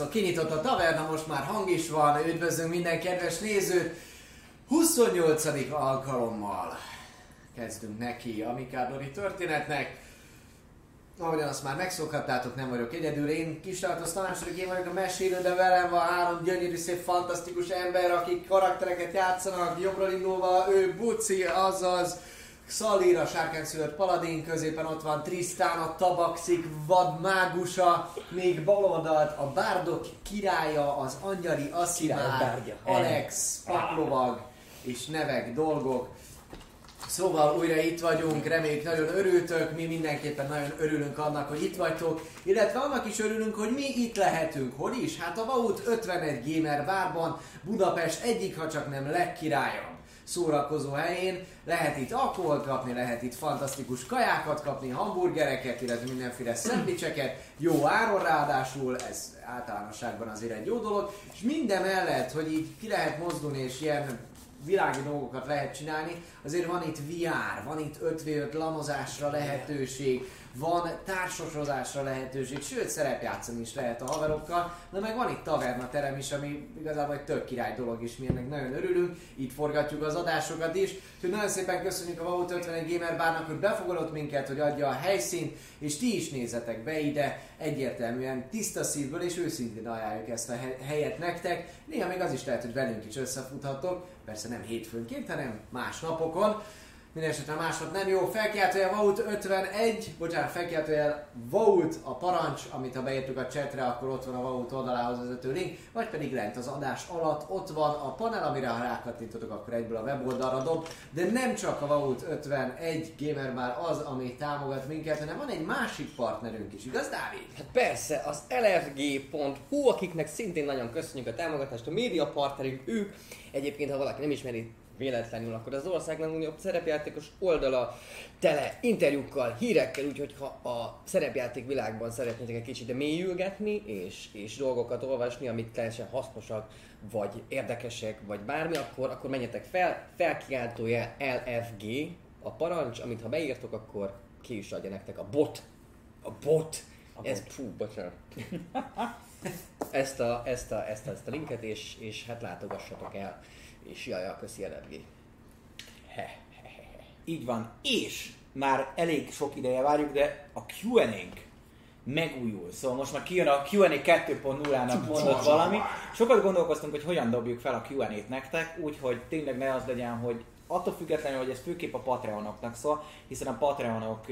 Halljó, szevasztok! Kinyitott a taverna, most már hang is van, üdvözlünk minden kedves nézőt! 28. alkalommal kezdünk neki a Mikádori történetnek. Ahogyan azt már megszokhattátok, nem vagyok egyedül. Én Kistartos tanácsodik, én vagyok a mesélő, de velem van három gyönyörű, szép, fantasztikus ember, akik karaktereket játszanak. Jobbról indulva ő Buci, azaz Szalír, a sárkányszülött paladin, középen ott van Trisztán, a tabaxik vad mágusa, még bal oldalt a bárdok királya, az angyali Asszimár. Alex, paplovag és nevek, dolgok. Szóval újra itt vagyunk, reméljük nagyon örültök, mi mindenképpen nagyon örülünk annak, hogy itt vagytok, illetve annak is örülünk, hogy mi itt lehetünk. Hol is? Hát a Vaut 51 Gamer bárban, Budapest egyik, ha csak nem legkirályabb szórakozó helyén. Lehet itt alkoholt kapni, lehet itt fantasztikus kajákat kapni, hamburgereket, illetve mindenféle szendvicseket, jó áron ráadásul, ez általánosságban azért egy jó dolog, és minden mellett, hogy így ki lehet mozdulni és ilyen világi dolgokat lehet csinálni, azért van itt VR, van itt 5v5 lamozásra lehetőség, van társasozásra lehetőség, sőt szerepjátszani is lehet a haverokkal, de meg van itt tavernaterem is, ami igazából egy tök király dolog is, mi ennek nagyon örülünk, itt forgatjuk az adásokat is, úgyhogy nagyon szépen köszönjük a Vaut 51 Gamer Bárnak, hogy befogadott minket, hogy adja a helyszínt, és ti is nézzetek be ide, egyértelműen tiszta szívből és őszintén ajánljuk ezt a he- helyet nektek, néha még az is lehet, hogy velünk is összefuthatok, persze nem hétfőnként, hanem más napokon, Mindenesetre másnap nem jó. Felkiáltója Vaut 51, bocsánat, felkiáltója Vaut a parancs, amit ha beírtuk a chatre, akkor ott van a Vaut oldalához vezető link, vagy pedig lent az adás alatt ott van a panel, amire ha rákattintotok, akkor egyből a weboldalra dob. De nem csak a Vaut 51 Gamer már az, ami támogat minket, hanem van egy másik partnerünk is, igaz Dávid? Hát persze, az lfg.hu, akiknek szintén nagyon köszönjük a támogatást, a média partnerünk ők. Egyébként, ha valaki nem ismeri véletlenül, akkor az ország legnagyobb szerepjátékos oldala tele interjúkkal, hírekkel, úgyhogy ha a szerepjáték világban szeretnétek egy kicsit mélyülgetni, és, és dolgokat olvasni, amik teljesen hasznosak, vagy érdekesek, vagy bármi, akkor, akkor menjetek fel, felkiáltója LFG, a parancs, amit ha beírtok, akkor ki is adja nektek a bot. A bot. A Ez, fú, bocsánat. ezt, a, ezt, a, ezt, a, ezt a linket, és, és hát látogassatok el. És jaj, a köszi LFG. He, he, he, he. Így van. És már elég sok ideje várjuk, de a Q&A-nk megújul. Szóval most már kijön a Q&A 2.0-nak mondott valami. Sokat gondolkoztunk, hogy hogyan dobjuk fel a Q&A-t nektek, úgyhogy tényleg ne az legyen, hogy attól függetlenül, hogy ez főképp a Patreonoknak szól, hiszen a Patreonok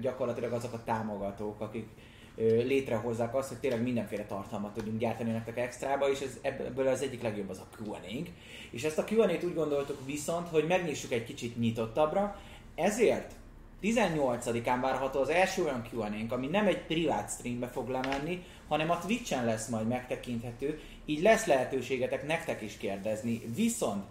gyakorlatilag azok a támogatók, akik létrehozzák azt, hogy tényleg mindenféle tartalmat tudjunk gyártani nektek extrába, és ez, ebből az egyik legjobb az a qa És ezt a Q&A-t úgy gondoltuk viszont, hogy megnyissuk egy kicsit nyitottabbra, ezért 18-án várható az első olyan qa ami nem egy privát streambe fog lemenni, hanem a Twitch-en lesz majd megtekinthető, így lesz lehetőségetek nektek is kérdezni. Viszont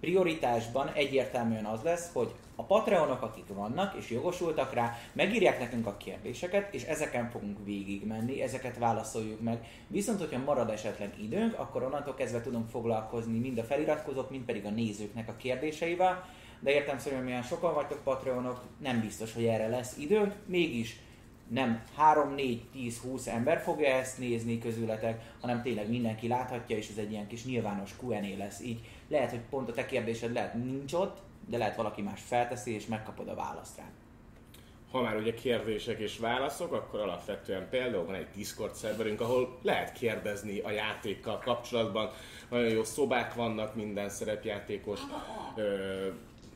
prioritásban egyértelműen az lesz, hogy a Patreonok, akik vannak és jogosultak rá, megírják nekünk a kérdéseket, és ezeken fogunk végigmenni, ezeket válaszoljuk meg. Viszont, hogyha marad esetleg időnk, akkor onnantól kezdve tudunk foglalkozni mind a feliratkozók, mind pedig a nézőknek a kérdéseivel, de értem szerint, milyen sokan vagytok Patreonok, nem biztos, hogy erre lesz időnk, mégis nem 3, 4, 10, 20 ember fogja ezt nézni közületek, hanem tényleg mindenki láthatja, és ez egy ilyen kis nyilvános Q&A lesz. Így lehet, hogy pont a te kérdésed lehet nincs ott, de lehet valaki más felteszi, és megkapod a választ rá. Ha már ugye kérdések és válaszok, akkor alapvetően például van egy Discord szerverünk, ahol lehet kérdezni a játékkal kapcsolatban. Nagyon jó szobák vannak, minden szerepjátékos ö,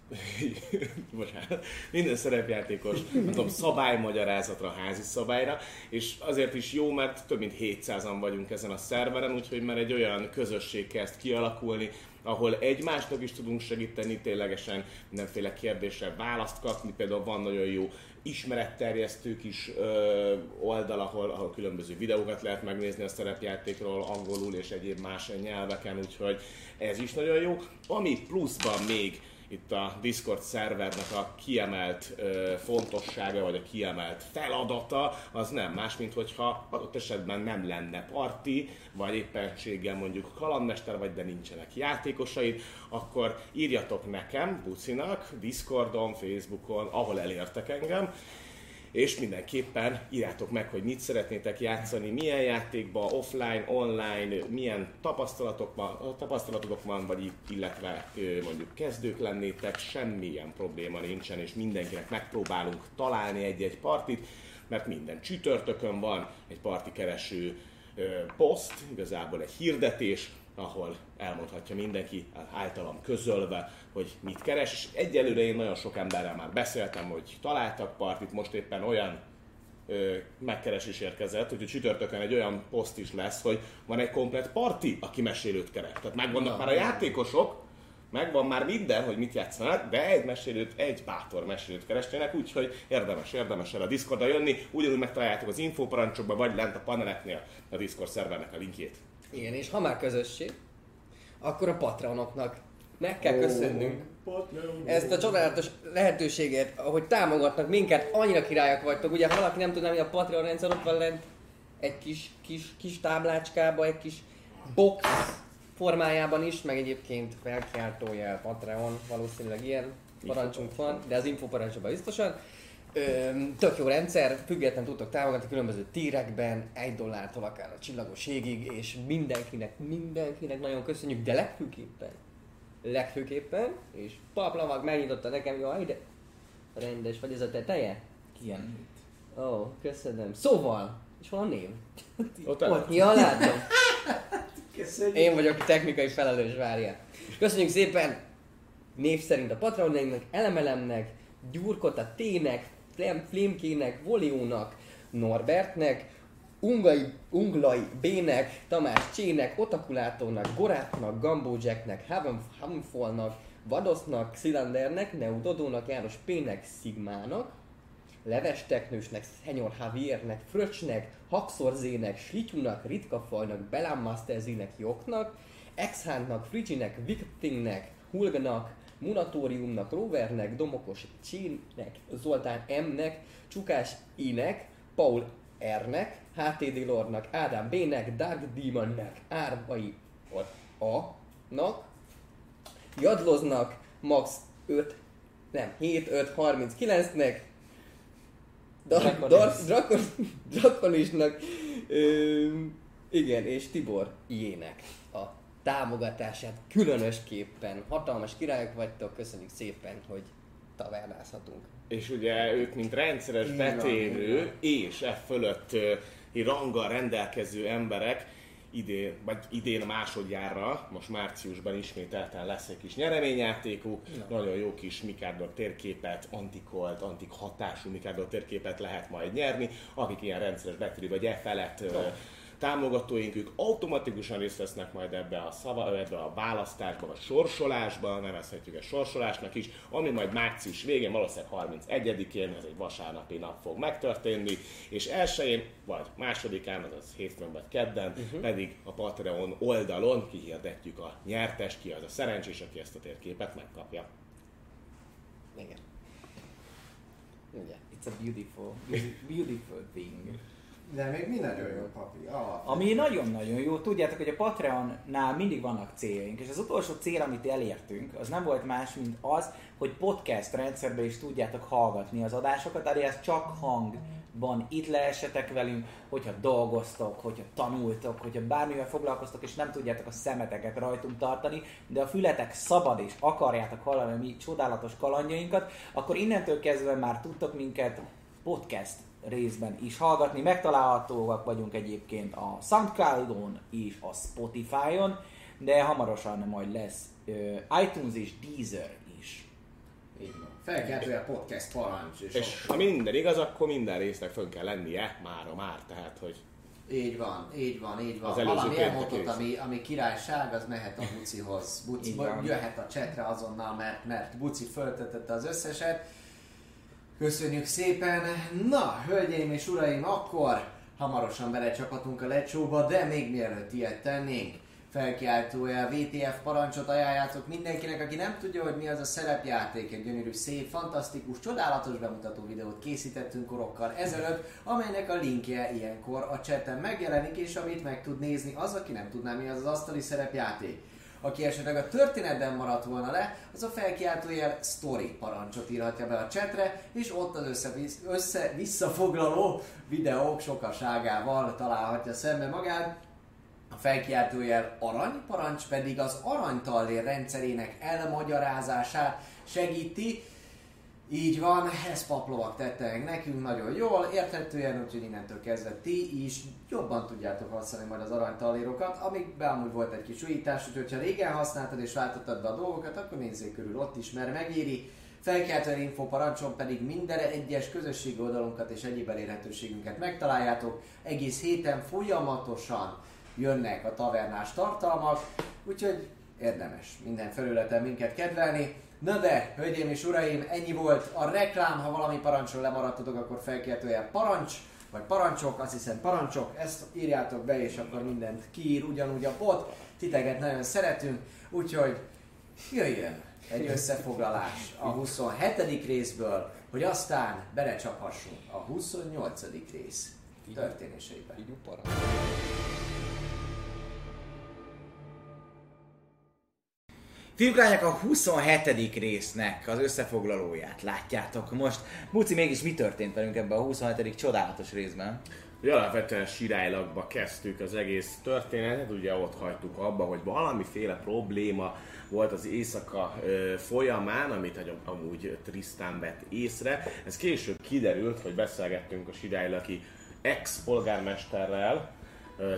bocsánat, minden szerepjátékos, nem tudom, szabálymagyarázatra, házi szabályra, és azért is jó, mert több mint 700-an vagyunk ezen a szerveren, úgyhogy már egy olyan közösség kezd kialakulni, ahol egymásnak is tudunk segíteni, ténylegesen mindenféle kérdésre választ kapni, például van nagyon jó ismeretterjesztő kis ö, oldal, ahol, ahol különböző videókat lehet megnézni a szerepjátékról, angolul és egyéb más nyelveken, úgyhogy ez is nagyon jó. Ami pluszban még itt a Discord szervernek a kiemelt ö, fontossága, vagy a kiemelt feladata, az nem más, mint hogyha adott esetben nem lenne parti, vagy éppenséggel mondjuk kalandmester vagy, de nincsenek játékosaid, akkor írjatok nekem, Bucinak, Discordon, Facebookon, ahol elértek engem, és mindenképpen írjátok meg, hogy mit szeretnétek játszani, milyen játékba, offline, online, milyen tapasztalatok van, tapasztalatotok van, vagy illetve mondjuk kezdők lennétek, semmilyen probléma nincsen, és mindenkinek megpróbálunk találni egy-egy partit, mert minden csütörtökön van egy parti kereső poszt, igazából egy hirdetés, ahol elmondhatja mindenki általam közölve, hogy mit keres, és egyelőre én nagyon sok emberrel már beszéltem, hogy találtak partit, most éppen olyan ö, megkeresés érkezett, hogy a csütörtökön egy olyan poszt is lesz, hogy van egy komplet parti, aki mesélőt keres. Tehát megvannak már a játékosok, megvan már minden, hogy mit játszanak, de egy mesélőt, egy bátor mesélőt keresnének, úgyhogy érdemes, érdemes erre a Discordra jönni, ugyanúgy megtaláljátok az infoparancsokban, vagy lent a paneleknél a Discord szervernek a linkjét. Igen, és ha már közösség, akkor a patronoknak meg kell köszönnünk ezt a csodálatos lehetőséget, ahogy támogatnak minket, annyira királyok vagytok. Ugye, ha valaki nem tudná, hogy a Patreon rendszer ott van lent, egy kis, kis, kis táblácskába, egy kis box formájában is, meg egyébként felkiáltójel Patreon, valószínűleg ilyen parancsunk van, de az info parancsokban biztosan. Tök jó rendszer, függetlenül tudtok támogatni különböző tírekben, egy dollártól akár a csillagos égig, és mindenkinek, mindenkinek nagyon köszönjük, de legfőképpen, legfőképpen, és paplavag megnyitotta nekem, jaj, de rendes vagy ez a teteje? Ilyen. Ó, oh, köszönöm. Szóval, és hol a név? Ott Ott, ja, látom. Köszönjük. Én vagyok a technikai felelős, várjál. Köszönjük szépen név szerint a patronainknak, Elemelemnek, Gyurkot a T-nek, Flémkének, Voliónak, Norbertnek, Ungai, Unglai B-nek, Tamás Csének, Otakulátónak, Gorátnak, Gambó Jacknek, Havenfallnak, Vadosznak, Szilandernek, Neudodónak, János P-nek, Szigmának, Leves Teknősnek, Szenyor Javiernek, Fröcsnek, Haxorzének, Slityunak, Ritkafajnak, Belám Masterzének, Joknak, Exhánnak, Frigyinek, Victingnek, Hulgnak, Munatóriumnak, Rovernek, Domokos Csének, Zoltán M-nek, Csukás I-nek, Paul R-nek, HTD Lordnak, Ádám B-nek, Dark Demonnek, Árvai A-nak, Jadloznak, Max 5, nem, 7, 5, 39-nek, Dar- Dar- Drakon, Drakonisnak, ö, igen, és Tibor Jének a támogatását különösképpen. Hatalmas királyok vagytok, köszönjük szépen, hogy tavernázhatunk. és ugye ők, mint rendszeres betévő így van. és e fölött ranggal rendelkező emberek idén, vagy idén másodjára, most márciusban ismételten lesz egy kis nyereményjátékuk, nagyon jó kis Mikado térképet, antikolt, antik hatású Mikado térképet lehet majd nyerni, akik ilyen rendszeres betűri vagy e felett támogatóink, ők automatikusan részt vesznek majd ebbe a, szava, ebbe a választásba, vagy sorsolásba, nevezhetjük ezt sorsolásnak is, ami majd március végén, valószínűleg 31-én, ez egy vasárnapi nap fog megtörténni, és elsőjén, vagy másodikán, azaz hétfőn vagy kedden, uh-huh. pedig a Patreon oldalon kihirdetjük a nyertest, ki az a szerencsés, aki ezt a térképet megkapja. Igen. Ugye. It's a beautiful, beautiful thing. De még mi nagyon jó papi. Alap. Ami nagyon-nagyon jó, tudjátok, hogy a Patreonnál mindig vannak céljaink, és az utolsó cél, amit elértünk, az nem volt más, mint az, hogy podcast rendszerben is tudjátok hallgatni az adásokat, alias csak hangban itt leessetek velünk, hogyha dolgoztok, hogyha tanultok, hogyha bármivel foglalkoztok, és nem tudjátok a szemeteket rajtunk tartani, de a fületek szabad és akarjátok hallani a mi csodálatos kalandjainkat, akkor innentől kezdve már tudtok minket podcast részben is hallgatni. Megtalálhatóak vagyunk egyébként a Soundcloud-on és a Spotify-on, de hamarosan majd lesz ö, iTunes és Deezer is. Így van. Felkeltője a podcast parancs. És, És ha minden igaz, akkor minden résznek fönn kell lennie, mára már, tehát hogy Így van, így van, így van. Az előző Valami elmondott, ami, ami királyság, az mehet a Bucihoz. Buci, jöhet a csetre azonnal, mert, mert Buci föltetette az összeset. Köszönjük szépen! Na, hölgyeim és uraim, akkor hamarosan belecsaphatunk a lecsóba, de még mielőtt ilyet tennénk, felkiáltója VTF parancsot ajánljátok mindenkinek, aki nem tudja, hogy mi az a szerepjáték. Egy gyönyörű, szép, fantasztikus, csodálatos bemutató videót készítettünk korokkal ezelőtt, amelynek a linkje ilyenkor a chaten megjelenik, és amit meg tud nézni az, aki nem tudná, mi az az asztali szerepjáték. Aki esetleg a történetben maradt volna le, az a felkiáltójel story parancsot írhatja be a chatre, és ott az össze- össze-visszafoglaló videók sokaságával találhatja szembe magát. A felkiáltójel aranyparancs pedig az aranytallér rendszerének elmagyarázását segíti. Így van, ezt paplovak tette meg nekünk nagyon jól, érthetően, úgyhogy innentől kezdve ti is jobban tudjátok használni majd az aranytallérokat, amikben amúgy volt egy kis újítás, úgyhogy ha régen használtad és váltottad be a dolgokat, akkor nézzék körül ott is, mert megéri. Felkeltően info parancson pedig minden egyes közösségi oldalunkat és egyéb elérhetőségünket megtaláljátok. Egész héten folyamatosan jönnek a tavernás tartalmak, úgyhogy érdemes minden felületen minket kedvelni. Na de, hölgyeim és uraim, ennyi volt a reklám, ha valami parancsról lemaradtatok, akkor felkiáltójel parancs, vagy parancsok, azt hiszem parancsok, ezt írjátok be, és akkor mindent kiír ugyanúgy a bot. Titeket nagyon szeretünk, úgyhogy jöjjön egy összefoglalás a 27. részből, hogy aztán belecsaphassunk a 28. rész történéseibe. Így parancs. Fiúk, lányok, a 27. résznek az összefoglalóját látjátok. Most, Buci, mégis mi történt velünk ebben a 27. csodálatos részben? Ugye alapvetően sirálylagba kezdtük az egész történetet, ugye ott hagytuk abba, hogy valamiféle probléma volt az éjszaka ö, folyamán, amit amúgy Tristan vett észre. Ez később kiderült, hogy beszélgettünk a sirálylaki ex-polgármesterrel,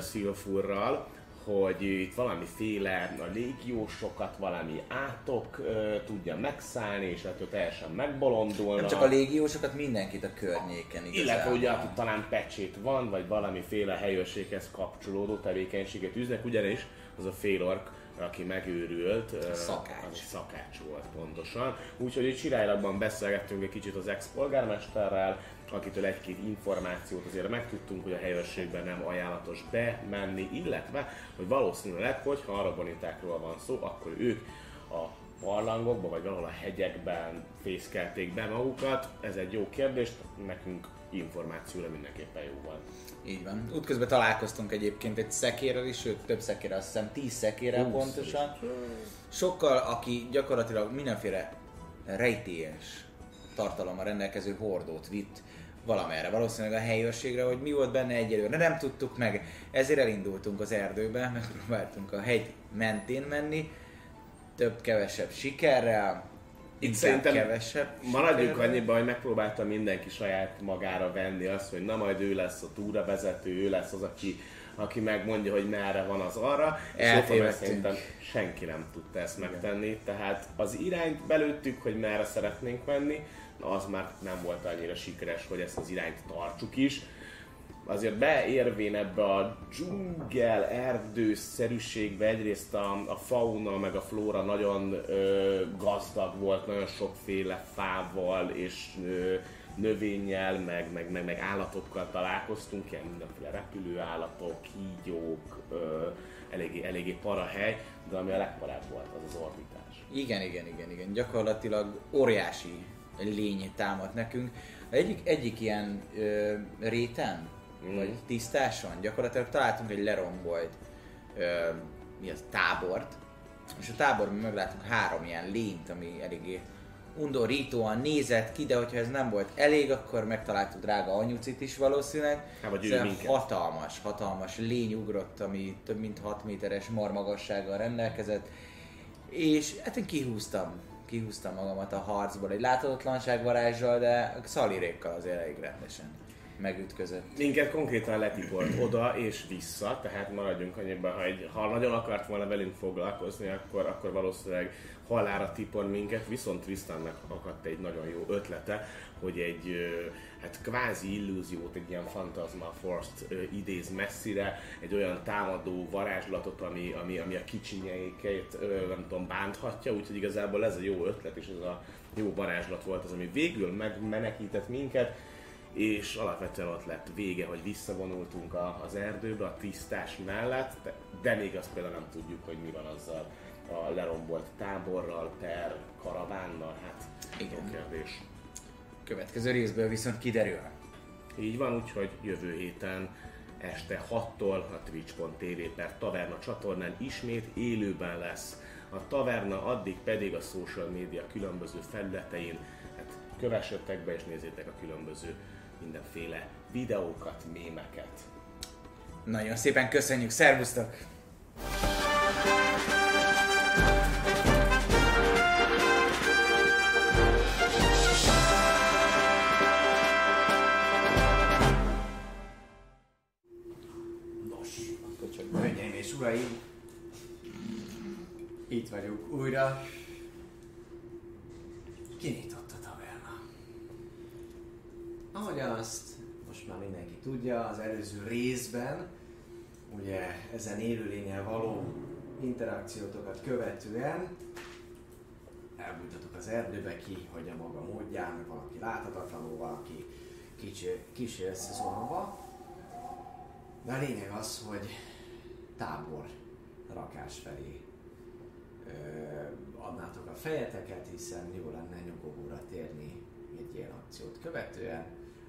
Szilfurral, hogy itt valamiféle a légiósokat valami átok ö, tudja megszállni, és ettől teljesen megbolondulnak. Nem csak a légiósokat, mindenkit a környéken igazából. Illetve ugye, aki talán pecsét van, vagy valamiféle helyőrséghez kapcsolódó tevékenységet üznek, ugyanis az a félork, aki megőrült, ö, szakács. az szakács volt pontosan. Úgyhogy itt Sirálylagban beszélgettünk egy kicsit az ex-polgármesterrel, akitől egy-két információt azért megtudtunk, hogy a helyőrségben nem ajánlatos bemenni, illetve, hogy valószínűleg, hogyha arabonitákról van szó, akkor ők a barlangokba, vagy valahol a hegyekben fészkelték be magukat. Ez egy jó kérdés, nekünk információra mindenképpen jó van. Így van. Útközben találkoztunk egyébként egy szekérrel is, sőt több szekérrel, azt hiszem 10 szekérrel pontosan. Sokkal, aki gyakorlatilag mindenféle rejtélyes tartalommal rendelkező hordót vitt valamerre, valószínűleg a helyőrségre, hogy mi volt benne egyelőre, nem tudtuk meg, ezért elindultunk az erdőbe, megpróbáltunk a hegy mentén menni, több-kevesebb sikerrel, Itt szerintem kevesebb maradjunk annyiban, hogy megpróbálta mindenki saját magára venni azt, hogy na majd ő lesz a túravezető, ő lesz az, aki, aki megmondja, hogy merre van az arra. És Eltévedtünk. Otomel szerintem senki nem tudta ezt megtenni, tehát az irányt belőttük, hogy merre szeretnénk menni, az már nem volt annyira sikeres, hogy ezt az irányt tartsuk is. Azért beérvén ebbe a dzsungel, erdőszerűségbe egyrészt a, a fauna meg a flóra nagyon ö, gazdag volt, nagyon sokféle fával és ö, növényel, meg, meg, meg, meg állatokkal találkoztunk, ilyen mindenféle repülő állatok, kígyók, ö, eléggé, eléggé para hely, de ami a legparább volt, az az orbitás. Igen, igen, igen, igen. Gyakorlatilag óriási lény támad nekünk. Egyik, egyik ilyen ö, réten, Mm. vagy tisztáson gyakorlatilag találtunk egy lerombolt ö, mi az, tábort, és a táborban meglátunk három ilyen lényt, ami eléggé undorítóan nézett ki, de hogyha ez nem volt elég, akkor megtaláltuk drága anyucit is valószínűleg. Hát, vagy ő minket. hatalmas, hatalmas lény ugrott, ami több mint 6 méteres marmagassággal rendelkezett, és hát én kihúztam, kihúztam magamat a harcból egy láthatatlanság varázssal, de szalirékkal azért elég rendesen megütközött. Minket konkrétan letipolt oda és vissza, tehát maradjunk annyiban, hogy ha nagyon akart volna velünk foglalkozni, akkor, akkor valószínűleg halára tipor minket, viszont Tristannak akadt egy nagyon jó ötlete, hogy egy hát kvázi illúziót, egy ilyen Phantasma Force-t idéz messzire, egy olyan támadó varázslatot, ami, ami, ami a kicsinyeiket nem tudom, bánthatja, úgyhogy igazából ez a jó ötlet és ez a jó varázslat volt az, ami végül megmenekített minket, és alapvetően ott lett vége, hogy visszavonultunk a, az erdőbe, a tisztás mellett, de, de még azt például nem tudjuk, hogy mi van azzal a lerombolt táborral, per karavánnal, hát Igen. jó kérdés. Következő részből viszont kiderül. Így van, úgyhogy jövő héten este 6-tól a twitch.tv per Taverna csatornán ismét élőben lesz. A Taverna addig pedig a social media különböző felületein, hát kövessetek be és nézzétek a különböző mindenféle videókat, mémeket. Nagyon szépen köszönjük, szervusztok! Nos, uraim, itt vagyunk újra. Kinyitott a taverna. Ahogyan azt most már mindenki tudja, az előző részben, ugye ezen élőlényel való interakciótokat követően elbújtatok az erdőbe ki, hogy a maga módján, valaki láthatatlanul, valaki kicsi, kicsi összezonva. De a lényeg az, hogy tábor rakás felé. Ö, adnátok a fejeteket, hiszen jó lenne nyugovóra térni egy ilyen akciót követően.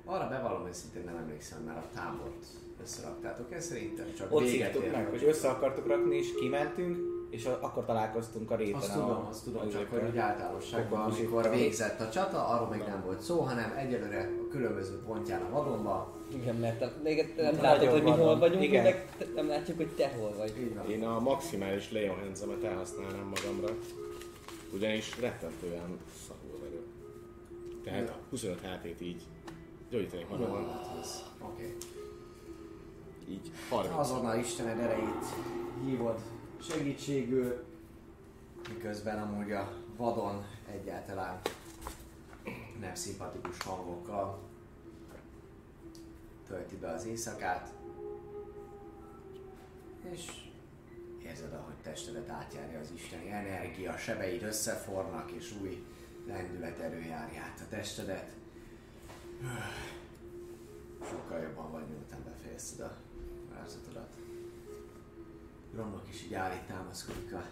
Arra bevallom, hogy szintén nem emlékszem, mert a tábort összeraktátok, ez szerintem csak Ott véget ér, meg, hogy- össze akartuk rakni, és kimentünk, és a- akkor találkoztunk a réten. Azt a- tudom, azt tudom, csak ezekkel. hogy úgy általánosságban, amikor végzett a csata, arról még nem volt szó, hanem egyelőre a különböző pontján a vadonban. Igen, mert te- még nem látod, hogy mi hol vagyunk, Igen. meg nem látjuk, hogy te hol vagy. Én a maximális Leon Hansemet elhasználnám magamra, ugyanis rettentően szarul vagyok. Tehát a 25 HP-t így gyógyítanék magamon, Oké. Okay. így 30. Azonnal Istened erejét hívod segítségül, miközben amúgy a vadon egyáltalán nem szimpatikus hangokkal tölti be az éjszakát, és érzed, ahogy testedet átjárja az isteni energia, sebeid összefornak, és új lendület erő járja át a testedet. Sokkal jobban vagy, miután befejezted a varázatodat. Romlok is így áll itt támaszkodik a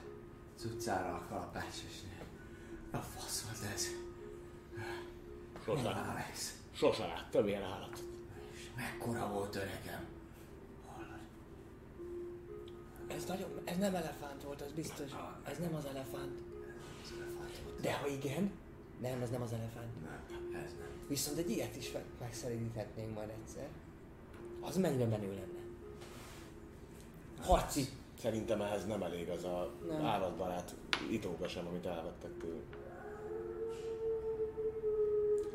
cuccára a kalapács, és a fasz volt ez? Sose, Alex? sose láttam ilyen állatot. És mekkora volt öregem? Hallod? Ez, nagyon, ez nem elefánt volt, az biztos. Ez nem az elefánt. Ez elefánt volt. De ha igen, nem, ez nem az elefánt. Nem, ez nem. Viszont egy ilyet is meg- megszeríthetnénk majd egyszer. Az mennyire menő lenne. Harci. Szerintem ehhez nem elég az a Nem. állatbarát itóka sem, amit elvettek tőlünk.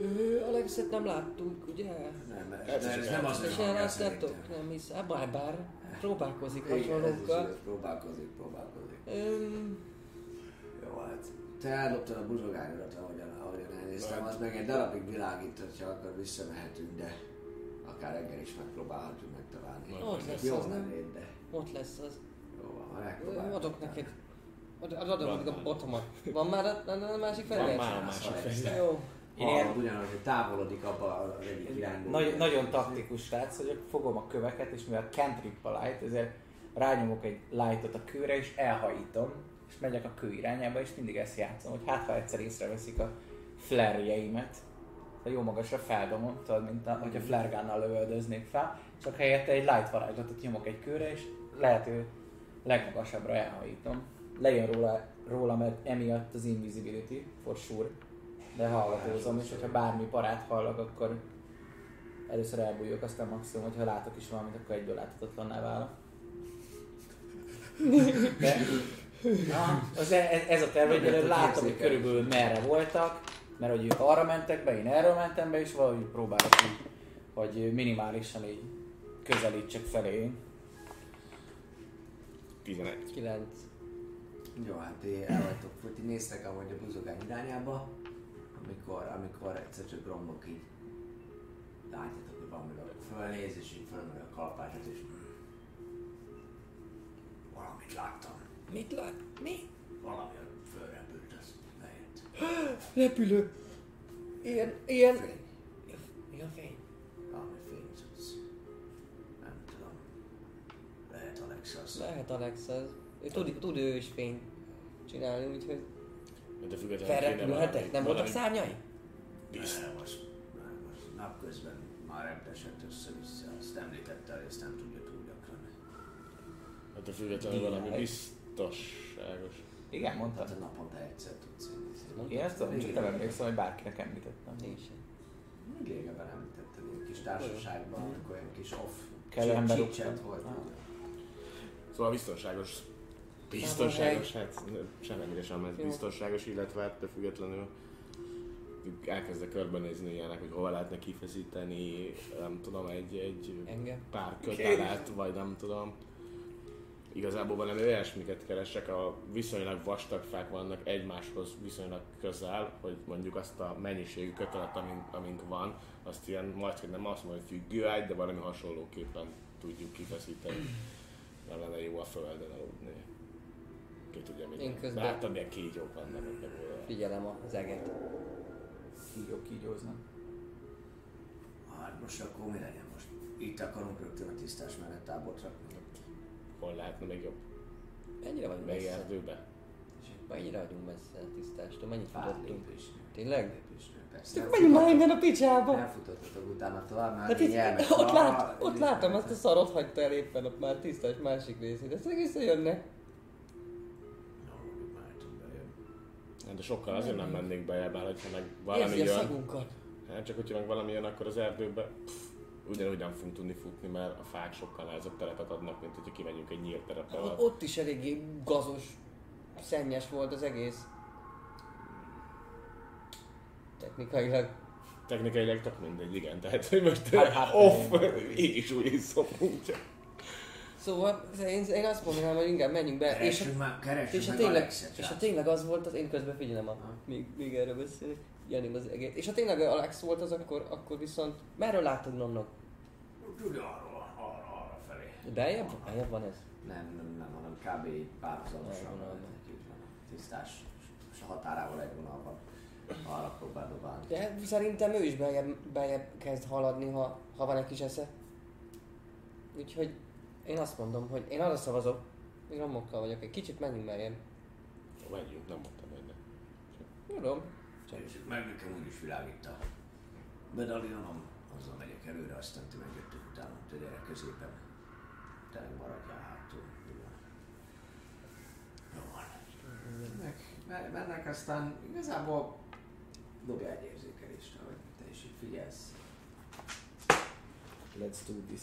Ö, Alexet nem láttuk, ugye? Nem, Ez ez, ez nem az, hogy láttátok? Nem hisz. Bár, bár próbálkozik hasonlókkal. próbálkozik, próbálkozik. Öm, Jó, hát te eldobtad a buzsogányodat, ahogyan, ahogyan elnéztem, az meg egy darabig világít, hogyha akkor visszamehetünk, de akár reggel is megpróbálhatjuk megtalálni. Ott lesz Jó az, nem? de ott lesz az. Van, megpróbáljuk. Adok neked. Ad- ad- Adom Van a már. botomat. Van már a, a, a másik Van fegyver? már a másik fegyver. Jó. Én Hallod ugyanaz, hogy távolodik abba az egyik irányból. nagy, nagyon taktikus srác vagyok, fogom a köveket, és mivel cantrip a light, ezért rányomok egy lightot a kőre, és elhajítom, és megyek a kő irányába, és mindig ezt játszom, hogy hát ha egyszer észreveszik a flerjeimet, a jó magasra feldomom, tudod, mint a, hogyha flergánnal lövöldöznék fel, csak helyette egy light varázslatot nyomok egy kőre, és lehető legmagasabbra elhajítom. Lejön róla, róla mert emiatt az invisibility, for sure, de hallgatózom, és hogyha bármi parát hallok, akkor először elbújok, aztán maximum, hogyha látok is valamit, akkor egyből láthatatlanná válok. De, na, az e- ez a terv, hogy előbb látom, hogy körülbelül merre voltak, mert hogy ők arra mentek be, én erről mentem be, és valahogy próbálok hogy minimálisan így közelítsek felé. 11. 9. Jó, hát ti el vagytok futni, néztek amúgy a buzogány irányába, amikor, amikor egyszer csak rombok így látjátok, hogy valamiről fölnéz, és így fölmegy a kalapácsot, és valamit láttam. Mit lát? Mi? Valami fölrepült, az lejött. Repülő. Ilyen, ilyen... Fény. Mi a fény? Lehet Alex az. Lehet Alex az. Ő tud, tud ő is fényt csinálni, úgyhogy De függetlenül kéne felrepülhetek. Nem voltak szárnyai? Tiszt. Nem, nem, az napközben már repesett össze-vissza. Azt említette, hogy ezt nem tudja túl gyakran. Hát de függetlenül Igen. valami biztosságos. Igen, mondtad. Hát a naponta egyszer tudsz inni. Én ezt tudom, csak nem emlékszem, hogy bárkinek említettem. Nincs. Régebben említetted, ilyen kis társaságban, amikor olyan kis off Kell chit- ember chit-chat után. volt. Ah. Szóval biztonságos. Biztonságos, hát semmennyire sem ez biztonságos, illetve hát de függetlenül elkezdek körbenézni ilyenek, hogy hova lehetne kifeszíteni, nem tudom, egy, egy Engem? pár kötelet, vagy nem tudom. Igazából valami olyasmiket keresek, a viszonylag vastag fák vannak egymáshoz viszonylag közel, hogy mondjuk azt a mennyiségű kötelet, amink, amink van, azt ilyen majd, hogy nem azt mondom, hogy függőágy, de valami hasonlóképpen tudjuk kifeszíteni. Nem lenne jó a földön aludni. Ki tudja, mit. Én közben- Láttam, milyen kígyók vannak ott belőle. Figyelem az eget. Kígyók kígyóznak. Hát most akkor mi legyen most? Itt akarunk rögtön a tisztás mellett tábort rakni. Hol lehetne még jobb? Mennyire vagyunk Még messze? erdőbe? Mennyire vagyunk messze a tisztástól? Mennyit futottunk? Tényleg? Lépésnő, persze. Csak menjünk már innen a picsába! Elfutottatok utána tovább, már Hát így elmegy. ott, lát, ott is azt a szarot hagyta el éppen ott már tisztás másik részét. Ezt egészen jönne. No, úgy már tudunk bejönni. Hát de sokkal azért nem mennék be, mert hogyha meg valami Érzi a jön, szagunkat. hát csak hogyha meg valami jön, akkor az erdőbe pff, ugyanúgy nem fogunk tudni futni, mert a fák sokkal nehezebb terepet adnak, mint hogyha kimegyünk egy nyílt terepre. Ott is eléggé gazos, szennyes volt az egész. Technikailag. Technikailag tök mindegy, igen, tehát hogy most Hát- hát- off, így is úgy is szokunk csak. Szóval én, én azt mondanám, hogy inkább menjünk be. És, Keressünk már, keressünk és, meg tényleg, Alexet, és srác. tényleg az volt, az én közben figyelem, a, még, még erről beszélek. Jani az egész. És ha tényleg Alex volt az, akkor, akkor viszont merről látod nonnak? Tudja arról, arra, arra felé. Beljebb? Beljebb van ez? Nem, nem, nem, hanem kb. párhuzamosan. Tisztás és a határával egy vonalban. Arra próbál dobálni. De szerintem ő is beljebb, beljebb kezd haladni, ha, ha van egy kis esze. Úgyhogy én azt mondom, hogy én arra szavazok, én romokkal vagyok, egy kicsit menjünk beljebb. Menjünk, nem mondtam hogy Tudom. Nézzük meg, nekem úgyis világít a medalionom, azzal megyek előre, aztán ti megjöttök utána, te gyere középen. Te meg maradjál hátul. Jó. Van. Meg, me- mennek aztán igazából dobja egy érzékelést, hogy te is így figyelsz. Let's do this.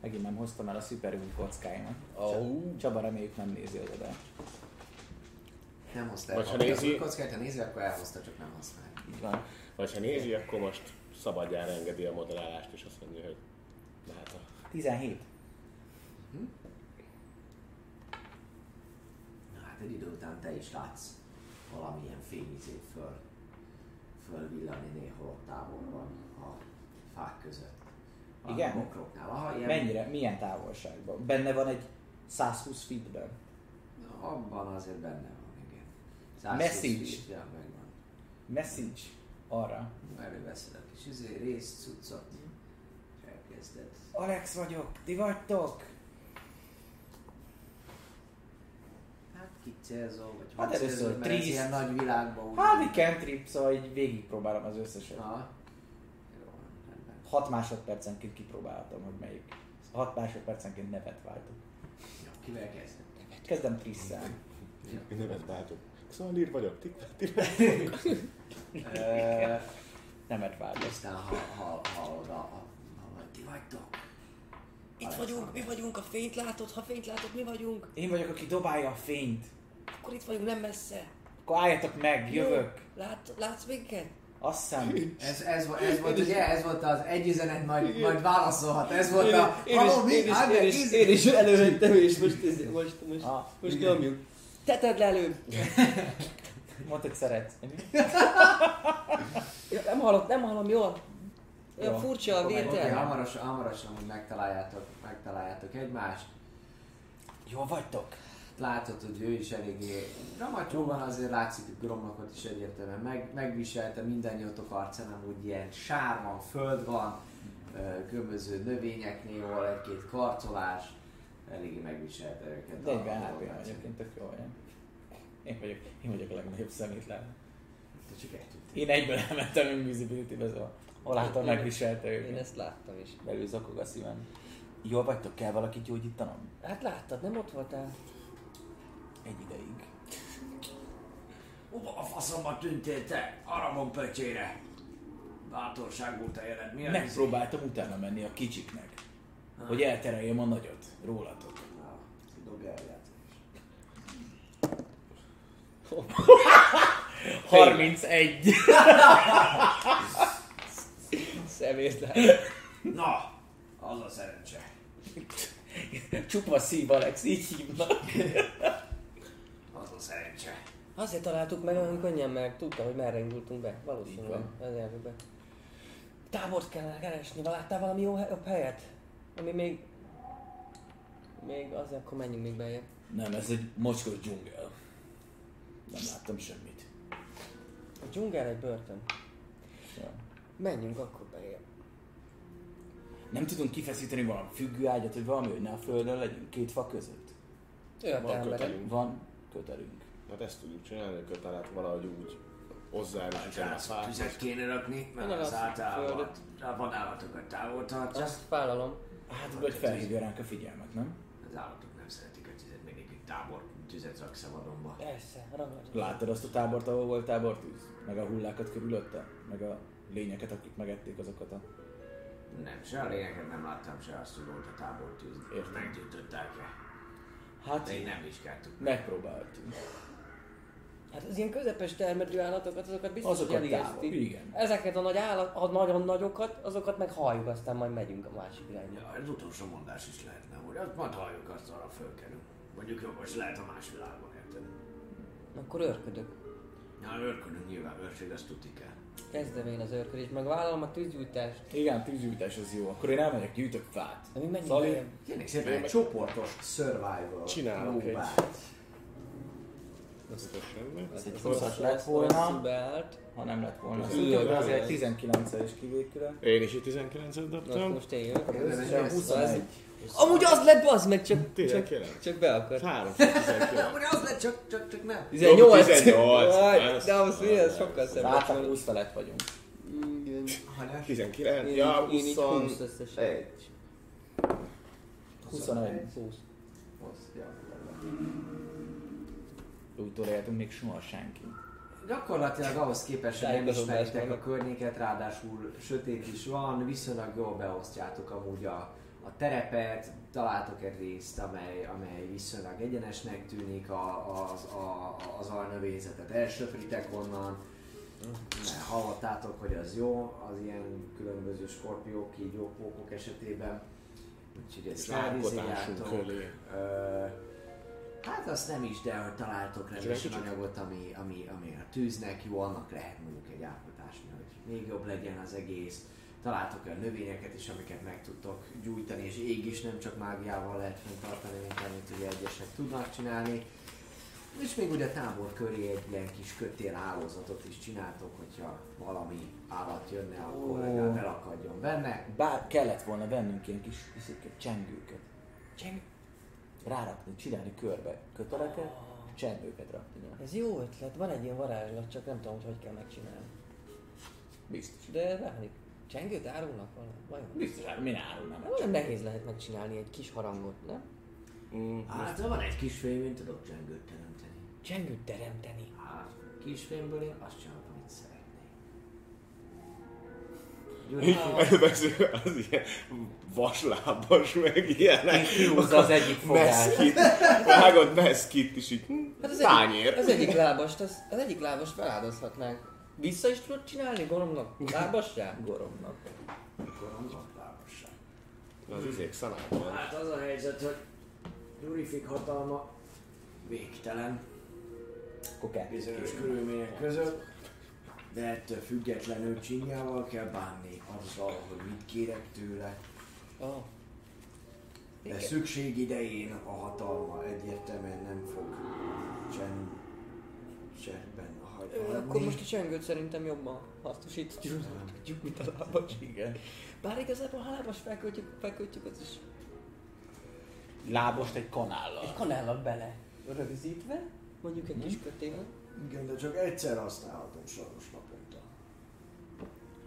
Megint nem hoztam el a szuperúj kockáimat. Ó. Csaba reméljük nem nézi az adást. Nem hozta el. Vagy ha Ha nézi- nézi... kockát, ha nézi, akkor elhozta, csak nem használja. Így van. Vagy ha nézi, akkor most szabadjára engedi a modellálást, és azt mondja, hogy lehet a 17. Na hát egy idő után te is látsz valamilyen fényizét föl, fölvillani néhol ott távolban a fák között. A Igen? bokroknál. Aha, ilyen, Mennyire? Milyen távolságban? Benne van egy 120 feetben. Abban azért benne van, igen. 120 Message. feet, Ja, megvan. Message arra. Előveszed a kis izé, részt, cuccot, és elkezded. Alex vagyok, ti vagytok? Hát kit célzol, vagy Hát hogy először célzol, mert ez Triszt. ilyen nagy világban úgy. Hát egy cantrip, szóval így végigpróbálom az összeset. Aha. Jó, van, rendben. 6 másodpercenként kipróbálhatom, hogy melyik. 6 másodpercenként nevet váltok. Jó, kivel kezded? Kezdem Trisszel. Mi nevet váltok? Xandir vagyok, ti, ti Nemet váltok. Aztán ha, ha, hallod a, a, a, ti vagytok? Itt vagyunk, mi vagyunk, a fényt látod, ha fényt látod, mi vagyunk. Én vagyok, aki dobálja a fényt. Akkor itt vagyunk, nem messze. Akkor álljatok meg, jövök. Lát, látsz minket? Azt hiszem. Ez, ez, vo- ez volt, ugye, ez volt az egy üzenet, majd, majd válaszolhat. Ez volt a... Én is, én is, Hát, én is, íz- én is elővettem, és most, ez- most, most, Ah, most nyomjuk. Te tedd le előbb. Mondd, hogy szeretsz. Ja, nem hallom, nem hallom jól. Olyan Jó. furcsa a Oké, vétel. hamarosan, hamarosan hogy megtaláljátok, megtaláljátok egymást. Jól vagytok? Látod, hogy ő is eléggé dramatyú van, azért látszik, hogy Gromnokot is egyértelműen meg, megviselte, mindannyiatok arcán amúgy ilyen sár van, föld van, különböző növényeknél, ahol egy-két karcolás, eléggé megviselte őket. 40 a- a HP dolgát. egyébként tök jó vagyok. Én vagyok, én vagyok a legnagyobb szemétlen. Te csak egy. Én egyből elmentem Invisibility-be, szóval Olától megviselte Én őket. ezt láttam is. Belül zakog a szívem. Jól vagytok? Kell valakit gyógyítanom? Hát láttad, nem ott voltál? Egy ideig. Hova a faszomba tűntél te? Aramon pöcsére! Bátorságú te jelent, mi a Megpróbáltam utána menni a kicsiknek. Hogy eltereljem a nagyot. Rólatok. El játszás. 31. Szemétlen. Na, az a szerencse. Csupa szív, Alex, így hívnak. Az a szerencse. Azért találtuk meg olyan könnyen, mert tudta, hogy merre indultunk be. Valószínűleg. van. Ezért be. Tábort kellene keresni. Láttál valami jó jobb helyet? Ami még... Még azért akkor menjünk még beljebb. Nem, ez egy mocskos dzsungel. Nem láttam semmit. A dzsungel egy börtön. Ja. Menjünk akkor beljebb. Nem tudunk kifeszíteni valami függőágyat, hogy valami, hogy ne a földön legyünk két fa között. Van kötelünk. Van kötelünk. Hát ezt tudjuk csinálni, a kötelet valahogy úgy hozzá és utána a Hát, fát. tüzet kéne rakni, mert Én az azt általában földet. a vadállatokat távol tartja. Azt vállalom. Hát, vagy felhívja ránk a figyelmet, nem? Az állatok nem szeretik a tüzet, mindig egy tábor tüzet rak szabadonba. Persze, ragad. Láttad azt a tábort, ahol volt tábortűz? Meg a hullákat körülötte? Meg a lényeket, akik megették azokat a... Nem, se a lényeket nem láttam, se azt, hogy volt a tábor tűz. Értem. Meggyújtották-e? Hát, De én nem vizsgáltuk. megpróbáltunk. Hát az ilyen közepes termedő állatokat, azokat biztos, Azokat elijeszti. igen. Ezeket a nagy állat, a nagyon nagyokat, azokat meg halljuk, aztán majd megyünk a másik irányba. Ja, az utolsó mondás is lehetne, hogy azt majd halljuk, azt arra fölkerül. Mondjuk jogos lehet a más világban, érted? Akkor őrködök. Ja, őrködünk nyilván, őrség azt tuti kell. Kezdem én az őrködést, meg vállalom a tűzgyújtást. Igen, tűzgyújtás az jó. Akkor én elmegyek, gyűjtök fát. De mi menjünk Szali? Kérnék szépen egy csoportos survival Csinálok egy- próbát. Ez semmi. Ez egy Hosszas hosszas lett lesz, volna. Ha nem lett volna. Ez azért ez- 19-el is kivékülök. Én is egy 19-et Na, dobtam. most én jövök. Összesen ez- 21. Amúgy az lett, az meg csak, csak, 19. csak be akar. 3 19. Amúgy az lett, csak, csak, csak nem. 18. 18. Jaj, Ez- De ahhoz mi, ez sokkal szebb. volna. 20 felett vagyunk. Igen. Hanyas? 19. Én, Ja, én így 20. 20 összesen. 21. 20. Úgy tolérhetünk még soha senki. Gyakorlatilag ahhoz képest, hogy nem ismeritek a környéket, ráadásul sötét is van, viszonylag jól beosztjátok amúgy a, a terepet, találtok egy részt, amely, amely viszonylag egyenesnek tűnik, a, az, a, az alnövényzetet elsöpritek onnan, mert hallottátok, hogy az jó, az ilyen különböző skorpiók, kígyók, pókok esetében. Úgyhogy ezt. Ö, Hát azt nem is, de hogy találtok kicsit? anyagot, ami, ami, ami a tűznek jó, annak lehet mondjuk egy alkotásni, hogy még jobb legyen az egész. Találtok olyan növényeket is, amiket meg tudtok gyújtani, és ég is nem csak mágiával lehet fenntartani, mint amit ugye egyesek tudnak csinálni. És még ugye a tábor köré egy ilyen kis kötél hálózatot is csináltok, hogyha valami állat jönne, akkor Ó. legalább elakadjon benne. Bár kellett volna vennünk ilyen kis izéket, csengőket. Cseng. Rárakni, csinálni körbe köteleket, és csengőket rakni. nyilván. Ez jó ötlet, van egy ilyen varázslat, csak nem tudom, hogy hogy kell megcsinálni. Biztos. De várni, csengőt árulnak valami? Vajon? Biztos, hát mi nem. Nem nehéz lehet megcsinálni egy kis harangot, nem? Mm, Hát ha van egy kis fémén, tudok csengőt teremteni. Csengőt teremteni. Hát, kisfilmből én azt csinálok, amit szeretnék. Elővesző az ilyen vaslábas, meg ilyenek. Kihúzza az egyik fogát. Meszkit, vágod meszkit, és így Hát az tányér. egyik, az egyik lábast, az, az egyik lábast feláldozhatnánk. Vissza is tudod csinálni goromnak? Lábassá? Goromnak. Koromnak lábasság. Az izék szanában. Hát az a helyzet, hogy Jurifik hatalma végtelen kettőt bizonyos körülmények között, de ettől függetlenül csinyával kell bánni azzal, hogy mit kérek tőle. Oh. De szükség idején a hatalma egyértelműen nem fog csend, hagyni. Akkor most a csengőt szerintem jobban hasznosítjuk, mint a lábas. Igen. Bár igazából ha lábas felköltjük, felköltjük, az is Lábost egy kanállal. egy kanállal bele rögzítve, mondjuk egy kis kötél. Igen, de csak egyszer használhatom sajnos naponta.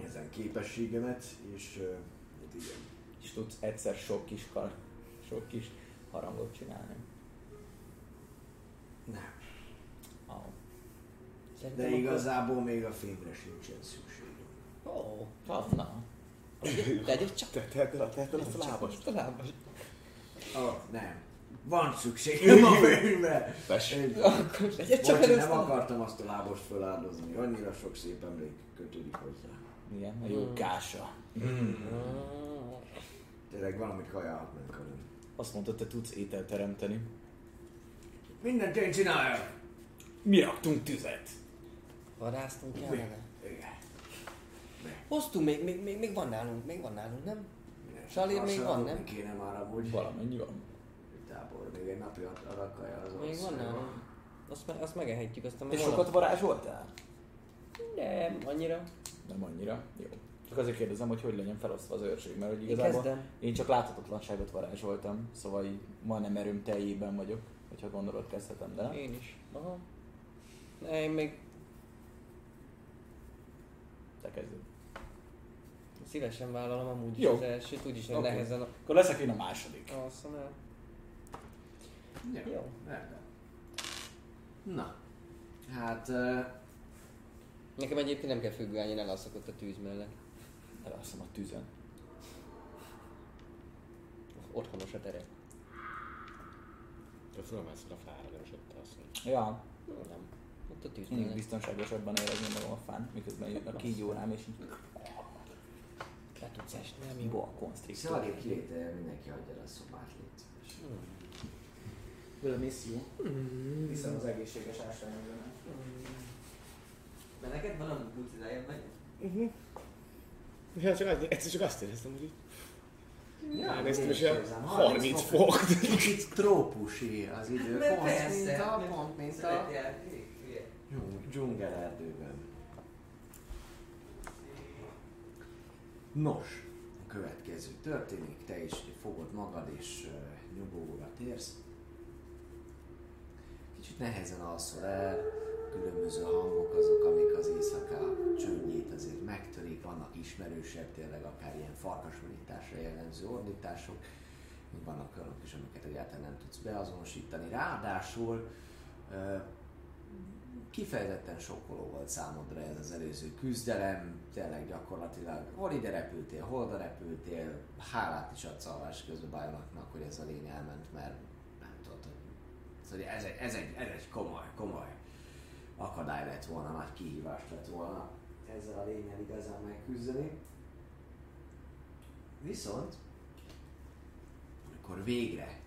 Ezen képességemet, és uh, hát igen. És tudsz egyszer sok kis, kar, sok kis harangot csinálni. Nem. Oh. De igazából még a fémre sincsen szükségem. Ó, oh, Ah, na. tegyed csak Te teheted a, teheted a lábast. a lábas. Oh, nem. Van szükségem a fémre! Tessék. Én- Akkor csak Bocsi, először. nem akartam azt a lábost feláldozni, annyira sok szép emlék kötődik hozzá. Igen, a jó kása. Tényleg valamit kajálhatnánk hanem. Azt mondtad, te tudsz ételt teremteni. Mindent én csináljak! Mi raktunk tüzet? Vadásztunk kellene. Igen. Hoztunk, még, még, még, még van nálunk, még van nálunk, nem? Salér még van, nem? kéne már amúgy. Valamennyi van. Tábor, még egy napi adag kaja az Még van nálunk. Azt, me, azt megehetjük, aztán Te meg sokat varázsoltál? Nem, annyira. Nem annyira. Jó. Csak azért kérdezem, hogy hogy legyen felosztva az őrség, mert hogy Én igazából kezdem. én csak láthatatlanságot varázsoltam, szóval így majdnem erőm teljében vagyok, hogyha gondolod kezdhetem, de nem? Én is. Aha. Ne, én még Kezded. szívesen vállalom amúgy Jó. az elsőt, úgyis Oké. nehezen a... Akkor leszek én a második. Alszom el. Jó. rendben. Na, hát uh, Nekem egyébként nem kell függőállni, én elalszok ott a tűz mellett. Elalszom a tűzön. Otthonos a terep. Te fölmászol a fára, nem is ott alszol. Ja, Nem. A tűz mindig biztonságosabban érezni magam a fán, miközben jön a kígyó rám, és így Le tudsz esni, nem jó. boa konstriktor. Szalék kivétel mindenki hagyja el a szobát, légy szíves. Will miss you. Viszont az egészséges ásványokban. Mert neked van amúgy kulcizájad meg? Ja, csak, azt- egyszer csak azt éreztem, hogy így Ja, Elnéztem, és is ilyen érzem. 30 fok. Kicsit trópusi az idő, Mert pont persze, mint a, pont mint a Szeretjál, dzsung- dzsungelerdőben. Nos, a következő történik, te is fogod magad és uh, nyugovóra térsz. Kicsit nehezen alszol el, különböző hangok azok, amik az éjszaka csöndjét azért megtörik, vannak ismerősebb, tényleg akár ilyen farkasonításra jellemző ordítások, vannak olyanok is, amiket egyáltalán nem tudsz beazonosítani. Ráadásul kifejezetten sokkoló volt számodra ez az előző küzdelem, tényleg gyakorlatilag hol ide repültél, hol oda repültél, hálát is adsz alvás közben Bajlaknak, hogy ez a lény elment, mert nem tudod, szóval ez egy, ez egy, ez egy komoly, komoly akadály lett volna, nagy kihívás lett volna ezzel a lényel igazán megküzdeni. Viszont, amikor végre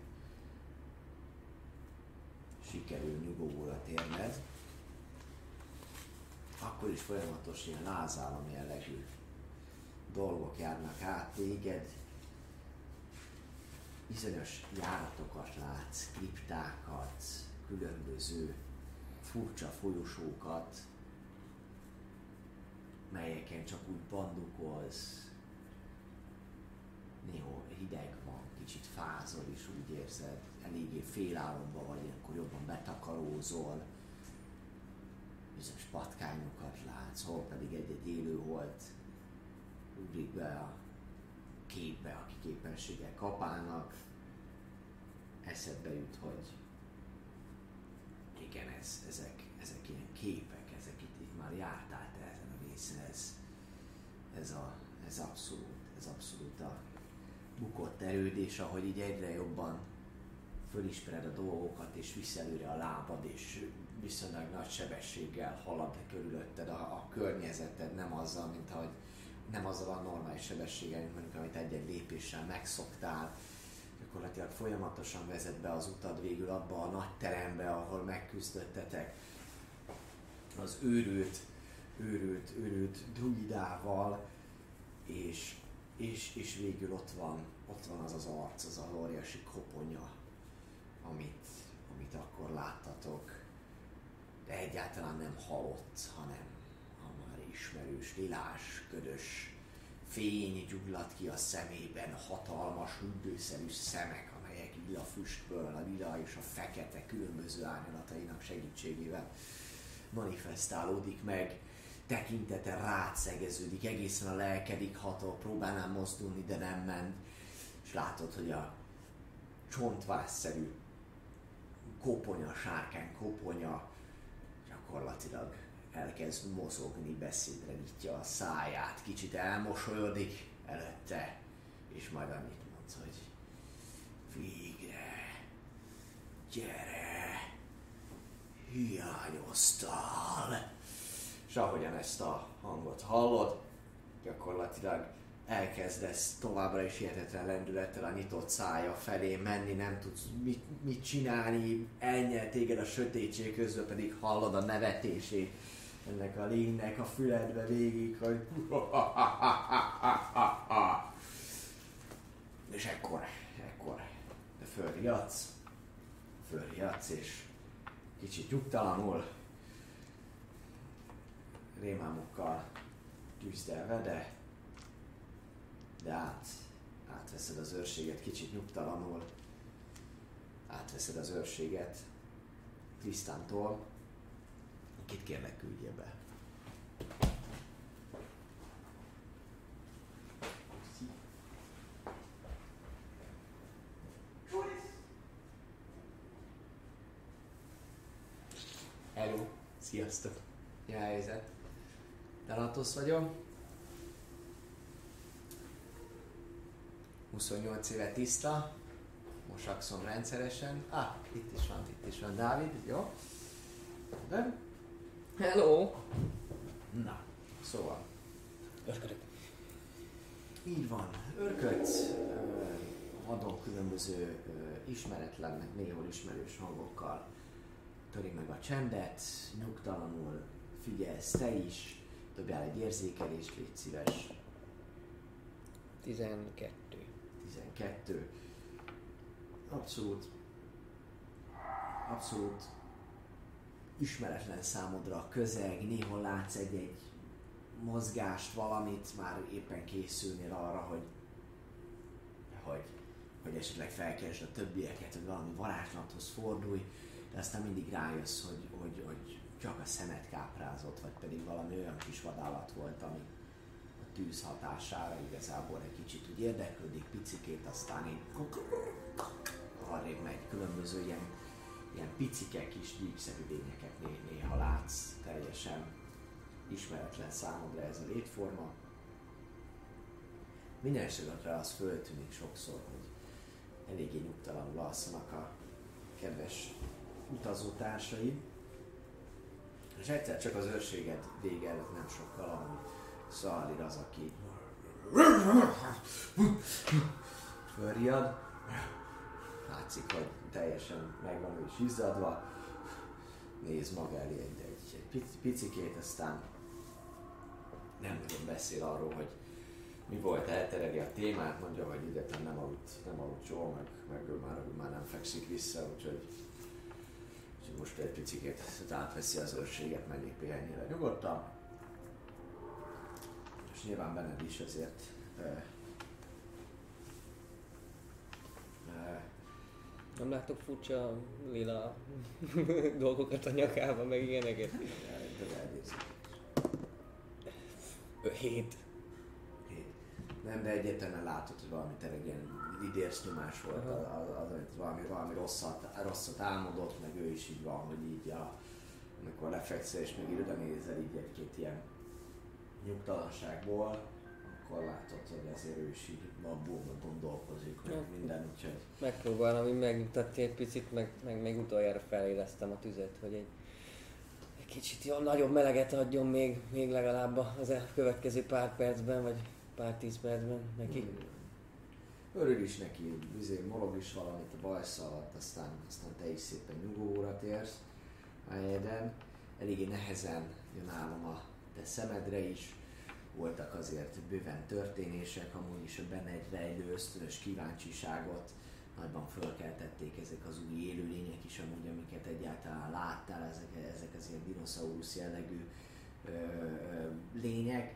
sikerül nyugovóra térned, akkor is folyamatos ilyen lázálom jellegű dolgok járnak át téged, bizonyos járatokat látsz, kriptákat, különböző furcsa folyosókat, melyeken csak úgy bandukolsz, néha hideg van, kicsit fázol is úgy érzed, eléggé félálomban vagy, ilyenkor jobban betakarózol, bizonyos patkányokat látsz, hol pedig egy-egy élő volt, ugrik be a képbe, aki képességgel kapálnak, eszedbe jut, hogy igen, ez, ezek, ezek ilyen képek, ezek itt, itt már jártál te ezen a részen, ez, ez, a, ez abszolút, ez abszolút a bukott erőd, és ahogy így egyre jobban fölismered a dolgokat, és visz előre a lábad, és viszonylag nagy sebességgel halad körülötted. A, a környezeted, nem azzal, mint ahogy nem azzal a normális sebességgel, mint mondjuk, amit egy-egy lépéssel megszoktál, gyakorlatilag folyamatosan vezet be az utad végül abba a nagy terembe, ahol megküzdöttetek. Az őrült, őrült, őrült druidával, és, és, és végül ott van, ott van az az arc, az a óriási koponya, amit, amit akkor láttatok, de egyáltalán nem halott, hanem a már ismerős, lilás, ködös fény gyulladt ki a szemében, hatalmas, üldőszerű szemek, amelyek lila füstből, a lila és a fekete különböző árnyalatainak segítségével manifestálódik meg, tekintete rád szegeződik, egészen a lelkedik hatol, próbálnám mozdulni, de nem ment, és látod, hogy a csontvászszerű koponya, sárkány koponya gyakorlatilag elkezd mozogni, beszédre nyitja a száját, kicsit elmosolyodik előtte, és majd annyit mondsz, hogy végre, gyere, hiányoztál. És ahogyan ezt a hangot hallod, gyakorlatilag elkezdesz továbbra is hihetetlen lendülettel a nyitott szája felé menni, nem tudsz mit, mit csinálni, elnyel téged a sötétség közben pedig hallod a nevetését. Ennek a lénynek a füledbe végig, hogy és ekkor, ekkor de fölriadsz, fölriadsz és kicsit nyugtalanul, rémámokkal tűzdelve, de, de át, átveszed az őrséget kicsit nyugtalanul, átveszed az őrséget Trisztántól, Kit kérlek küldje be? Hello, sziasztok! Mi a helyzet? Delatosz vagyok. 28 éve tiszta, mosakszom rendszeresen. Ah, itt is van, itt is van Dávid, jó? De Hello! Na, szóval, Örködök. így van, örködsz, ö, adok különböző ö, ismeretlen, meg néhol ismerős hangokkal töri meg a csendet, nyugtalanul figyelsz te is, dobjál egy érzékelést, légy szíves, 12. 12. Abszolút, abszolút ismeretlen számodra közeg, néhol látsz egy-egy mozgást, valamit, már éppen készülnél arra, hogy, hogy, hogy esetleg felkeresd a többieket, hogy valami varázslathoz fordulj, de aztán mindig rájössz, hogy, hogy, hogy csak a szemet káprázott, vagy pedig valami olyan kis vadállat volt, ami tűz hatására igazából egy kicsit úgy érdeklődik picikét, aztán így arrébb megy különböző ilyen, ilyen picike kis gyíkszerű lényeket né- néha látsz, teljesen ismeretlen számodra ez a létforma. Minden esetre az föltűnik sokszor, hogy eléggé nyugtalanul alszanak a kedves utazótársaid. És egyszer csak az őrséged vége előtt nem sokkal, ahogy Szalir az, aki fölriad. Látszik, hogy teljesen megvan ő is izzadva. Néz maga elé egy, egy, egy pic- picikét, aztán nem nagyon beszél arról, hogy mi volt, eltereli a témát, mondja, hogy egyetlen nem aludt, nem aludt jól, meg, meg ő már, már nem fekszik vissza, úgyhogy, úgyhogy most egy picikét átveszi az őrséget, menjék pihenjére nyugodtan. És nyilván benned is ezért eh, eh, Nem láttok furcsa lila dolgokat a nyakába, meg ilyeneket? Ö, Hét. Nem, de egyértelműen látod, hogy valami tényleg ilyen idérs nyomás volt, az, az, az, valami, valami rosszat, rosszat álmodott, meg ő is így van, hogy így a, amikor lefekszel és még ide nézel így egy-két ilyen nyugtalanságból, akkor látod, hogy azért ő is így abból gondolkozik, meg Ja. minden, úgyhogy Megpróbálom így megnyugtatni egy picit, meg, meg még utoljára felélesztem a tüzet, hogy egy, egy kicsit jó, nagyobb meleget adjon még, még legalább az következő pár percben, vagy pár tíz percben neki. Örül is neki, izé, morog is valamit a bajsz alatt, aztán, aztán te is szépen nyugovóra térsz a helyeden. Eléggé nehezen jön álom a te szemedre is. Voltak azért bőven történések, amúgy is a benne egy rejlő ösztönös kíváncsiságot. Nagyban fölkeltették ezek az új élőlények is, amúgy, amiket egyáltalán láttál, ezek, ezek az ilyen dinoszaurusz jellegű ö, lények.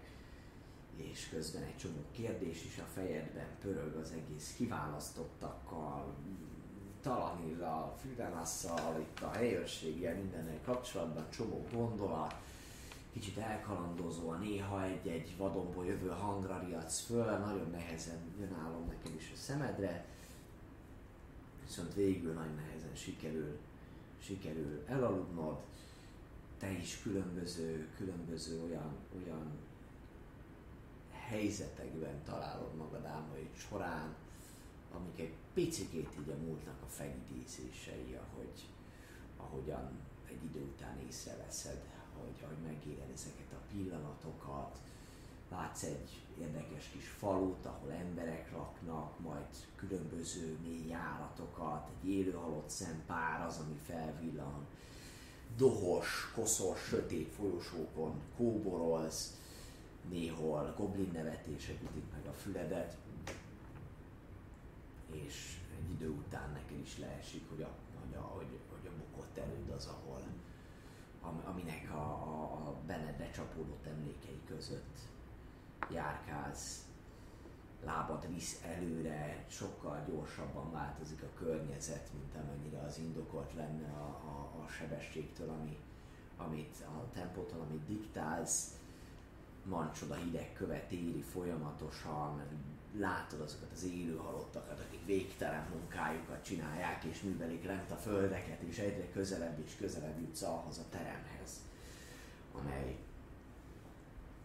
És közben egy csomó kérdés is a fejedben pörög az egész kiválasztottakkal, Talanillal, Fidenasszal, itt a helyőrséggel, mindennel kapcsolatban csomó gondolat, kicsit elkalandozó, néha egy-egy vadonból jövő hangra riadsz föl, nagyon nehezen jön álom neked is a szemedre, viszont végül nagy nehezen sikerül, sikerül elaludnod, te is különböző, különböző olyan, olyan helyzetekben találod magad álmaid során, amik egy picikét így a múltnak a felidézései, ahogy, ahogyan egy idő után észreveszed, hogy, hogy megéled ezeket a pillanatokat, látsz egy érdekes kis falut, ahol emberek laknak, majd különböző mély járatokat, egy élő halott szempár az, ami felvillan, dohos, koszos, sötét folyosókon kóborolsz, néhol goblin nevetések ütik meg a füledet, és egy idő után neked is leesik, hogy a, hogy a, hogy, hogy a bukott erőd az, ahol, aminek a, a, a benned becsapódott emlékei között járkálsz, lábad visz előre, sokkal gyorsabban változik a környezet, mint amennyire az indokolt lenne a, a, a sebességtől, ami, amit a tempótól, amit diktálsz, mancsod a hideg követ éri folyamatosan, látod azokat az élő halottakat, akik végtelen munkájukat csinálják és művelik lent a földeket, és egyre közelebb és közelebb jutsz ahhoz a teremhez, amely,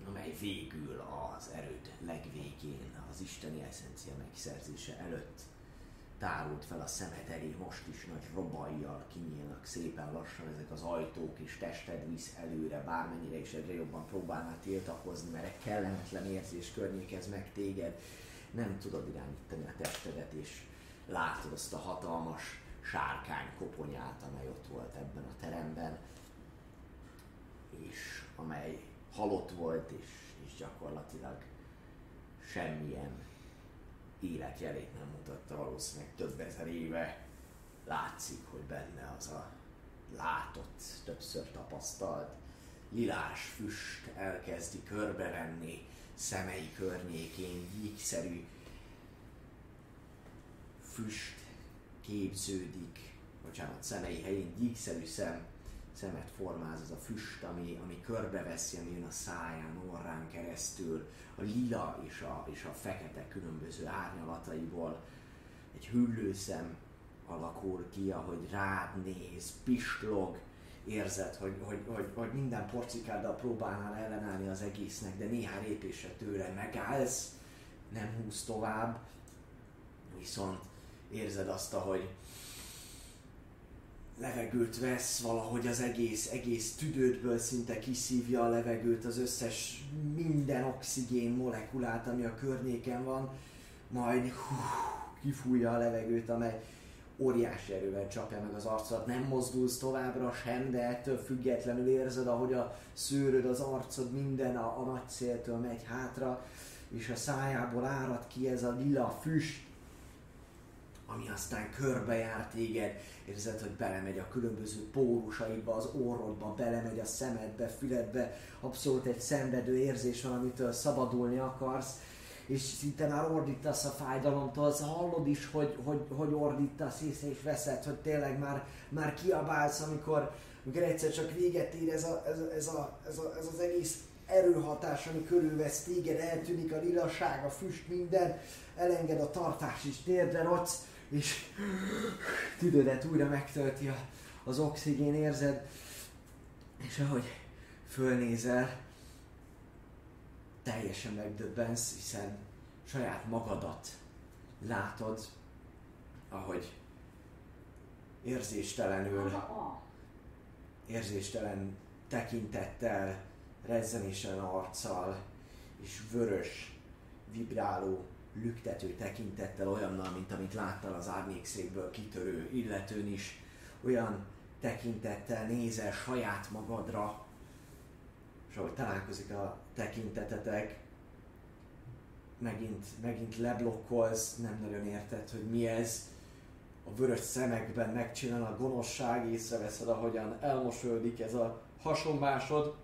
amely végül az erőd legvégén, az isteni eszencia megszerzése előtt tárult fel a szemed elé, most is nagy robajjal kinyílnak szépen lassan ezek az ajtók, és tested visz előre, bármennyire is egyre jobban próbálnál tiltakozni, mert egy kellemetlen érzés környékez meg téged, nem tudod irányítani a testedet, és látod azt a hatalmas sárkány koponyát, amely ott volt ebben a teremben, és amely halott volt, és, és gyakorlatilag semmilyen életjelét nem mutatta valószínűleg több ezer éve. Látszik, hogy benne az a látott, többször tapasztalt lilás füst elkezdi körbevenni szemei környékén, gyíkszerű füst képződik, bocsánat, szemei helyén gyíkszerű szem, szemet formáz az a füst, ami, ami körbeveszi, ami jön a száján, orrán keresztül, a lila és a, és a fekete különböző árnyalataiból, egy hüllőszem, alakul ki, ahogy rád néz, pislog, érzed, hogy, hogy, hogy, hogy minden porcikáddal próbálnál ellenállni az egésznek, de néhány lépésre tőle megállsz, nem húz tovább, viszont érzed azt, hogy levegőt vesz, valahogy az egész, egész tüdődből szinte kiszívja a levegőt, az összes minden oxigén molekulát, ami a környéken van, majd hú, kifújja a levegőt, amely óriási erővel csapja meg az arcot, nem mozdulsz továbbra sem, de ettől függetlenül érzed, ahogy a szőröd, az arcod minden a, a nagy széltől megy hátra, és a szájából árad ki ez a lila füst, ami aztán körbejár téged, érzed, hogy belemegy a különböző pórusaidba, az orrodba, belemegy a szemedbe, füledbe, abszolút egy szenvedő érzés van, amitől szabadulni akarsz, és szinte már ordítasz a fájdalomtól, az hallod is, hogy, hogy, hogy ordítasz, észre és veszed, hogy tényleg már, már kiabálsz, amikor, amikor egyszer csak véget ér ez, a, ez, ez, a, ez, a, ez az egész erőhatás, ami körülvesz téged, eltűnik a lilaság, a füst, minden, elenged a tartás is, térdre rocsz, és tüdődet újra megtölti a, az oxigén, érzed, és ahogy fölnézel, teljesen megdöbbensz, hiszen saját magadat látod, ahogy érzéstelenül, érzéstelen tekintettel, rezzenésen arccal és vörös, vibráló, lüktető tekintettel olyannal, mint amit láttál az árnyékszékből kitörő illetőn is, olyan tekintettel nézel saját magadra, és ahogy találkozik a tekintetetek, megint, megint leblokkolsz, nem nagyon érted, hogy mi ez. A vörös szemekben megcsinál a gonoszság, észreveszed, ahogyan elmosődik ez a hasonmásod,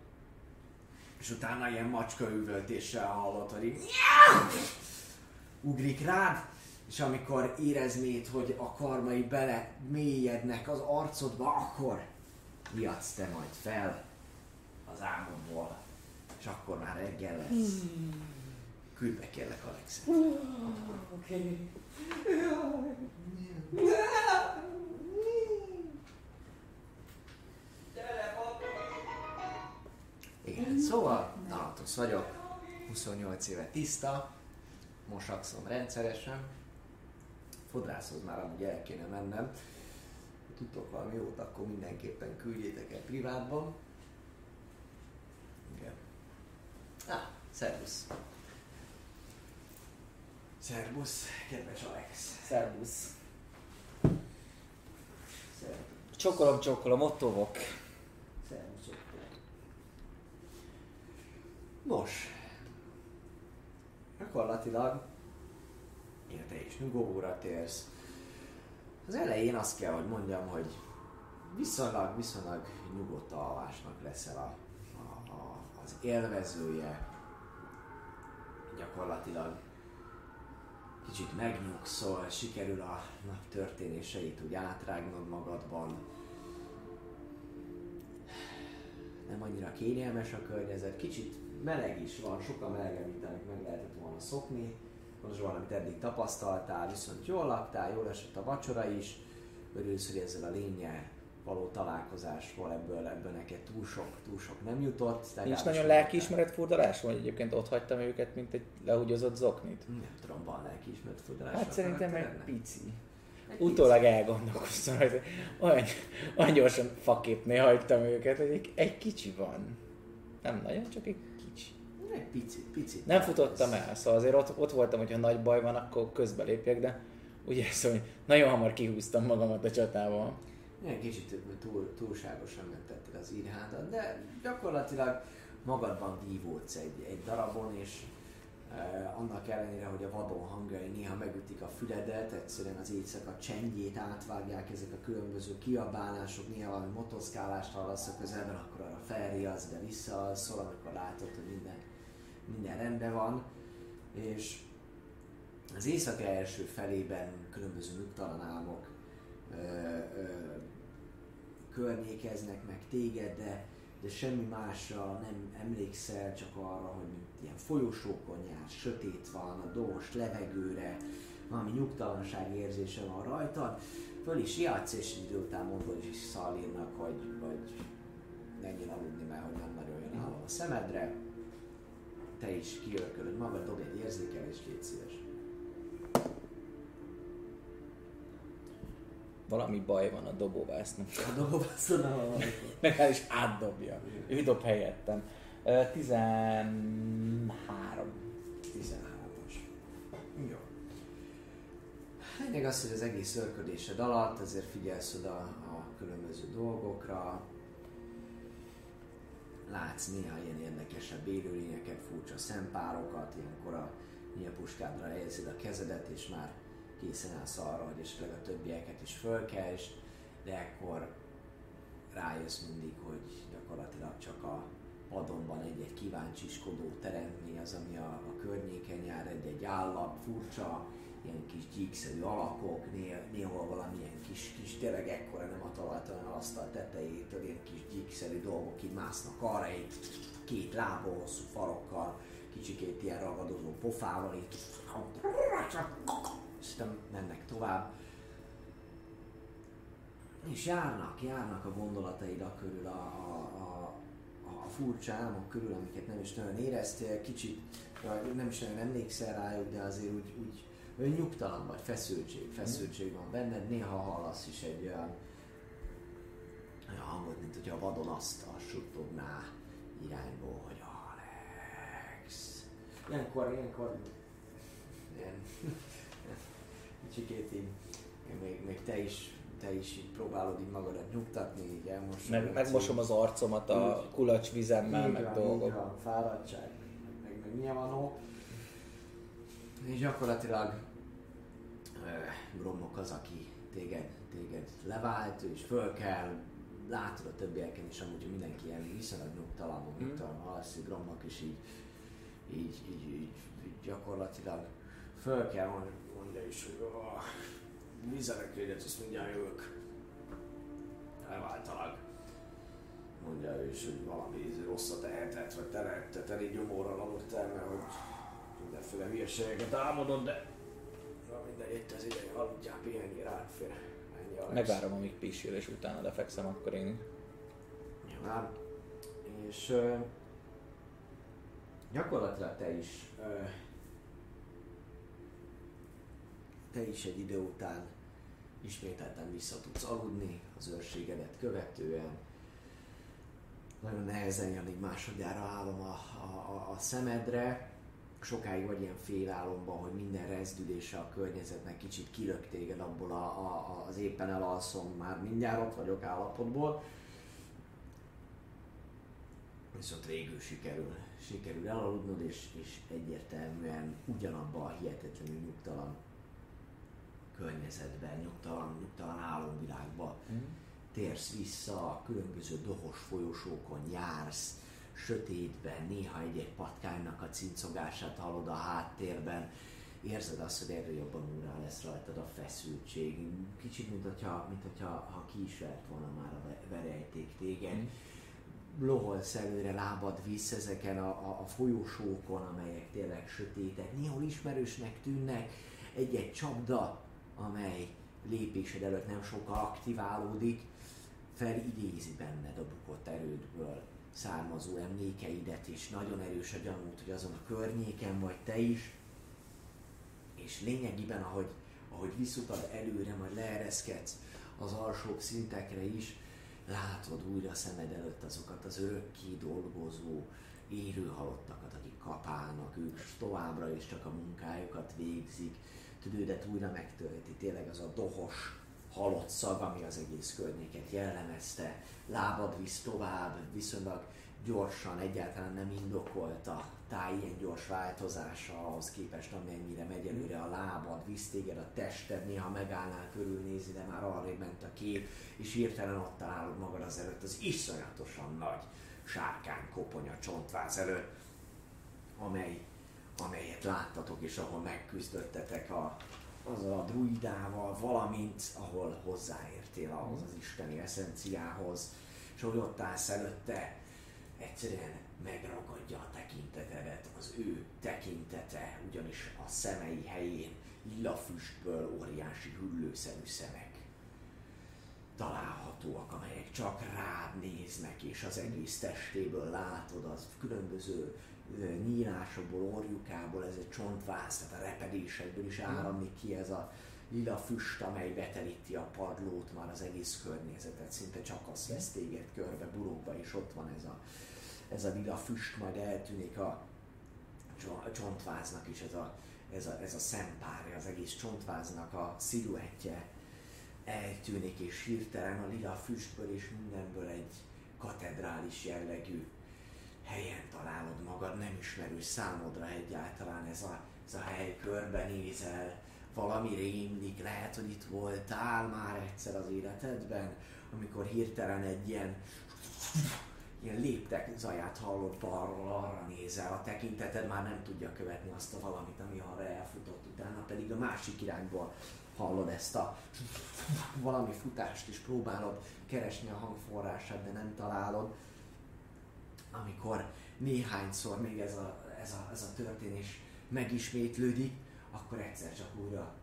és utána ilyen macska üvöltéssel hallod, hogy ugrik rád, és amikor éreznéd, hogy a karmai bele mélyednek az arcodba, akkor riadsz te majd fel az álmodból, és akkor már reggel lesz. Küldj be kérlek Alexet. Oké. Igen, szóval Thanatos vagyok, 28 éve tiszta, mosakszom rendszeresen, fodrászhoz már amúgy el kéne mennem. Ha tudtok valami jót, akkor mindenképpen küldjétek el privátban. Igen. Ah, szervusz. Szervusz, kedves Alex. Szervusz. Szervusz. Csokolom, csokolom, ott tovok. Szervusz. Nos, gyakorlatilag igen, te is nyugovóra térsz. Az elején azt kell, hogy mondjam, hogy viszonylag, viszonylag nyugodt alvásnak leszel a, az élvezője. Gyakorlatilag kicsit megnyugszol, sikerül a nap történéseit úgy átrágnod magadban. Nem annyira kényelmes a környezet, kicsit meleg is van, sokkal melegebb, mint amit meg lehetett volna szokni. Az valamit eddig tapasztaltál, viszont jól laktál, jól esett a vacsora is. Örülsz, hogy ezzel a lényel való találkozásból ebből, ebből neked túl sok, túl sok nem jutott. Nincs nagyon nem lelkiismeret furdalás, vagy egyébként ott hagytam őket, mint egy lehugyozott zoknit? Nem tudom, van lelkiismeret fordulás. Hát a szerintem egy karakterednek? pici. Egy Utólag elgondolkoztam, hogy olyan, olyan gyorsan faképnél hagytam őket, hogy egy, egy kicsi van. Nem nagyon, csak egy kicsi. Egy pici, pici. Nem futottam el, szóval azért ott, ott voltam, hogyha nagy baj van, akkor közbelépjek, de ugye szóval nagyon hamar kihúztam magamat a csatával. Ilyen kicsit túl, túlságosan mentetted az írhádat, de gyakorlatilag magadban vívódsz egy, egy darabon, és eh, annak ellenére, hogy a vadon hangjai néha megütik a füledet, egyszerűen az éjszaka csendjét átvágják ezek a különböző kiabálások, néha valami motoszkálást hallasz a közelben, akkor arra felriadsz, de visszaalszol, amikor látod, hogy minden, minden rendben van, és az éjszaka első felében különböző nyugtalan álmok ö, ö, környékeznek meg téged, de, de semmi másra nem emlékszel, csak arra, hogy ilyen folyosókon jársz, sötét van, a dós levegőre, valami nyugtalanság érzése van rajtad, föl is játsz, és idő után mondod is Szalírnak, hogy, hogy menjél aludni, mert hogy nem nagyon jön állam a szemedre. Te is kiörkölöd magad, dobj egy érzékelést, légy szíves. Valami baj van a dobóvásznak. A dobobasztonnal valamikor. Meg el is átdobja. Ő dob helyettem. Ö, 13. 13-as. Jó. Lényeg az, hogy az egész örködésed alatt azért figyelsz oda a különböző dolgokra, látsz néha ilyen érdekesebb élőlényeket, furcsa szempárokat, ilyenkor a nyílpuskádra helyezed a kezedet, és már készen állsz arra, hogy esetleg a többieket is fölkelts, de ekkor rájössz mindig, hogy gyakorlatilag csak a padonban egy-egy kíváncsiskodó teremtmény az, ami a, a környéken jár, egy-egy állat, furcsa, ilyen kis gyíkszerű alakok, néhol valamilyen kis, kis tényleg ekkora nem a talajtól, hanem asztal tetejétől ilyen kis gyíkszerű dolgok így másznak arra, egy két lábon hosszú farokkal, kicsikét ilyen ragadozó pofával, így és aztán mennek tovább. És járnak, járnak a gondolataid a körül, a, a, a, a furcsa álmok körül, amiket nem is nagyon éreztél, kicsit nem is nagyon emlékszel rájuk, de azért úgy, úgy olyan nyugtalan vagy, feszültség, feszültség van benned, néha hallasz is egy olyan, olyan hangot, mint hogyha a vadon azt, azt suttogná irányból, hogy Alex. Ilyenkor, ilyenkor ilyen, kicsikét így, még, még te is, te is így próbálod így magadat nyugtatni, így elmosod. Meg, megmosom az arcomat a kulacs vizemmel, meg Így dolgok. van, fáradtság, meg, meg nyilvánó. És gyakorlatilag Gromok az, aki téged, téged levált, is föl kell, látod a többieken is amúgy, hogy mindenki ilyen viszonylag nyugtalan, Mm. nyugtalan alszik, Gromok is így, így, így, így, így gyakorlatilag föl kell mondja is, hogy oh, vizenek egyet, azt mindjárt jövök. Elváltalak mondja ő is, hogy valami rosszat ehetett, vagy te letted elég gyomorral aludtál, mert hogy mindenféle hülyeségeket álmodod, de na mindegy, itt az ideje, aludjál, pihenj, rád fér. Ennyi a Megvárom, amíg pisil, és utána lefekszem, akkor én Nyilván. És ö, gyakorlatilag te is ö, te is egy idő után ismételten vissza tudsz aludni az őrségedet követően. Nagyon nehezen jön így másodjára álom a, a, a, szemedre. Sokáig vagy ilyen félálomban, hogy minden rezdülése a környezetnek kicsit kilök téged abból a, a, az éppen elalszom, már mindjárt ott vagyok állapotból. Viszont végül sikerül, sikerül elaludnod, és, és egyértelműen ugyanabban a hihetetlenül nyugtalan környezetben, nyugtalan, nyugtalan álomvilágba térsz vissza, a különböző dohos folyosókon jársz, sötétben, néha egy-egy patkánynak a cincogását hallod a háttérben, érzed azt, hogy erről jobban úrá lesz rajtad a feszültség. Kicsit, mint hogyha, mint hogyha ha vert volna már a ve- verejték téged. Mm. Loholsz előre, lábad visz ezeken a, a, a folyosókon, amelyek tényleg sötétek, néhol ismerősnek tűnnek, egy-egy csapda, amely lépésed előtt nem sokkal aktiválódik, felidézi benned a bukott erődből származó emlékeidet, és nagyon erős a gyanút, hogy azon a környéken vagy te is, és lényegében, ahogy, ahogy visszutad előre, majd leereszkedsz az alsóbb szintekre is, látod újra szemed előtt azokat az örökké dolgozó élő halottakat, akik kapálnak, ők továbbra is csak a munkájukat végzik, tüdődet újra megtölti, tényleg az a dohos, halott szag, ami az egész környéket jellemezte, lábad visz tovább, viszonylag gyorsan, egyáltalán nem indokolt a ilyen gyors változása ahhoz képest, amennyire megy előre a lábad, visz téged a tested, néha megállnál körülnézni, de már arrébb ment a kép, és hirtelen ott találod magad az előtt az iszonyatosan nagy sárkány koponya csontváz előtt, amely, amelyet láttatok, és ahol megküzdöttetek a, azzal a druidával, valamint ahol hozzáértél ahhoz az isteni eszenciához, és ahogy ott állsz előtte, egyszerűen megragadja a tekintetedet, az ő tekintete, ugyanis a szemei helyén lila füstből óriási hüllőszerű szemek találhatóak, amelyek csak rád néznek, és az egész testéből látod az különböző nyílásokból, orjukából, ez egy csontváz, tehát a repedésekből is áramlik ki ez a lila füst, amely betelíti a padlót, már az egész környezetet, szinte csak az vesz téged körbe, burokba, és ott van ez a, ez a lila füst, majd eltűnik a, cso- a csontváznak is ez a, ez a, ez a szempárja, az egész csontváznak a sziluettje eltűnik, és hirtelen a lila füstből és mindenből egy katedrális jellegű helyen találod magad, nem ismerős számodra egyáltalán ez a, ez a hely, körbenézel, valami rémlik, lehet, hogy itt voltál már egyszer az életedben, amikor hirtelen egy ilyen ilyen léptek zaját hallod balról, arra nézel, a tekinteted már nem tudja követni azt a valamit, ami arra elfutott, utána pedig a másik irányból hallod ezt a valami futást is próbálod keresni a hangforrását, de nem találod. Amikor néhányszor még ez a, ez a, ez a történés megismétlődik, akkor egyszer csak újra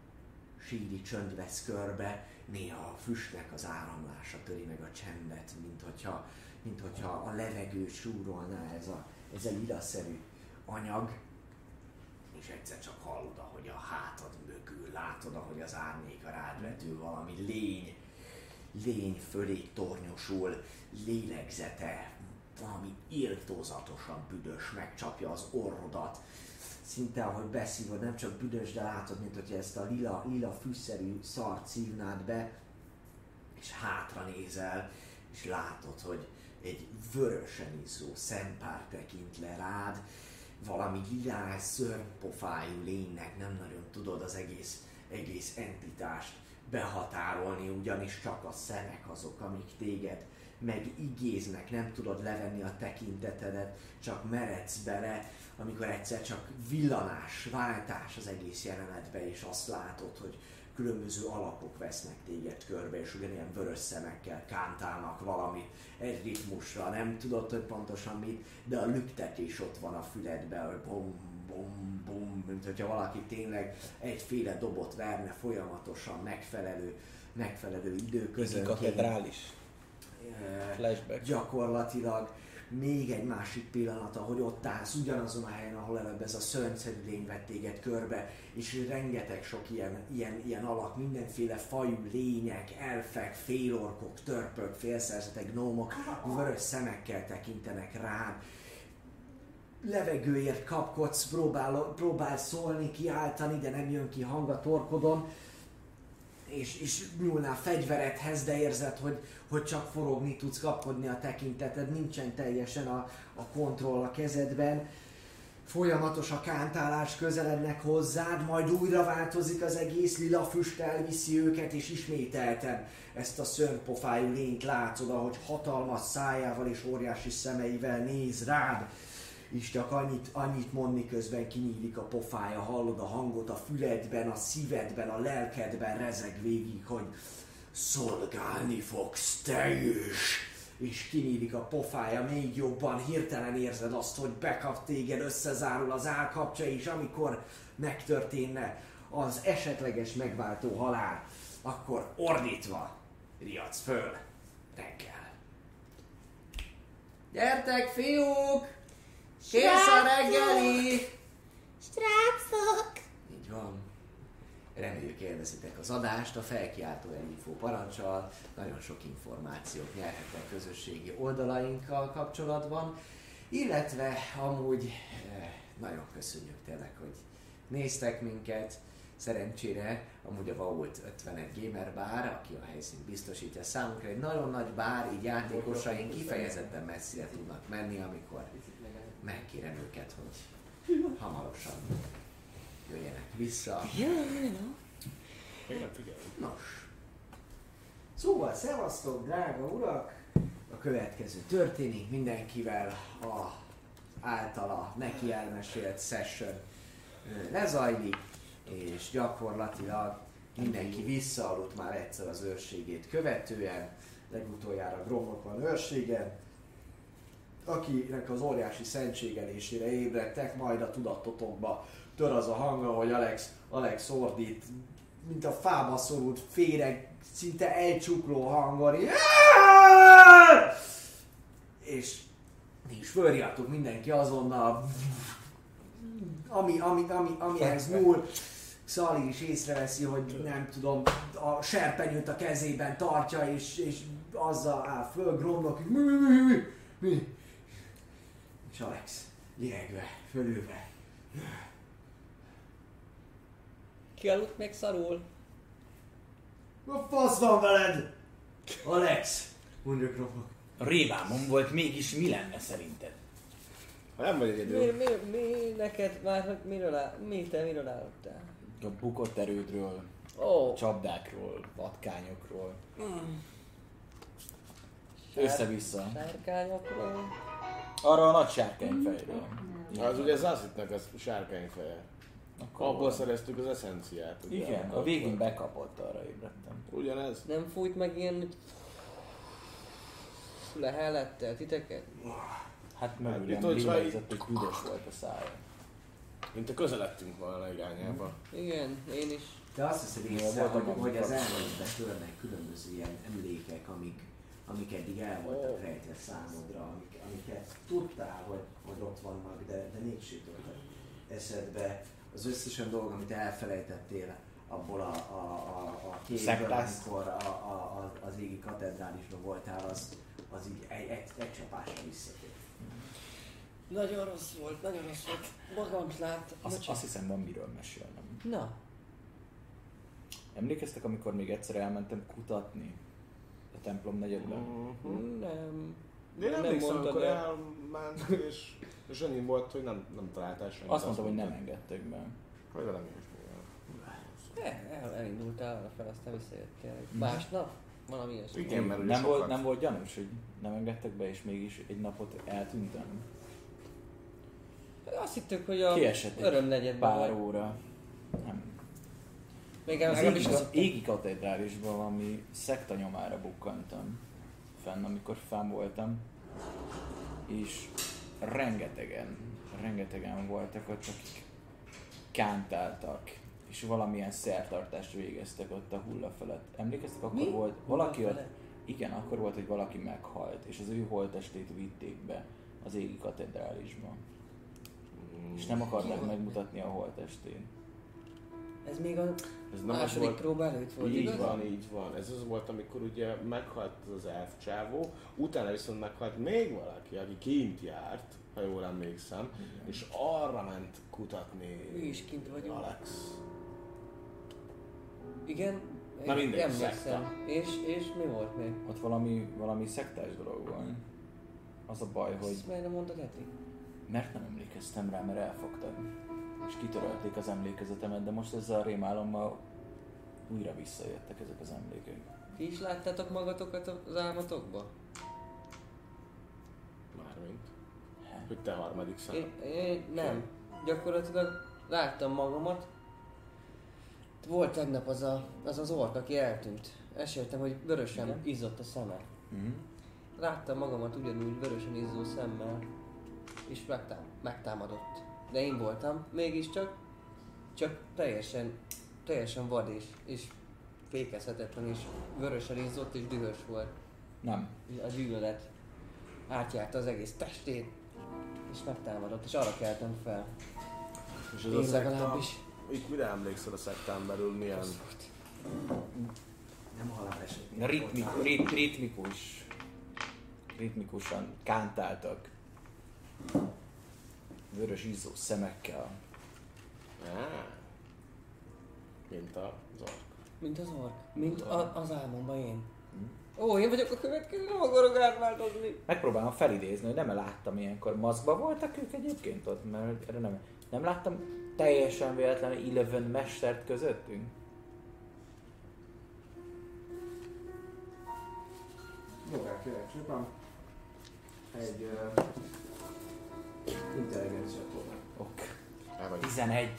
síri csönd vesz körbe, néha a füstnek az áramlása töri meg a csendet, mint hogyha, mint hogyha a levegő súrolná ez a, ez a lilaszerű anyag, és egyszer csak hallod, ahogy a hátad mögül látod, ahogy az árnyéka rád vetül valami lény, lény fölé tornyosul, lélegzete, valami írtózatosan büdös, megcsapja az orrodat, szinte ahogy beszívod, nem csak büdös, de látod, mint hogy ezt a lila, lila fűszerű szart szívnád be, és hátra nézel, és látod, hogy egy vörösen izzó szempár tekint le rád, valami lilás, szörnypofájú lénynek nem nagyon tudod az egész, egész entitást behatárolni, ugyanis csak a szemek azok, amik téged megigéznek, nem tudod levenni a tekintetedet, csak meredsz bele, amikor egyszer csak villanás, váltás az egész jelenetbe, és azt látod, hogy különböző alakok vesznek téged körbe, és ugyanilyen vörös szemekkel kántálnak valamit egy ritmusra, nem tudod, hogy pontosan mit, de a lüktetés ott van a füledben, hogy bum, bum, bum, mint hogyha valaki tényleg egyféle dobot verne folyamatosan megfelelő, megfelelő időközönként. katedrális. Flashback. gyakorlatilag még egy másik pillanat, ahogy ott állsz ugyanazon a helyen, ahol előbb ez a szörnyszerű lény vett téged körbe, és rengeteg sok ilyen, ilyen, ilyen alak, mindenféle fajú lények, elfek, félorkok, törpök, félszerzetek, gnómok, vörös szemekkel tekintenek rád, levegőért kapkodsz, próbál, próbál szólni, kiáltani, de nem jön ki hang a torkodon, és, és nyúlnál fegyveredhez, de érzed, hogy, hogy csak forogni tudsz kapkodni a tekinteted, nincsen teljesen a, a kontroll a kezedben. Folyamatos a kántálás, közelednek hozzád, majd újra változik az egész, lila füst elviszi őket, és ismételten ezt a szörnypofájú lényt látod, ahogy hatalmas szájával és óriási szemeivel néz rád, és csak annyit, annyit mond, miközben kinyílik a pofája, hallod a hangot a füledben, a szívedben, a lelkedben rezeg végig, hogy szolgálni fogsz te is. És kinyílik a pofája még jobban, hirtelen érzed azt, hogy bekap téged, összezárul az állkapcsa, és amikor megtörténne az esetleges megváltó halál, akkor ordítva riadsz föl reggel. Gyertek, fiúk! Kész a reggeli! Srácok! Így van. Reméljük élvezitek az adást, a felkiáltó info parancsal, nagyon sok információt nyerhetek közösségi oldalainkkal kapcsolatban, illetve amúgy eh, nagyon köszönjük tényleg, hogy néztek minket, Szerencsére amúgy a Vault 51 Gamer Bar, aki a helyszínt biztosítja számunkra, egy nagyon nagy bár, így játékosaink kifejezetten messzire tudnak menni, amikor megkérem őket, hogy hamarosan jöjjenek vissza. Nem figyelj. Nos. Szóval, szevasztok, drága urak! A következő történik mindenkivel a általa neki elmesélt session lezajlik, és gyakorlatilag mindenki visszaaludt már egyszer az őrségét követően, legutoljára Gromnak van őrségen, akinek az óriási szentségelésére ébredtek, majd a tudatotokba tör az a hang, ahogy Alex, Alex ordít, mint a fába szorult féreg, szinte elcsukló hangon. És és fölriadtuk mindenki azonnal, ami, ami, ami, amihez nyúl. Szali is észreveszi, hogy nem tudom, a serpenyőt a kezében tartja, és, és azzal áll föl, gromlok, mi, mi, mi, mi, mi. És Alex, liegve, fölülve. Ki aludt még szarul? A fasz van veled? Alex, mondja gromlok. A révámon volt, mégis mi lenne szerinted? Ha nem vagy Mi, egyedül. mi, mi neked már, hogy miről áll, mi te miről állottál? A bukott erődről, Ó, csapdákról, vatkányokról. Össze-vissza. sárkányokról. Arra a nagy sárkányfejről. Az ugye Zaszitnak az sárkányfeje. Akkor Abból szereztük az eszenciát. ugye? Igen, a végén bekapott, arra ébredtem. Ugyanez? Nem fújt meg ilyen lehellettel titeket? Hát Hát, mögülem itt, hogyha lélegzett, hogy büdös volt a szája. Mint a közeledtünk volna irányába. Igen, én is. Te azt hiszed észre, hogy, hogy az elméletben törnek különböző ilyen emlékek, amik, amik eddig el voltak rejtve számodra, amik, amiket tudtál, hogy, hogy ott vannak, de, de mégis jutottak eszedbe. Az összes olyan dolog, amit elfelejtettél abból a, a, a, a képből, amikor a, a, a, az égi katedrálisban voltál, az, az így egy, egy, egy csapásra visszatért. Nagyon rossz volt, nagyon rossz volt. Magam lát. Azt, azt hiszem van miről mesélnem. Na, Emlékeztek, amikor még egyszer elmentem kutatni templom negyedben? nem. Én Nem emlékszem, amikor el. elment, és, annyi volt, hogy nem, nem találtál semmit. Azt mondtam, hogy nem engedtek be. Hogy velem is El, el, elindultál arra fel, aztán visszajöttél. Másnap? Valami ilyesmi. Igen, mert nem, volt, nem volt gyanús, hogy nem engedtek be, és mégis egy napot eltűntem. Azt hittük, hogy a Kiesett egy öröm negyedben Pár vagy. óra. Nem. Még Az égi, az égi katedrálisban valami szekta nyomára bukkantam fenn, amikor fenn voltam, és rengetegen, rengetegen voltak ott, akik kántáltak, és valamilyen szertartást végeztek ott a hulla felett. Emlékeztek, akkor Mi? volt valaki ott, igen, akkor volt, hogy valaki meghalt, és az ő holttestét vitték be az égi katedrálisba. És nem akarták megmutatni a holttestét. Ez még a Ez nem az második volt, próba előtt volt, így igaz? van, így van. Ez az volt, amikor ugye meghalt az elfcsávó, utána viszont meghalt még valaki, aki kint járt, ha jól emlékszem, és arra ment kutatni Mi is kint vagyunk. Alex. Igen? Na mindegy, emlékszem. szekta. És, és mi volt még? Ott valami, valami szektás dolog van. Az a baj, hogy Ezt miért nem mondtad Eti? mert nem emlékeztem rá, mert elfogtad. És kitörölték az emlékezetemet, de most ezzel a rémálommal újra visszajöttek ezek az emlékek. Ti is láttátok magatokat az álmatokba? Mármint. Hogy te harmadik szem. Én, én nem. Gyakorlatilag láttam magamat. Volt tegnap az a, az, az ork, aki eltűnt. Eséltem, hogy vörösen Igen. izzott a szeme. Mm. Láttam magamat ugyanúgy vörösen izzó szemmel, és megtám, megtámadott. De én voltam, mégiscsak, csak teljesen, teljesen vad és, és fékezhetetlen, és vörösen izzott, és dühös volt. Nem. A gyűlölet átjárta az egész testét, és megtámadott, és arra keltem fel. És ez a Én szekta, legalábbis. itt mire emlékszel a szektán belül, milyen? Nem haláleset. Ritmi, rit, ritmikus. Ritmikusan kántáltak. Vörös izzó szemekkel. Á, mint a zork. Mint az ork, mint a, az álmomban én. Ó, én vagyok a következő, nem akarok átváltozni. Megpróbálom felidézni, hogy nem láttam ilyenkor. Maszkba voltak ők egyébként ott? Mert erre nem, nem láttam teljesen véletlenül Eleven mestert közöttünk. Jó, kérlek szépen. Egy uh, intelligencia próbál. Ok. El vagy 11.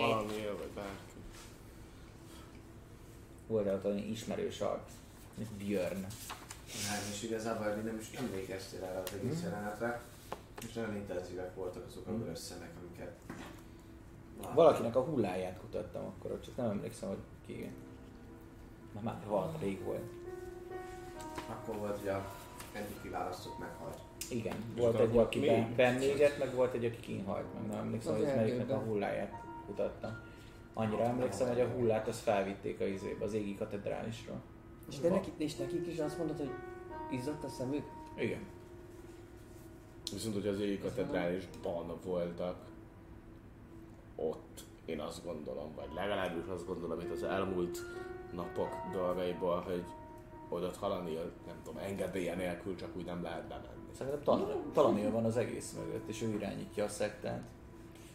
valamiért, vagy bárki. Olyan ismerős arc. Björn. Nem, és igazából Erdi nem is emlékeztél erre az egész jelenetre. És nagyon intenzívek voltak azok a vörös szemek, amiket Valakinek a hulláját kutattam akkor, ott csak nem emlékszem, hogy ki. Na már valami rég volt. Akkor volt, hogy a egyik kiválasztott meghalt. Igen, volt akkor egy, aki mi? ben- bennégett, meg volt egy, aki kinhalt, meg nem emlékszem, hogy ez melyiknek a hulláját kutattam. Annyira emlékszem, hogy a hullát azt felvitték a izébe, az égi katedrálisra. És, de neki, és nekik is azt mondod, hogy izzadt a szemük? Igen. Viszont, hogy az égi katedrálisban voltak, ott én azt gondolom, vagy legalábbis azt gondolom, itt az elmúlt napok dolgaiból, hogy oda Talanil, nem tudom, engedélye nélkül csak úgy nem lehet bemenni. Szerintem Tal- Talanil van az egész mögött, és ő irányítja a szektát.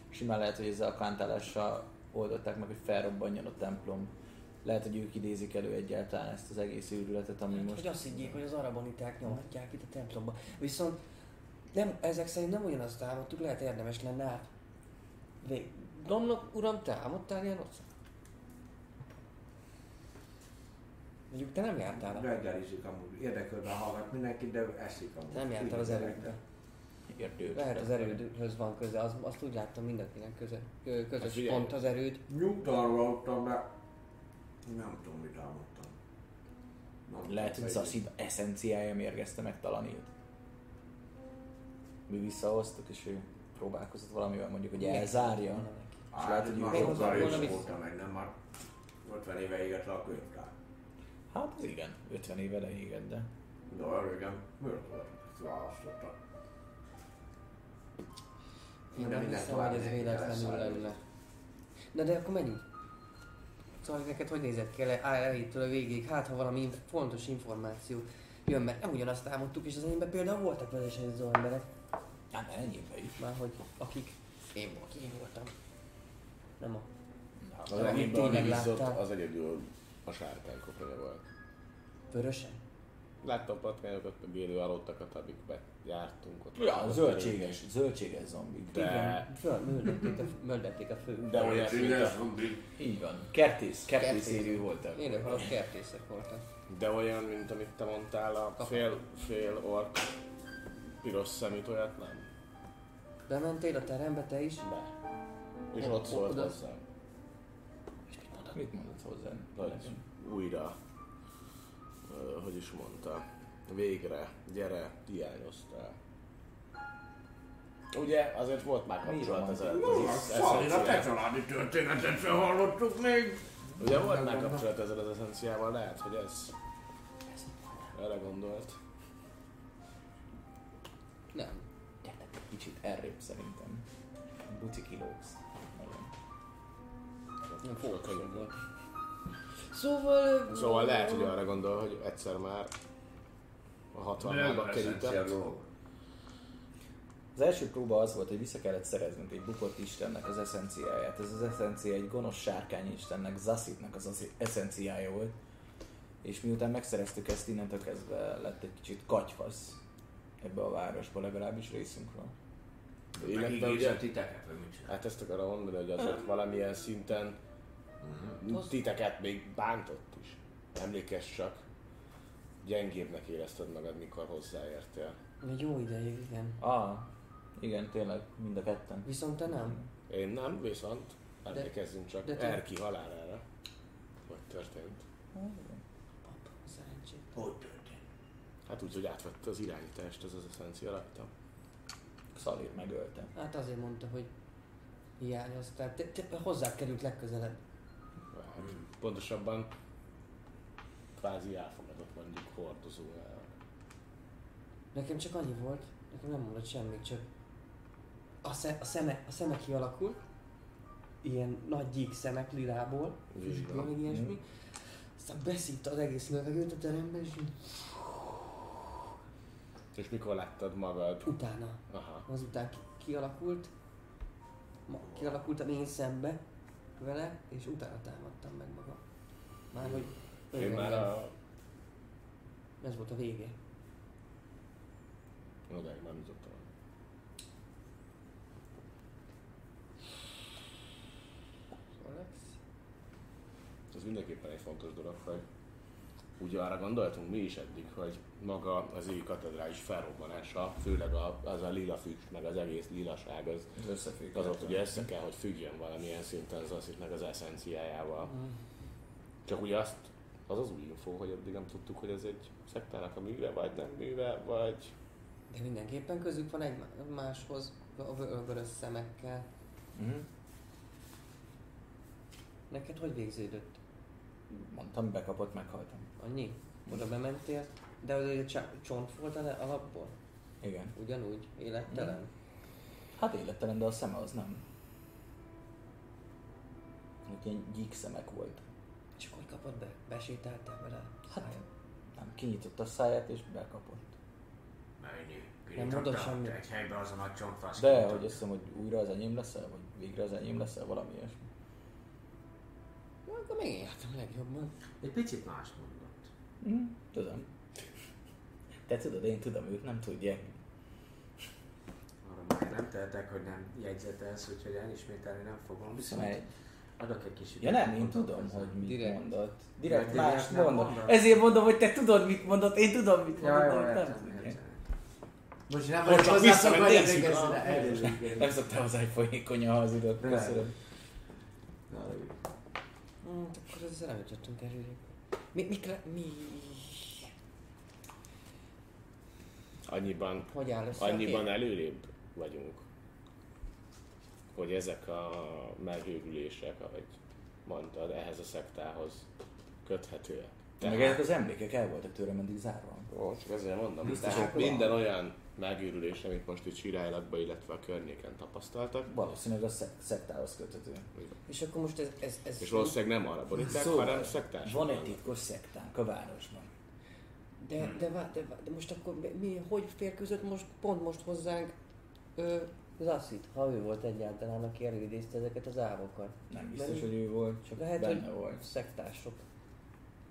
Simán lehet, hogy ezzel a kántálással oldották meg, hogy felrobbanjon a templom. Lehet, hogy ők idézik elő egyáltalán ezt az egész őrületet, ami Most... most... Hogy azt higgyék, hogy az araboniták nyomatják itt a templomba. Viszont nem, ezek szerint nem ugyanazt támadtuk, lehet érdemes lenne át. Vég. Domnok, uram, támadtál ilyen ott? Mondjuk te nem jártál a... Reggelizik amúgy, érdekelve hallgat mindenki, de eszik amúgy. Te nem jártál az erődbe. Érdőt. Lehet az erődhöz van köze, az, azt úgy láttam mindenkinek köze, kö- közös Hát pont az erőd. Nyugtalanul aludtam, de nem tudom, mit álmodtam. Nem Lehet, hogy Zaszid eszenciája mérgezte meg Talanilt. Mi visszahoztuk, és ő próbálkozott valamivel mondjuk, hogy elzárja. És lehet, hogy már sokkal is voltam meg, nem már 50 éve égett le a könyvtár. Hát az igen, 50 éve leégett, de... Olyan régen miért választottak? Én nem hiszem, hogy ez véletlenül lenne. Na de akkor menjünk. Szóval neked hogy nézett ki elejétől a végéig? Hát ha valami inf- fontos információ jön, mert nem ugyanazt álmodtuk, és az enyémben például voltak vezesélyzó emberek. Hát ennyibe is. Már hogy akik én volt, én voltam. Nem a... Az Amit enyémben, ami tényleg viszont, láttál. az egyedül a sárkány koponya volt. Vörösen? Láttam patkányokat, meg élő alottakat, amikbe jártunk ott. Ja, zöldséges, zöldséges zombik. De- möldették a, fő. De olyan, mint a, Így van. Kertész, kertész Kertész. érő voltak. Élő halott kertészek voltak. de olyan, mint amit te mondtál, a fél, fél ork piros szemét, olyat nem. Bementél a terembe te is? De. És ott szólt hozzám, Mit mondott hozzá? hogy újra, hogy is mondta, végre, gyere, hiányoztál. Ugye azért volt már kapcsolat ez a, Szalira, te eszenciával. családi történetet sem hallottuk még. Ugye volt már kapcsolat ezzel az eszenciával, lehet, hogy ez erre gondolt. Nem. Gyertek egy kicsit errébb szerintem. Buci kilógsz. Nem volt. Szóval... ö, Szóval lehet, hogy arra gondol, hogy egyszer már a hatalmába kerített. Az első próba az volt, hogy vissza kellett szereznünk egy bukott istennek az eszenciáját. Ez az eszencia egy gonosz sárkány istennek, Zasitnak az az eszenciája volt. És miután megszereztük ezt, innentől kezdve lett egy kicsit katyfasz ebbe a városba, legalábbis részünkről. Illetve ugye, titeket, vagy mit hát ezt akarom mondani, hogy azért valamilyen szinten titeket még bántott is. Emlékezz csak, gyengébbnek érezted magad, mikor hozzáértél. Egy jó ideig, igen. Ah, igen, tényleg, mind a ketten. Viszont te nem. Én nem, viszont emlékezzünk csak de te- Erki halálára. Hogy történt. Pap, szerencsét. Hogy történt? Hát úgy, hogy átvette az irányítást ez az eszencia rajta. Szalir megölte. Hát azért mondta, hogy hiányoztál. Te, te hozzá került legközelebb. Hát, pontosabban kvázi elfogadott mondjuk hordozójára. Nekem csak annyi volt, nekem nem mondott semmit, csak a, szem, a, szeme, a szeme kialakult, ilyen nagy gyík szemek lilából, füstből, meg ilyesmi. Aztán beszívta az egész levegőt a teremben, és És mikor láttad magad? utána, Aha. azután ki, kialakult, ma, kialakultam én szembe vele, és utána támadtam meg magam. Már hogy Én már a... Ez volt a vége. Odáig már jutottam. Alex? Ez mindenképpen egy fontos dolog, hogy úgy arra gondoltunk mi is eddig, hogy maga az égi katedrális felrobbanása, főleg a, az a lila füst, meg az egész lilaság, az, Az az ott ugye össze kell, hogy függjön valamilyen szinten az asszitnek az eszenciájával. Csak ugye azt, az az új info, hogy eddig nem tudtuk, hogy ez egy szektának a műve, vagy nem műve, vagy... De mindenképpen közük van egymáshoz a vö- vörös szemekkel. Mhm. Neked hogy végződött? Mondtam, bekapott, meghaltam. Annyi? Oda bementél, de az csa- csont volt a le- alapból? Igen. Ugyanúgy? Élettelen? Hát élettelen, de a szeme az nem. Ott ilyen gyík szemek volt. És akkor hogy kapod be? Besétáltál vele? Hát- Szájad? Nem, kinyitotta a száját és bekapott. Mennyi? Nem mondod semmit. Egy helyben az a nagy csontfasz. De, hogy azt hiszem, hogy újra az enyém leszel, vagy végre az enyém leszel, valami ilyesmi. Na, akkor a legjobban. Egy picit más mondott. Mhm. Tudom. Te tudod, én tudom, ők nem tudják. Arra már nem tehetek, hogy nem jegyzetelsz, úgyhogy elismételni nem fogom. Viszont egy... Adok egy kis Ja nem, én tudom, hogy mit Direkt. mondott. Direkt Ja, direkt más nem mondott. mondott? Ezért mondom, hogy te tudod, mit mondott, én tudom, mit Ja, mondott, jó, de ők nem értem, tudják. értem. Most nem vagyok hozzászokva, hogy elnézést. Nem szoktál hozzá, hogy folyékonyan hazudott. Nem. Köszönöm. Na, jó. Mm, akkor ezzel nem jutottunk előre. Mi, mikre, mi... Annyiban, Hogy áll össze annyiban előrébb vagyunk, hogy ezek a megőrülések, ahogy mondtad, ehhez a szektához köthetőek. Meg ezek az emlékek el voltak tőlem eddig zárva. Ó, csak ezért mondom, Biztos, tehát minden olyan megőrülés, amit most itt Sirálylakban, illetve a környéken tapasztaltak, Valószínűleg a szek- szektához köthető. És akkor most ez... ez, ez és valószínűleg nem arra borítják, Szóval, hanem szektás. van egy titkos szektánk a városban. De, de, vá- de, vá- de, most akkor mi, hogy férkőzött most, pont most hozzánk ö, Lassit, ha ő volt egyáltalán, aki előidézte ezeket az ávokat. Nem biztos, Mert- hogy ő volt, csak Lehet, benne hogy volt. szektások.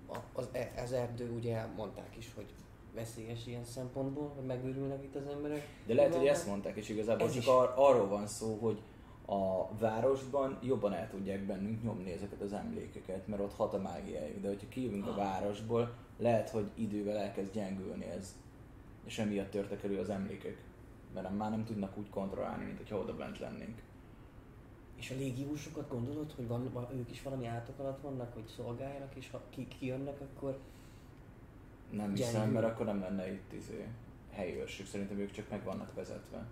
A, az, e- az erdő ugye mondták is, hogy veszélyes ilyen szempontból, hogy megőrülnek itt az emberek. De lehet, hogy ezt mondták, és igazából Ez csak is. ar- arról van szó, hogy a városban jobban el tudják bennünk nyomni ezeket az emlékeket, mert ott hat a mágiájuk. De hogyha kijövünk a városból, lehet, hogy idővel elkezd gyengülni ez. És emiatt törtek elő az emlékek. Mert nem- már nem tudnak úgy kontrollálni, mint hogyha oda bent lennénk. És a légiósokat gondolod, hogy van, van, ők is valami átok alatt vannak, hogy szolgáljanak, és ha ki, kijönnek, akkor Nem hiszem, Gyengül. mert akkor nem lenne itt izé, helyi őrség. Szerintem ők csak meg vannak vezetve.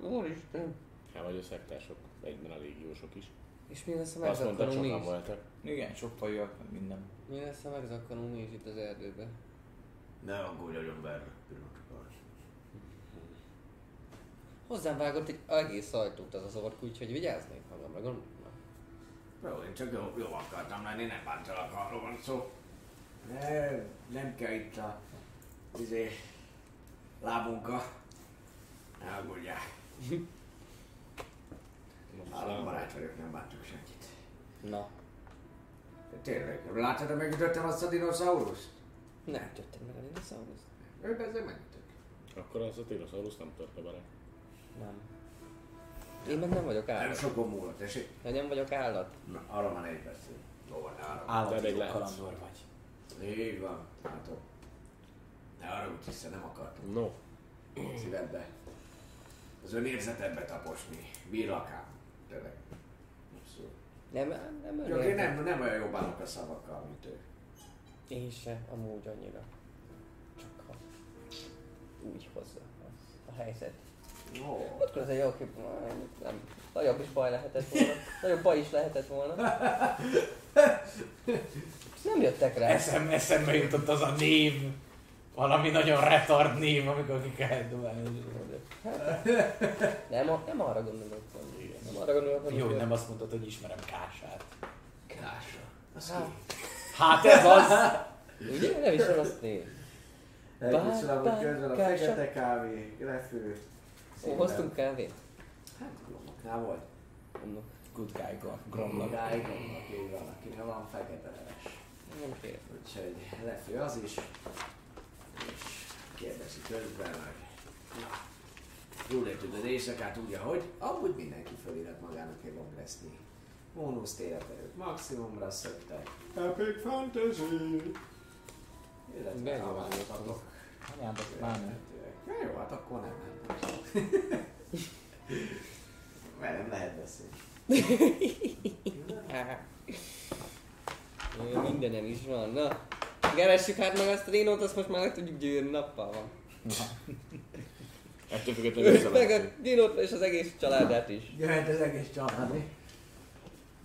Úristen! Hát vagy a szektások, egyben a légiósok is. És mi lesz, ha Azt mondták, sokan voltak. Igen, sok fajúak, meg minden. Mi lesz, ha megzakkanunk mi is itt az erdőbe? Ne aggódj, nagyon berre. Pillanatokat. Hozzám vágott egy egész ajtót az az ork, úgyhogy vigyáznék magamra, gondolom. Jó, én csak jó, jó akartam lenni, nem bántalak, arról van szó. Nem, nem kell itt a izé, lábunka. Ne aggódjál. Állam barát vagyok, nem bántok senkit. Na, tényleg, láttad, hogy megütöttem azt a dinoszaurusz? nem jöttek meg a dinoszaurusz. Ő ezzel megütött. Akkor az a Tyrannosaurus nem törte bele. Nem. Én meg nem vagyok Nem állat. sokon múlott, tessék. Én nem vagyok állat. Na, arra már egy beszél. Jó, van, arra. Állati kalandor vagy. Így van, látod. Ne arra úgy hisz, nem akartam. No. szívedbe. Az önérzetedbe taposni. Bírlak ám. Tényleg. Nem, nem Csak én nem, nem olyan jó bánok a szavakkal, mint ő. Én se, amúgy annyira. Csak ha úgy hozza az a helyzet. Ó, Akkor ez egy jó kép, nem, nagyobb is baj lehetett volna. Nagyobb baj is lehetett volna. Nem jöttek rá. Eszem, eszembe jutott az a név. Valami nagyon retard név, amikor ki kell dobálni. Nem, a- nem arra gondolok, hogy nem arra gondolok, hogy Jó, hogy nem azt mondtad, hogy ismerem Kását. Kásra. Az Hát, Hát ez az! ugye? Nem is azt név. Bá- amúgy közben a fekete kávé, lefő. Ó, hoztunk kávét? Hát, glomoknál volt. Mondok, Good guy, Gromnak. Magáig vannak, így van, akinek van fekete leves. nem kérek. Úgyhogy lefő az is. És kérdezi közben, hogy na, jól értük az éjszakát úgy, ahogy amúgy mindenki fölírhat magának egy long restni Bónusz téreperőt maximumra szöktek. Epic Fantasy! Illetve találtatok. Anyádat már nem. Ja, jó, hát akkor nem. nem. Velem lehet beszélni. Mindenem is van, na. Keressük hát meg azt a Rinót, azt most már meg tudjuk gyűrni, nappal van. Ettől függetlenül Őt meg a. Rinót és az egész családát is. Jöhet az egész család, mi?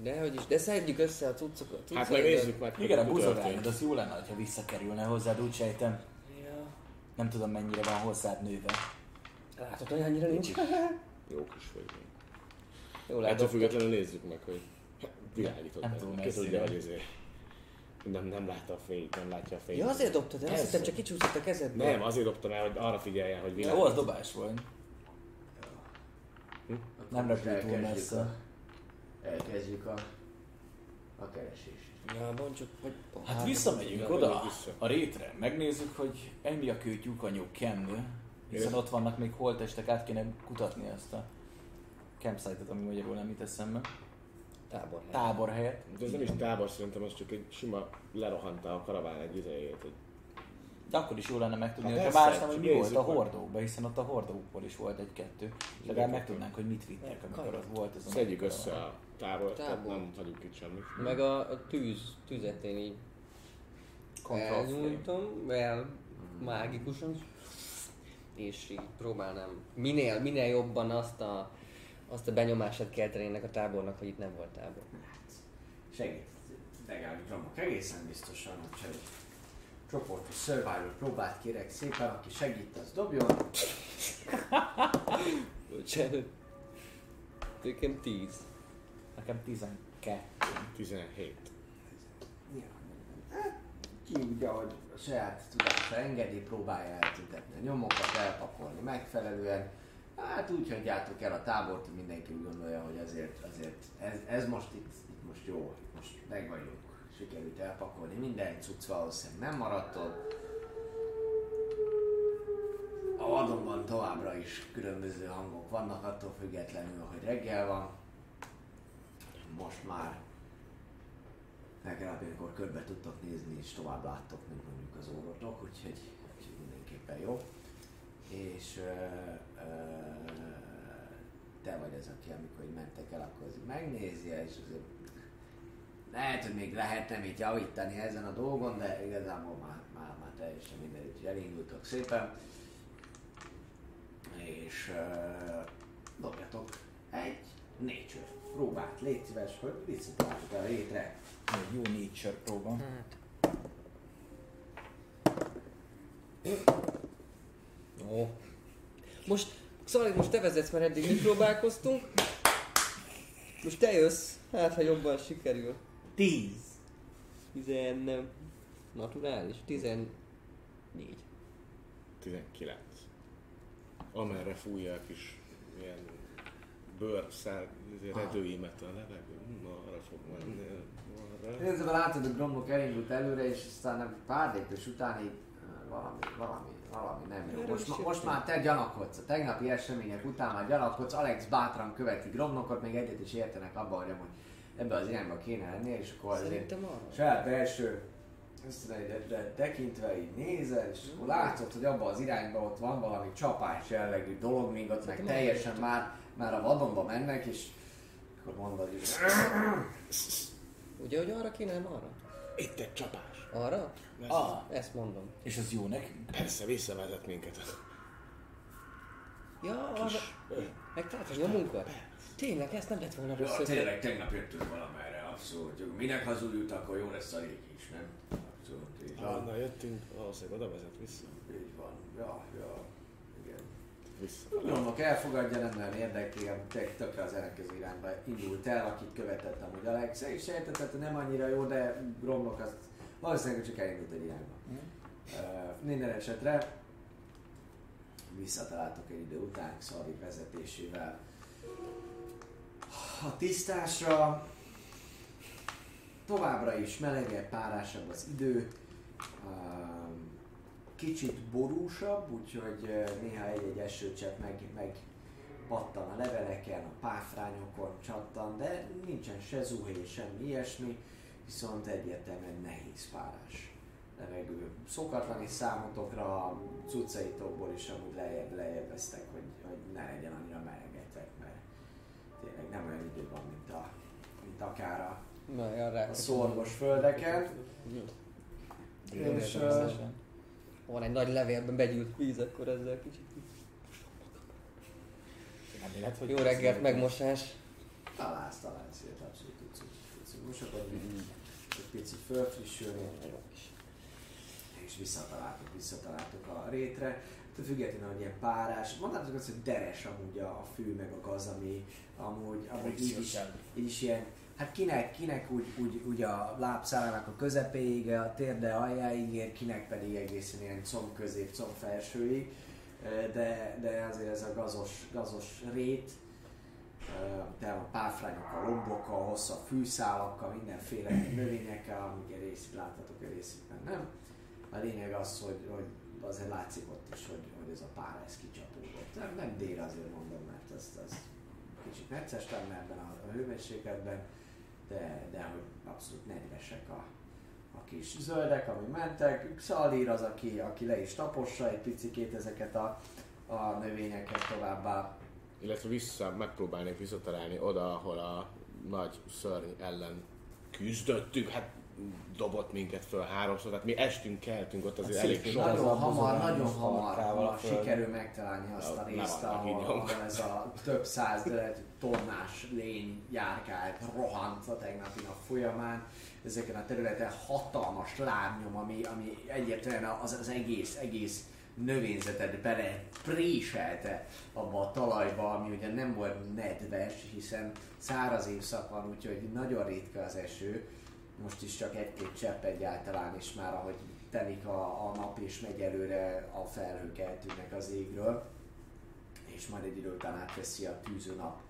Dehogy is, de szedjük össze a cuccokat. Hát cuccaidat. meg nézzük meg, Igen, a történt. az jó lenne, ha visszakerülne hozzád, úgy sejtem. Ja. Nem tudom mennyire van hozzád nőve. Látod, hogy annyira nincs. Jó kis vagy. Jó Ettől függetlenül nézzük meg, hogy világított. Nem tudja, hogy nem, nem látta a fényt, nem látja a fényt. Ja, azért dobtad el, azt hittem csak kicsúszott a kezedből. Nem, azért dobtam el, hogy arra figyeljen, hogy Jó, világít. az dobás volt. Nem Most repült túl elkezdjük messze. a- Elkezdjük a, a keresést. Ja, mondjuk, hogy... Hát visszamegyünk Ja, oda, vissza. a rétre, megnézzük, hogy ennyi a kő tyúkanyók kemnő, hiszen ott vannak még holtestek, át kéne kutatni ezt a campsite-et, ami magyarul nem jut eszembe. Tábor. Táborhelyet. De ez nem is tábor, szerintem az csak egy sima lerohanta a karaván egy idejét. Egy... De akkor is jó lenne megtudni, Hát hogy persze, más nem, hogy mi volt a hordókban, hiszen ott a hordókból is volt egy-kettő. És legalább megtudnánk, hogy mit vittek, amikor ott volt ez a Szedjük össze a tehát Tábor. nem hagyjuk itt semmit. Meg a, a tűz, tüzet én így elnyújtom, el mágikusan, és így próbálnám minél, minél jobban azt a, azt a benyomását kelteni ennek a tábornak, hogy itt nem volt tábor. Segít. Legalább romok egészen biztosan, hogy egy csoportos survival próbát kérek szépen, aki segít, az dobjon. Bocsánat. Nekem 10. Nekem 12. 17. Hát, Ki úgy, ahogy a saját tudása engedi, próbálja eltüntetni a nyomokat, elpakolni megfelelően. Hát úgy hagyjátok el a tábort, mindenki úgy gondolja, hogy azért, azért ez, ez most itt, itt most jó, most meg vagyunk. Sikerült elpakolni minden cucc valószínűleg nem maradt ott. A vadonban továbbra is különböző hangok vannak, attól függetlenül, hogy reggel van. Most már legalább amikor körbe tudtok nézni, és tovább láttok, mint mondjuk az órotok, úgyhogy, úgyhogy mindenképpen jó. És ö, te vagy az, aki amikor így mentek el, akkor megnézi, és azért lehet, hogy még lehetne mit javítani ezen a dolgon, de igazából már, már, már teljesen minden, úgyhogy elindultak szépen. És uh, dobjatok egy nature próbát, légy szíves, hogy visszataláljuk a létre. Egy jó nature próba. Ó. Most, szóval most te vezetsz, mert eddig mi próbálkoztunk. Most te jössz, hát ha jobban sikerül. 10. Tizen... nem. Naturális? 14. 19. Amerre fújja a kis ilyen bőrszál, ezért redőimet a levegő, na arra fog menni. Nézve látod, a gromlok elindult előre, és aztán pár lépés után így valami, valami, valami nem jó. Most, most már te gyanakodsz, a tegnapi események után már gyanakodsz, Alex bátran követi gromnokot, még egyet is értenek abban, hogy amúgy ebbe az irányba kéne lennie, és akkor azért saját belső ösztöneidet tekintve így nézel, és akkor látod, hogy abban az irányban ott van valami csapás jellegű dolog, míg ott meg teljesen már, már a vadonba mennek, és akkor mondod, hogy Ugye, hogy arra kéne, arra? Itt egy csapás. Arra? Ah, Ezt mondom. és az jó nekünk? Persze, visszavezet minket. Ja, arra... Megtaláltad a nyomunkat? Tényleg, ezt nem lett volna Ja, rossz ötlet. tényleg tegnap jöttünk valamerre, abszolút. Minek hazudjut, akkor jó lesz a rég is, nem? Abszolút, így van. Onnan jöttünk, valószínűleg oda vezet vissza. Így van. Ja, ja. Igen. Vissza. Gondolok, elfogadja, nem nagyon érdekli, tök- tökre az ellenkező irányba indult el, akit követett amúgy Alex, és sejtetett, nem annyira jó, de Gromlok azt valószínűleg csak elindult egy irányba. Uh, minden esetre visszataláltok egy idő után Szari vezetésével a tisztásra. Továbbra is melegebb, párásabb az idő. Kicsit borúsabb, úgyhogy néha egy-egy esőcsepp meg, meg pattan a leveleken, a páfrányokon csattan, de nincsen se zuhé, semmi ilyesmi, viszont egyértelműen nehéz párás levegő. Szokatlan is számotokra a cuccaitokból is amúgy lejjebb, lejjebb vesztek, hogy, hogy ne legyen annyira melegetek, mert tényleg nem olyan idő van, mint, a, mint akár a, Na, jön rá. a szorgos földeken. És, ö, Van egy nagy levélben begyűlt víz, akkor ezzel kicsit... Reméled, hogy Jó reggelt, megmosás. Találsz, találsz, ilyet abszolút tudsz, tudsz. Most akkor picit fölfrissülni, és visszataláltok, visszataláltok a rétre. De függetlenül, hogy ilyen párás, mondhatok azt, hogy deres amúgy a, a fű meg a gaz, ami amúgy, amúgy így is, így is ilyen, hát kinek, kinek úgy, úgy, úgy a lábszálának a közepéig, a térde aljáig ér, kinek pedig egészen ilyen comb közép, comb felsőig, de, de azért ez a gazos, gazos rét, de a páfrányokkal, lombokkal, hosszabb fűszálakkal, mindenféle növényekkel, amik egy részét láthatok, egy részükben nem. A lényeg az, hogy, hogy azért látszik ott is, hogy, hogy ez a pára ez kicsapódott. Nem, nem dél azért mondom, mert ez, ez kicsit necces lenne ebben a, a hőmérsékletben, de, de hogy abszolút nedvesek a, a kis zöldek, ami mentek. Szalír az, aki, aki le is tapossa egy picikét ezeket a, a növényeket továbbá. Illetve vissza, megpróbálnék visszatalálni oda, ahol a nagy szörny ellen küzdöttünk, hát dobott minket föl háromszor, tehát mi estünk, keltünk ott azért elég sok. Nagyon hamar, nagyon hamar, hamar sikerül megtalálni azt a részt, ahol, ahol ez a több száz tonnás lény járkált, rohant a tegnapi nap folyamán. Ezeken a területen hatalmas lábnyom, ami, ami egyértelműen az, az egész, egész növényzetet bele préselte abba a talajba, ami ugye nem volt nedves, hiszen száraz évszak van, úgyhogy nagyon ritka az eső. Most is csak egy-két csepp egyáltalán, és már ahogy telik a, a nap és megy előre, a felhők eltűnnek az égről, és majd egy idő után átveszi a tűző nap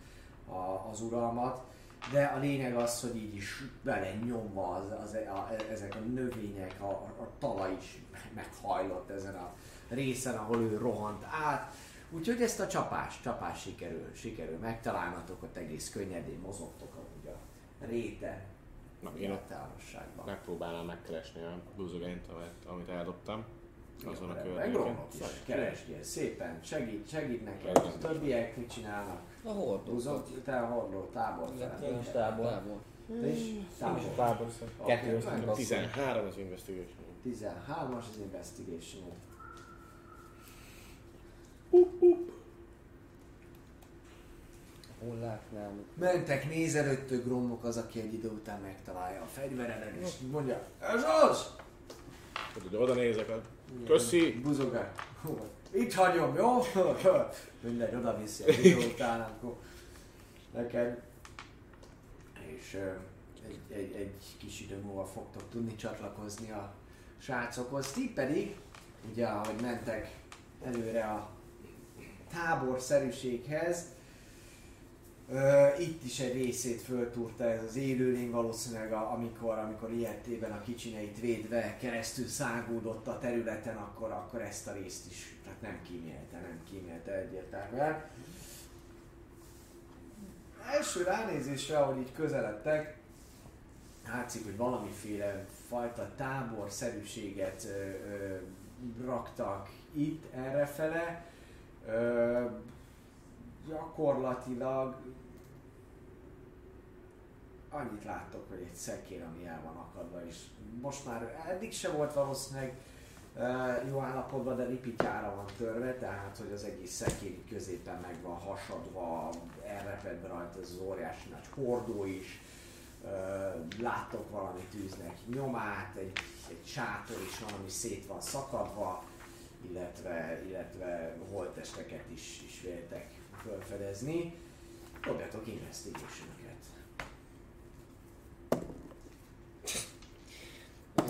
a, az uralmat. De a lényeg az, hogy így is bele nyomva az, az, a, ezek a növények, a, a talaj is meghajlott ezen a részen, ahol ő rohant át. Úgyhogy ezt a csapás, csapás sikerül, sikerül megtalálnatok, ott egész könnyedén mozogtok amúgy a réte Na, én ott élettávolságban. megpróbálnám megkeresni a buzogányt, amit, amit eldobtam. Azon a környéken. Megromlott is, keresgél szépen, segít, segít neked. Igen. A többiek mit csinálnak? A hordó. Húzott, te a hordó, tábor fele. Én is tábor. Tábor. Te is? A Tábor. tábor Kettő meg ösztön. 13 az investigation. 13-as az investigation Hol látnám? Mentek, néz előttök Grommok az, aki egy idő után megtalálja a fegyvereden, és mondja, ez az! Hát, hogy oda nézek, a... Köszi! Buzogál. Itt hagyom, jó? Mindegy, oda viszi egy idő után, akkor neked. És egy, egy, egy kis idő múlva fogtok tudni csatlakozni a srácokhoz. Ti pedig, ugye ahogy mentek előre a táborszerűséghez, itt is egy részét föltúrta ez az élőlény valószínűleg, amikor, amikor ilyetében a kicsinyeit védve keresztül szágódott a területen, akkor, akkor ezt a részt is, tehát nem kímélte, nem kímélte egyértelműen. Első ránézésre, ahogy így közeledtek, látszik, hogy valamiféle fajta táborszerűséget ö, ö, raktak itt, errefele. Ö, gyakorlatilag annyit láttok, hogy egy szekér, ami el van akadva, és most már eddig se volt valószínűleg uh, jó állapotban, de ripityára van törve, tehát hogy az egész szekér így középen meg van hasadva, elrepedve rajta az óriási nagy hordó is, láttok valami tűznek nyomát, egy, egy sátor is van, ami szét van szakadva, illetve, illetve holtesteket is, is véltek felfedezni. Dobjatok investigation-öket.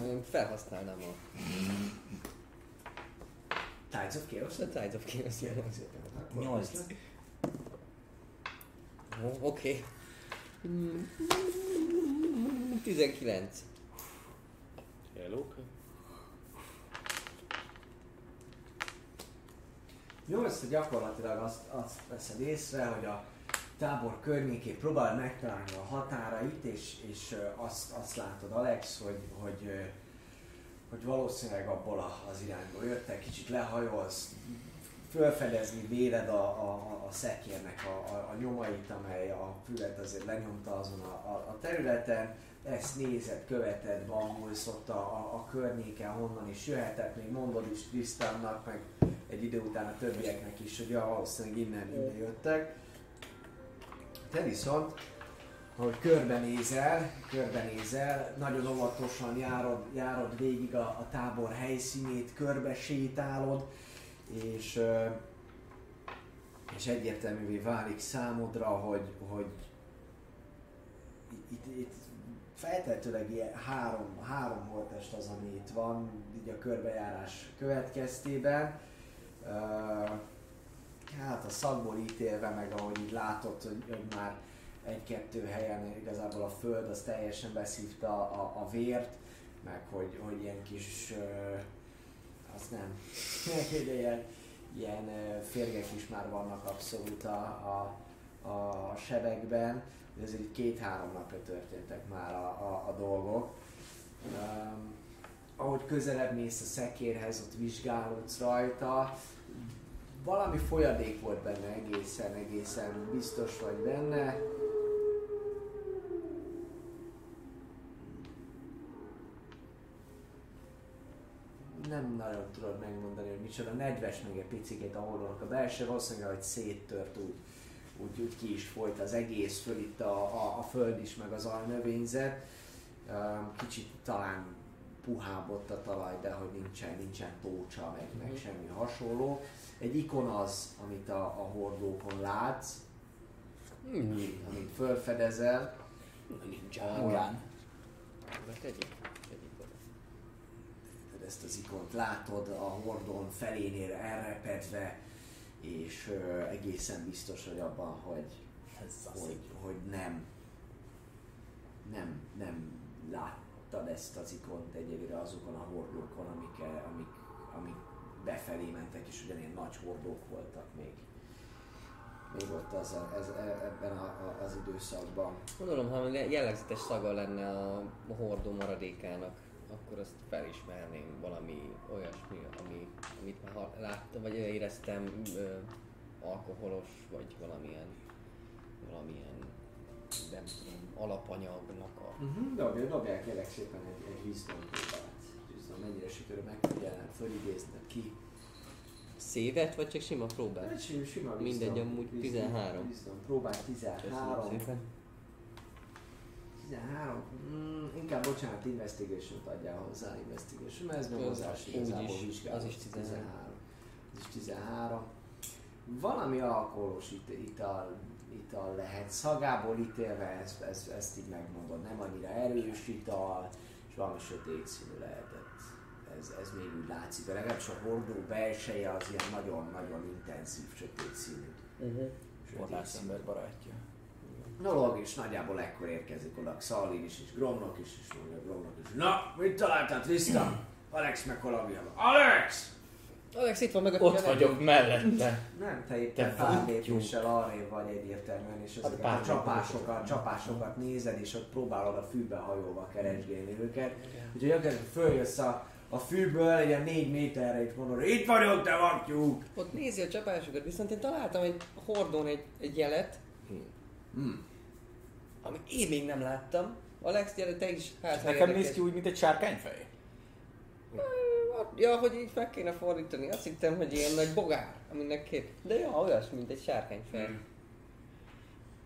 Én felhasználnám a Tides of Chaos? a Tides of Chaos. Szépen. Akkor Nyolc. Oké. Mm, 19. Hello? Jó, ezt gyakorlatilag azt, azt veszed észre, hogy a tábor környékén próbál megtalálni a határait, és, és azt, azt látod Alex, hogy, hogy, hogy valószínűleg abból az irányból jöttek, kicsit lehajolsz, fölfedezni véled a, a, a szekérnek a, a, a nyomait, amely a fület azért lenyomta azon a, a, a területen, ezt nézed, követed, bambulsz ott a, a, a környéken, honnan is jöhetett, még mondod is Tristannak, meg egy idő után a többieknek is, hogy ja, valószínűleg innen, innen jöttek. Te viszont, ahogy körbenézel, körbenézel, nagyon óvatosan járod, járod végig a, a tábor helyszínét, körbe sétálod, és, és egyértelművé válik számodra, hogy, hogy itt, itt feltehetőleg ilyen három, három holtest az, ami itt van, így a körbejárás következtében. Ö, hát a szagból ítélve, meg ahogy így látod, hogy, hogy már egy-kettő helyen igazából a föld az teljesen beszívta a, a vért, meg hogy, hogy ilyen kis, ö, az nem, ilyen, ilyen férgek is már vannak abszolút a, a, a sebekben, ezért így két-három napja történtek már a, a, a dolgok. Um, ahogy közelebb mész a szekérhez, ott vizsgálódsz rajta, valami folyadék volt benne egészen, egészen biztos vagy benne. Nem nagyon tudod megmondani, hogy micsoda, nedves meg egy picit a hordonak a belső, valószínűleg, hogy széttört úgy, úgy, úgy ki is folyt az egész, föl itt a, a, a föld is, meg az alnövényzet. Kicsit talán puhább ott a talaj, de hogy nincsen, nincsen tócsa, meg, meg semmi hasonló. Egy ikon az, amit a, a hordókon látsz, Hmm. amit. Nincs. Tegyük. Tegyük oda. Tehát ezt az ikont látod a hordón felénél elrepedve, és ö, egészen biztos vagy abban, hogy, hogy, hogy nem, nem, nem láttad ezt az ikont egyelőre azokon a hordókon, amik, amik, amik befelé mentek, és ugyanilyen nagy hordók voltak még. Még ott az a, ez, e- ebben a, a, az időszakban. Gondolom, ha jellegzetes szaga lenne a hordó maradékának, akkor azt felismerném valami olyasmi, ami, amit már láttam, vagy éreztem ö, alkoholos, vagy valamilyen, valamilyen, nem tudom, alapanyagnak a... Uh-huh. Dobj, dobjál kérlek szépen egy, egy wisdom próbát. Wisdom, mennyire sikerül megfigyelned, fölidézned ki. Szévet, vagy csak sima próbát? Egy sima, sima Mindegy, amúgy wisdom, 13. Wisdom, próbál Köszönöm 13. szépen. 13? Mm, inkább bocsánat, investigation adjál hozzá, investigation, mert ez nyomozás igazából vizsgálat. az is 13. Az is 13. Valami alkoholos it- ital, ital lehet, szagából ítélve ezt, ezt, ezt így megmondod, nem annyira erős ital, és valami sötét színű lehetett. Ez, ez még úgy látszik, de legalábbis a hordó belseje az ilyen nagyon-nagyon intenzív sötét színű. Uh-huh. Orlász ember barátja. Dolog is nagyjából ekkor érkezik oda Xalin is, és Gromnak is, és mondja Gromnak is. Na, mit találtál Tristan? Alex meg Columbia. Alex! Alex itt van meg a Ott vagyok mellette. Nem, te éppen Te pár vagy lépéssel arrébb vagy egyértelműen, és ezeket pár a csapásokat, csapásokat nézed, és ott próbálod a fűbe hajolva keresgélni őket. Úgyhogy akár följössz a, a fűből, egy ilyen négy méterre itt mondod, itt vagyok, te vaktyúk! Ott nézi a csapásokat, viszont én találtam egy hordón egy, egy jelet, Hmm. amit én még nem láttam. Alex, gyere te is. Hát, ha Nekem érdekes. néz ki úgy, mint egy sárkányfej. Ja, hogy így meg kéne fordítani. Azt hittem, hogy ilyen nagy bogár, aminek két. De ja, olyas, mint egy sárkányfej. Hmm.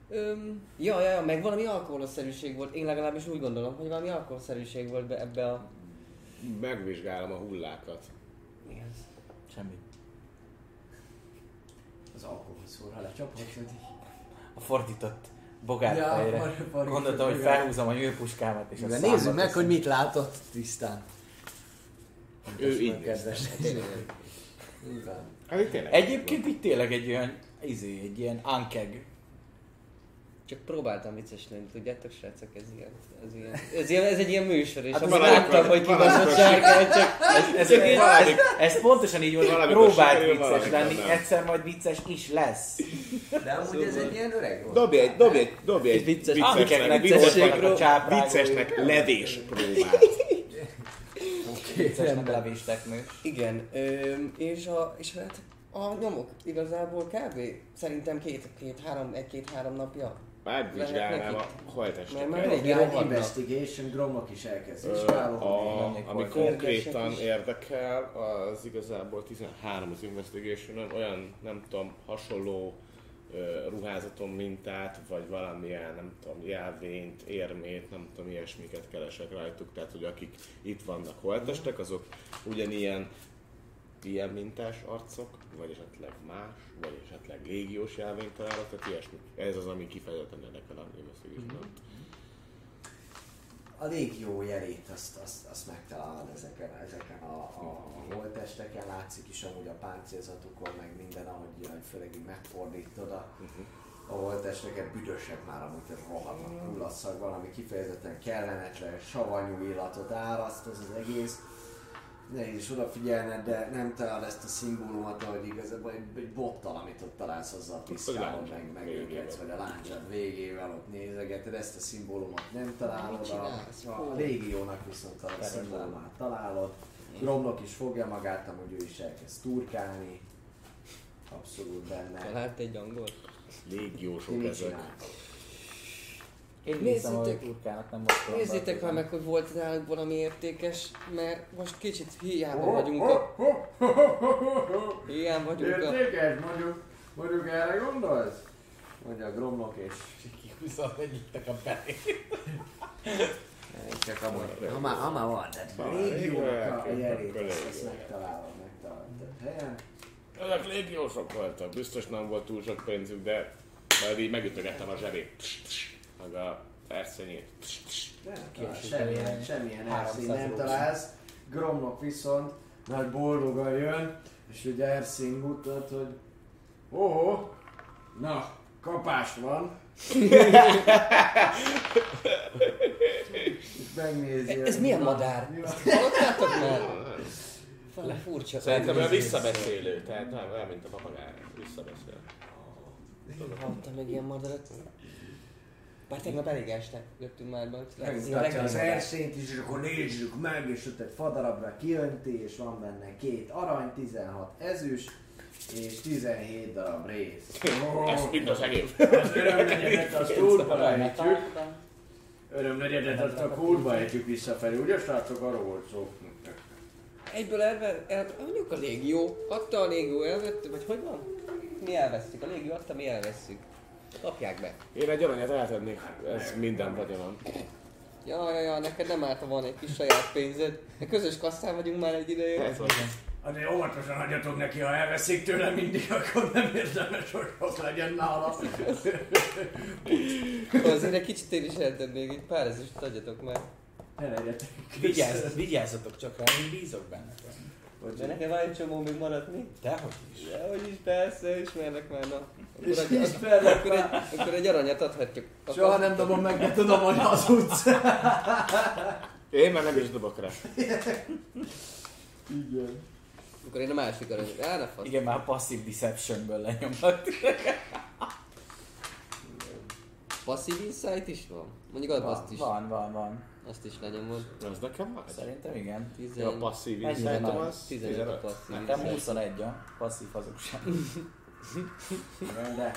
Öm, ja, ja, ja, meg valami alkoholszerűség volt. Én legalábbis úgy gondolom, hogy valami alkoholszerűség volt be, ebbe a... Megvizsgálom a hullákat. Mi az? Semmi. Az alkohol lecsapod, hogy... A fordított bogár Ja, fejre. Gondoltam, hogy felhúzom a nyőpuskámat és De nézzük meg, hogy mit látott Tisztán. Ő így kedves. Hát. Egyébként itt tényleg egy olyan, izé, egy ilyen ankeg Csak próbáltam vicces lenni, tudjátok srácok, ez ilyen, ez ilyen, ez, ilyen, ez egy ilyen műsor, és Hát láttam, hogy kibaszott sárkány, csak Ez, Csak így- ez, ez pontosan így volt, hogy próbált vicces lenni, nem. egyszer majd vicces is lesz. De amúgy ez egy ilyen öreg volt. Dobj egy, dobj egy, dobj egy Vicces- viccesnek, viccesnek, viccesnek viccesnek levés próbát. Vicces nem levésteknő. Igen, és, a, és hát a nyomok igazából kb. szerintem két, két, három, egy-két-három napja. Megvizsgálnám a Mert holtesteket. már elég Egy rohadnak. investigation, Gromnak is elkezd Ö, vizsgálni. a, Menjek ami konkrétan érdekel, az igazából 13 az investigation olyan, nem tudom, hasonló ö, ruházaton mintát, vagy valamilyen, nem tudom, jelvényt, érmét, nem tudom, ilyesmiket keresek rajtuk, tehát hogy akik itt vannak holtestek, azok ugyanilyen ilyen mintás arcok, vagy esetleg más, vagy esetleg légiós jelvényt találok, tehát ilyesmi. Ez az, ami kifejezetten érdekel a investigation A légió jelét azt, azt, azt megtalálod ezeken, ezeken a, a, a holtesteken, látszik is amúgy a páncélzatukon, meg minden, ahogy, főleg így megfordítod a, a holtesteket, büdösek már amúgy hogy rohadnak kullasszag, valami kifejezetten kellemetlen, savanyú illatot áraszt az az egész. Nehéz is odafigyelned, de nem találod ezt a szimbólumot, ahogy igazából egy, egy bottal, amit ott találsz, azzal piszkálod láncsad meg, meg őket, vagy a láncsad végével ott nézegeted, ezt a szimbólumot nem találod, a, a légiónak viszont a szimbólumát találod. Gromlok is fogja magát, amúgy ő is elkezd turkálni, abszolút benne. Talált egy angolt. Ti Légiósok ezek. Én nézem, hogy Nézzétek- turkának nem most Nézzétek már meg, hogy volt náluk valami értékes, mert most kicsit hiába vagyunk a... Hiába vagyunk a... Értékes, mondjuk, mondjuk erre gondolsz? Mondja a gromlok és Viszont egyiknek a belé. csak amúgy, ha már, ha már van, tehát légiónak a jelét, megtalálod, megtalálod több helyen. Ezek légiósok voltak, biztos nem volt túl sok pénzük, de majd így megütögettem a zsebét. Pst, pst, Meg a pst. Nem, Kiesik semmilyen, semmilyen 300 erszény nem találsz. Gromlok viszont nagy boldogan jön, és ugye Erszín mutat, hogy ó, na, kapás van. és megnézi. Ez milyen madár? Hallottátok már? Valami furcsa. Szerintem olyan visszabeszélő, tehát nem olyan, mint a papagáj. Visszabeszél. Hallottam meg ilyen madarat. Bár tegnap elég este jöttünk már be. Megmutatja az erszényt is, és akkor nézzük meg, és ott egy fadarabra kijönti, és van benne két arany, 16 ezüst, és 17 darab rész. Ez mind az egész. Az örömnegyedet azt útba ejtjük. Örömnegyedet azt a kútba ejtjük visszafelé, ugye srácok, arról volt szó. Egyből elve, el, mondjuk a légió, adta a légió, elvette, vagy hogy van? Mi elvesztük, a légió adta, mi elveszünk. Kapják be. Én egy aranyat eltennék, ez minden vagyonom. Ja, ja, ja, neked nem állt, ha van egy kis saját pénzed. De közös kasszán vagyunk már egy ideje. Ez van. Azért óvatosan hagyjatok neki, ha elveszik tőle mindig, akkor nem érdemes, hogy ott legyen nála. Azért egy kicsit én is eltennék, egy pár ezüst adjatok már. Ne legyetek Vigyázz, vigyázzatok csak rá, én bízok benne. De nekem van egy csomó még maradt mi? Dehogy is. De hogy is, persze, ismernek már, na. És Akkor egy, ismernek akkor, egy, akkor egy aranyat adhatjuk. Soha nem dobom meg, de tudom, hogy hazudsz. Én már nem is dobok rá. Igen. Akkor én a másik aranyat. Á, ne fasz. Igen, már passive deceptionből lenyomhat. Passive insight is van? Mondjuk az Van, azt is. van, van, van. Azt is lenyomod. Az nekem van? Szerintem igen. Ja, a passzív az 15 a passive Nekem insight. 21 a passzív hazugság. De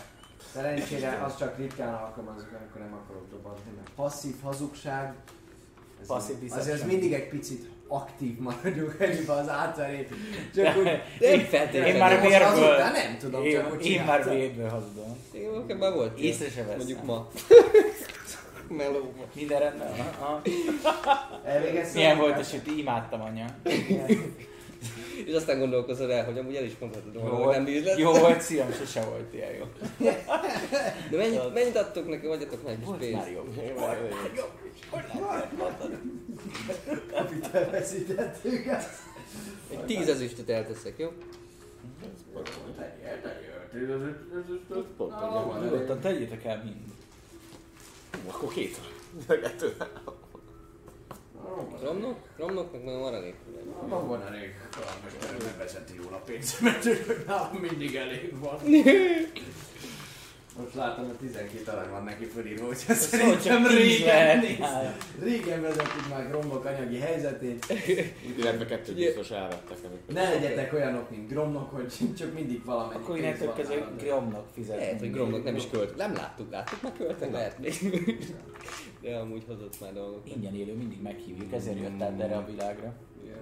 szerencsére azt csak ritkán alkalmazok, amikor nem akarok mert passzív hazugság, ez Passzív azért az mindig egy picit aktív maradjunk egyben az átverét. Csak úgy, Nem feltétlenül. Én már vérből, nem tudom, csak én, hogy én már vérből hazudom. Igen, oké, már volt. Észre se veszem. Mondjuk ma. Meló. Minden rendben van. Milyen volt a süti? Imádtam anya. És aztán gondolkozol el, hogy amúgy el is mondhatod Jó volna, hogy nem bízlet. jó volt, szívem, sose volt ilyen jó. De mennyit, mennyit adtok neki, vagy adtok meg kis Volt pénzt? már jobb. Én már Amit elveszítettük. Egy tíz ezüstöt elteszek, jó? Pont egy Nyugodtan tegyétek el mind. Hú, akkor két van. Kettő. Romnok? Romnok meg meg maradék. Van, van elég. Valamester nem vezeti jól a pénzemet, hogy nálam mindig elég van. Most látom, hogy 12 arany van neki fölírva, hogy ez Szóval szerintem régen, néz- régen vezetik már Gromnok anyagi helyzetét. Illetve kettőt biztos elvettek. Ne legyetek olyanok, mint Gromnok, hogy csak mindig valamennyi Akkor innentől kezdve. Gromnak fizet. Lehet, hogy Gromnak nem is költ. Nem láttuk, láttuk, meg költek, lehet még. De amúgy hozott már dolgokat. Ingyen élő, mindig meghívjuk, ezért jött erre a világra.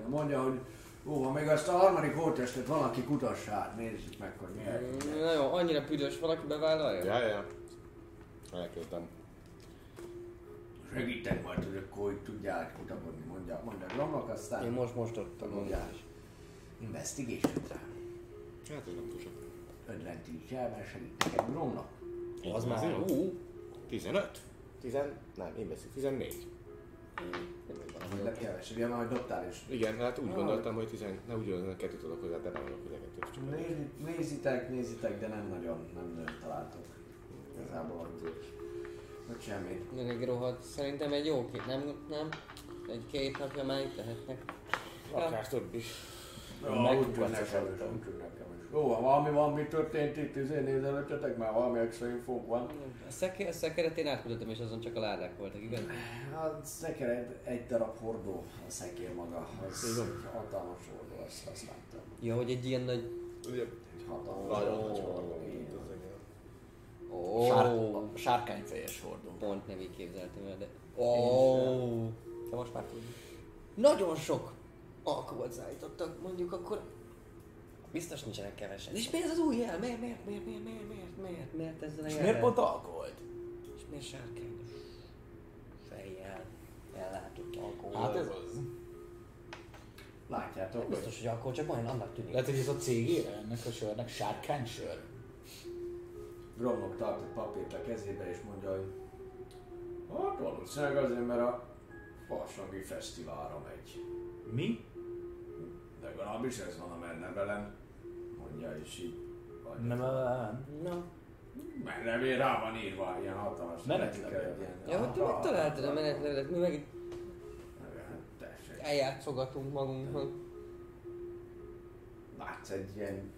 Mondja, hogy Ó, ha még azt a harmadik holttestet valaki kutassa át, nézzük meg, hogy mi mm, Na jó, annyira büdös valaki bevállalja? Ja, ja. Elküldtem. Segítek majd, hogy akkor hogy tudjál kutakodni, mondja, mondja Glomnak, aztán... Én most most ott a Mondja. Investigation rá. Hát ez nem túl sok. Ödlentítsel, mert segítek egy Glomnak. Az már jó. 15. 10, nem, én beszélek 14. Hogy neki elvesebb, már majd dobtál is. Igen, hát úgy ah, gondoltam, hogy tizen, ne úgy gondoltam, kettőt adok hozzá, de nem adok hozzá kettőt. Nézitek, nézitek, de nem nagyon, nem nagyon találtok. Igazából ott hogy semmi. De egy rohadt, szerintem egy jó kép, nem, nem? Egy-két napja már itt lehetnek. Akár több is. Ja, úgy tűnnek, úgy tűnnek. Jó, ha valami van, mi történt itt, izé nézelőttetek, már valami extra infók van. A, szeker, a szekeret én átküldöttem, és azon csak a ládák voltak, igaz? A szeker egy, egy darab hordó, a szekér maga, az egy hatalmas hordó, azt, azt láttam. Ja, hogy egy ilyen nagy... Ugye, Egy hatalmas hordó. nagy hordó, mint az egész. Ó, Sár, sárkányfejes hordó. pont nem így képzeltem el, de... Ó, De most már tudjuk. nagyon sok alkoholt szállítottak, mondjuk akkor biztos nincsenek kevesen. És miért ez az új jel? Miért, miért, miért, miért, miért, miért, miért, miért ezzel a És miért pont alkoholt? És miért sárkányos fejjel ellátott alkohol? Hát ez az. Látjátok, hogy Biztos, hogy akkor csak majd annak tűnik. Lehet, hogy ez a cégére ennek a sörnek sárkánysör? Gromnok tart egy papírt a kezébe és mondja, hogy hát valószínűleg azért, mert a Farsangi Fesztiválra megy. Mi? Legalábbis ez van a mennevelen, mondja, és így. Nem, nem. Na, Mennevél rá van írva, ilyen hatalmas Menetlevél. ja, hogy te megtaláltad a menetlevelet, mi meg itt hát eljátszogatunk magunknak. Látsz egy ilyen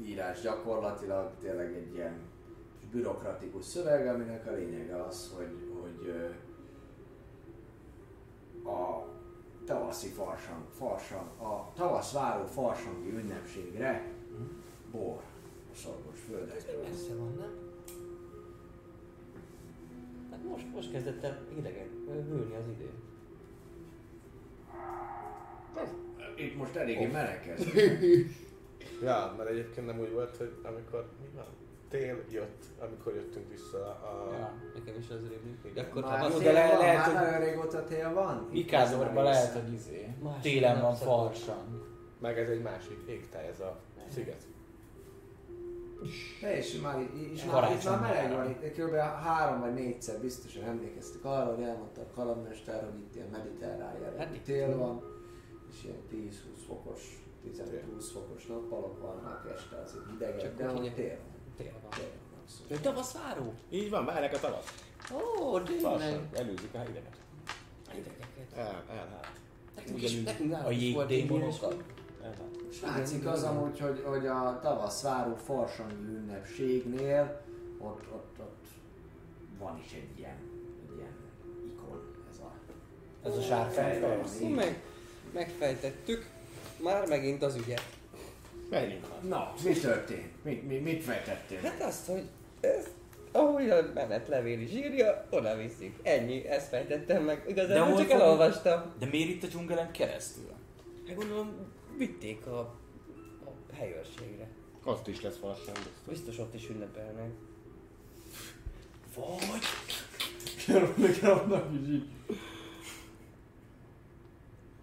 írás gyakorlatilag, tényleg egy ilyen bürokratikus szöveg, aminek a lényege az, hogy, hogy a tavaszi farsang, farsang, a tavasz váró farsangi ünnepségre bor a szorgos földekről. Messze van, nem? Hát most, most kezdett el idegen, hűlni az idő. Itt most eléggé meleg ez. Ja, mert egyébként nem úgy volt, hogy amikor mi van? Tél jött, amikor jöttünk vissza a... Ja. Nekem is az rémlik. De akkor Már ha jó, de le- van, lehet, már hogy- nagyon régóta tél van. Ikázorban lehet, hogy izé. Télen van farsang. Meg ez egy másik égtáj, ez a sziget. És már, és már, itt már meleg van, itt kb. három vagy négyszer biztosan emlékeztek arra, hogy elmondta a kalandmester, hogy itt ilyen mediterrán jellegű Hát tél van, és ilyen 10-20 fokos, 15-20 fokos nappalok vannak, este azért hidegebb, Csak de hogy tél van. Tél van. Tél van, abszolút. Ő tavaszváró? Így van, várják a tavasz. Ó, tényleg. Előzik a ideget. Idegeket. El, elhát. Nekünk is, nekünk a nálunk látszik az amúgy, hogy, hogy a tavasz váró farsangi ünnepségnél ott, ott, ott van is egy ilyen, egy ilyen ikon, ez a Ez a. Azt meg, megfejtettük. Már megint az ügyet. Menjünk. Na, mi történt? Mit, mit, mit fejtettél? Hát azt, hogy ez, ahogy a menetlevél is írja, oda viszik. Ennyi, ezt fejtettem meg. De Igazából hol csak fogjuk- elolvastam. De miért itt a dzsungelen keresztül? Hát gondolom, vitték a, a helyőrségre. Ott is lesz farsang. biztos. Biztos ott is ünnepelnek. Vagy? Nekem is így.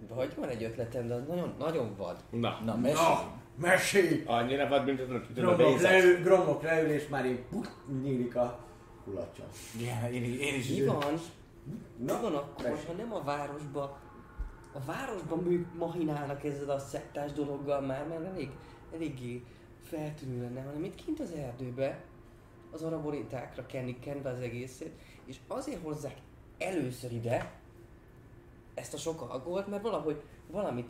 Vagy van egy ötletem, de az nagyon, nagyon vad. Na, Na, mesélj. Na, mesélj! annyira vad, mint a, Gromok leül, gromok leül, és már így puk, nyílik a kulacsa. Igen, én, én is. Mi van? Mi Na, van akkor, mesélj. ha nem a városba, a városban mű mahinálnak ezzel a szektás dologgal már, mert elég, eléggé feltűnő lenne, hanem itt kint az erdőbe, az araboritákra kenni kenve az egészet, és azért hozzák először ide ezt a sok alkoholt, mert valahogy valamit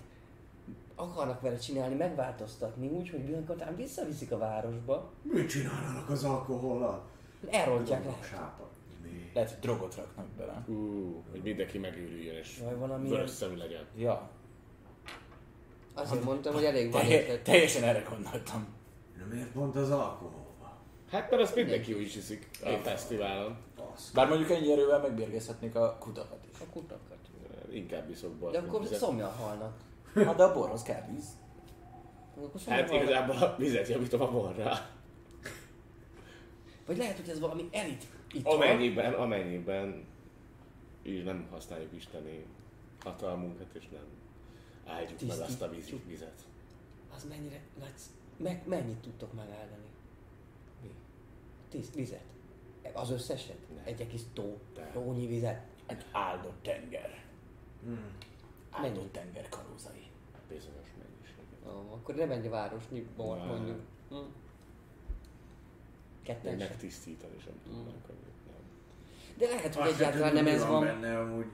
akarnak vele csinálni, megváltoztatni úgy, hogy Bianca visszaviszik a városba, Mit csinálnak az alkohollal? elrontják le. Sápat. Lehet, hogy drogot raknak bele. Ú, hogy mindenki megőrüljön és valami vörös szemű legyen. Ja, Azért mondtam, hogy elég van Telje, teljesen erre gondoltam. De miért pont az alkoholba? Hát mert azt mindenki úgy is hiszik a fesztiválon. Bár mondjuk ennyi erővel megbérgezhetnék a kutakat is. A kutakat. Inkább iszok bort, De akkor szomjan halnak. Hát de a borhoz kell víz. Hát igazából a vizet javítom a borra. Vagy lehet, hogy ez valami elit ital. Amennyiben, amennyiben így nem használjuk isteni hatalmunkat, és nem áldjuk meg azt a víz, vizet. Az mennyire nagy... Meg, mennyit tudtok megáldani? Mi? Tíz vizet. Az összeset? Nem. Egy egész tó. De. Tónyi vizet. Egy áldott tenger. Hmm. Áldott Mennyi? tenger karózai. Bizonyos mennyiségű. Ó, akkor nem egy városnyi bor, Nem. mondjuk. Hm. Még Ketten sem. megtisztítani sem tudnánk, nem. De lehet, hogy Azt egyáltalán nem ez van. benne amúgy.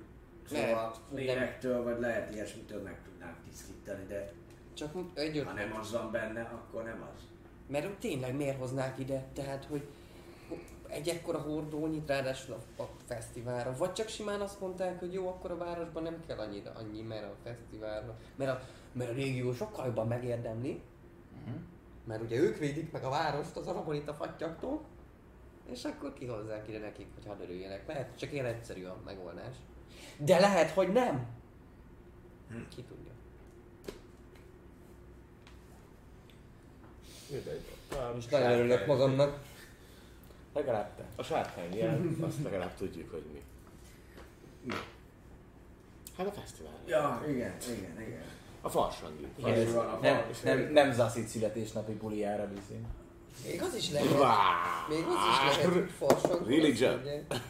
Szóval lélektől, vagy lehet ilyesmitől meg tudnánk tisztítani, de Csak egy ha nem az van benne, akkor nem az. Mert tényleg miért hoznák ide? Tehát, hogy egy ekkora hordónyit ráadásul a, a fesztiválra, vagy csak simán azt mondták, hogy jó, akkor a városban nem kell annyira annyi, mert a fesztiválra, mert a, mert a régió sokkal jobban megérdemli, Mhm. mert ugye ők védik meg a várost az aragonita fattyaktól, és akkor kihozzák ide nekik, hogy hadd örüljenek. Lehet, csak ilyen egyszerű a megoldás. De lehet, hogy nem. Ki tudja. Mindegy. És nagyon örülök magamnak. Legalább te. A sárkány jel, azt legalább tudjuk, hogy mi. Mi? Hát a fesztivál. Ja, igen, igen, igen. A farsangi. Nem, nem, nem Zacit születésnapi buliára viszi. Még az is lehet. Vá! Még az is lehet, hogy farsang. Religion.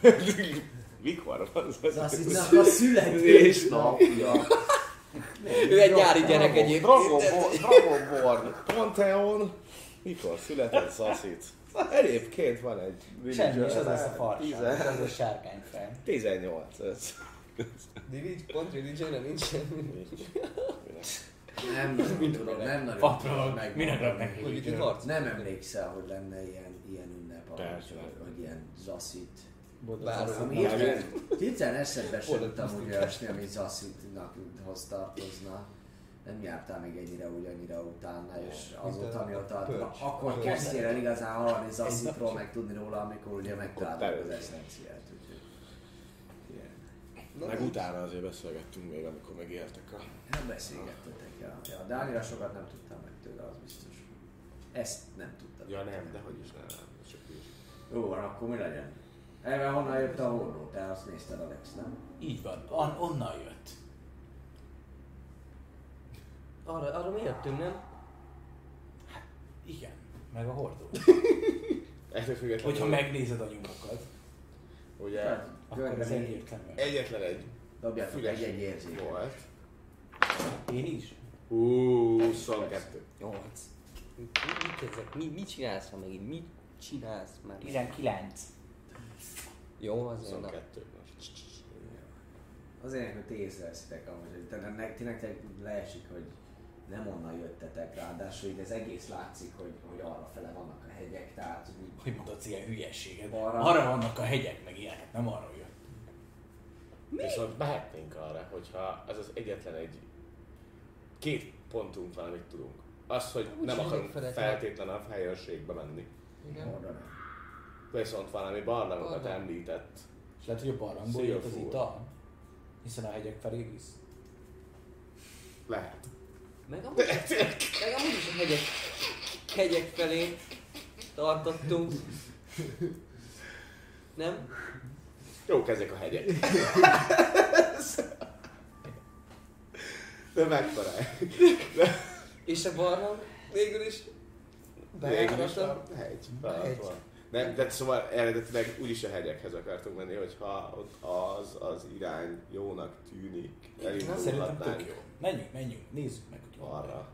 Mikor van Az az? Aszidnak a születésnapja. Ő egy nyári gyerek egyébként. Dragonborn, Pantheon. Mikor született Szaszit? Egyébként van egy Semmi, és az lesz a farsa. Tizen- Ez a sárkányfej. 18. Ez. Divid, pont religion nincs semmi. Nem, nem tudom, nem nagyon tudom meg. minek harc. Nem emlékszel, hogy lenne ilyen, ilyen ünnep, hogy ilyen zaszit. Várom. Hirtelen eszedbe sem jutam úgy olyasmi, ami zaszitnak tartozna. Nem jártál még ennyire úgy, annyira utána, és azóta mióta na, akkor kezdtél el igazán hallani zaszitról, meg tudni róla, amikor ugye megtaláltad az eszenciát. Meg utána azért beszélgettünk még, amikor megértek a... Nem beszélgettetek, ja. ja. De annyira sokat nem tudtam meg tőle, az biztos. Ezt nem tudtam. Ja nem, de hogy is nem, nem. Csak így. Jó van, akkor mi legyen? Erre honnan jött a hordó? Te azt nézted, Alex, nem? Így van, On, onnan jött. Arra, arra mi jöttünk, nem? Igen, meg a hordó. Ettől függetlenül, Hogyha megnézed a nyomokat, ugye akkor ez egyértelmű. egyetlen egy Dobjátok füles egy-egy érzéket. volt. Én is. Hú, 22. Nyolc. Mi, mit kezdek? Mi, mit csinálsz ha megint? Mit csinálsz már? 19. Jó, na. 22 most. Azért, hogy ti észreveszitek amúgy, hogy nektek leesik, hogy nem onnan jöttetek, ráadásul így az egész látszik, hogy, hogy arra fele vannak a hegyek, tehát úgy Hogy mondod ilyen hülyességet? Arra. Arra vannak a hegyek, meg ilyenek, nem arra jött. Viszont mehetnénk arra, hogyha ez az egyetlen egy két pontunk van, amit tudunk. Az, hogy Úgy nem akarunk feltétlenül a helyőrségbe menni. Igen. Viszont valami barlangokat Barlang. említett. És lehet, hogy a barlangból jött az ital. Hiszen a hegyek felé visz. Lehet. Meg amúgy, meg amúgy is a hegyek, hegyek felé tartottunk. Nem? Jók ezek a hegyek. De mekkora? És a barlang végül is a hegy. Hegy. Nem, de szóval eredetileg úgyis a hegyekhez akartunk menni, hogyha ott az, az irány jónak tűnik. Szerintem tök Elindulhatnánk jó. Menjünk, menjünk, nézzük meg, hogy van. arra.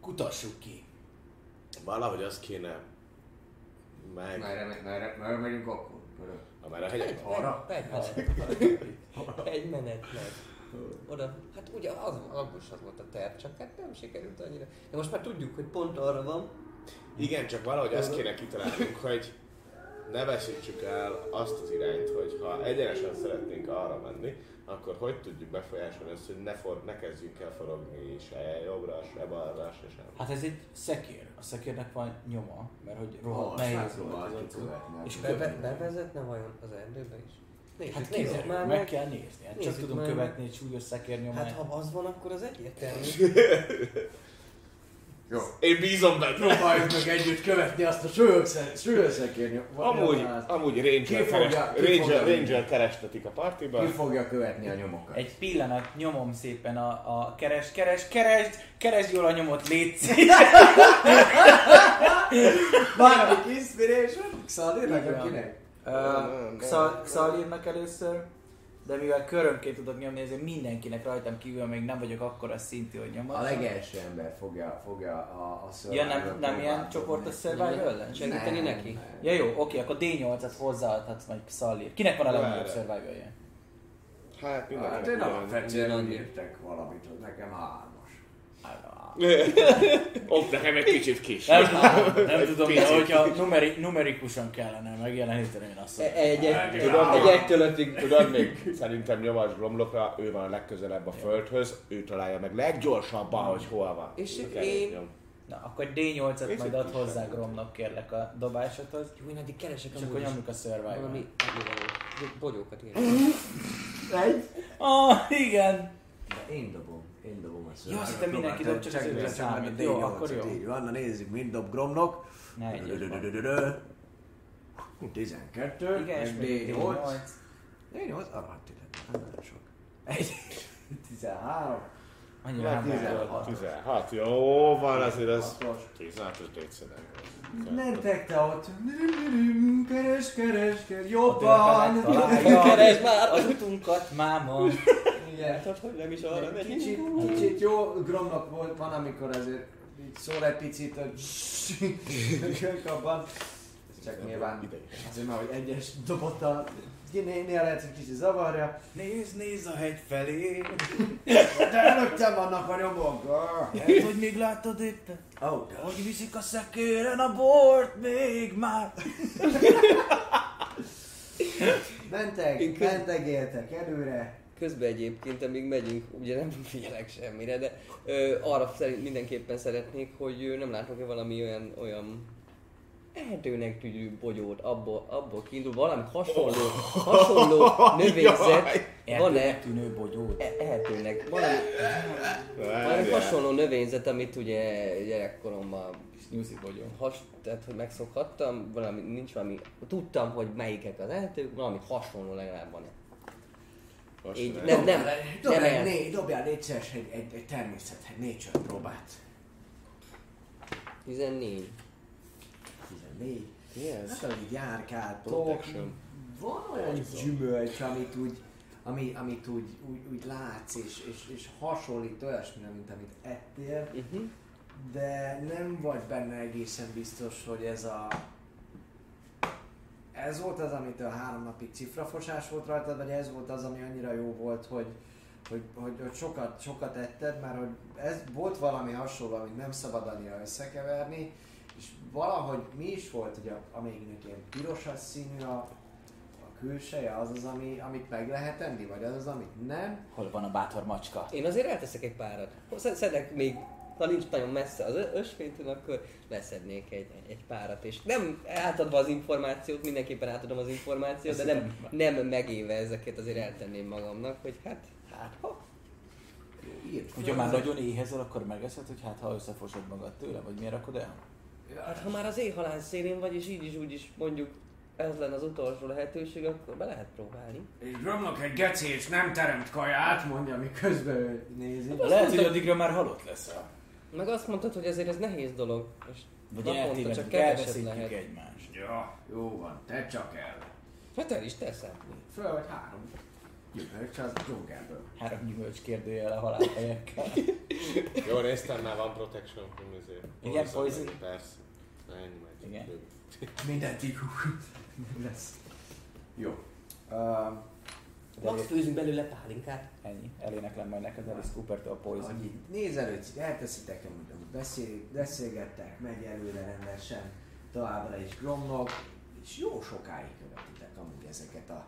Kutassuk ki. Valahogy azt kéne Meg, Merre, merre, merre megyünk akkor? Amár a hegyekben. Arra? Egy menet. Egy menet meg. Oda, hát ugye az, is az volt a terv, csak hát nem sikerült annyira. De most már tudjuk, hogy pont arra van. Igen, csak valahogy azt kéne kitalálnunk, hogy ne veszítsük el azt az irányt, hogy ha egyenesen szeretnénk arra menni, akkor hogy tudjuk befolyásolni azt, hogy ne, for, ne kezdjünk el forogni se jobbra, se balra, se sem. Hát ez egy szekér. A szekérnek van nyoma, mert hogy rohadt Ah, nehéz volt az. És Be, be, bevezetne vajon az erdőbe is? Nézzük, Hát nézzük már meg meg. kell nézni. Hát csak tudunk már követni egy súlyos szekér nyomát. Hát ha az van, akkor az egyértelmű. Jó. Én bízom benne! Próbáljuk meg együtt követni azt a súlyoszekér Amúgy, amúgy Ranger, keres, Ranger, Ranger kerestetik a partiban. Ki fogja követni a nyomokat? Egy pillanat nyomom szépen a, a keres, keres, keresd, keresd jól a nyomot, légy Bármik inspiration? Xalirnak Igen. Akinek? Xalírnak először, de mivel körömként tudok nyomni, ezért mindenkinek rajtam kívül még nem vagyok akkora szintű, hogy nyomom. A legelső ember fogja, fogja a, a Ja, nem, nem ilyen csoportos survival ellen? Segíteni Nem, neki? nem. Ja jó, oké, akkor D8-at hozzáadhatsz majd Xalír. Kinek van a legnagyobb Várj. survival Hát Hát én alapvetően értek valamit, hogy nekem hármas. Ott nekem egy kicsit kis. Nem, nem tudom, de hogyha numeri, numerikusan kellene megjeleníteni, én azt E- mondom. Egy, egy, Tudom, egy egytől ötig. Tudod még, szerintem nyomas Gromlokra, ő van a legközelebb a földhöz, ő találja meg leggyorsabban, hogy hol van. És én-. Na, akkor D8-at Picit majd ad hozzá. Gromnak kérlek a dobásodhoz. Jó, én addig keresek És akkor nyomjuk a survival. valami. Bogyókat én. Egy? Ah, igen! Én dobom, én dobom a Jó, azt hittem mindenki dob, csak az ötre számít. Jó, akkor jó. Így van, na nézzük, mit dob Gromnok. Ne. Dö-dö-dö-dö-dö. 12, Igen, és még D8. D8. D8, arra hát nem nagyon sok. Egy, 13. Annyira nem 16. volt. 16, jó van, azért ez Hatos. 16 os létszedek. Mentek te ott. Keres, keres, keres, jobban. Keresd már! az utunkat, máma. Látod, hogy nem is arra megy. Kicsit, kicsit jó Gromnak volt, van amikor azért így szól egy picit, hogy abban. Ez csak nyilván azért már, hogy egyes dobott a Néha lehet, hogy kicsit zavarja, Nézd, nézd a hegy felé. de előttem vannak a nyomok. Hát, hogy még láttad itt? Oh, de Hogy viszik a szekéren a bort még már. mentek, Én köz- mentegéltek előre. Közben egyébként, amíg megyünk, ugye nem figyelek semmire, de ö, arra szerint mindenképpen szeretnék, hogy ö, nem látok-e valami olyan, olyan erdőnek tűnő bogyót, abból, abból kiindul, valami hasonló, hasonló növényzet, van-e tűnő bogyót. erdőnek, valami, valami hasonló növényzet, amit ugye gyerekkoromban Nyuszi bogyó. has, tehát hogy megszokhattam, valami, nincs valami, tudtam, hogy melyikek az erdők, valami hasonló legalább Így nem, nem, nem, Dobjál, el- né, dobjál légy szíves egy, egy, egy természet, egy nature próbát. 14. 14. Yes. Hát, ahogy így járkáltok, Protection. van olyan gyümölcs, amit úgy, ami, amit úgy, úgy, úgy látsz, és, és, és hasonlít olyasmire, mint amit ettél, Uh-huh. de nem vagy benne egészen biztos, hogy ez a... Ez volt az, amitől három napig cifrafosás volt rajtad, vagy ez volt az, ami annyira jó volt, hogy, hogy, hogy, hogy sokat, sokat etted, mert hogy ez volt valami hasonló, amit nem szabad annyira összekeverni, és valahogy mi is volt, hogy a, amelyiknek ilyen pirosas színű a, a külseje, az az, ami, amit meg lehet enni, vagy az az, amit nem. Hol van a bátor macska? Én azért elteszek egy párat. Sz- Szedek még, ha nincs nagyon messze az ösvénytől, akkor leszednék egy, egy párat. És nem átadva az információt, mindenképpen átadom az információt, de nem, nem megéve ezeket azért eltenném magamnak, hogy hát, hát ha. Hogyha már nagyon éhezel, akkor megeszed, hogy hát ha összefosod magad tőle, vagy miért rakod el? Hát ha már az éjhalál szélén vagy, és így is úgy is mondjuk ez lenne az utolsó lehetőség, akkor be lehet próbálni. És Gromnak egy geci, és nem teremt kaját, mondja, miközben ő nézi. Lehet, hogy addigra már halott leszel. Meg azt mondtad, hogy ezért ez nehéz dolog, és Vagy naponta csak keveset lehet. egymást. Ja, jó van, te csak el. Hát el is teszem. Föl vagy három. Gyümölcs az dzsungelből. Három gyümölcs kérdőjel a halálhelyekkel. Jó, néztem már, van protection. Ezért. Igen, Hozzá poison. Persze. Ennyi megy. Igen. Mindent így lesz. Jó. Uh, Max főzünk belőle pálinkát. Ennyi. Eléneklem majd neked Alice Cooper-től a Poison. hogy így nézelődsz, elteszitek, amúgy beszél, beszélgettek, megy előre rendesen, továbbra is gromlok, és jó sokáig követitek amúgy ezeket a,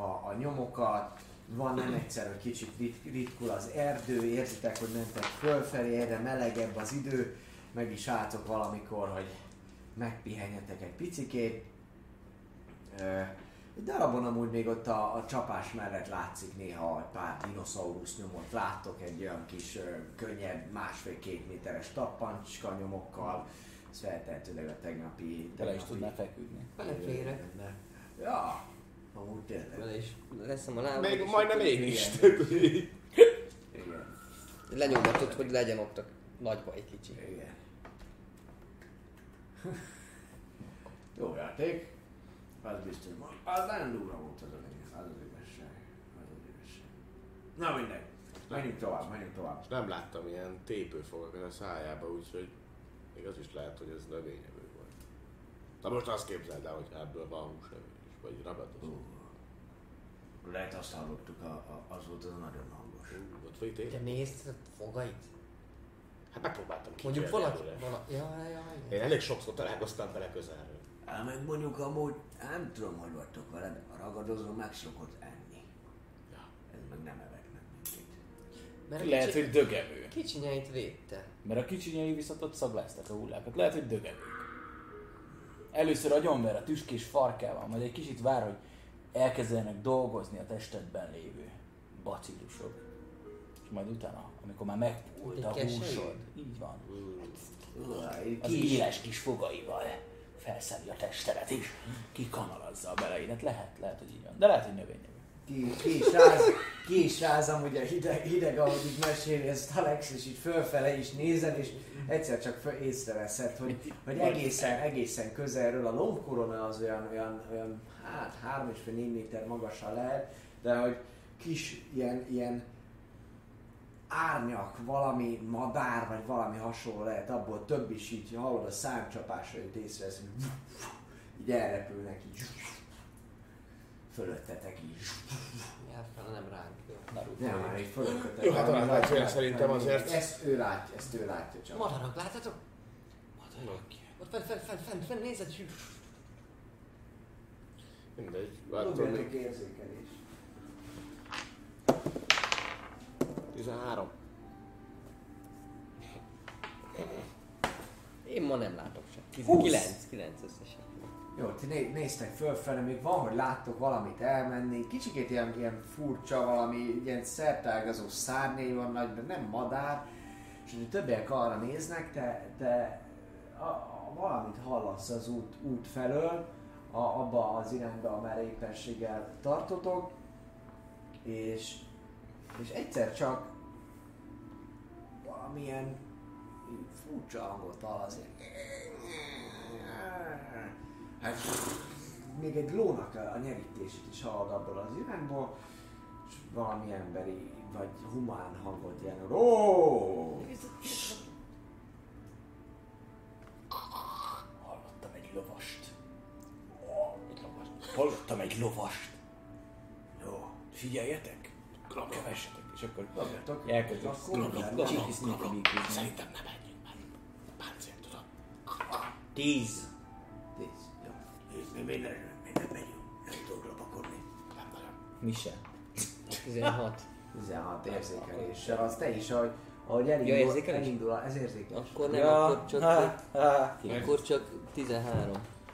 a, a nyomokat. Van nem egyszer, hogy kicsit rit, ritkul az erdő, érzitek, hogy mentek fölfelé, egyre melegebb az idő, meg is álltok valamikor, hogy megpihenjetek egy picikét. Ö, Egy darabon amúgy még ott a, a csapás mellett látszik néha egy pár dinoszaurusz nyomot. Láttok egy olyan kis ö, könnyed, másfél-két méteres tappancska nyomokkal. Ez feltehetőleg a tegnapi... Te le is tegnapi- tudnál feküdni. Beleférek. Ja, amúgy tényleg. Vele is leszem a lábam. Még majdnem én is. Igen, Lenyomatod, hogy legyen ott a nagyba egy kicsi. igen. Jó játék. Az biztos. Az nagyon durva volt az a lényeg. Az az igazság. Az az igazság. Na mindegy. Menjünk tovább, menjünk tovább. És nem láttam ilyen tépőfogakat a szájába, úgyhogy még az is lehet, hogy ez növényevő volt. Na most azt képzeld el, hogy ebből van húsevő is, vagy ragadozó. Lehet azt hallottuk, a, a, az volt az nagyon hangos. Ú, Ott vagy Te tényleg? nézd a fogait? Hát megpróbáltam Mondjuk kicsérni valaki... előre. Vala... Ja, ja, Én ja. elég sokszor találkoztam vele közelről. Hát meg mondjuk amúgy, nem tudom, hogy vagytok vele, de a ragadozó meg szokott enni. Ja. Ez meg nem evett meg minket. Mert a Lehet, kicsi... hogy dögevő. Kicsinyeit védte. Mert a kicsinyei viszont ott szagláztak a hullákat. Lehet, hogy dögevők. Először agyonver a tüskés farkával, majd egy kicsit vár, hogy elkezdenek dolgozni a testedben lévő bacillusok. És majd utána, amikor már megpult a húsod, így van, az éles kis fogaival felszedi a testedet is, kikanalazza a beleidet. Lehet, lehet, hogy így van. De lehet, hogy növényevő. ki, ki, is ráz, ki is ráz amúgy a hideg, hideg, ahogy így meséli ezt Alex, és így fölfele is nézed, és egyszer csak föl észreveszed, hogy, hogy egészen, egészen közelről a lombkorona az olyan, olyan, olyan hát 3,5-4 méter magasan lehet, de hogy kis ilyen, ilyen árnyak, valami madár, vagy valami hasonló lehet, abból több is így hallod a számcsapásait észrevesz, hogy így elrepülnek, így fölöttetek így. Fel, nem ránk. Nem, már így fölöttetek. Jó, hát nagy- lehet, szerintem azért- Ezt ő látja, ezt ő látja csak. Madarak, láthatok? Madarak. Ott fent, fent, fent, fent, fent, nézed, Mindegy. Dobjatok érzékelés. 13. Én ma nem látok. Húsz. 9, 9 összesen. Jó, ti né- néztek fölfelé, még van, hogy láttok valamit elmenni. Kicsikét ilyen, ilyen furcsa, valami ilyen szertágazó szárnyai vannak, de nem madár. És hogy többiek arra néznek, te, te a, a, valamit hallasz az út, út felől, a, abba az irányba, amerre éppenséggel tartotok, és, és egyszer csak valamilyen furcsa hangot hallasz, Hát még egy lónak a nyerítését is hallod abból az irányból, és valami emberi vagy humán hangot ilyen Ó! Hallottam. Egy lovast. Hallottam egy lovast. Jó, figyeljetek. Kövessetek. És akkor Dobjatok. elkezdek Akkor csiki sneaky beaky Szerintem nem menjünk már. Páncél, tudod. Tíz. Tíz. Jó. Mi, mi, nem, mi nem megyünk. Nem tudok lopakodni. Nem nagyon. Mi se. 16. 16 érzékeléssel. Az te is, ahogy, ahogy Ja, elindul, érzékelés? elindul, ez érzékelés. Akkor nem, akkor csak, ha, ha. akkor csak 13.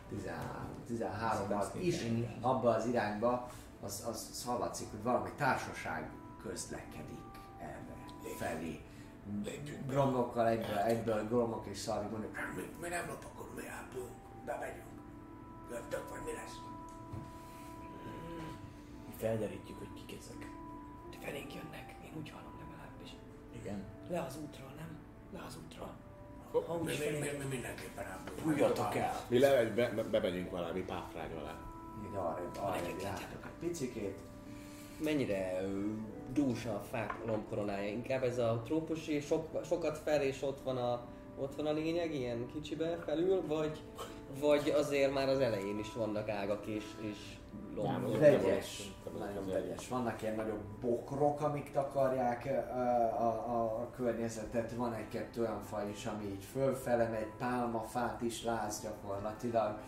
13, 13 is abba az irányba, az, az, az hallatszik, hogy valami társaság közlekedik erre, felé. Gromokkal egyből, egyből gromok és szalvik mondják, mi, mi nem lopakodunk, mi ápulunk, bemegyünk. Jöttök, vagy mi lesz? Mi felderítjük, hogy kik ezek. Felénk jönnek, én úgy hallom legalábbis. Igen. Le az útról, nem? Le az útról. Ha mi, mi, mi, mi mindenképpen ápulunk. Fújjatok el. Mi lemegy, be, be, bemegyünk valami páfrány alá. Arrébb, arrébb jártok egy picikét. Mennyire ö, dús a fák lombkoronája? Inkább ez a trópusi, sok, sokat fel és ott van a ott van a lényeg ilyen kicsibe felül, vagy, vagy azért már az elején is vannak ágak és, és lombok? Vegyes, nagyon vegyes. Vannak ilyen nagyobb bokrok, amik takarják a, a, a környezetet. Van egy-kettő olyan faj is, ami így fölfele megy, pálmafát is látsz gyakorlatilag.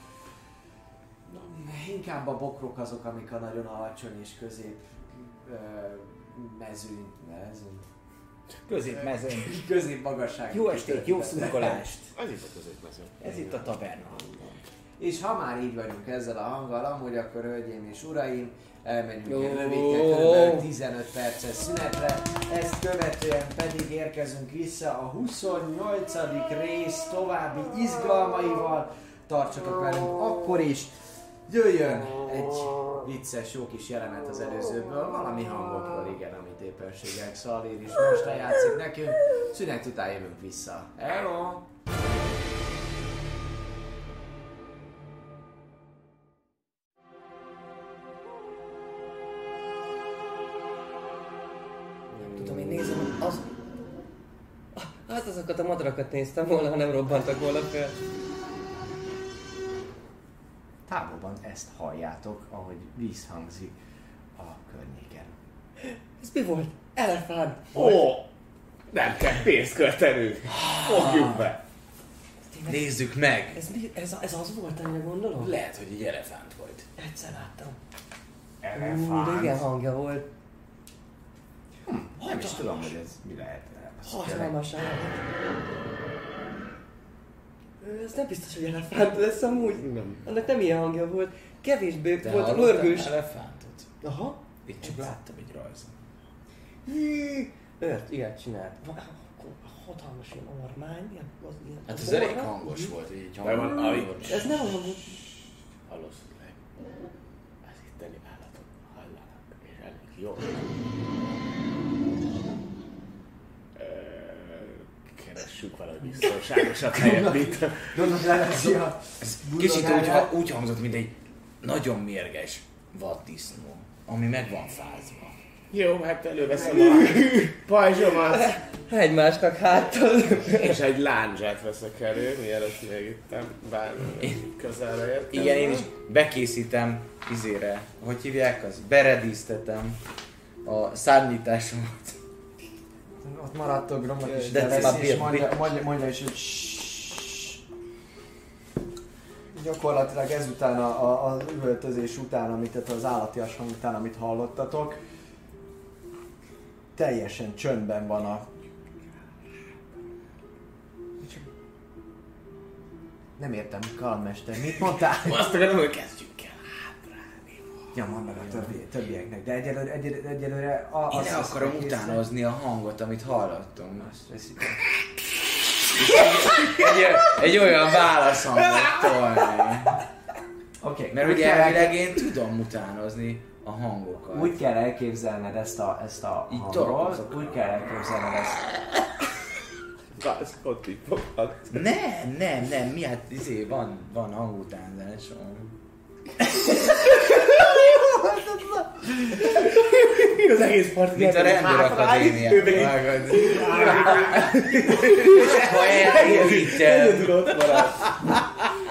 Inkább a bokrok azok, amik a nagyon alacsony és közép ö, mezőny, mezőny, Középmezőn. közép magasság. Jó estét, jó szurkolást! Az itt a középmező. Ez itt a taverna. És ha már így vagyunk ezzel a hanggal, amúgy akkor hölgyeim és uraim, elmegyünk egy rövidke, kb. 15 perces szünetre, ezt követően pedig érkezünk vissza a 28. rész további izgalmaival. Tartsatok velünk akkor is, jöjjön egy vicces, jó kis jelenet az előzőből, valami hangokról, igen, amit éppenséggel Xalir is most játszik nekünk. Szünet után jövünk vissza. Hello! Tudom, én nézem, az... Hát azokat a madarakat néztem volna, ha nem robbantak volna fel. Távolban ezt halljátok, ahogy vízhangzik a környéken. Ez mi volt? Elefánt! Ó! Nem kell pénzt költenünk. Fogjuk be. Nézzük meg! Ez, mi, ez, ez az volt, amire gondolom? Lehet, hogy egy elefánt volt. Egyszer láttam. Ú, de igen hangja volt. Nem is tudom, hogy ez mi lehet. Hatalmas állat. Ez nem biztos, hogy elefánt lesz amúgy. Nem. Annak nem ilyen hangja volt. Kevésbé Te volt mörgős. elefántot? Aha. Itt csak láttam egy rajzon. Hű, Ört, ilyet csinált. Hatalmas ilyen ormány, ilyen, az ilyen. Hát az ez elég hangos volt így De van, hangos. Ez nem hangos. Valószínűleg az itteni állatok hallanak, és elég jó. Keressük valami biztonságosat helyet, mint Gondolom, leveszi a... Ez kicsit úgy, úgy hangzott, mint egy nagyon mérges vaddisznó, ami meg van fázva. Jó, hát előveszem a pajzsomat, Egymásnak háttal. és egy láncsát veszek elő, mielőtt még itt bármi közelre érkezem. Igen, én is bekészítem izére, hogy hívják az? Beredíztetem a szárnyításomat. Ott maradtok, Gromnak is De már és mondja, mondja, mondja is, hogy. Gyakorlatilag ezután a, a, az üvöltözés után, amit az állatias hang után, amit hallottatok, teljesen csöndben van a... Nem értem, kalandmester, mit mondtál? Azt akarom, hogy kezdjük mondd meg a többi, többieknek, de egyelőre, egyelőre, egyelőre a, Én azt- akarom egészen- utánozni a hangot, amit hallottam. Azt veszik. Egy, egy olyan válaszhangot tolni. Oké, okay, Mert ugye elvileg én tudom utánozni a hangokat. Úgy kell elképzelned ezt a, ezt a Így hangot, úgy kell elképzelned ezt. Foghat. Nem, nem, nem, mi hát izé, van, van hangutánzásom. Los Ángeles Sport. Victoria Andorra ini ya.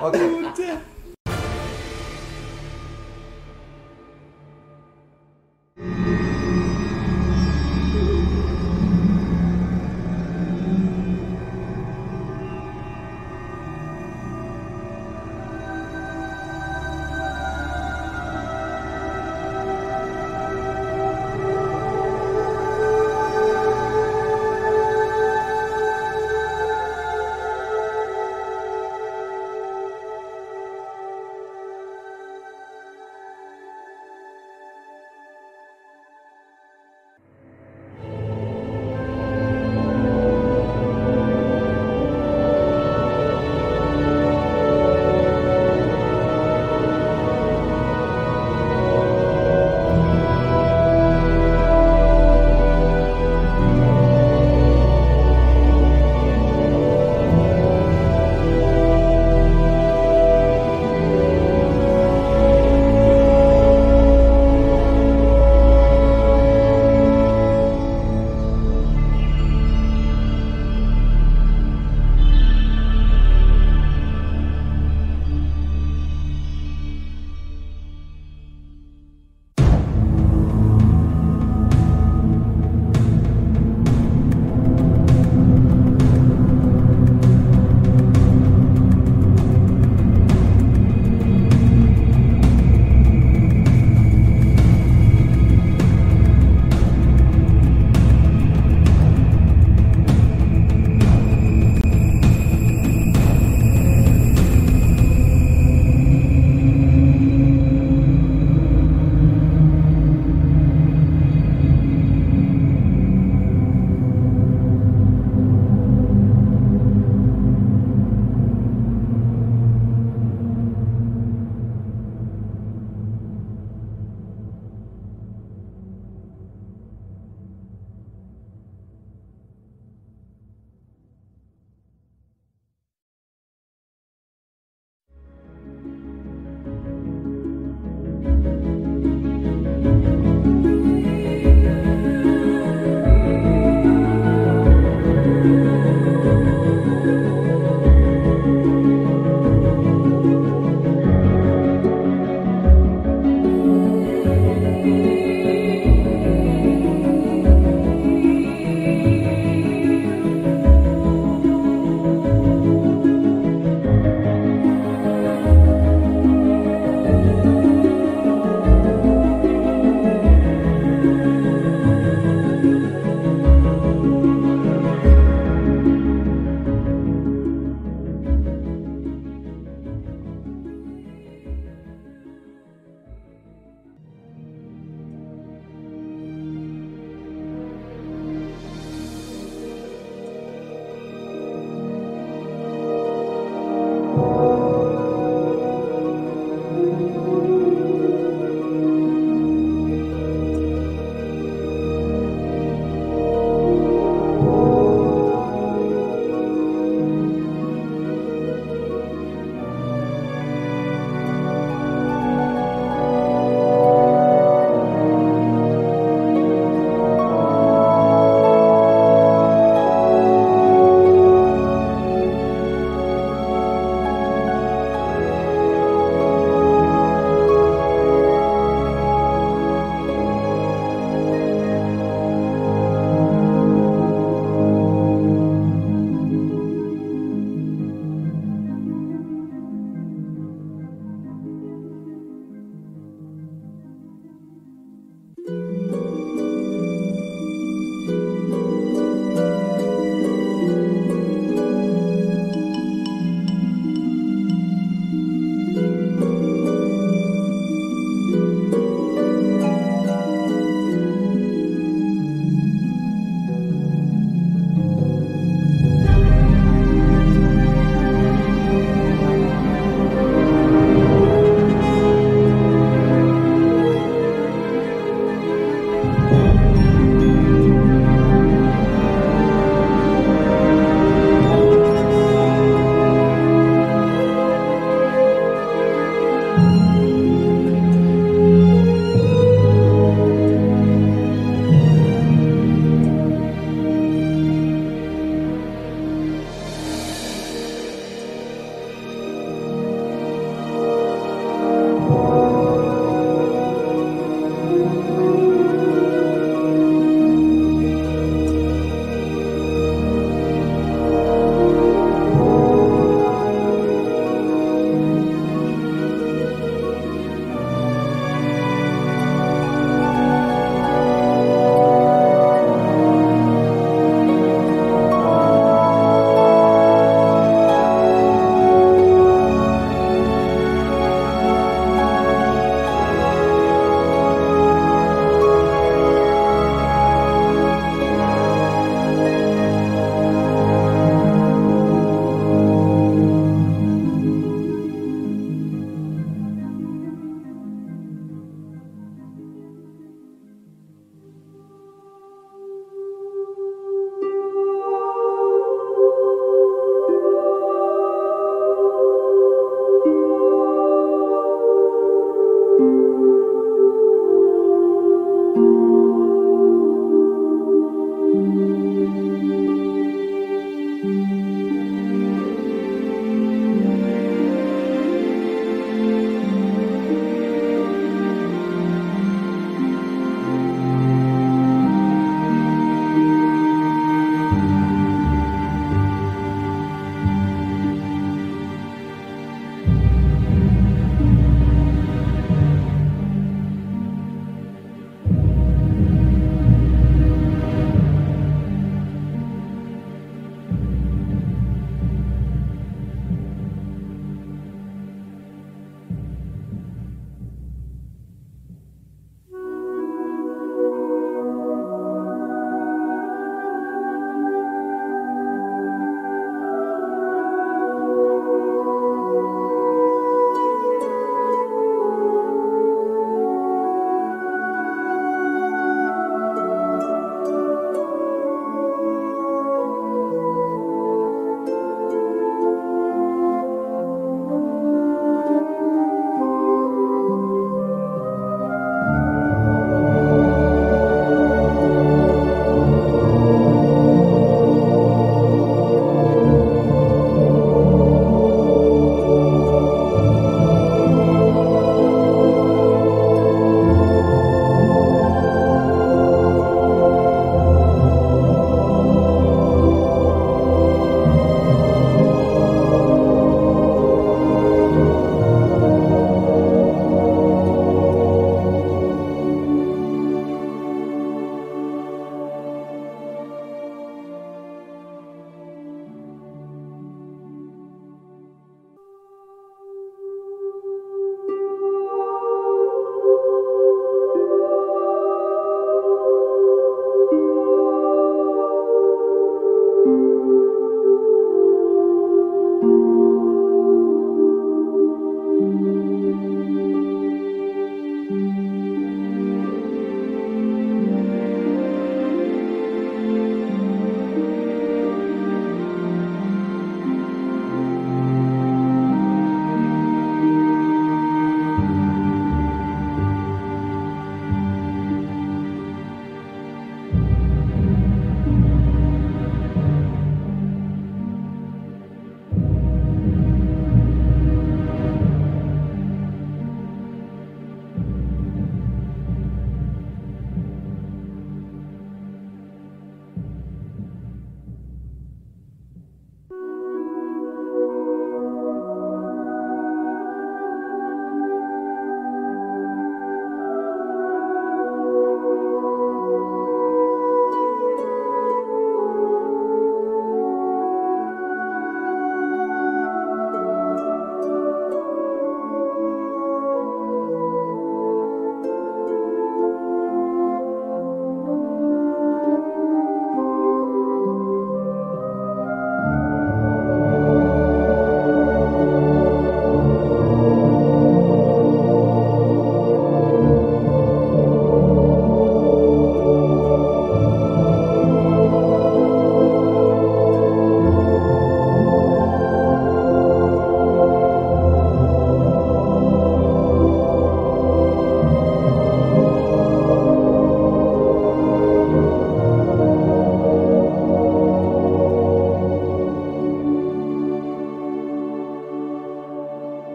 Oke.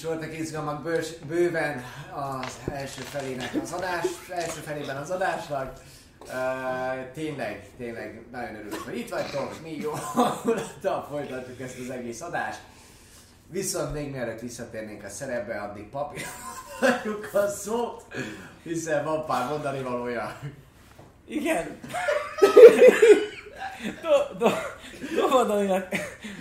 Is voltak izgalmak bős, bőven az első felének az adás, első felében az adásnak. Uh, tényleg, tényleg nagyon örülök, hogy itt vagytok, mi jó hangulattal folytatjuk ezt az egész adást. Viszont még mielőtt visszatérnénk a szerepbe, addig papírjuk a szót, hiszen van pár mondani valója. Igen. Do, do, Dobadoninak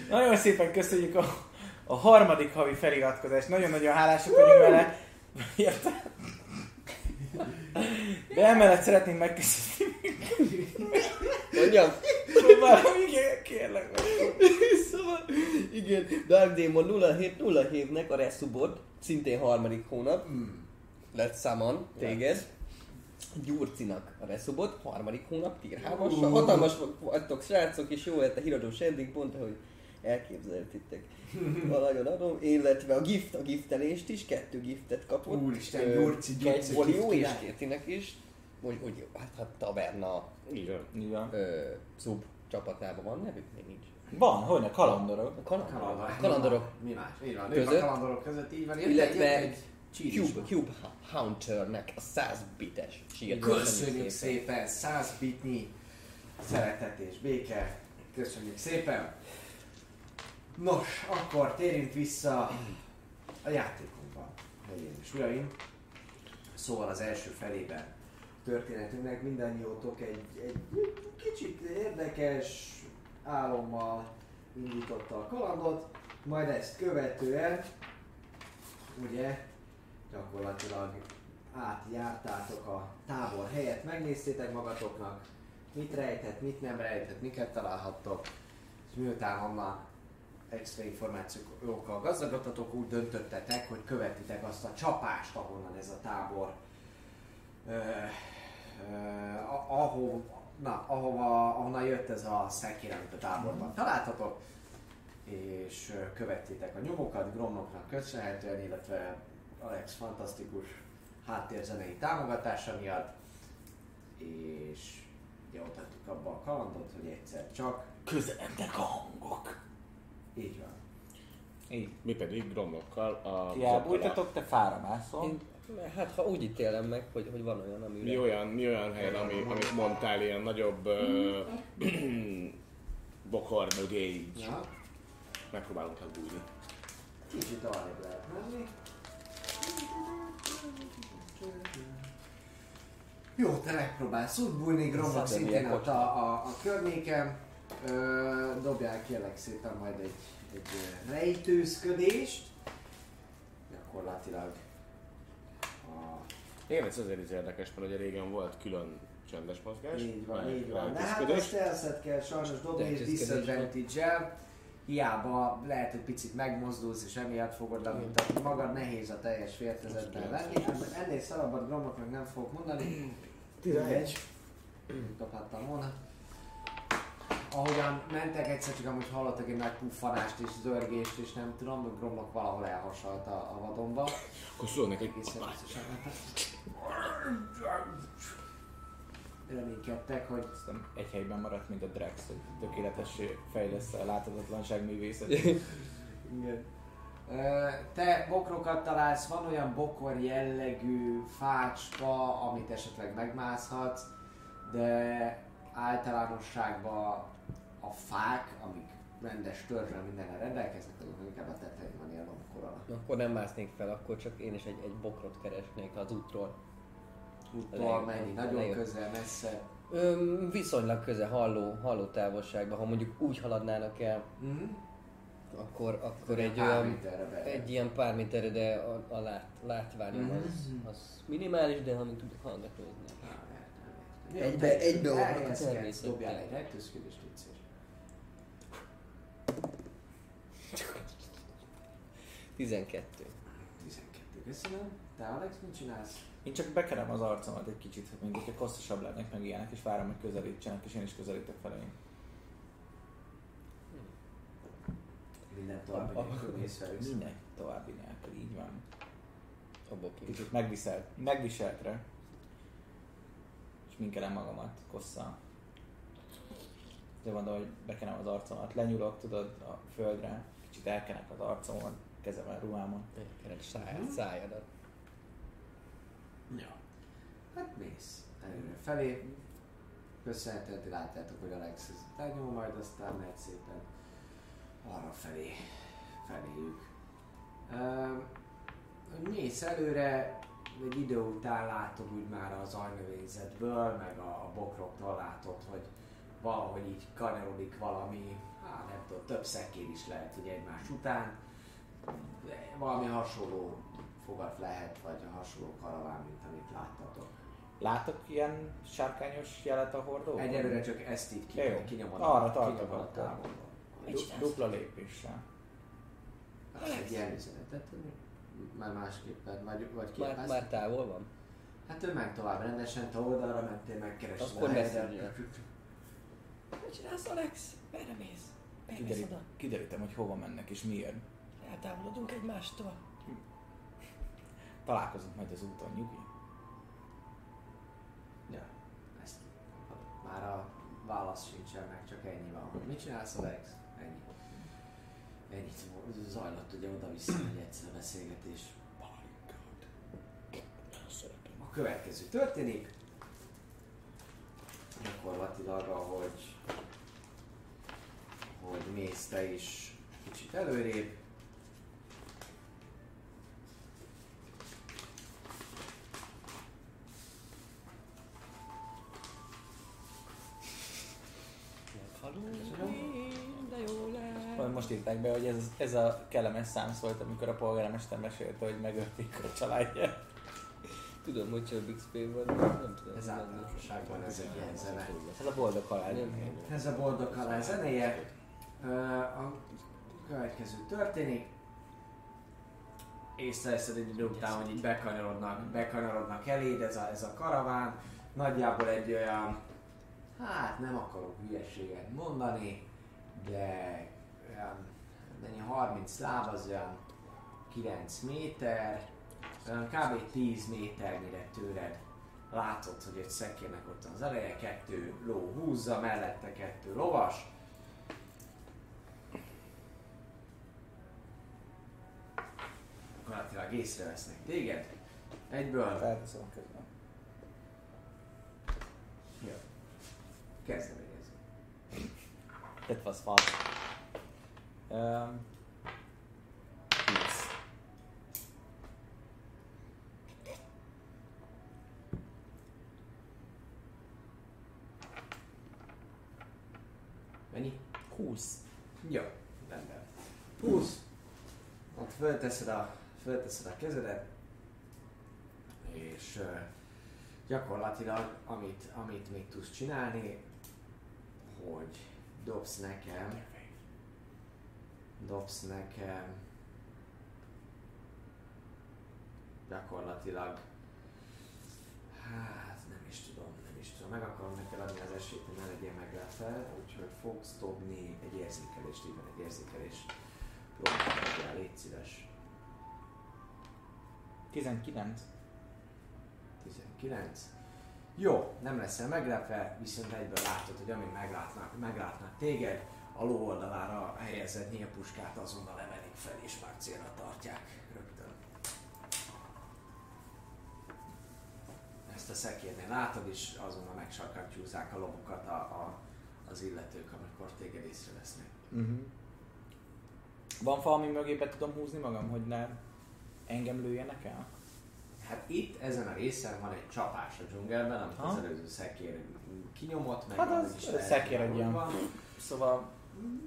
nagyon szépen köszönjük a, a harmadik havi feliratkozást. Nagyon-nagyon hálásak vagyunk vele. De emellett szeretnénk megköszönni. Mondjam? Próbálom, igen, kérlek. Szóval, igen, Dark Demon 0707-nek a Resubot, szintén harmadik hónap, lett Saman, téged. Gyurcinak a Resubot, harmadik hónap, 3 Hatalmas vagytok srácok, és jó lett a híradós ending, pont ahogy elképzeltitek. Nagyon adom, illetve a gift, a giftelést is, kettő giftet kapott. Úristen, Gyurci, Gyurci, gift és. Kétinek is. Hogy, hogy hát, hát taverna. Igen. ö, sub csapatában van nevük? Még nincs. Van, hogy ne, kalandorok. A kalandorok. Kalandorok. A kalandorok Mi más? Így van. Ők Között. a kalandorok között így van. Jött Illetve egy Cube. Cube Hunternek a 100 bites sírt. Köszönjük szépen, 100 bitnyi szeretet és béke. Köszönjük szépen. Nos, akkor térjünk vissza a játékunkba, hölgyeim és uraim. Szóval az első felében történetünknek mindannyiótok egy, egy kicsit érdekes álommal indította a kalandot, majd ezt követően ugye gyakorlatilag átjártátok a tábor helyet, megnéztétek magatoknak, mit rejtett, mit nem rejtett, miket találhattok, és miután onnan extra információkkal gazdagodtatok, úgy döntöttetek, hogy követitek azt a csapást, ahonnan ez a tábor ö, ö, ahol, na, ahova, ahonnan jött ez a szekér, amit a táborban találtatok, és követtétek a nyomokat Gromnoknak köszönhetően, illetve Alex fantasztikus háttérzenei támogatása miatt, és ugye ott abba a kalandot, hogy egyszer csak, Közelednek a hangok. Így van. Így. Mi pedig gromokkal a Ti elbújtatok, te fára mászol. Én, hát ha úgy ítélem meg, hogy, hogy van olyan, ami... Mi olyan, mi olyan helyen, ami, amit mondtál, ilyen nagyobb ö, bokor mögé így Ja, megpróbálunk elbújni. kicsit arrébb lehet menni. Jó, te megpróbálsz úgy bújni, Szabad szintén ott a, a, a környéken. Ö, dobjál kérlek szépen majd egy, egy rejtőzködést. Gyakorlatilag a Igen, ez azért is érdekes, mert ugye régen volt külön csendes mozgás. Így van, így van. De hát ezt elszed kell sajnos dobni, és Rejtőzködés disadvantage Hiába lehet, hogy picit megmozdulsz, és emiatt fogod le, mint a magad nehéz a teljes féltezetben lenni. Ennél szarabbat gromoknak nem fogok mondani. 11. Kaphattam volna. Ahogyan mentek, egyszer csak amúgy hallottak egy nagy puffanást és zörgést, és nem tudom, hogy gromok valahol elhasalt a, a vadonba. Akkor szólok neki, Egészen biztosan. Reménykedtek, hogy Aztán egy helyben maradt, mint a Drex, hogy tökéletessé fejlesz a láthatatlanság művészet. Igen. Te bokrokat találsz, van olyan bokor jellegű fácska, amit esetleg megmászhatsz, de általánosságban a fák, amik rendes törzsel mindennel rendelkeznek, azoknak inkább a tetején van ilyen lombkorona. Akkor nem másznék fel, akkor csak én is egy, egy bokrot keresnék az útról. Úttól Lejött, menni, nagyon lejött. közel, messze. Öm, viszonylag közel halló, halló távolságban, ha mondjuk úgy haladnának el, Mm-hmm. akkor, akkor egy olyan, egy ilyen pár méterre, de a, a lát, látványom Mhm. az, az minimális, de amíg tudok hallgatózni. Egybe- egybe természetben. Dobjál egy rejtőzködést, légy szíves. 12. 12, köszönöm. Te Alex, mit csinálsz? Én csak bekerem az arcomat egy kicsit, hogy mint hogyha kosszasabb lennek meg ilyenek, és várom, hogy közelítsenek, és én is közelítek feléjük. Minden további nélkül mész felülsz. Minden további nélkül, így van. Kicsit megviselt, megviseltre. És minkelem magamat kosszal. De mondom, hogy bekenem az arcomat, lenyúlok, tudod, a földre, kicsit elkenek az arcomon, kezemen, ruhámon. Kered szájad, szájadat. Ja. Hát mész előre felé. Köszönheted, látjátok, hogy Alex ez lenyom, majd aztán megy szépen arra felé, feléjük. Um, mész előre, egy idő után látod úgy már az ajnövényzetből, meg a, a bokroktól látod, hogy valahogy így kanyarodik valami, hát nem tudom, több szekér is lehet, hogy egymás után. Valami hasonló fogat lehet, vagy a hasonló karaván, mint amit láttatok. Látok ilyen sárkányos jelet a hordóban? Egyelőre csak ezt így ki, kinyomod, Arra tartok a. Du- dupla lépéssel. Azt egy ilyen üzenetet, már másképpen, vagy, vagy Már, képezd. már távol van? Hát ő ment tovább rendesen, te oldalra mentél, megkerested Akkor a messenger. Mit csinálsz, Alex? Merre mész? Kiderít, oda? kiderítem, hogy hova mennek és miért. Eltávolodunk egymástól. Találkozunk majd az úton, nyugi. Ja, ezt már a válasz sincsen meg, csak ennyi van. Mit csinálsz Alex? Ennyi. Ennyit zajlott ugye oda-vissza egy egyszerű beszélgetés. A következő történik. Gyakorlatilag, ahogy hogy mész te is kicsit előrébb. Halloween, Most írták be, hogy ez, ez a kellemes szám szólt, amikor a polgármester mesélte, hogy megölték a családját. Tudom, hogy csak XP van, nem tudom. Ez általánosságban ez egy ilyen zene. Ez a boldog halál. Ez a boldog halál zenéje. A következő történik. Észreveszed egy idő után, hogy így bekanyarodnak, bekanyarodnak eléd ez a, ez a karaván. Nagyjából egy olyan, hát nem akarok hülyeséget mondani, de mennyi 30 láb az olyan 9 méter, olyan kb. 10 méternyire tőled látod, hogy egy szekérnek ott az eleje, kettő ló húzza, mellette kettő lovas. Gyakorlatilag észrevesznek téged. Egyből. Felteszem közben. Jó. Kezdeményező. That was fast. Um, 10. Mennyi? 20. Jó, rendben. 20. Ott fölteszed a, fölteszed a kezedet, és gyakorlatilag amit, amit még tudsz csinálni, hogy dobsz nekem, dobsz nekem gyakorlatilag hát nem is tudom, nem is tudom, meg akarom neked adni az esélyt, hogy ne legyél meglepve, úgyhogy fogsz dobni egy érzékelést, így van egy érzékelés. Próbálj légy szíves. 19. 19. Jó, nem leszel meglepve, viszont egyből látod, hogy amint meglátnak, meglátnak téged, a ló oldalára helyezett nyílpuskát azonnal emelik fel és már célra tartják rögtön. Ezt a szekérnél látod is, azonnal megsarkattyúzzák a lobokat a, a, az illetők, amikor téged észrevesznek. Uh-huh. Van valami mögé be tudom húzni magam, hogy ne engem lőjenek el? Hát itt ezen a részen van egy csapás a dzsungelben, amit Ha? az előző szekér kinyomott, meg Hát az az is szekér egy ilyen-. Szóval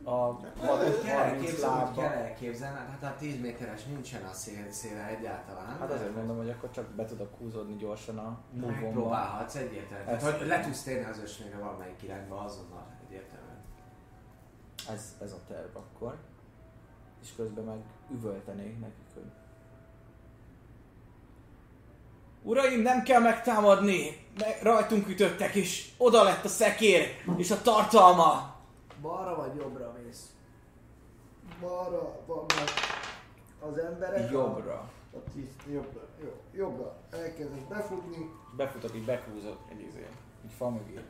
a Hát, kell 30 elképzelni, kell hát a 10 méteres nincsen a szél, széle egyáltalán. Hát azért mondom, hogy akkor csak be tudok húzódni gyorsan a move Megpróbálhatsz egyértelműen. Tehát, hogy le tudsz térni az ösvényre valamelyik irányba azonnal egyértelműen. Ez, ez a terv akkor. És közben meg üvöltenék nekik, hogy... Uraim, nem kell megtámadni! Meg rajtunk ütöttek, és oda lett a szekér, és a tartalma! Balra vagy jobbra mész? Balra vannak az emberek. Jobbra. A, a tíz, jobbra. Jó, jobbra. Elkezdesz befutni. Befutok, így bekrúzok egy izé, így fa mögé.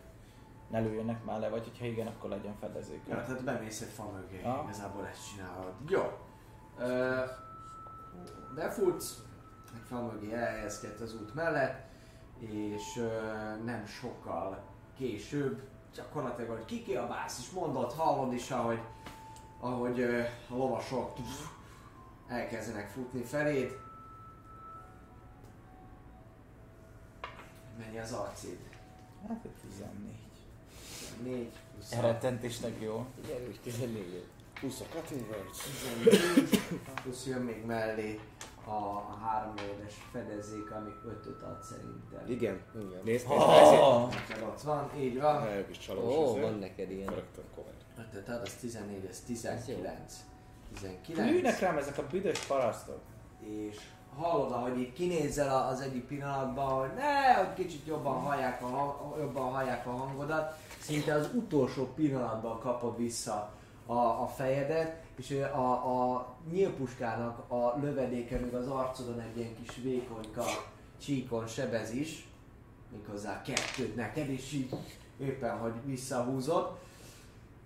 Ne lőjenek már le, vagy hogyha igen, akkor legyen fedezék. Ja, tehát bemész egy fa mögé, Ha. igazából ezt csinálod. Jó. Ö, befutsz, egy fa mögé elhelyezkedsz az út mellett, és ö, nem sokkal később gyakorlatilag, hogy kikiabálsz, és mondod, hallod is, ahogy, ahogy ö, a lovasok pff, elkezdenek futni feléd. Mennyi az arcid? Hát egy 14. 4 plusz Elrettentésnek jó. Erős 14 Plusz a cutting words. 14, plusz jön még mellé a, három éves fedezék, ami 5-öt ad szerintem. Igen. Igen. Nézd, nézd, Oh, Neked ott van, így van. Rájuk is csalós. Ó, izé. van neked ilyen. Rögtön. 5-öt ad, az 14, ez 19. Lőnek 19. rám ezek a büdös parasztok. És hallod, ahogy így kinézel az egyik pillanatban, hogy ne, hogy kicsit jobban hallják a, hang- jobban hallják a hangodat, szinte az utolsó pillanatban kapod vissza a, a fejedet, és a, a nyílpuskának a lövedéke még az arcodon egy ilyen kis vékonyka csíkon sebez is, méghozzá kettőt neked, és így éppen, hogy visszahúzod,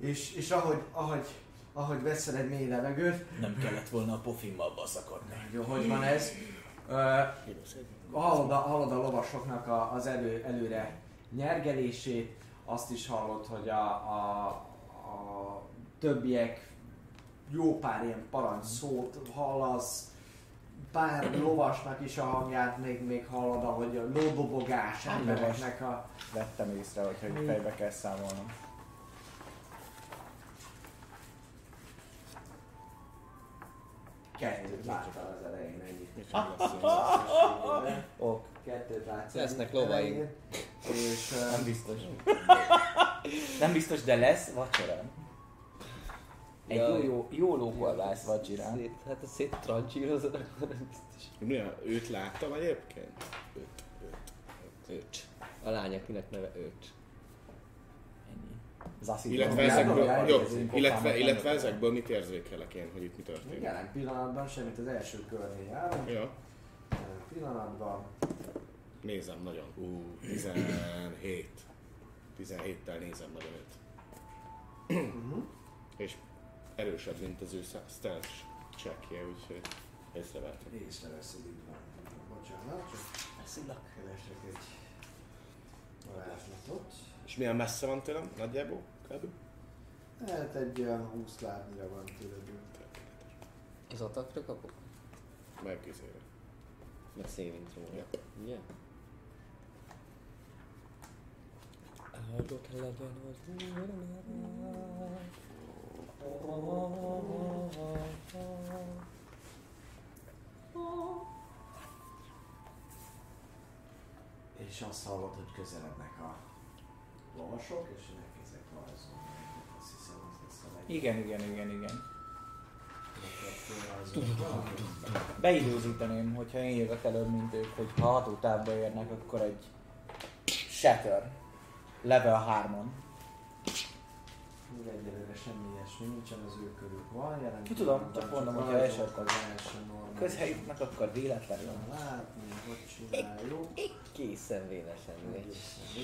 és, és ahogy, ahogy, ahogy veszel egy mély levegőt, Nem kellett volna a pofimmal baszakadni. jó, hogy van ez? Ö, hallod, a, hallod a lovasoknak a, az elő, előre nyergelését, azt is hallod, hogy a, a, a többiek jó pár ilyen parancs szót hallasz, pár lovasnak is a hangját még, még hallod, ahogy a lódobogás embereknek a... Vettem észre, hogy, hogy fejbe kell számolnom. Kettőt láttál az elején lesz Ok, Kettőt látsz. Lesznek lovaink. elején. És... nem biztos. Nem biztos, de lesz vacsorán. Egy Ja. jó, jó, jó lókolvász vacsorán. Szét, hát a szét trancsírozod, akkor nem biztos. Mi a, őt láttam egyébként? Őt, őt. Öcs. A lány, akinek neve Öcs. Ennyi. Zaszi Illetve ezekből, dobjál, jó, illetve, illetve ezekből mit érzékelek én, hogy itt mi történik? Jelen pillanatban semmit az első körnél járunk. Ja, Jelen pillanatban nézem nagyon. Ú, 17. 17-tel nézem nagyon őt. uh-huh. És erősebb, mint az ő stealth checkje, úgyhogy észrevettem. észreveszed így van. Bocsánat, csak keresek egy varázslatot. És milyen messze van tőlem? Nagyjából? Kb. Hát egy olyan 20 lábnyira van tőled. Az atakra kapok? Meg izére. Meg saving throw. Ja. Ugye? Áldott legyen az És azt hallod, hogy közelednek a lovasok, és elkezdek rajzolni. Azt hiszem, az lesz a leg... Igen, igen, igen, igen. Beidőzíteném, hogyha én jövök előbb, mint ők, hogy ha hatótávba érnek, akkor egy Shatter. Level 3-on. Még egyelőre semmi ilyesmi nincsen, az ő körük van jelen. Tudom, csak mondom, hogyha rajzolok esetleg az. Közhelyüknek akkor véletlenül. Látni, hogy csináljuk. Készen megy.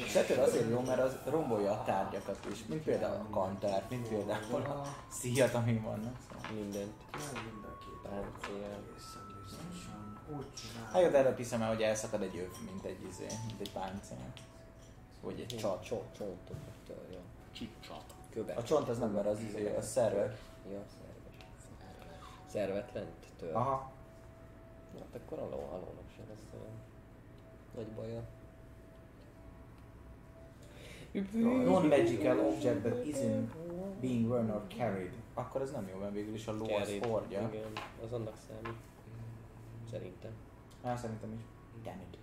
Shatter azért jó, mert az rombolja a tárgyakat is, mint például a kantár, mint például a szíjat, ami vannak. Szóval. Mindent. Nem, mind a két Páncél. egészen biztosan. Úgy csináljuk. Hát jó, de előbb hiszem el, hogy elszakad egy öv, mint egy izé, mint egy páncél. Vagy egy csat. Csont, csontokat törje. Csipcsat. Követ. A csont az nem, mert az izé, a szerver. Ja, szervet. Szervetlen től. Aha. Hát akkor a ló, a lónak sem lesz olyan nagy baja. Non-magical object that isn't being worn or carried. Akkor ez nem jó, mert végül is a ló az hordja. Igen, az annak számít. Szerintem. Hát szerintem is. Damn it.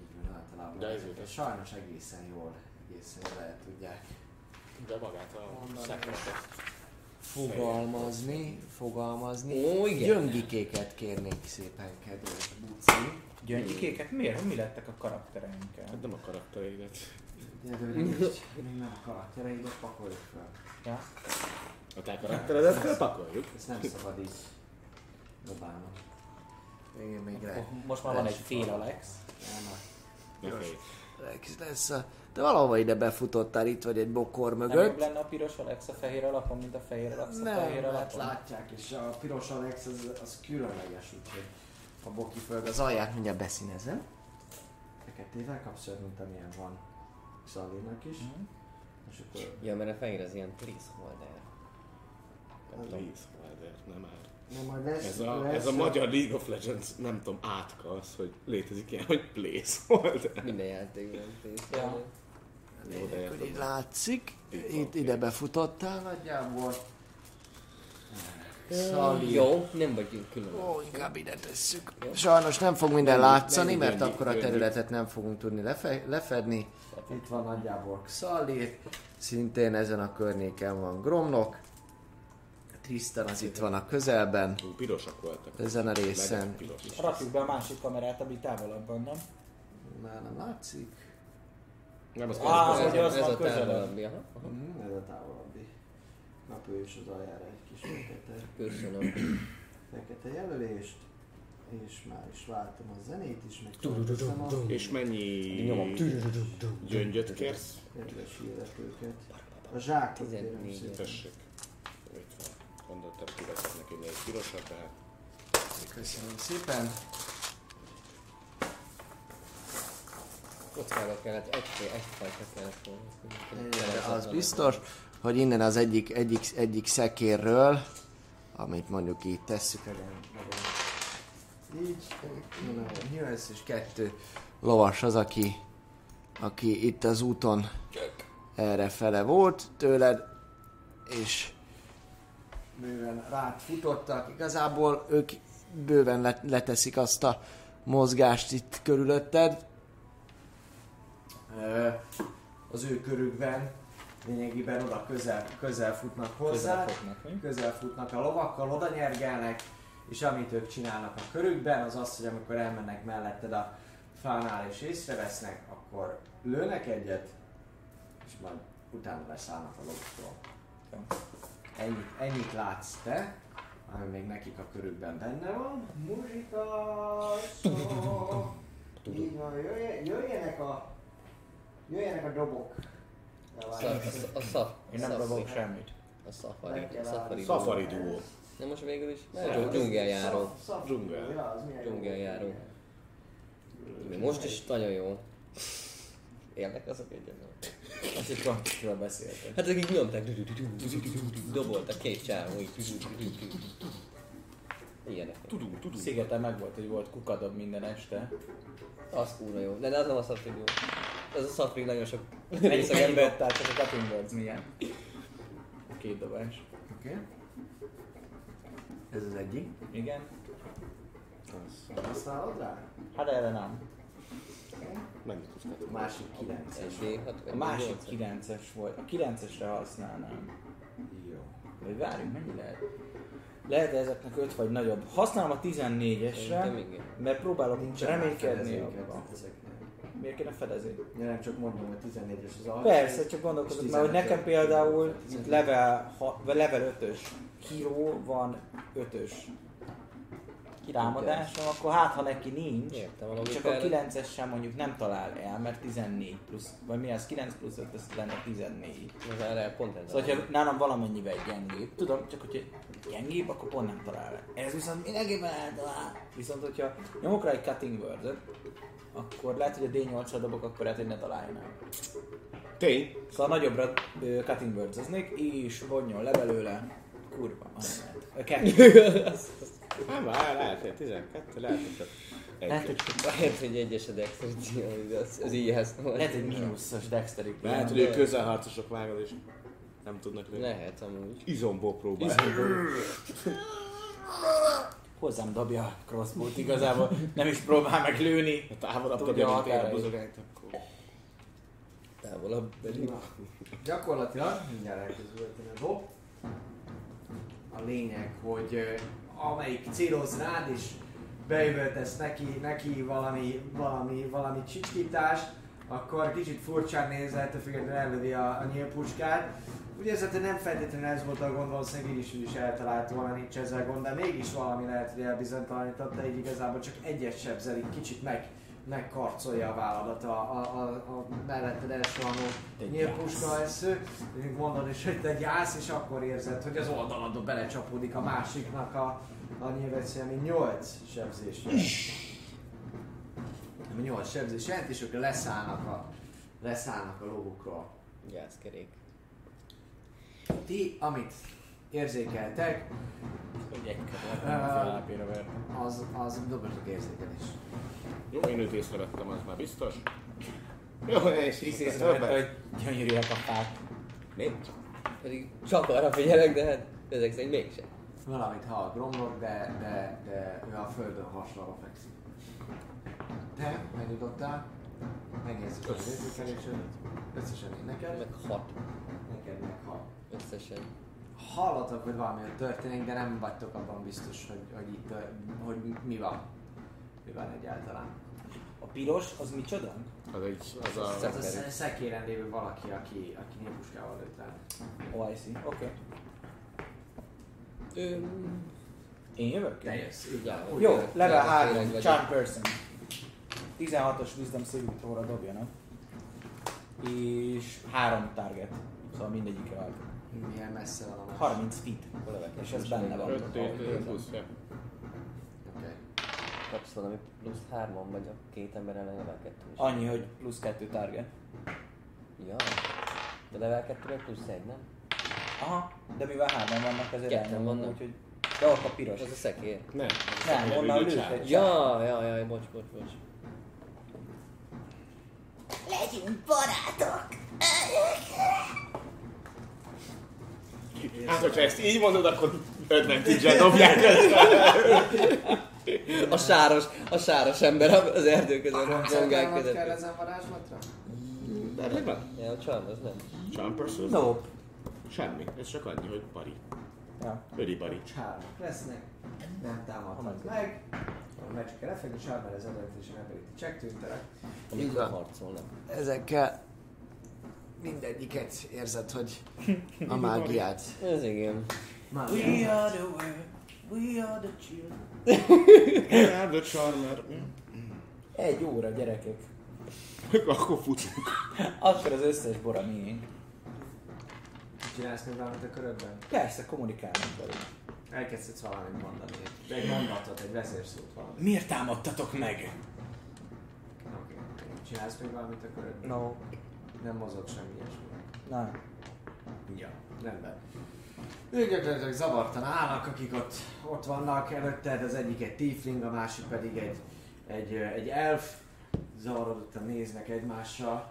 Így van általában. De ez. Sajnos egészen jól, egészen el tudják De magát a szekretet. fogalmazni, fogalmazni. Ó, igen. Gyöngikéket kérnék szépen, kedves Buci. Gyöngyikéket miért? Mi lettek a karaktereinkkel? Hát nem a karaktereidet. Gyerünk, még nem a karaktereidet pakoljuk fel. Ja. A te karakteredet felpakoljuk. Ezt nem szabad így dobálnom. Igen, még le. Most már van egy fél Alex. Nem, Oké. Rex lesz a... De valahova ide befutottál, itt vagy egy bokor Nem mögött. lenne a piros Alex a fehér alapon, mint a fehér Alex a Nem, fehér hát alapon? látják, és a piros Alex az, az különleges, úgyhogy a boki föld az alját mindjárt beszínezem. Feketével kapsz mint amilyen van Xalinak is. Mhm. És akkor Ja, mert a fehér az ilyen placeholder. Please, Wilder, nem már. nem, majd lesz, Ez a, lesz ez a magyar League of Legends, nem tudom, átka az, hogy létezik ilyen, hogy Placeholder. Minden játékban placeholder. Jó, de így látszik, Itt itt van. ide befutottál nagyjából. Szali. Jó, nem vagyunk külön. Ó, inkább ide tesszük. Sajnos nem fog minden látszani, mert akkor a területet nem fogunk tudni lefe- lefedni. Itt van nagyjából Xalir, szintén ezen a környéken van Gromnok. Tristan az itt van a közelben, Ú, Pirosak voltak. ezen a részen. Rakjuk be a másik kamerát, ami távolabban, nem? Már nem látszik. Nem, az Á, az, hogy ez, az ez van a távolabbi, aha. aha. Mm, ez a távolabbi. Napő is az aljára egy kis fekete, Köszönöm. fekete jelölést. És már is váltom a zenét is, meg És mennyi gyöngyöt kérsz? kedves illetőket. A zsákot kérem 14. szépen. Tessék. Itt van. Gondoltam, kiveszek neki még pirosat, de hát Köszönöm szépen. Kockába kellett, egy, egyfajta kellett volna. Az biztos, hogy innen az egyik, egyik, egyik szekérről, amit mondjuk így tesszük, így, lesz, és kettő lovas az, aki, aki itt az úton erre fele volt tőled, és bőven rád futottak. Igazából ők bőven le- leteszik azt a mozgást itt körülötted. Az ő körükben lényegében oda közel, közel futnak hozzá, Közel fognak, mi? közel futnak a lovakkal, oda nyergelnek, és amit ők csinálnak a körükben, az az, hogy amikor elmennek melletted a fánál és észrevesznek, akkor lőnek egyet, és majd utána leszállnak a lovaktól. Ennyit, ennyit látsz te, ami még nekik a körükben benne van. Muzsika, szó. Így van, jöjje- jöjjenek a, jöjjenek a dobok. A, a, a, szaf, Én nem dobok semmit. A safari. Kell Safari. Safari duó. De most végül is dzsungeljáró. Dzsungel. Az. Dzsungeljáró. Most is nagyon jó. Élnek azok egyébként. Azt hittem, akikről beszéltek. Hát akik nyomták, doboltak két csávó, így. Ilyenek. Tudunk, tudunk. Szigeten meg volt, hogy volt kukadob minden este. Az kurva jó. De az nem a Safri jó. Az a Safri nagyon sok részeg mennyi ember. dobtál, csak a Cutting Words milyen? Két dobás. Oké. Ez az egyik. Igen? Használod rá? Hát erre nem. Mennyit A másik 9 Egy D6 A másik 9-es volt. A 9-esre használnám. Jó. Vagy várjunk, mennyi lehet? Lehet ezeknek 5 vagy nagyobb. Használom a 14-esre, Szerintem igen. mert próbálok Nincsen reménykedni abban. ezeknél. Miért kéne fedezék? Ja, nem csak mondom, hogy 14-es az alap. Persze, csak gondolkozok, mert hogy 15 nekem például itt level, ha, level 5-ös híró van 5-ös támadásom, akkor hát ha neki nincs, Értem csak a logikára. 9-es sem mondjuk nem talál el, mert 14 plusz, vagy mi az 9 plusz 5, ez lenne 14. Az erre pont ez. Szóval, hogyha nálam valamennyivel gyengébb, tudom, csak hogyha gyengébb, akkor pont nem talál el. Ez viszont mindenképpen eltalál. Viszont, hogyha nyomok rá egy cutting word akkor lehet, hogy a D8-ra dobok, akkor lehet, hogy ne találjon el. Tény. Szóval nagyobbra ö, cutting words és vonjon le belőle. Kurva. anyját. Kettő. Hát vár, lehet, hogy 12, lehet, hogy csak Lehet, egy. hogy, Lehet, hogy egyes a dexterity, az, az így-hez. lehet, hogy mínuszos dexterity. Lehet, hogy ők közelharcosok vágod, és nem tudnak lőni. Lehet amúgy. Izomból próbál. Hozzám dobja a crossbow igazából. Nem is próbál meg lőni. Ha távolabb dobja, a határait. Távolabb pedig. Gyakorlatilag, mindjárt elkezdődtem a dob. A lényeg, hogy amelyik céloz rád és beüvöltesz neki, neki valami, valami, valami csicskítást, akkor kicsit furcsán nézel, ettől függetlenül elvedi a, a nyílpuskát. Ugye ez hát nem feltétlenül ez volt a gond, valószínűleg így is, így is eltalált volna, nincs ezzel gond, de mégis valami lehet, hogy elbizonytalanította, így igazából csak egyet sebzelik, kicsit meg, megkarcolja a válladat a, a, a, a melletted elsuhanó Egy nyílpuska esző. Mondod is, hogy te gyász, és akkor érzed, hogy az oldaladon belecsapódik a másiknak a, a nyilvecé, ami 8 sebzés. Ami 8 sebzés jelent, és ők leszállnak a, leszállnak a logokról. Gyászkerék. Ti, amit érzékeltek, Hogy egy ver. az, az dobjatok érzékelés. Jó, én őt észrevettem, az már biztos. Jó, és így észrevette, hogy gyönyörűek a fák. Nem. Pedig csak arra figyelek, de hát ezek szerint mégsem. Valamit hall Gromlok, de, de, de ő a földön hasonló fekszik. Te megjutottál, megnézzük az érzékelésed, összesen én neked, Meg hat neked meg hall. Összesen. Hallatok, hogy valami ott történik, de nem vagytok abban biztos, hogy, hogy itt, hogy mi van. Mi van egyáltalán. A piros, az micsoda? Az egy, az a... Ez a sz- szekéren lévő valaki, aki, aki nyilpuskával lőtt rá. Oh, I see. Oké. Okay. Ő... Én jövök? Te jössz. Jó, level vagyok. 3, Charm Person. 16-os Wisdom saving throw-ra dobjanak. És 3 target. Szóval mindegyikre vált. Milyen messze van a más? 30 feet. És ez benne van. 5 5 plusz, ja. Oké. Kapsz valami plusz hárman vagy a két ember ellen level 2 is. Annyi, hogy plusz 2 target. Ja. De level 2 plusz egy, nem? Aha, de mivel hárman vannak, ezért Ketten vannak. úgyhogy... De ott a piros. Az a szekér. Nem. Nem, onnan lőtt egy Ja, ja, ja, bocs, bocs, bocs. Legyünk barátok! Hát, hogyha ezt így mondod, akkor advantage-el dobják ezt. A sáros, a sáros ember az erdő között, a zongák Cerkelnod kell között. ezen varázslatra? De megvan. Ja, a charm, az nem. Charm person? Nope. Semmi. Ez csak annyi, hogy bari. Ja. Öri bari. Csármak lesznek, nem támadhat meg. A meccs kell lefekni, csármel ez advantage ability check tűntelek. Amikor harcolnak. Ezekkel mindegyiket érzed, hogy a mágiát. Ez igen. We are the world, we are the children. Hát, the charmer. Egy óra, gyerekek. Akkor futunk. Akkor az összes bora miénk. Csinálsz még valamit a körödben? Persze, kommunikálunk velük. Elkezdhetsz valamit mondani. Egy mondatot, egy vezérszót valamit. Miért támadtatok meg? Oké. Csinálsz még valamit a körödben? No. Nem mozog semmi ilyesmi. Nem. Ja, rendben. Ők gyakorlatilag zavartan állnak, akik ott, ott vannak előtted, az egyik egy tiefling, a másik pedig egy, egy, egy elf. Zavarodottan néznek egymással,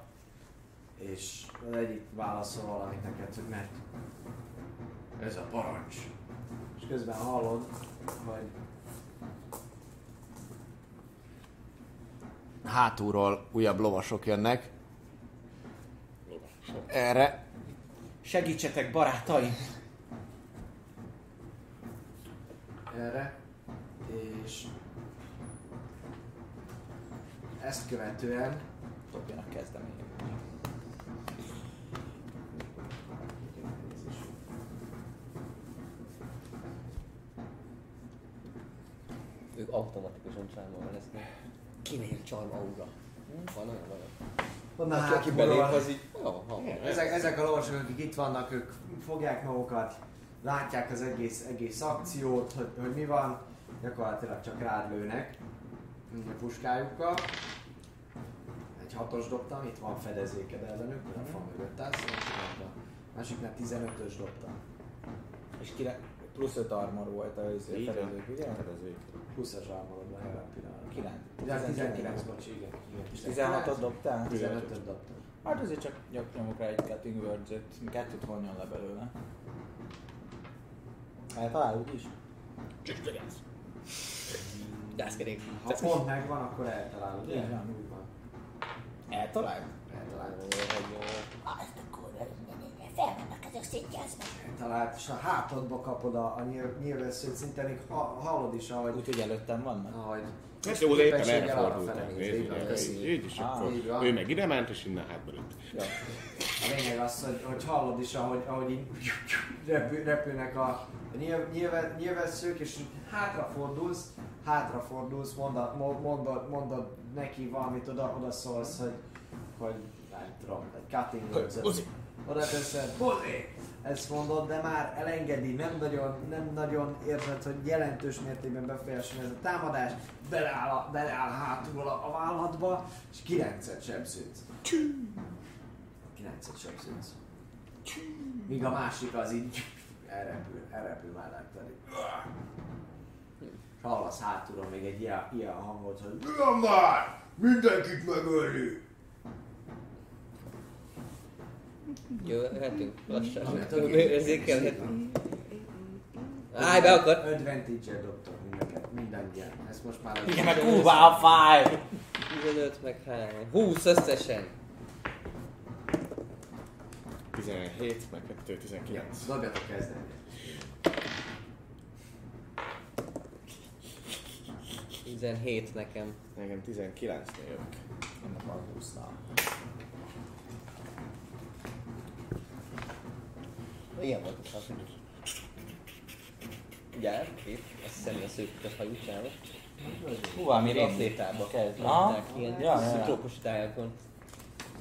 és az egyik válaszol valamit neked, hogy mert ez a parancs. És közben hallod, hogy hátulról újabb lovasok jönnek. Erre Segítsetek, barátaim! erre, és ezt követően Dobjanak kezdeményeket. Ők automatikusan csármolva lesznek. Kinél charm aura. Van olyan van. Onnan Aki, aki belép, az így... Jó, ha. ezek, ezek a lovasok, akik itt vannak, ők fogják magukat, látják az egész, egész akciót, hogy, hogy mi van, gyakorlatilag csak rád lőnek a puskájukkal. egy hatos dobtam, itt van fedezéked ellenük, mert a fa mögött állsz, a másiknál 15-ös dobtam. És kire, plusz 5 armor volt a izé, van. fedezők, ugye? Fedezők. 20-as armorodban ebben a pillanatban. 9. Ja, 19, bocs, igen. igen. 16-ot dobtál? 15-öt dobtam. Hát azért csak nyomok rá egy cutting words-et, kettőt vonjon le belőle. Eltalál úgyis? Dászkerék. Ha pont megvan, akkor eltalálod. ugye? Így van. Úgy van. Eltalált? Eltalált. Azt akkor felmennek ezek szétjázva. Eltalált, és a hátadba kapod a, a nyíl- nyilvesszőt, szinte még ha, hallod is, ahogy, Úgyhogy előttem vannak? ahogy Hát jó, de éppen erre Nézd, így is akkor. Ő meg ide ment, és innen hátba lőtt. A lényeg az, hogy, hogy hallod is, ahogy, ahogy így repül, repülnek a nyilv, nyilve, nyilvesszők, és így hátrafordulsz, hátrafordulsz, mondod, mo- mondod, mondod neki valamit, oda, oda szólsz, hogy, hogy nem tudom, egy cutting words Buzi! Ezt mondod, de már elengedi, nem nagyon, nem nagyon érzed, hogy jelentős mértékben befolyásolja ez a támadás, beleáll, a, beleáll hátul a, a vállatba, és kilencet sebződsz. Kilencet sebződsz. Míg a másik az így elrepül, elrepül melletted. És hallasz hátulról még egy ilyen, ilyen hangot, hogy Ugyan már! Mindenkit megölni! Jöhetünk lassan. A- Érzékelhetünk. Állj be akkor! Advantage-el dobtok mindeket, mindannyian. Ezt most már... Igen, meg kurva a fáj! 15 meg 3. 20 összesen. 17, meg 2, 19. Dobjatok kezdeni. Tizenhét nekem. Nekem 19-nél jövök. Ennek van 20 Ilyen volt a szak. Gyár, itt, azt hiszem, a szőkkös hajú csávok. Hú, valami rémlik. Atlétába Kezd. Aha. ilyen Ja, ja, ja. trópus tájakon.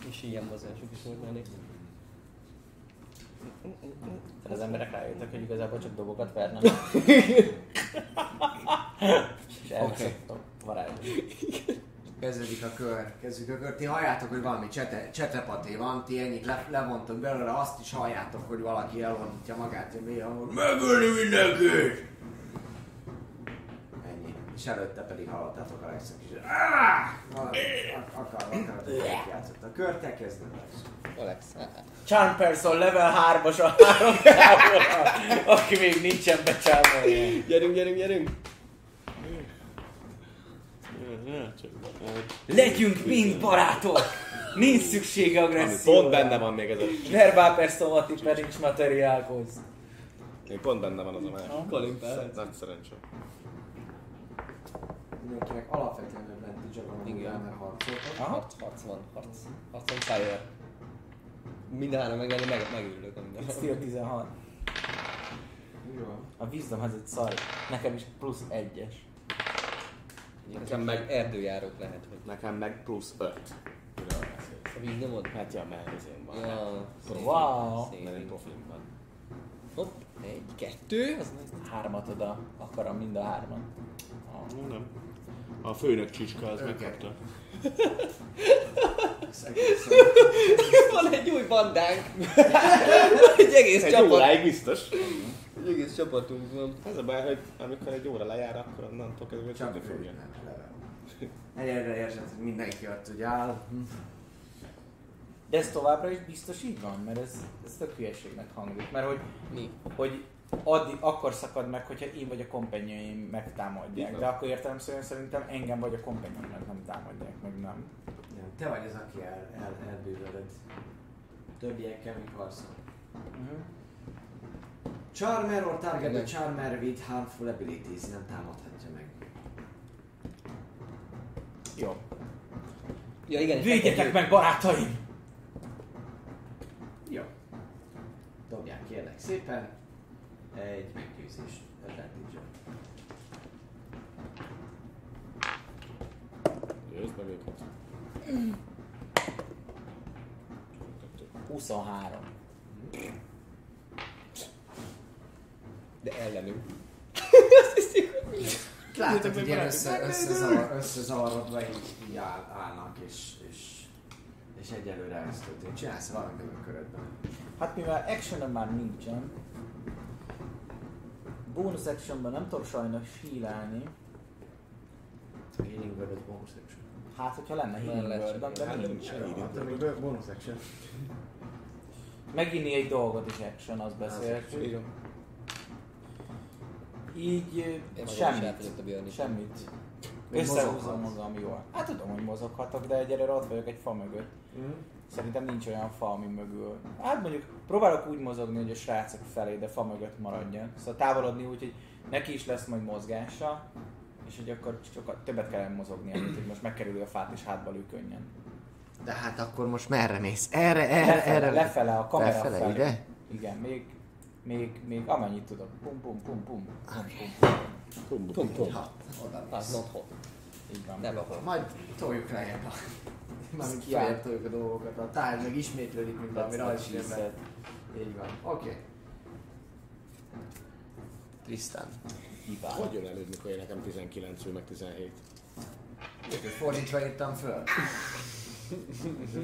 És ilyen mozgások is volt náluk. Az emberek rájöttek, hogy igazából csak dobokat vernek. És elveszett a varázs. Kezdődik a kör, kezdődik a kör. Ti halljátok, hogy valami csete, csetepaté van, ti ennyit le, levontok belőle, azt is halljátok, hogy valaki elvonítja magát, hogy mi hangon. Megölni mindenkit! Ennyi. És előtte pedig hallottátok a legszebb is. Valami ak- akar, akar, játszott. A kört te kezded lesz. Alex, á, Charm Person level 3-as a három aki még nincsen becsálva. Gyerünk, gyerünk, gyerünk! Legyünk mind barátok! Nincs szükség Ami agresszióra. pont benne van még ez a... Personati per nincs materiálhoz. Még pont benne van az a másik. Kalimpál. Nagy szerencsé. Mindenkinek alapvetően advantage van, Igen. mert harcoltok. Aha. Harc, harc van, harc. Harc van fire. Mindhárom meg, meg, a minden. Steel 16. Jó. A wisdom az egy szar. Nekem is plusz egyes. Nekem meg erdőjárók lehet, hogy Nekem meg plusz 5. a víznyomod. Hát ja, mert ezén van. Ja, Wow. Mert egy profilm van. Hopp, egy, kettő, az. Hármat oda akarom, mind a hárman. Ah. Nem. A főnök csicska az megkapta. Van egy új bandánk. egy egész Egy csapat. óráig biztos. Egy egész csapatunk van. Ez a baj, hogy amikor egy óra lejár, akkor onnantól kezdve Csak fogja. nem Egyre érzed, hogy mindenki ott ugye áll. De ez továbbra is biztos így van, mert ez, ez tök hülyeségnek hangzik. Mert hogy, Mi? hogy addig, akkor szakad meg, hogyha én vagy a kompenyaim megtámadják. Igen. De akkor értelemszerűen szerintem engem vagy a kompenyaim meg nem támadják, meg nem. Nem, Te vagy az, aki el, el, elbűvölöd. Többiekkel még harcol. Uh-huh. Charmer or target a Charmer with harmful abilities nem támadhatja meg. Jó. Ja igen, Védjetek meg barátaim! Jó. Dobják kérlek szépen. Egy meggyőzés advantage Győzd meg őket. 23. De ellenünk. Látod, hogy ilyen össze, összezavar, összezavarodva így, így áll, állnak, és, és És egyelőre ez történt. Csinálsz valamit a körödben. Hát mivel action már nincsen, bonus actionben nem tudok sajnos hílálni. Healing Word bonus action. Hát, hogyha lenne healing word de Hát nincs. nincs Hát még bonus action. Meginni egy dolgot is action, azt beszéltük. Így Én semmit. Semmit. Összehúzom magam jól. Hát tudom, hogy mozoghatok, de egyelőre ott vagyok egy fa mögött. Mm. Szerintem nincs olyan fa, ami mögül. Hát mondjuk próbálok úgy mozogni, hogy a srácok felé, de fa mögött maradjon. Szóval távolodni úgy, hogy neki is lesz majd mozgása, és hogy akkor sokat többet kell mozogni, mint hogy most megkerülő a fát és hátba lő könnyen. De hát akkor most merre mész? Erre, erre, Lefele, erre. lefele a kamera Lefele, felé. ide? Igen, még, még, még amennyit tudok. Pum, pum, pum, pum. pum, pum. Tum, tum. Ha, oda mész. not hot. Így van. Nem ahol. Majd toljuk lejjebb a... Mármint feljebb toljuk a dolgokat. A táj meg ismétlődik, mint valami said. Így van. Oké. Okay. Tristan. Iván. Hogy jön előbb, mikor nekem 19 ő meg 17? Úgyhogy Fordítva írtam föl.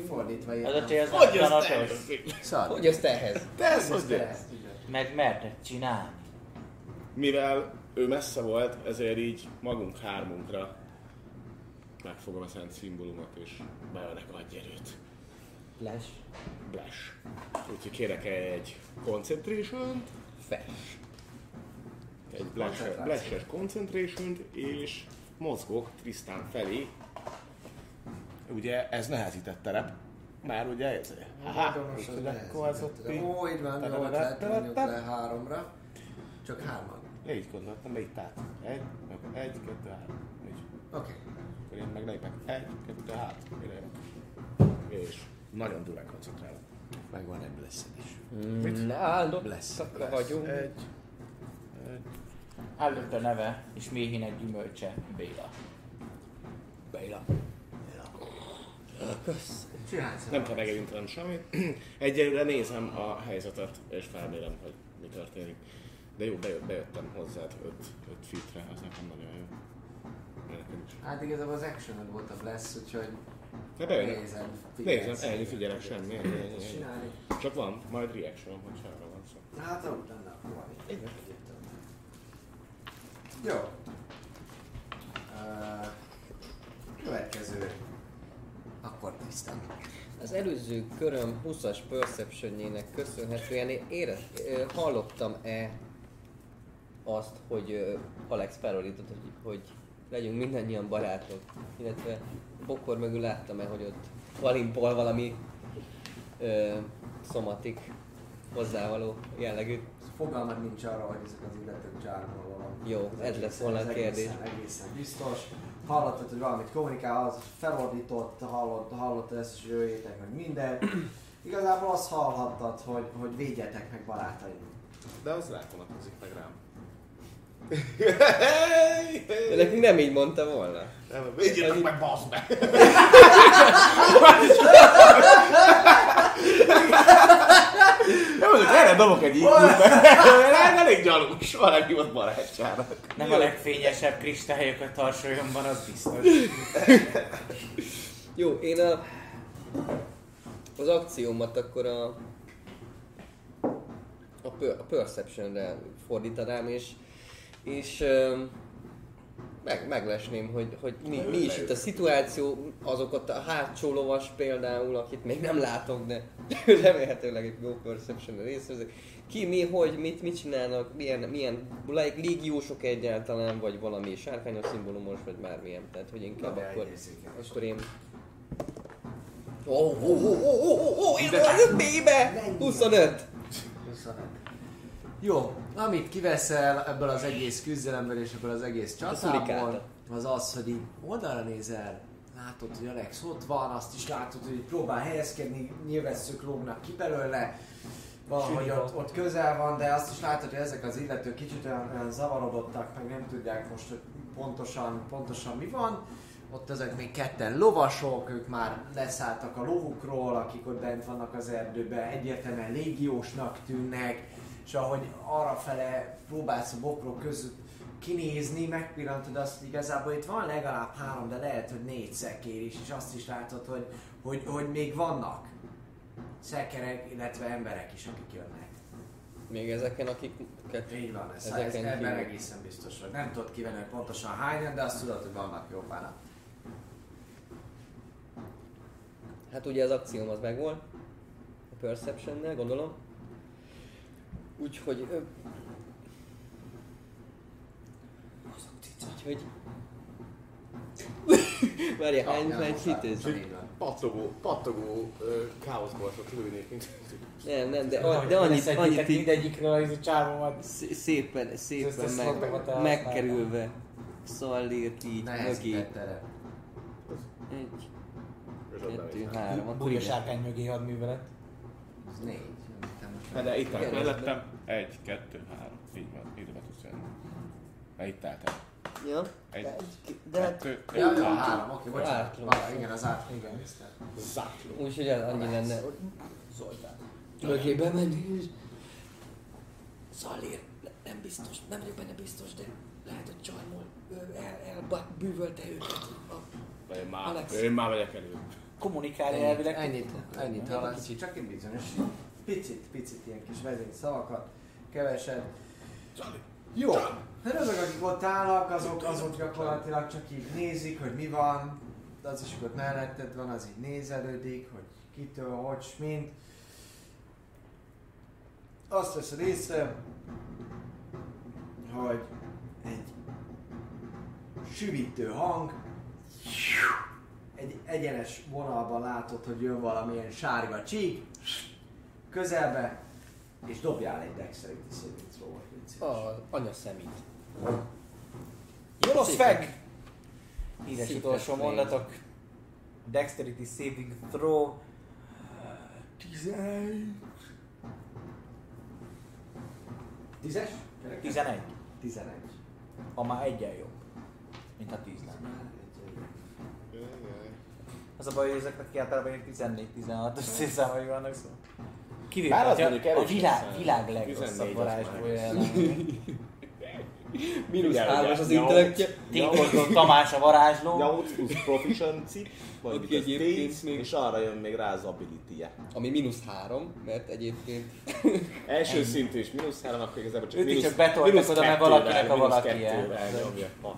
Fordítva Az írtam a ez Hogy nem jössz. Szar. Hogy jössz te ehhez? Te ez hogy Ezt jössz? Meg merted csinálni. Mivel ő messze volt, ezért így magunk hármunkra megfogom a szent szimbólumot és beölnek adj-erőt. Flash. Blash. Úgyhogy kérek egy concentration Flash. egy blash-es concentration és mozgok Tristan felé. Ugye ez nehezített terep. Már ugye ez? Magamos az így, nehezített. akkor az ott Ó, így van, nyolc lett, mondjuk le háromra. Csak hárman. Így gondoltam, így tehát. Egy, egy, kettő, három. Oké. Akkor én meg lépek. Egy, kettő, három. És nagyon durván koncentrálok. Megvan egy blessed is. Mm, áldott szakra bless. vagyunk. Egy, egy, Előtt a neve, és méhén egy gyümölcse, Béla. Béla. Kösz. Csinálsz nem kell megérintenem semmit. Egyelőre nézem a helyzetet, és felmérem, hogy mi történik. De jó, bejött, bejöttem hozzád 5 feetre, az nekem nagyon jó. Hát igazából az action volt a bless, úgyhogy De bejönnek. nézem. Nézem, ennyi figyelek, semmi, ennyi, ennyi, ennyi. Csak van, majd reaction, hogyha arra van szó. Hát úgy lenne akkor. Egyértelmű. Jó. Uh, következő. Akkor Tristan. Az előző köröm 20-as perception köszönhetően én ére, hallottam-e azt, hogy Alex felolított, hogy, hogy legyünk mindannyian barátok. Illetve bokor mögül láttam-e, hogy ott valimpol valami ö, szomatik hozzávaló jellegű. Fogalmad nincs arra, hogy ezek az illetők csármolva van. Jó, ez lett volna a kérdés. Egészen, egészen biztos. Hallottad, hogy valamit kommunikál, az felordított, hallott, hallottad ezt, hogy jöjjétek meg minden. Igazából azt hallhattad, hogy, hogy védjetek meg barátaim. De az rákonatkozik meg rám. De nekünk nem így mondta volna. Nem, védjetek meg, bassz meg! Nem mondjuk, erre dobok egy iq mert elég gyanús, soha nem hívott barátsának. Nem a legfényesebb kristályok a tarsolyomban, az biztos. Jó, én a, az akciómat akkor a, a, per, a Perception-re fordítanám, és, és öm, meg, meglesném, hogy, hogy mi, mi is itt a szituáció, azokat a hátsó lovas például, akit még nem látok, de remélhetőleg egy Go Perception-re részvezek. Ki, mi, hogy, mit, mit csinálnak, milyen, milyen like, légiósok egyáltalán, vagy valami sárkányos szimbólumos, vagy bármilyen. Tehát, hogy inkább Na, akkor, akkor én Ó, ó, ó, ó, ó, ó, ó, én vagyok B-be! 25! 25. Jó, amit kiveszel ebből az egész küzdelemből és ebből az egész csatából, szulikáta. az az, hogy így oldalra nézel, látod, hogy Alex ott van, azt is látod, hogy próbál helyezkedni, nyilvesszők lógnak ki belőle, valahogy ott, ott közel van, de azt is látod, hogy ezek az illetők kicsit olyan, olyan zavarodottak, meg nem tudják most, hogy pontosan, pontosan mi van. Ott ezek még ketten lovasok, ők már leszálltak a lovukról, akik ott bent vannak az erdőben, egyértelműen légiósnak tűnnek, és ahogy arra fele próbálsz a bokrok között kinézni, megpillantod azt, hogy igazából itt van legalább három, de lehet, hogy négy szekér is, és azt is látod, hogy, hogy, hogy még vannak szekerek, illetve emberek is, akik jönnek. Még ezeken, akiket... Így van, ez, ez Ezeken ebben kívül. egészen biztos vagy. Nem tudod kivenni hogy pontosan hányan, de azt tudod, hogy vannak jó páran. Hát ugye az akcióm az megvolt. A Perception-nel, gondolom. Úgyhogy... Ö... Úgyhogy... Várja, hány, hány hit ez? Így van. Pattogó, pattogó uh, káoszborsot lőnék, mint Nem, nem, de, Hogy de annyit, annyit így mindegyikről az a csávómat. szé- szépen, szépen a meg, megkerülve. Szallért így, mögé. Egy, kettő, három, akkor igen. sárkány mögé hadművelet. Ez négy. Hát de itt áll Igen. mellettem. Egy, kettő, három. Így van, ide be tudsz jönni. Hát itt álltál. Ja, Egy, de hát kettő, Ja, jó, három. három, oké, bocsánat. Átló. Igen, az át. Igen. Zákló. úgyhogy annyi lenne. Zoltán. Mögé bemenni és... Szalír, nem biztos, nem vagyok benne biztos, de lehet, hogy Csarmol el, elbűvölte őket. A, Én már, Alex. én már megyek elő. Kommunikálja Ennyit, elvileg. ennyit, ennyit hallasz, csak egy bizonyos picit, picit ilyen kis vezény szavakat, keveset. Jó, hát azok, akik ott állnak, azok, azok. gyakorlatilag csak így nézik, hogy mi van, az is, hogy ott melletted van, az így nézelődik, hogy kitől, hogy, mint. Azt veszed észre, hogy egy süvítő hang, egy egyenes vonalban látod, hogy jön valamilyen sárga csík, közelbe, és dobjál egy dexterity saving throw-ot, légy szíves. a anya szemét. Jolosz feg! Híres utolsó mondatok. Dexterity saving throw. 11. Tízes? 11. 11. Ha már egyen jobb. Mint a 10 lenne. Az a baj, hogy ezeknek általában ilyen 14-16-os szélszámai vannak szó. Kivéve, Bár az mondjuk a világ, világ 14 legrosszabb jelenleg. Mínusz hármas az intellektje. Tinkoldon Tamás a varázsló. Nyolc plusz proficiency, vagy Aki egyébként 10, még- és arra jön még rá az ability-je. Ami mínusz három, mert egyébként Első szintű és mínusz három, akkor igazából csak Őt is mínusz, csak betoltak oda, mert valakinek a. Hat.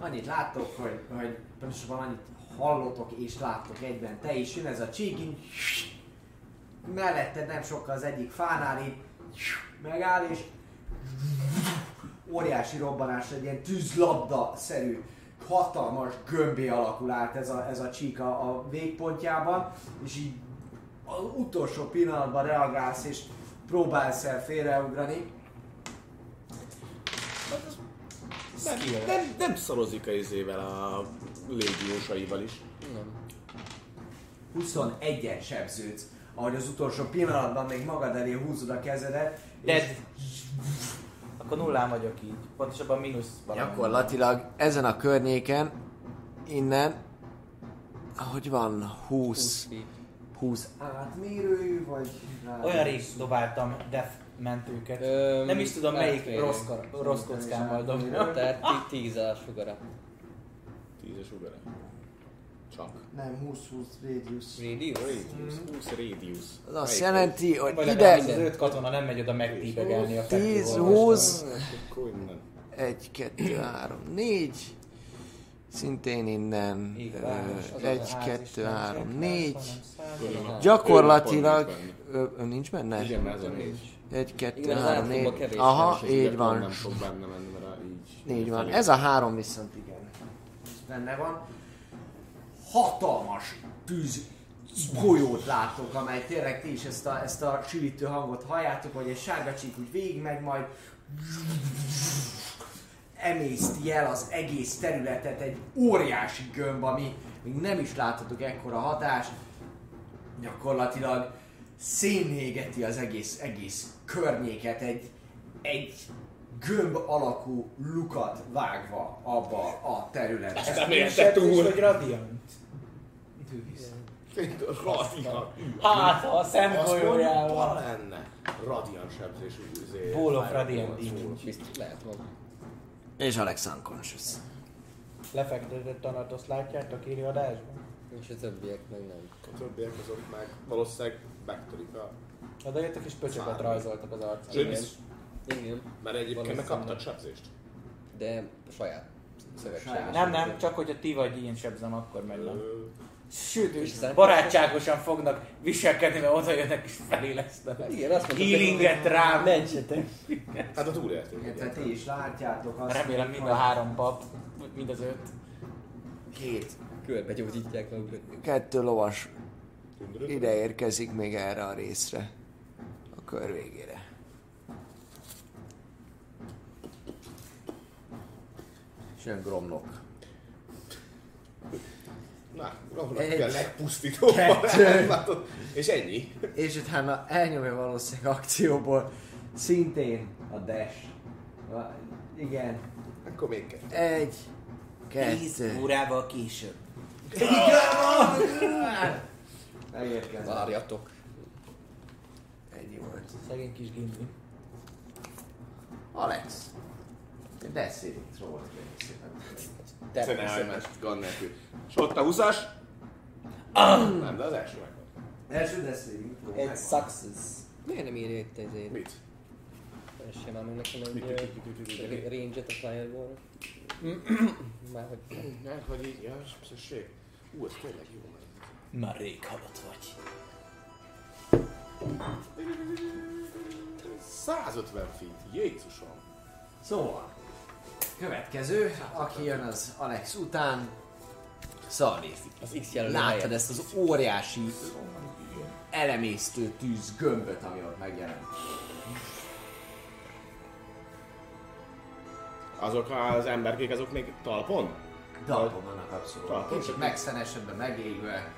Annyit láttok, hogy, hogy pontosabban annyit hallotok és láttok egyben. Te is jön ez a csíkin, melletted nem sokkal az egyik fánál így megáll, és óriási robbanás, egy ilyen tűzlabda-szerű hatalmas gömbé alakul át ez a, ez a csík a, a végpontjában, és így az utolsó pillanatban reagálsz, és próbálsz el félreugrani. Nem, nem, nem szarozik a izével a légiósaival is. nem. 21-en sebződsz, ahogy az utolsó pillanatban még magad elé húzod a kezedet, és Dead. Akkor nullán vagyok így. Pontosabban mínusz valami. gyakorlatilag ezen a környéken, innen, ahogy van 20 20, feet. 20 átmérőjű, vagy... Olyan rég dobáltam death mentőket. Öm, Nem is tudom melyik rossz, rossz kockámmal dobni. Tehát ti- tíz a sugara. Tízes ugara. Csak. Nem, 20-20 radius. Radius? Radius, 20 radius. Az azt Melyik jelenti, hogy Vagy legalább az ide öt katona nem megy oda megtíbegelni a 10, fekvőorvost. 20, az? Akkor innen. 1, 2, 3, 4, szintén innen, Így, város, az a 1, ház is 2, nem 3, csak 4, ház, hanem száz. gyakorlatilag, Ő ö, ö, nincs benne? Igen, ez a négy. 1, 2, Igen, az 3, átlagoban 4, kevés aha, így van. Nem fog benne menni, mert így. Így van. Ez a három viszont igen. Benne van. Hatalmas tűz golyót látok, amely tényleg ti is ezt a, ezt a sűrítő hangot halljátok, hogy egy sárga csík úgy végigmegy, majd emészti el az egész területet egy óriási gömb, ami még nem is láthatok ekkora hatást. Gyakorlatilag szénégeti az egész, egész környéket, egy, egy gömb alakú lukat vágva abba a területbe. Ezt nem Sebzés érted Radiant. Hát, ha a szent Az mondta golyójával. lenne. Radiant sebzésű izé. Ball of Ball, Demon. Biztos lehet van. És Alex unconscious. Lefektetett Tanatoszt látjátok írja adásban? És a többiek meg nem. A többiek azok meg valószínűleg megtörik a... Na de jöttek is pöcsöket rajzoltak az arcán. Igen. Igen, Mert egyébként meg kaptak sebzést. de saját szövetséges. Nem, nem, csak hogyha ti vagy én sebzem, akkor meg nem. Sőt, barátságosan fognak viselkedni, mert oda jönnek és felélesztenek. Igen, azt mondtam, Healinget rám. Mentsetek. Hát a túlélték. Igen, tehát ti is látjátok azt, Remélem mind a három pap, mind az öt. Két. Körbe gyógyítják magukat. Kettő lovas ide érkezik még erre a részre. A kör végére. És jön Gromlok. Na, Egy. kell legpusztítóbb. És ennyi. És utána elnyomja valószínűleg akcióból szintén a dash. Va- Igen. Akkor még kettő. Egy, Tíz kettő. órával később. Megérkezett. Várjatok. Ennyi volt. Szegény kis gimli. Alex. Beszéljünk róla. szépen. Szerelmes, gond nélkül. És ott a 20-as. Nem, de az első meg. Első beszéljünk róla. Egy success. Miért nem írja itt ezért? Mit? Tessék már meg nekem egy range-et a fireball Már hogy... Nem, hogy így, ja, szükség. Ú, ez tényleg jó. Már rég halott vagy. 150 feet, Jézusom. Szóval, következő, aki jön az Alex után, Szalé. Az X jelölő Láttad ezt az óriási elemésztő tűz gömböt, ami ott megjelent. Azok az emberkék, azok még talpon? Dalpon vannak abszolút. Talpon? Kicsit megszenesedve, megégve.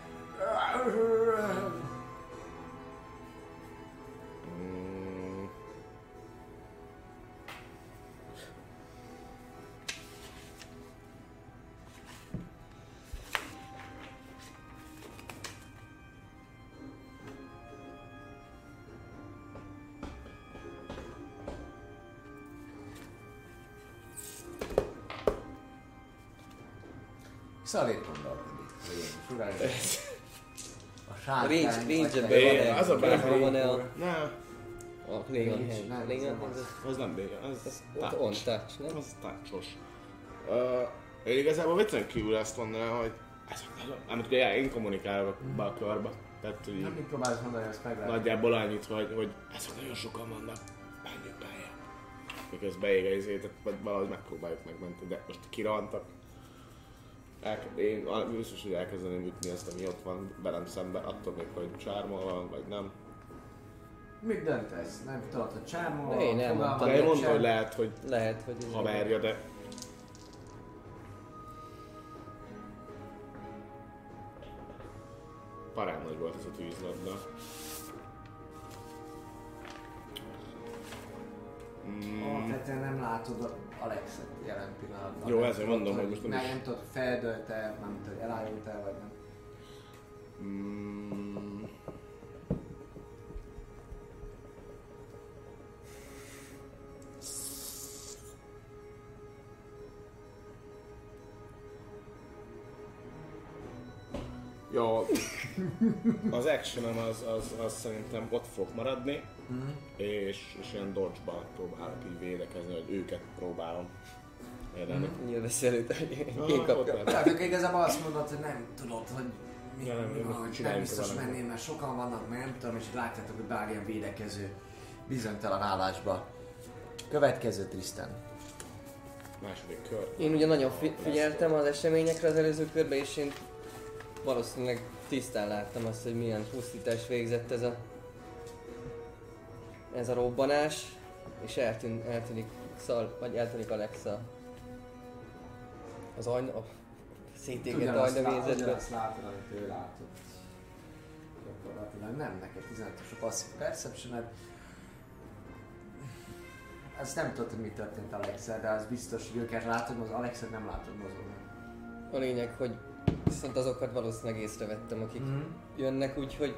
Mm. Sugározni. A A sárkány. range, range vagy- É, van-e? az a hogy- van-e a... A Klingon hand? nem, Klingon az. az- az az, az on touch, nem? Az. Uh, én igazából viccen kívül ezt mondanám, hogy amit ugye én kommunikálok be a körbe. Tehát, hogy Nem mit próbálsz mondani, azt meg lehet. nagyjából annyit, hogy, hogy ezek nagyon sokan vannak, menjünk beljebb. Miközben ég a izét, tehát vagy valahogy megpróbáljuk megmenteni, de most kirantak. Elke- én a- biztos, hogy elkezdeném ütni ezt, ami ott van velem szemben, attól még, hogy csárma van, vagy nem. Mit döntesz? Nem tudod, hogy csármol? De én elmondtam. De én mondom, hogy lehet, hogy Lehet, hogy... ez- haverja, de parán nagy volt ez a tűzlabda. Alapvetően nem látod a Alexet jelen pillanatban. Jó, ezért mondom, hogy most nem nem tudod, feldölte, nem tudod, elájult-e, vagy nem. mm, az actionem az, az, az szerintem ott fog maradni, Mhm. és, és ilyen dodge-ba próbálok így védekezni, hogy őket próbálom érdemelni. Nyilvesz előtt, hogy Ah, én kaptam. lehet. Tehát akkor igazából azt mondod, hogy nem tudod, hogy mi, Ja, nem, mi van, hogy nem biztos menném, mert sokan vannak, meg nem tudom, és látjátok, hogy bár ilyen védekező, bizonytalan állásba. Következő Tristan. Második kör. Én ugye nagyon fi- figyeltem az eseményekre az előző körben, és én valószínűleg tisztán láttam azt, hogy milyen pusztítás végzett ez a ez a robbanás, és eltűn, eltűnik Szal, vagy eltűnik Alexa az ajna, a szétégett ajnamézetbe. ugyanazt látod, amit ő látott. Gyakorlatilag nem neked 15-ös a passzív perception Ezt nem tudod, hogy mi történt alex de az biztos, hogy őket látod, az Alexet nem látod mozogni. A lényeg, hogy viszont azokat valószínűleg észrevettem, akik Mm. jönnek, úgyhogy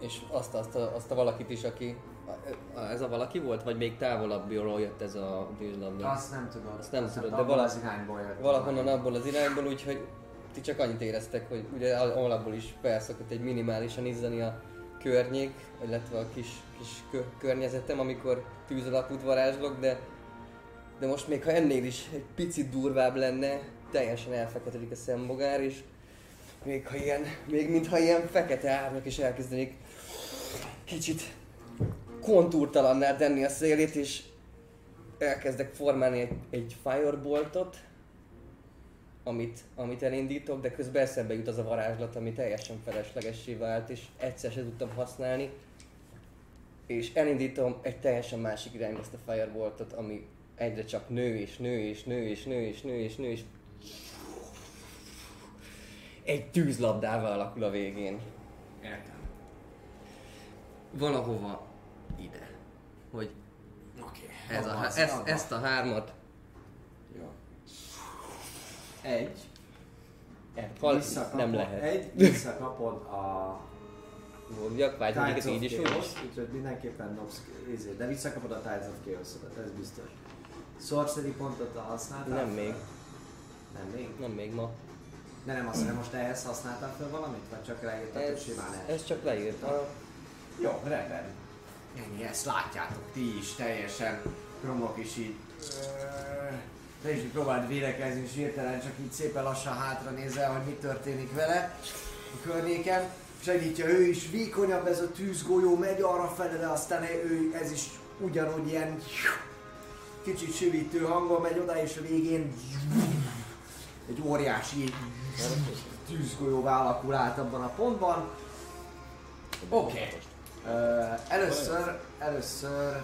és azt, azt, a, azt a valakit is, aki A- a- Ez a valaki volt, vagy még távolabbról jött ez a tűzlabda? Azt nem tudom. Azt nem tudod, de vala- az irányból jött. Valahonnan abból az irányból, úgyhogy ti csak annyit éreztek, hogy ugye al- alapból is felszokott egy minimálisan izzani a környék, illetve a kis, kis kö- környezetem, amikor tűz alapút varázslok, de, de most még ha ennél is egy picit durvább lenne, teljesen elfeketedik a szembogár, és még ha ilyen, még mintha ilyen fekete árnyak is elkezdenék kicsit kontúrtalanná tenni a szélét, és elkezdek formálni egy, egy fireboltot, amit, amit elindítok, de közben eszembe jut az a varázslat, ami teljesen feleslegessé vált, és egyszer sem tudtam használni. És elindítom egy teljesen másik irányba ezt a fireboltot, ami egyre csak nő és nő és nő és nő és nő és nő és egy tűzlabdával alakul a végén. Értem. Valahova ide. Hogy Oké. ez a, Abba az- ezt, abba. ezt a hármat Jó. Egy. hal, Visszakapod- nem lehet. Egy, visszakapod a Jak vágy, hogy Tides ez of így is is. úgyhogy mindenképpen dobsz, izé, de visszakapod a Tides of chaos ez biztos. Sorcery pontot használtál? Nem még. Nem még? Nem még ma. De nem azt mondom, most ehhez használtál fel valamit? Vagy csak ráírtad, hogy Ez, simán el? ez csak leírt. A, Jó, rendben. Ennyi, ezt látjátok ti is teljesen. Kromok is így... Te is próbáld védekezni, és hirtelen csak így szépen lassan hátra nézel, hogy mi történik vele a környéken. Segítja ő is, vékonyabb ez a tűzgolyó, megy arra fele, de aztán ő, ez is ugyanúgy ilyen kicsit sivítő hangon megy oda, és a végén egy óriási tűzgolyóvá alakul át abban a pontban. Oké. Okay. Uh, először, először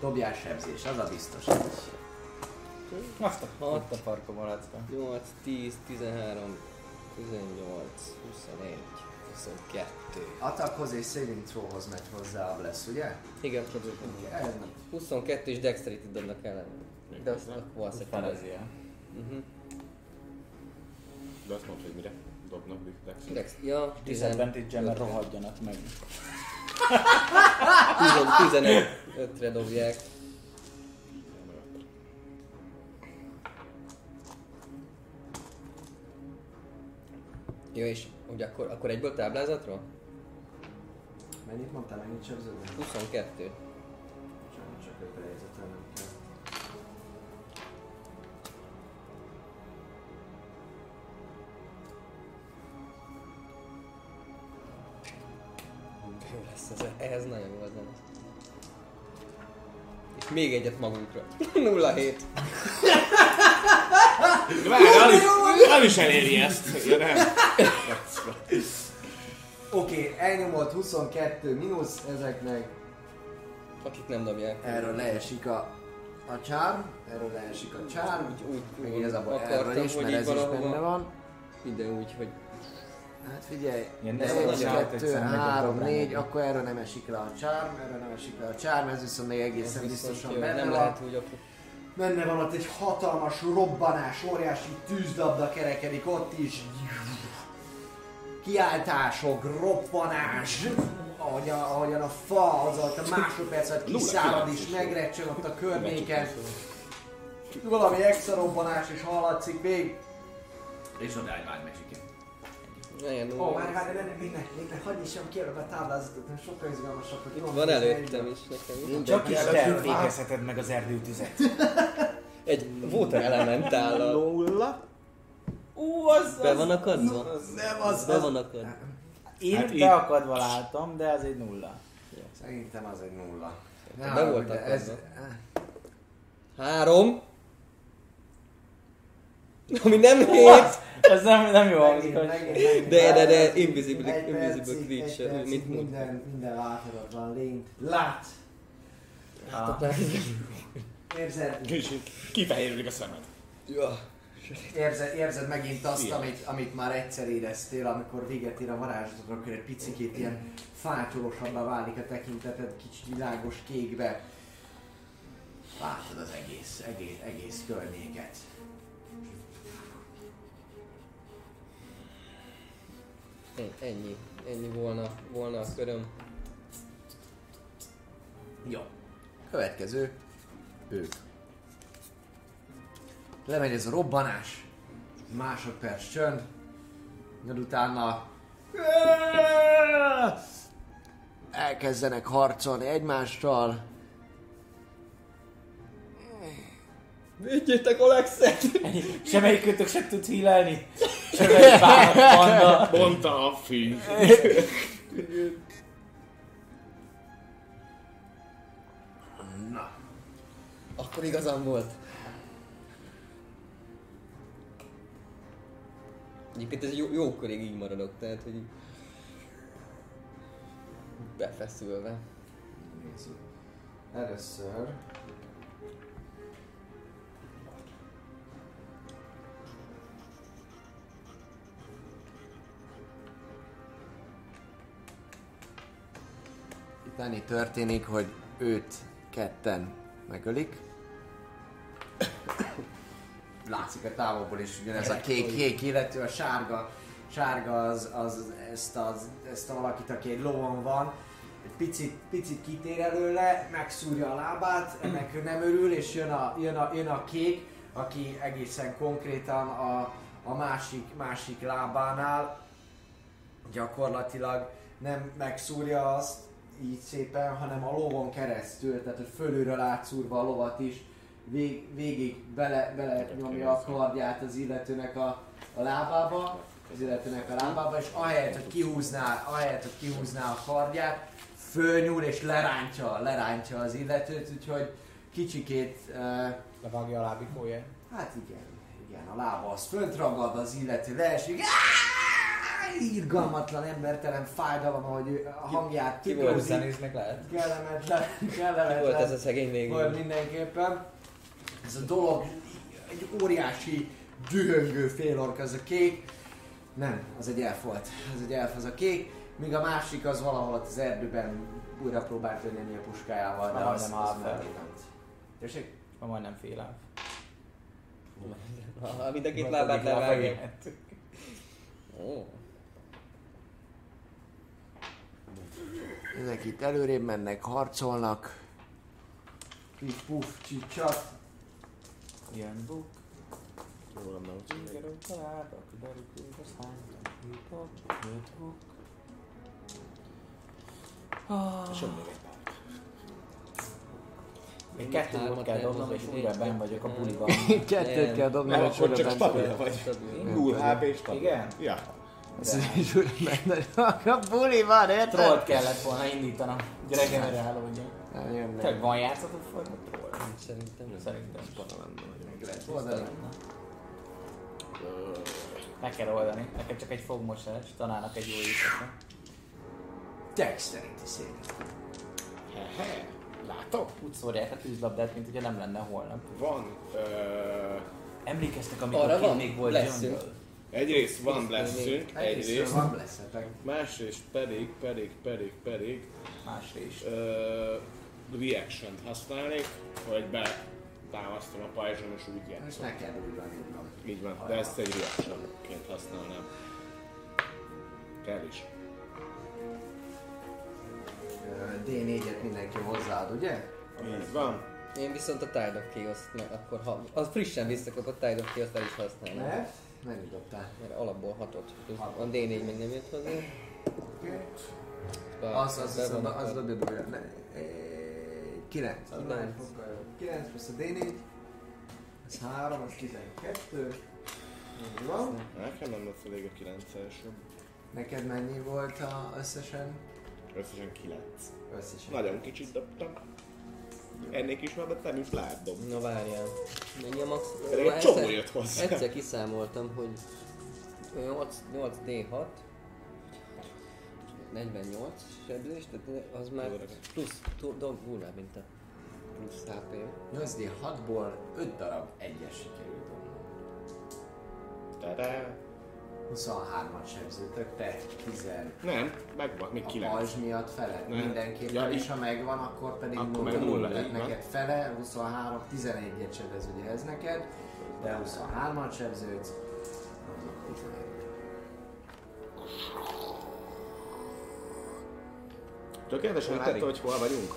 dobjál sebzés, az a biztos. Azt a, ott a farka malacka. 8, 10, 13, 18, 21, 22. Attackhoz és saving throwhoz megy hozzá a lesz, ugye? Igen, Ez 22 és dexterity dobnak ellen. De azt Fanezia. uh-huh. De azt mondta, hogy mire dobnak Dex. Dex, ja, 10, Disadvantage-en, mert rohadjanak meg. 15-re dobják. Jó, és hogy akkor, akkor egyből táblázatról? Mennyit mondtál, mennyit sebződnek? 22. Jó lesz ez, ehhez nagyon jó az zene. És még egyet magunkra. 07. Várj, Alice, Alice eléri ezt. Ja, nem. Oké, okay, elnyomott 22 mínusz, ezeknek Akik nem dobják. erről leesik a, a charm, erről leesik a charm, Úgy, úgy, úgy igazából akartam, erről is, hogy mert így ez is valahova- benne van. Ide úgy, hogy Hát figyelj, Ilyen 1, nagyon csárt 2, egyszer 3, megoldom 4, rá. akkor erről nem esik le a charm, erről nem esik le a charm, ez viszont még egészen ez biztosan jó, benne nem van. lehet úgy akkor. Benne van ott egy hatalmas robbanás, óriási tűzdabda kerekedik ott is. Kiáltások, roppanás, ahogy a, ahogyan a fa az a másodperc alatt kiszárad és megrecsen ott a környéken. Valami extra robbanás is hallatszik még. És odáig vágy megsik. Nagyon Ó, várj, várj, ne, ne, még ne, még ne, hagyj is sem kérlek a táblázatot, mert sokkal izgalmasabb, hogy Van előttem is nekem. is. Csak is te végezheted meg az erdőtüzet. Egy water elementállal. Nulla. Ú, az, Be van akadva? Nem, az, Be az, van akadva. Én Hát hát így- beakadva látom, de az egy nulla. Szerintem az egy nulla. Be volt akadva. ez, Három. Ami nem hét. Ez nem, nem jó hangzik, Megint. De, de, de, Egy invisible, percig, invisible egy creature, percig mit mondtam? minden, minden láthatatlan lényt lát. Hát, Érzed, És így kifehéredik a szemed. Ja. érzed, érzed megint azt, Igen. amit, amit már egyszer éreztél, amikor véget ér a varázslatod, akkor egy picikét ilyen fátyolosabbá válik a tekinteted, kicsit világos kékbe. Látod az egész, egész, egész környéket. Ennyi. Ennyi volna, volna a köröm. Jó. Következő. Ők. Lemegy ez a robbanás. Másodperc csönd. Majd utána elkezdenek harcolni egymással. Vigyétek Alexet! Semmelyik kötök sem tud hílelni. Semmelyik panda. Mondta a fű. Na, Akkor igazam volt. Egyébként ez jó, jó körig így maradok, tehát hogy befeszülve. nézzük. Először... Annyi történik, hogy őt ketten megölik. Látszik a távolból is ugyanez a kék, kék illető, a sárga, sárga az, az ezt, az, ezt a valakit, aki egy lovon van, egy picit, picit kitér előle, megszúrja a lábát, ennek nem örül, és jön a, jön a, jön a kék, aki egészen konkrétan a, a másik, másik lábánál gyakorlatilag nem megszúrja azt így szépen, hanem a lovon keresztül, tehát hogy fölülről átszúrva a lovat is, vég, végig bele, bele nyomja a kardját az illetőnek a, a lábába, az illetőnek a lábába, és ahelyett, hogy kihúzná, ahelyett, hogy kihúzná a kardját, fölnyúl és lerántja, lerántja az illetőt, úgyhogy kicsikét uh, Levágja a lábikóját. Hát igen, igen, a lába az fönt ragad, az illető leesik. Áááá! Irgalmatlan, embertelen fájdalom, ahogy a hangját Ki volt tükrözi. Zenész meg lehet. Kellemetlen, Ki kellemetlen. volt ez a szegény végül? Volt mindenképpen. Ez a dolog, egy óriási, dühöngő félork, ez a kék. Nem, az egy elf volt. Ez egy elf, az a kék. Míg a másik az valahol ott az erdőben újra próbált önni a puskájával, de Már az, az fel. megment. Tessék? Ma majdnem fél. Ha mind a két lábát levágja. Ó, Ezek itt előrébb mennek, harcolnak. Pif, puf, csicsat. Ilyen buk. Jó lenne, hogy Kiderül tovább, a kiderül aztán hip-hop, hip-hop. És jön még egy pár. Még kettő volt kell dobnom, és újra benn vagyok a buliban. Kettőt kell dobni, Nem, hogy akkor újra csak stabil vagy. vagy. stabil. Null HP és stabil. Igen? Ja. Azt is. A buli van, érted? Trollt kellett volna indítanom. Gyere, generálódjon. Nem jön meg. van játszott forma troll? Nincs Szerintem nem. Szerintem. Lehet oldani. Meg kell oldani. Nekem csak egy fogmosás, találnak egy jó éjszaka. Dexterity szép. Hehe. Látok? Úgy szórják a tűzlabdát, mint hogyha nem lenne holnap. Van. Ö, Emlékeztek, amikor Arra van, még volt leszünk. jungle? Egyrészt van blessünk, egyrészt. van blessetek. Másrészt pedig, pedig, pedig, pedig Másrészt. ö, reaction használnék, hogy be támasztom a pajzson és úgy játszom. neked úgy van, úgy van. Így van, de ezt egy reactionként használnám. Kell is. Ö, D4-et mindenki hozzáad, ugye? Így van. Én viszont a Tide of Chaos-t, meg akkor ha az frissen visszakapott Tide of Chaos-t el is használnám. Mert? Mennyit dobtál? Mert alapból hatot. A D4 még nem jött hozzá. Az, az, az, az, az dobja. Ne, 9. Az Kilenc. már sokkal jobb. 9 plusz a D4. Ez 3, az 12. Így van. Nekem nem lesz elég a 9 első. Neked mennyi volt a összesen? Összesen 9. Összesen. Nagyon kicsit dobtam. Ennél kisebbet nem is dobni. Na várjál. Mennyi a max? Pedig egy csomó egyszer- jött hozzá. Egyszer kiszámoltam, hogy 8, 8 D6 48 sebzés, tehát az már plusz, dob, durvább, mint a plusz HP. 8D6-ból 5 darab egyes sikerült. Tada. 23-at sebzőtök, te 10 Nem, megvan, még a 9. pajzs miatt fele. Nem. Mindenképpen, Ja, és ha megvan, akkor pedig Akkor meg nulla, Tehát neked fele, 23, 11-et sebez ugye ez neked, de 23-at sebződsz. akkor 11. Tökéletesen Úgy látta, pedig. hogy hol vagyunk?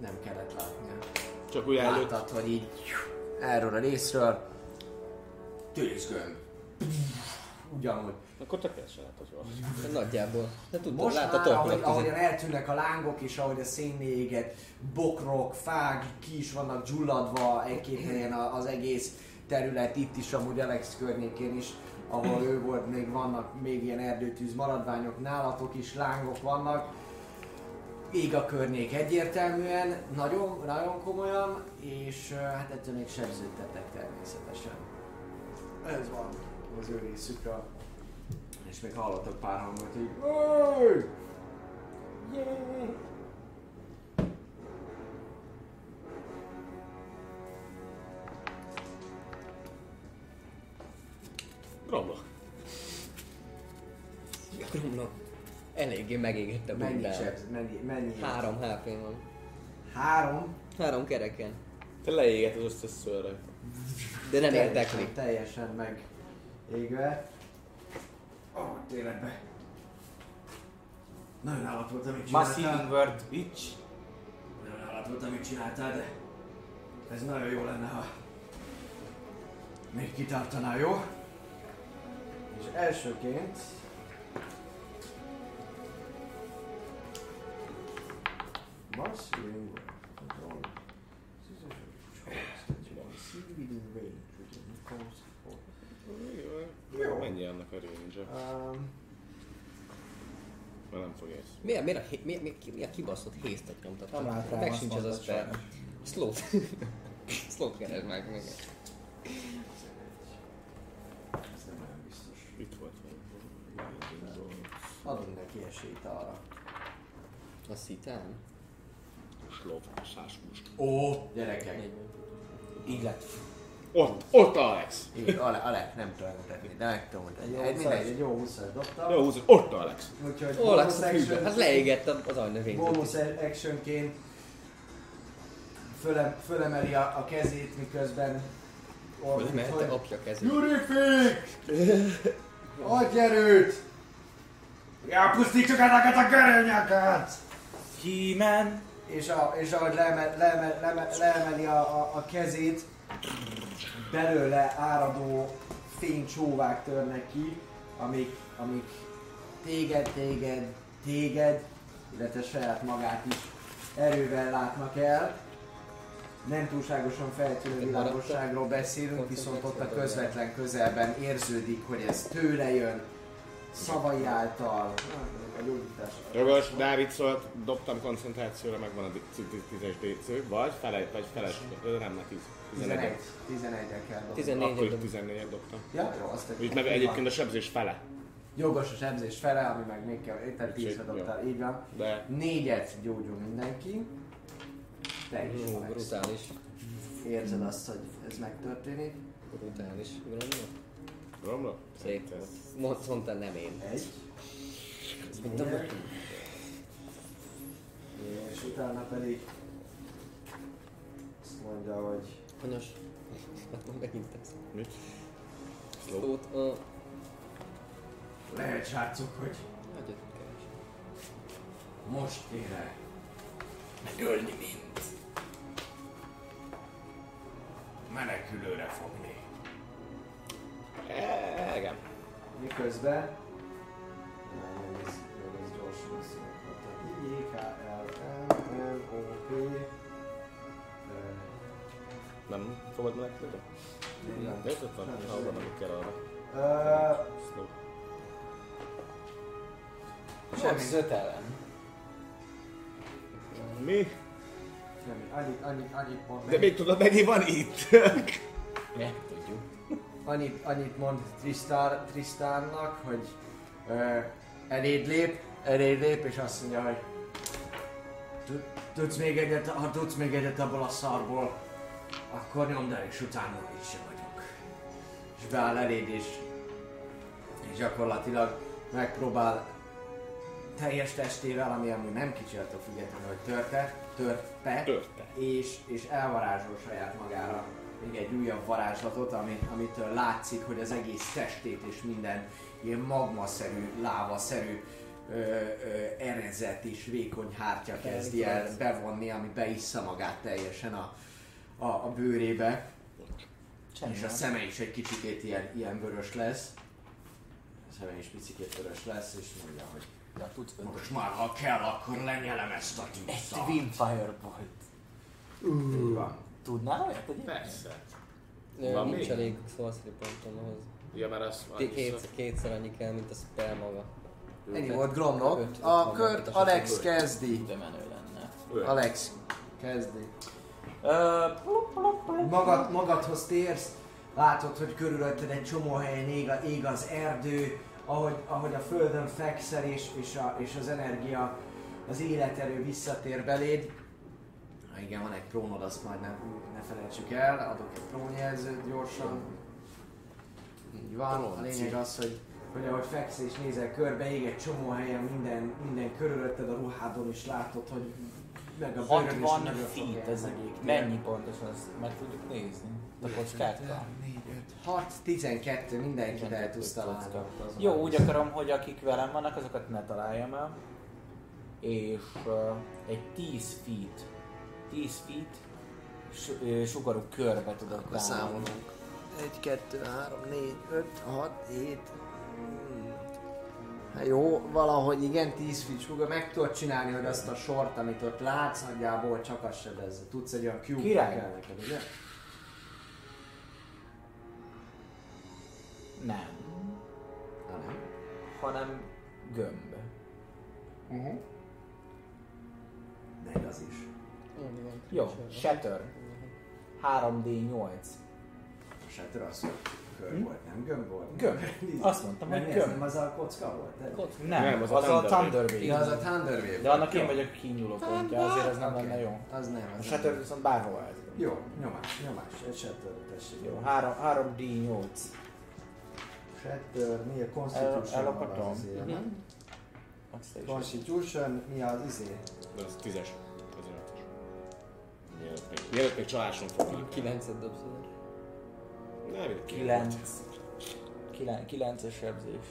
nem kellett látnia. Csak úgy előtt. Láttad, hogy így erről a részről tűzgömb. Ugyanúgy. Akkor tökéletesen látod. Nagyjából. De tudod, Most már, láttatok, ahogy, hogy ahogyan eltűnnek a lángok, és ahogy a szénné éget, bokrok, fák ki is vannak gyulladva egy-két helyen a- az egész terület, itt is amúgy Alex környékén is, ahol ő volt, még vannak még ilyen erdőtűz maradványok, nálatok is lángok vannak. Ég a környék egyértelműen, nagyon, nagyon komolyan, és hát ettől még sebződtetek természetesen. Ez van az ő részükről. És még hallottak pár hangot így. "Öj! Yeah! Romlok. Gromnak eléggé megégett a Mennyi bundára. sebz? Mennyi? mennyi? Három hp van. Három? Három kereken. Te leéget az összes szőrre. De nem Teljesen- érdekli. Teljesen meg égve. Oh, tényleg be. Nagyon állat volt, amit Massive csináltál. invert bitch. Nagyon állat volt, amit csináltál, de ez nagyon jó lenne, ha még kitartanál, jó? És elsőként Massive invert. Control. See within range, which is close for Jó. Mennyi annak a range Um, Mert nem fog érsz. Miért, miért, a, miért, miért, miért a kibaszott héztet nyomtattak? Nem lát rám, Meg sincs az a spell. Slow. Slow keresd meg még. ez nem olyan biztos. Itt volt valami. Adunk neki esélyt arra. A szitán? Slov, sáskús. Ó, gyerekek! Így lett. Ott, ott Alex! Így, Ale, Ale, nem tudom mutatni, de meg tudom mutatni. Egy, mindegy, egy jó 20 dobtam. Jó, húz, ott Alex! Úgyhogy bonus a fűbe. Hát leégett az ajnövényt. Bonus actionként fölem, fölemeli a, a kezét, miközben Fölemelte hogy apja kezét. Jurifik! Adj erőt! Elpusztítsuk ezeket a görönyöket! He-Man. És, a, és ahogy leemel, leemel, leemel, leemeli a, a, a kezét, belőle áradó fénycsóvák törnek ki, amik, amik téged, téged, téged, illetve saját magát is erővel látnak el. Nem túlságosan feltűnő világosságról beszélünk, viszont ott a közvetlen közelben érződik, hogy ez tőle jön, szavai által, a gyógyítás. Jogos, Dávid szólt, dobtam koncentrációra, megvan a 10-es DC, vagy fele, vagy feles, nem, 10. 11, 11 11 kell dobni. 14 Akkor dob. 14 dobtam. Ja, jó, azt Így meg egyébként a sebzés fele. Jogos a sebzés fele, ami meg még kell, tehát 10 Úgyhogy, dobtál, így van. De Négyet gyógyul mindenki. Te is, Jó, brutális. Érzed azt, hogy ez megtörténik. Brutális. Gromnak. romlok? Szép volt. Mond- Mondta nem én. Egy. Mint a Négy. És utána pedig azt mondja, hogy Hanyas. Hát már megint ez. Mit? Slow. Szót a... lehet srácok, hogy Hagyjad keres. most kéne megölni mint menekülőre fogni. E, Igen. Miközben fogod menekülni? Nem. Nézd, ott van, Nem, ha van, nem. amit kell arra. Ö, Slow. Semmi. Öt ellen. Mi? Semmi. Annyit, annyit, annyit mond De még tudod, mennyi van itt? Meg tudjuk. Annyit, annyit mond Tristar, Tristánnak, hogy ö, eléd lép, eléd lép, és azt mondja, hogy "Tud- tudsz még egyet, ha tudsz még egyet abból a szarból, akkor nyomd el, és utána itt sem vagyok. És beáll eléd, és, és gyakorlatilag megpróbál teljes testével, ami amúgy nem kicsi attól függetlenül, hogy törte, törte, Törte. és, és elvarázsol saját magára még egy újabb varázslatot, ami, amitől látszik, hogy az egész testét és minden ilyen magmaszerű, lávaszerű ö, ö, erezett és vékony hártya kezdi el bevonni, ami beissza magát teljesen a, a, a bőrébe. És a szeme is egy kicsikét ilyen, ilyen vörös lesz. A szeme is picikét vörös lesz, és mondja, hogy Ja, tudsz most már ha kell, akkor lenyelem ezt a Egy tűzszart. Twin Firebolt. Így van. Tudnál olyat egyébként? Persze. Ö, Van Nincs még? elég sorcery pontom ahhoz. Ja, mert az Té- Két, kétszer annyi kell, mint a spell maga. Ennyi volt Gromlok. Öt- A öt kört van, Alex kezdi. De menő lenne. Alex kezdi. Magad, magadhoz térsz, látod, hogy körülötted egy csomó helyen ég, ég az erdő, ahogy, ahogy a földön fekszel és, és, a, és az energia, az életerő visszatér beléd. Ha igen, van egy prónod, azt majd ne, ne felejtsük el, adok egy prónjelzőt gyorsan. Így van, a lényeg az, hogy, hogy ahogy feksz és nézel körbe, ég egy csomó helyen minden, minden körülötted a ruhádon is látod, hogy meg a bőrön is 60 nagyon sok feet ez megégtél. Mennyi pontosan, azt meg tudjuk nézni? A kockákkal? 4, 5, 6, 12, mindenkit el tudsz találni. Jó, úgy akarom, hogy akik velem vannak, azokat ne találjam el. És uh, egy 10 feet, 10 feet sugarú körbe tudok Akkor számolunk. 1, 2, 3, 4, 5, 6, 7. Hát jó, valahogy igen, 10 feet sugar, meg tudod csinálni, hogy azt a sort, amit ott látsz, nagyjából csak azt sebezze. Tudsz egy olyan cube Király. kell neked, ugye? Nem, Ha nem. hanem gömb. Uh-huh. Meg az is. Jó, Shatter. 3D8. A Shatter az hogy kör volt, nem gömb volt? Gömb. Azt mondtam, hogy Nem, ez gömb. nem az a kocka volt? te? Nem, Nem, az, az a a Thunder Thunder Wave. Ja, az a Thunder Wave. De annak én vagyok kinyúló pontja, azért ez nem Oké. lenne jó. Az nem, A az Shatter nem. viszont el tudom. Jó, nyomás, nyomás. Egy Shatter, tessék. Jó, 3, 3D8. Shatter, mi a Constitution? El- te is. Constitution, mi az izé? Az tízes. Azért is. Mielőtt még, mielőtt még csaláson fognak. Kilencet dobsz. Nem, 9. 9 Kilen- sebzés.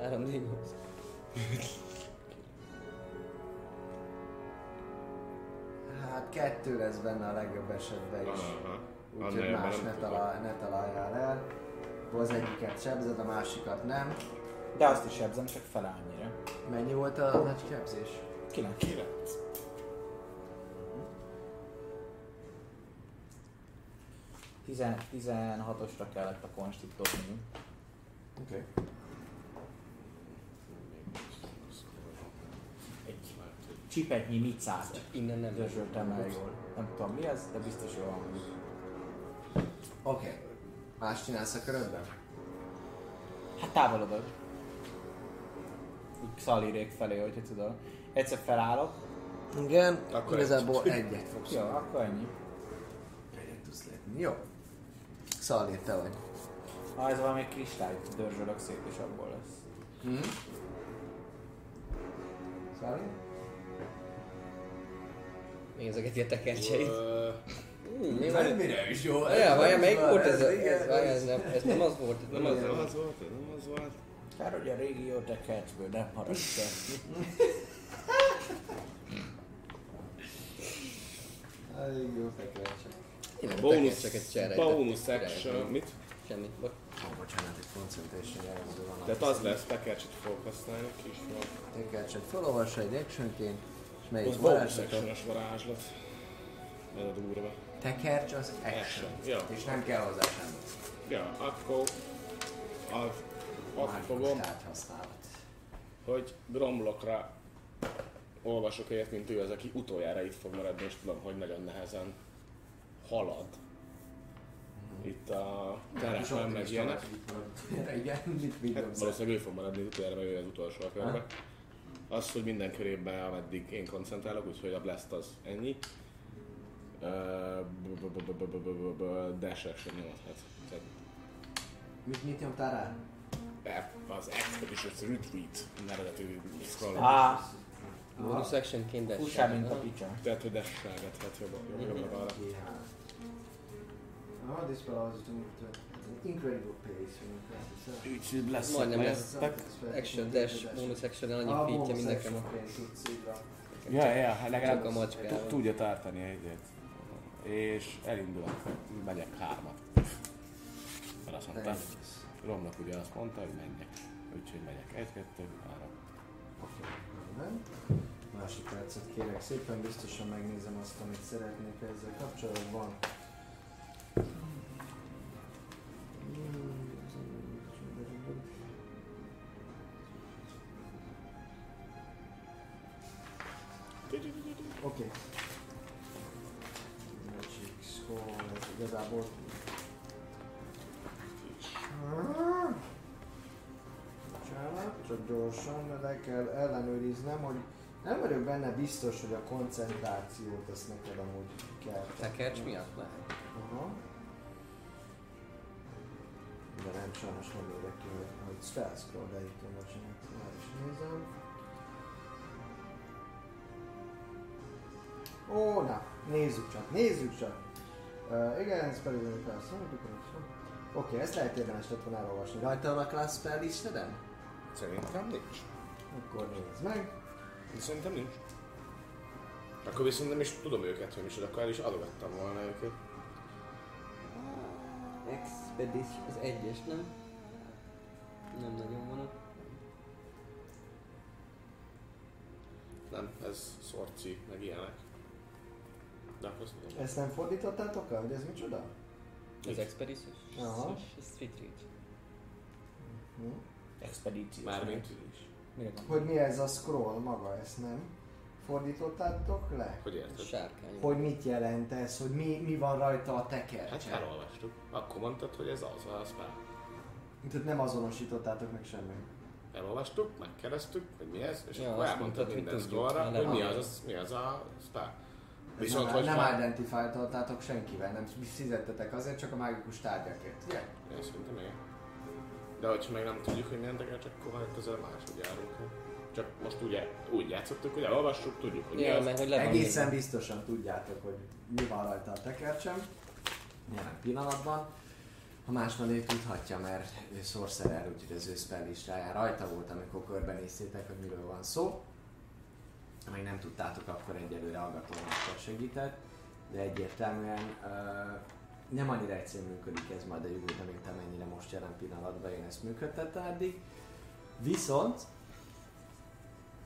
3 4 Hát kettő lesz benne a legjobb esetben is. Úgyhogy más ne, talál, ne találjál el. Az egyiket sebzed, a másikat nem. De azt is sebzem, csak fel annyira. Mennyi volt a nagy sebzés? 9. 9. 16-osra kellett a konstit dobni. Oké. Egy csipetnyi micát Innen nem. dörzsöltem el jól. Nem tudom mi ez, de biztos jól hangzik. Oké. Más csinálsz a körödben? Hát távolodok. Úgy szalírék felé, hogyha tudod. Egyszer felállok. Igen, Akkor igazából egyet fogsz. Jó, akkor ennyi. Egyet tudsz lépni. Jó. Szalír, te vagy. Ha ez valami kristály dörzsölök szét, és abból lesz. Mhm. Szalír? Nézegeti a tekercseit. Mi van? Mire is jó? Ja, várjál, melyik volt ez? Ez, ez nem, ez nem az volt, Nem az nem volt. az volt, ez nem az volt. Kár, hogy a régi jó tekercsből nem maradt semmi. Elég jó tekercsek. Én a Bónusz, cseréltem. bónusz action, mit? Semmi. Bocs. Ó, bocsánat, egy concentration jelző van. Tehát az lesz, tekercsit fogok használni, kis van. Tekercset felolvassa egy actionként, és Az melyik varázslatot? actiones varázslat. Ez a durva. Tekercs az action. Action, jó. És nem kell hozzá semmi. Ja, akkor az, azt fogom, tárgyhasználat. hogy Gromlokra olvasok egyet, mint ő az, aki utoljára itt fog maradni, és tudom, hogy nagyon nehezen halad. Itt a terepen meg ilyenek. Igen, mit, mit? Valószínűleg ő fog maradni utoljára, mert ő az utolsó a körbe. Az, hogy minden körében, ameddig én koncentrálok, úgyhogy a blast az ennyi. Dash action nyomhat. Tehát Mit, mit nyomtál rá? e- az Expeditions Retreat nevezetű scroll. Á, Bonus actionként de fussál, mint a picsa. Tehát, hogy dash-selgethet jobbra, jobbra, jobbra, balra. GH. Ah, this Incredible pace, mint. Úgyhogy lesz Majdnem lehettek. Action dash, bonus action annyi bonus mind nekem. van. Ja, ja, hát legalább a macskával. tudja tartani a helyzet. És elindulok, megyek hármat. Mert azt mondta, Teljes. Romnak ugye azt mondta, hogy menjek. Úgyhogy megyek egy, kettő, három. Oké, rendben. Másodpercet kérek szépen, biztosan megnézem azt, amit szeretnék ezzel kapcsolatban. Oké. Magic Scroll, ez igazából... Bocsánat, csak gyorsan, le kell ellenőriznem, hogy nem vagyok benne biztos, hogy a koncentrációt ezt neked amúgy kell. Tekercs miatt lehet? Aha. De nem, sajnos nem érek ki, hogy, scroll, de itt a bocsánat, már is nézem. Ó, na, nézzük csak, nézzük csak. Uh, igen, spell is class. Oké, ezt lehet érdemes lett volna elolvasni. Rajta van a class spell listeden? Szerintem nincs. Akkor nézd meg. Szerintem nincs. Akkor viszont nem is tudom őket, hogy micsoda, akkor el is adogattam volna őket. Expedition, az egyes, nem? Nem nagyon van ott. Nem, ez szorci, meg ilyenek. De azt mondom. Ezt nem fordítottátok el, hogy ez micsoda? Az Expedition? Aha. Ez Retreat. Hm? Expedíció. Mármint van? Hogy mi ez a scroll maga, ezt nem fordítottátok le? Hogy érted? sárkány. Hogy mit jelent ez, hogy mi, mi van rajta a Hát tekercsen? elolvastuk. Akkor mondtad, hogy ez az a spell. Tehát nem azonosítottátok meg semmi. Elolvastuk, megkeresztük, hogy mi ez, és Ja, akkor elmondtad minden de hogy mi az, az, mi az a spell. Ez Viszont, nem, hogy nem van- identifáltatok senkivel, nem fizettetek azért, csak a mágikus tárgyakért, ugye? Én szerintem igen. De hogyha meg nem tudjuk, hogy milyen tekercs, akkor hát ezzel máshogy járunk. Csak most ugye úgy játszottuk, hogy elolvassuk, tudjuk, hogy mi Ja, az. meg hogy le Egészen írva. biztosan tudjátok, hogy mi van rajta a tekercsem. Jelen pillanatban. Ha más ő tudhatja, mert ő sorcerer, úgyhogy az ő spell listáján rajta volt, amikor körbenéztétek, hogy miről van szó. Ha meg nem tudtátok, akkor egyelőre hallgatómakkal segített, de egyértelműen uh, nem annyira egyszerűen működik ez majd a jövőben, mint amennyire most jelen pillanatban én ezt működtettem eddig. Viszont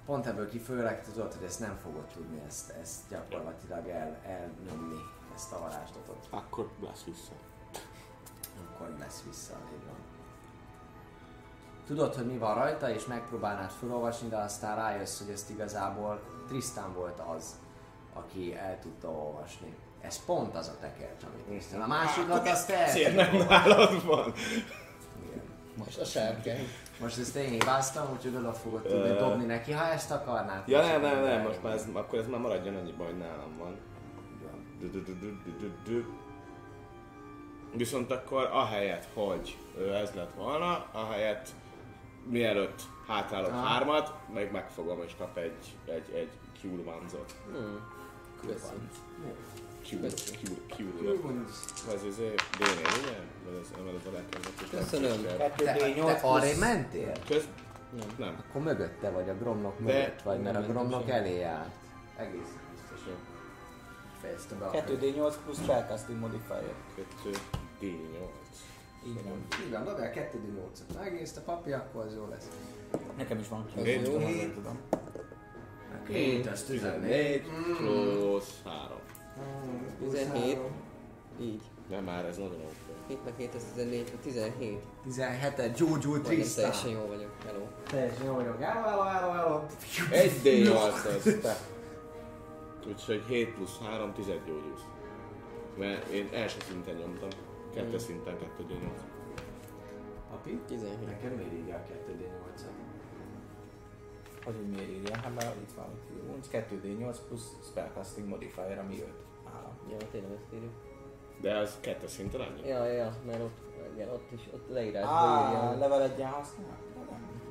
pont ebből kifolyólag tudod, hogy ezt nem fogod tudni ezt, ezt gyakorlatilag el, elnyomni, ezt a varázslatot. Akkor lesz vissza. Akkor lesz vissza, így van. Tudod, hogy mi van rajta, és megpróbálnád felolvasni, de aztán rájössz, hogy ezt igazából Tristan volt az, aki el tudta olvasni. Ez pont az a tekercs, amit néztél. A másikat azt te el nem nálad van. Igen. Most a sárkány. Most ezt én hibáztam, úgyhogy oda fogod tudni Ö. dobni neki, ha ezt akarnád. Ja nem, nem, nem, most már ez, akkor ez már maradjon annyiban, hogy nálam van. Viszont akkor ahelyett, hogy ez lett volna, ahelyett mielőtt hátrálok Ah. hármat, meg megfogom és kap egy, egy, egy ones-ot. Hmm. Köszönöm. Cure. Ez az D4, ugye? Vagy ez, vagy ez a legkezdett. Köszönöm. 2D8 te arra mentél? Köz... Nem. Nem. Akkor mögötte vagy, a gromlok mögött vagy, mert a nem gromlok elé állt. Egész biztos, hogy fejezte be a 2D8 plusz spellcasting modifier. 2 D8. Így van. Így van, dobjál 2 d 8 Megnézd a papi, akkor az jó lesz. Nekem is van. Jó. Nem tudom. 7, az 14. Plusz 3. 17. Így. Nem már, ez nagyon jó. 7 meg 7, ez 14, a 17. 17-et, Juju Majdnem Tristan. teljesen jó vagyok. Hello. Teljesen jó vagyok. Hello, hello, hello, hello. Egy D8 az. te. Úgyhogy 7 plusz 3, 10 gyógyulsz. Mert én első szinten nyomtam. Kettes szinten 2 D8. Papi, 17. neked miért írja a 2 d 8 Hogy miért írja? Hát mert itt van, hogy 2D8 plusz spellcasting modifier, ami 5 állam. Ja, tényleg ezt írjuk. De az kettes szinten annyi? Ja, ja, mert ott, igen, ott is, ott leírásban Á, írja. level 1 használ?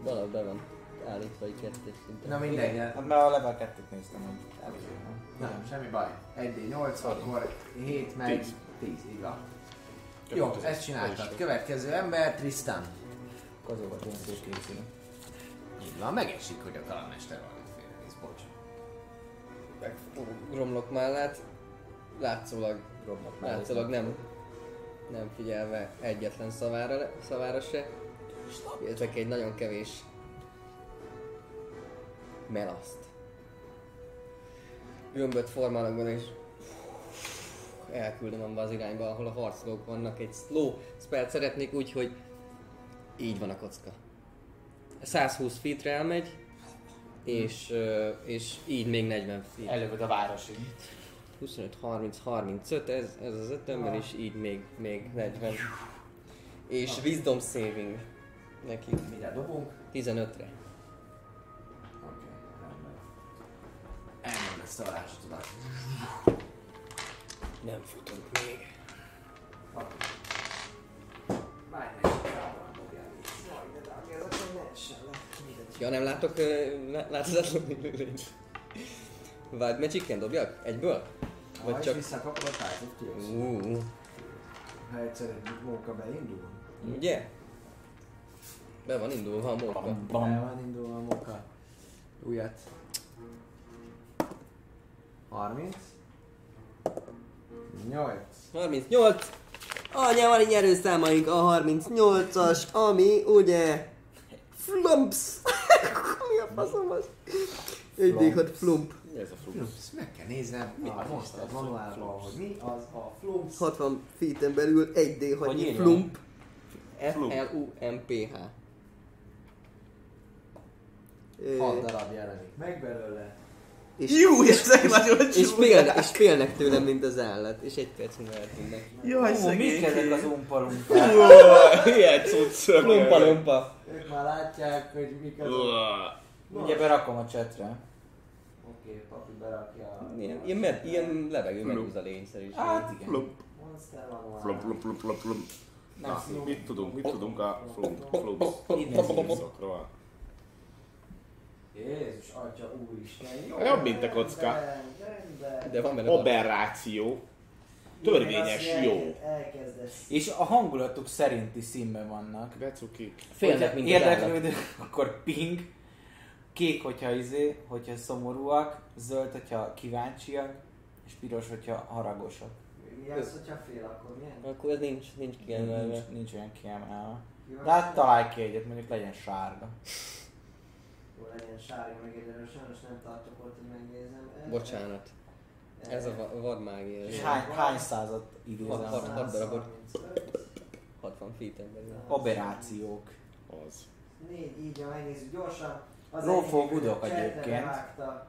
Valahogy be van állítva egy kettős szinten. Na mindegy, Hát mert a level 2-t néztem, hogy elég. nem, semmi baj. 1 d 8 akkor 7 meg 10, így van. Jó, ezt csináltad. Következő ember, Tristan. Azokat ilyen szép készülök. Így van, megesik, hogy a kalandmester van félrenéz, bocs. Romlok mellett, látszólag, Romlok látszólag nem, nem figyelve egyetlen szavára, szavára se. Ezek egy nagyon kevés melaszt. Gömböt formálok benne és elküldöm abba az irányba, ahol a harcolók vannak. Egy slow spell szeretnék úgy, hogy így van a kocka. 120 feetre elmegy, és, ö, és így még 40 feet. Előbb a városig. 25, 30, 35, ez, ez az ötömmel, és így még, még 40. És Wisdom Saving neki Mire dobunk? 15-re. Oké, rendben. Ezt a varázslatodat. Nem futunk még. Ja, nem látok ö, lá- láthatatlan lényt. Wild Magic-en dobjak? Egyből? Ha Vagy is csak... visszakapod a Tide of Tears. Uh, Ha egyszer egy móka beindul, ugye? Be van indulva a móka. be van indulva a móka. Újat. 30. 8. 38! Anya, van egy nyerőszámaink a 38-as, ami ugye... Flumps! Mi a faszom az? Egy d flump. Mi ez a flux? Ezt meg kell néznem, mi a Monster manuálban, hogy mi az a flumps. 60 feet belül 1D Hogy flump. Flump. F-L-U-M-P-H. 6 darab jelenik meg belőle. És, Jú, ezek nagyon és, félnek, és félnek tőlem, mint az állat. És egy perc múlva eltűnnek. Jaj, Ó, mik ezek az umpalumpák? Ilyen cucc. Lumpa lumpa. Ők már látják, hogy mik az a... Uah. Ugye berakom a chatre. Oké, papi berakja a Ilyen, ilyen, med, ilyen levegő medúza lényszerűség. Hát igen. Flump, flump, flump, flump, flump. Nem Na, mit tudunk, mit tudunk a flump Jézus, atya, úristen. Jó, Jobb, mint a kocka. De van benne Aberráció. Törvényes jó. És a hangulatuk szerinti színben vannak. De cukik. Félnek, mint érdeklődő, akkor ping. Kék, hogyha izé, hogyha szomorúak. Zöld, hogyha kíváncsiak. És piros, hogyha haragosak. Mi az, hogyha fél, akkor milyen? Akkor ez nincs, nincs kiemelve. Nincs, nincs olyan kiemelve. De hát találj ki egyet, mondjuk legyen sárga. Jó, legyen sárga meg egyelőre, sajnos nem tartok ott, hogy megnézem. Bocsánat. Ez a va- vadmágia. És hány, hány százat idézem? Hat- hat- hat darabot. 135. 60 feet belül. Aberrációk. Az. Négy, így, ha megnézzük gyorsan. Az budok csetre egyébként. bevágta.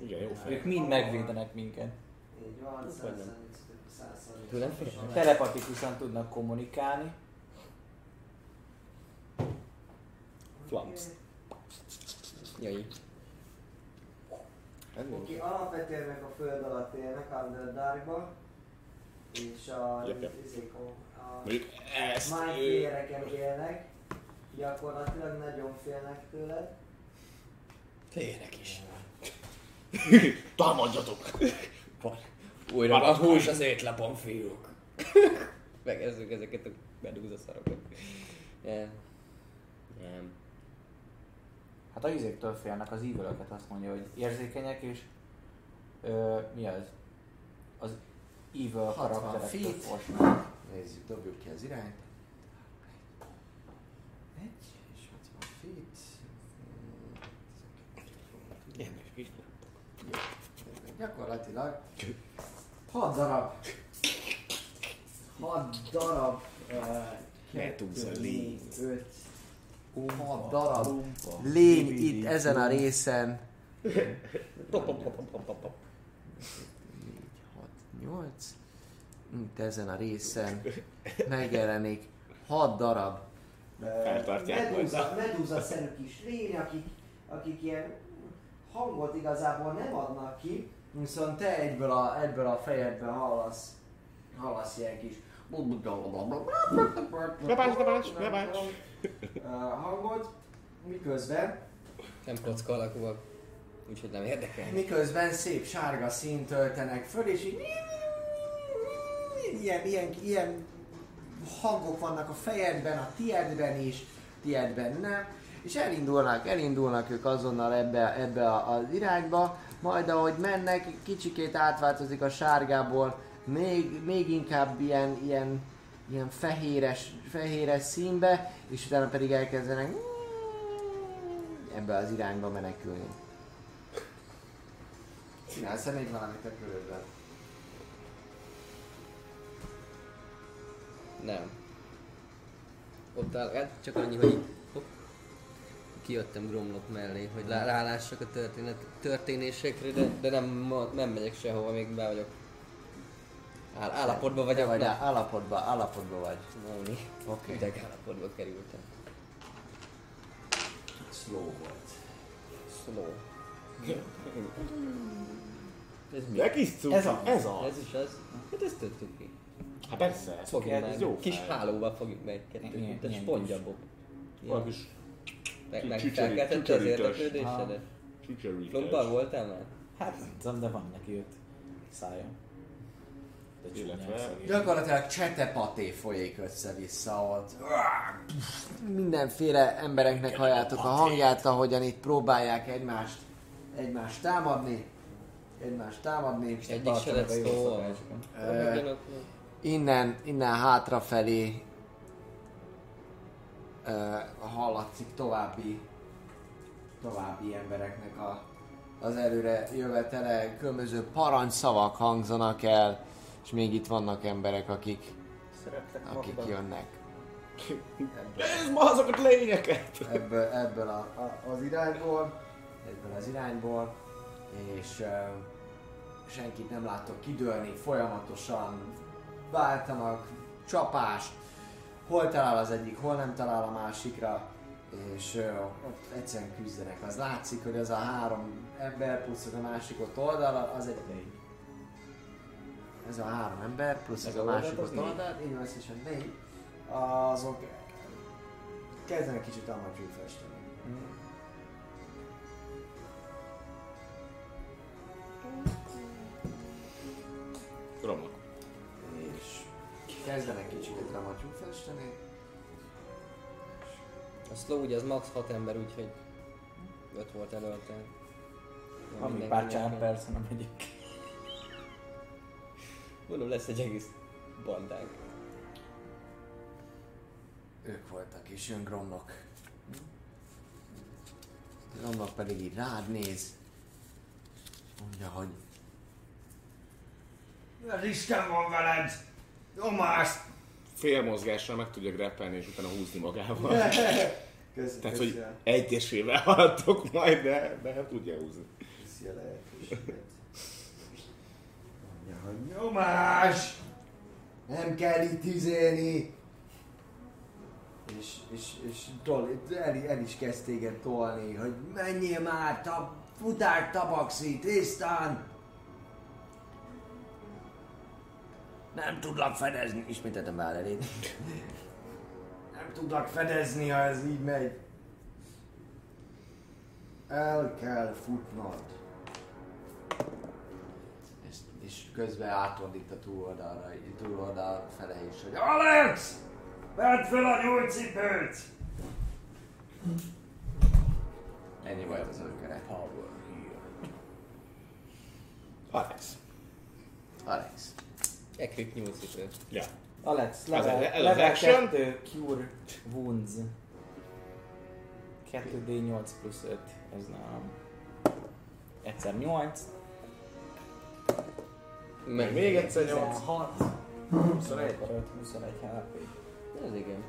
Igen, jó fej. Ők mind megvédenek minket. Így van, Vagy nem. 135, 135. Tőlem? Telepatikusan tudnak kommunikálni. Flumps. Jaj. Oké, alapvetően meg a föld alatt élnek, Underdarkba. És a izékon, a mindflayereken élnek. Gyakorlatilag nagyon félnek tőled. Félnek is. Támadjatok! Újra a hús az étlapon, fiúk. Megezzük ezeket a medúza szarokat. Nem. Nem. Hát a izéktől félnek, az ívelöket azt mondja, hogy érzékenyek és ö, mi az? Az evil 60 karakterektől fosnak. Nézzük, dobjuk ki az irányt. Egy és 60 feet. Ilyenek is. Gyakorlatilag 6 darab. 6 darab. Medusa lény. 5 6 darab lény itt ezen a részen. 8 itt ezen a részen megjelenik 6 darab Medusa, Medusa-szerű kis lény, akik, akik ilyen hangot igazából nem adnak ki, viszont te egyből a, egyből a fejedben hallasz, hallasz ilyen kis lebács, lebács. Ö, hangot, miközben, Nem kocka alakúak. Úgyhogy nem érdekel. miközben szép sárga színt töltenek föl, és így ilyen, ilyen, ilyen hangok vannak a fejedben, a tiedben is, tiedben nem, és elindulnak, elindulnak ők azonnal ebbe, ebbe az irányba, majd ahogy mennek, kicsikét átváltozik a sárgából, még, még inkább ilyen, ilyen, ilyen fehéres, fehéres színbe, és utána pedig elkezdenek ebbe az irányba menekülni. Csinálsz még valamit a körödben? Nem. Ott áll, hát csak annyi, hogy hopp, kijöttem Gromlok mellé, hogy lá- rálássak a történet, történésekre, de, de nem, nem megyek sehova, még be vagyok. Áll, állapotban vagyok, vagy nem. állapotban, állapotban vagy. Móni. Oké. Ideg állapotba kerültem. Slow volt. Slow. Ez mi? De kis cuki. Ez az. Ez az. Ez is az? Hát ezt tettük ki. Hát persze. ez Fogjuk ez meg. jó Kis fej. hálóval fogjuk meg kettőt, ilyen spongyabok. Valami kis Meg, meg felkeltette az érdeklődésedet? voltál már? Hát nem tudom, de van neki öt szája. De Illetve-. Gyakorlatilag csetepaté folyik össze-vissza ott. Mindenféle embereknek halljátok a hangját, ahogyan itt próbálják egymást, egymást támadni. Egymást támadni. Egyik se lett szó. Innen, innen hátrafelé ö, hallatszik további, további embereknek a, az előre jövetele, különböző parancsszavak hangzanak el, és még itt vannak emberek, akik, Szerettek akik magukba. jönnek Ez ma azokat lényeket! ebből, ebből a, a, az irányból, ebből az irányból, és uh, senkit nem láttok kidőlni, folyamatosan váltanak csapást, hol talál az egyik, hol nem talál a másikra, és uh, ott egyszerűen küzdenek. Az látszik, hogy az a három ember plusz a másik ott oldal, az egy ez a három ember, plusz ez a a másik ott négy? oldal, így van összesen négy, azok kezdenek kicsit amatyú festeni. Romlok. És kezdenek kicsit dramatyú festeni. A slow ugye az max 6 ember, úgyhogy 5 volt előtte. Van még pár persze, nem egyik. Mondom, lesz egy egész bandánk. Ők voltak, és jön Gromlok. Gromlok pedig így rád néz. Mondja, hogy... Isten van veled? Nyomás! Fél mozgással meg tudja greppelni és utána húzni magával. Kösz, Tehát, hogy egyesével haladtok majd, de, de tudja húzni. Köszi a lehetőséget. Nyomás! Nem kell itt izélni! És, és, és tol, el, el, is kezd téged tolni, hogy menjél már, tab, futár tabaxi, tisztán! Nem tudlak fedezni, ismételtem már elég. Nem tudlak fedezni, ha ez így megy. El kell futnod. És, és közben átordít a túloldalra, túloldal fele is, hogy Alex! Vedd fel a nyúlcipőt! Ennyi volt az. Power here. Alex. Alex. Equip nyúlcipő. Ja. Alex, level, az- az level action? 2 Cure Wounds. 2D8 plusz 5, ez nálam. Egyszer 8, Meg Még egyszer 8. 16, 21. 5, 21 HP. Ez igen.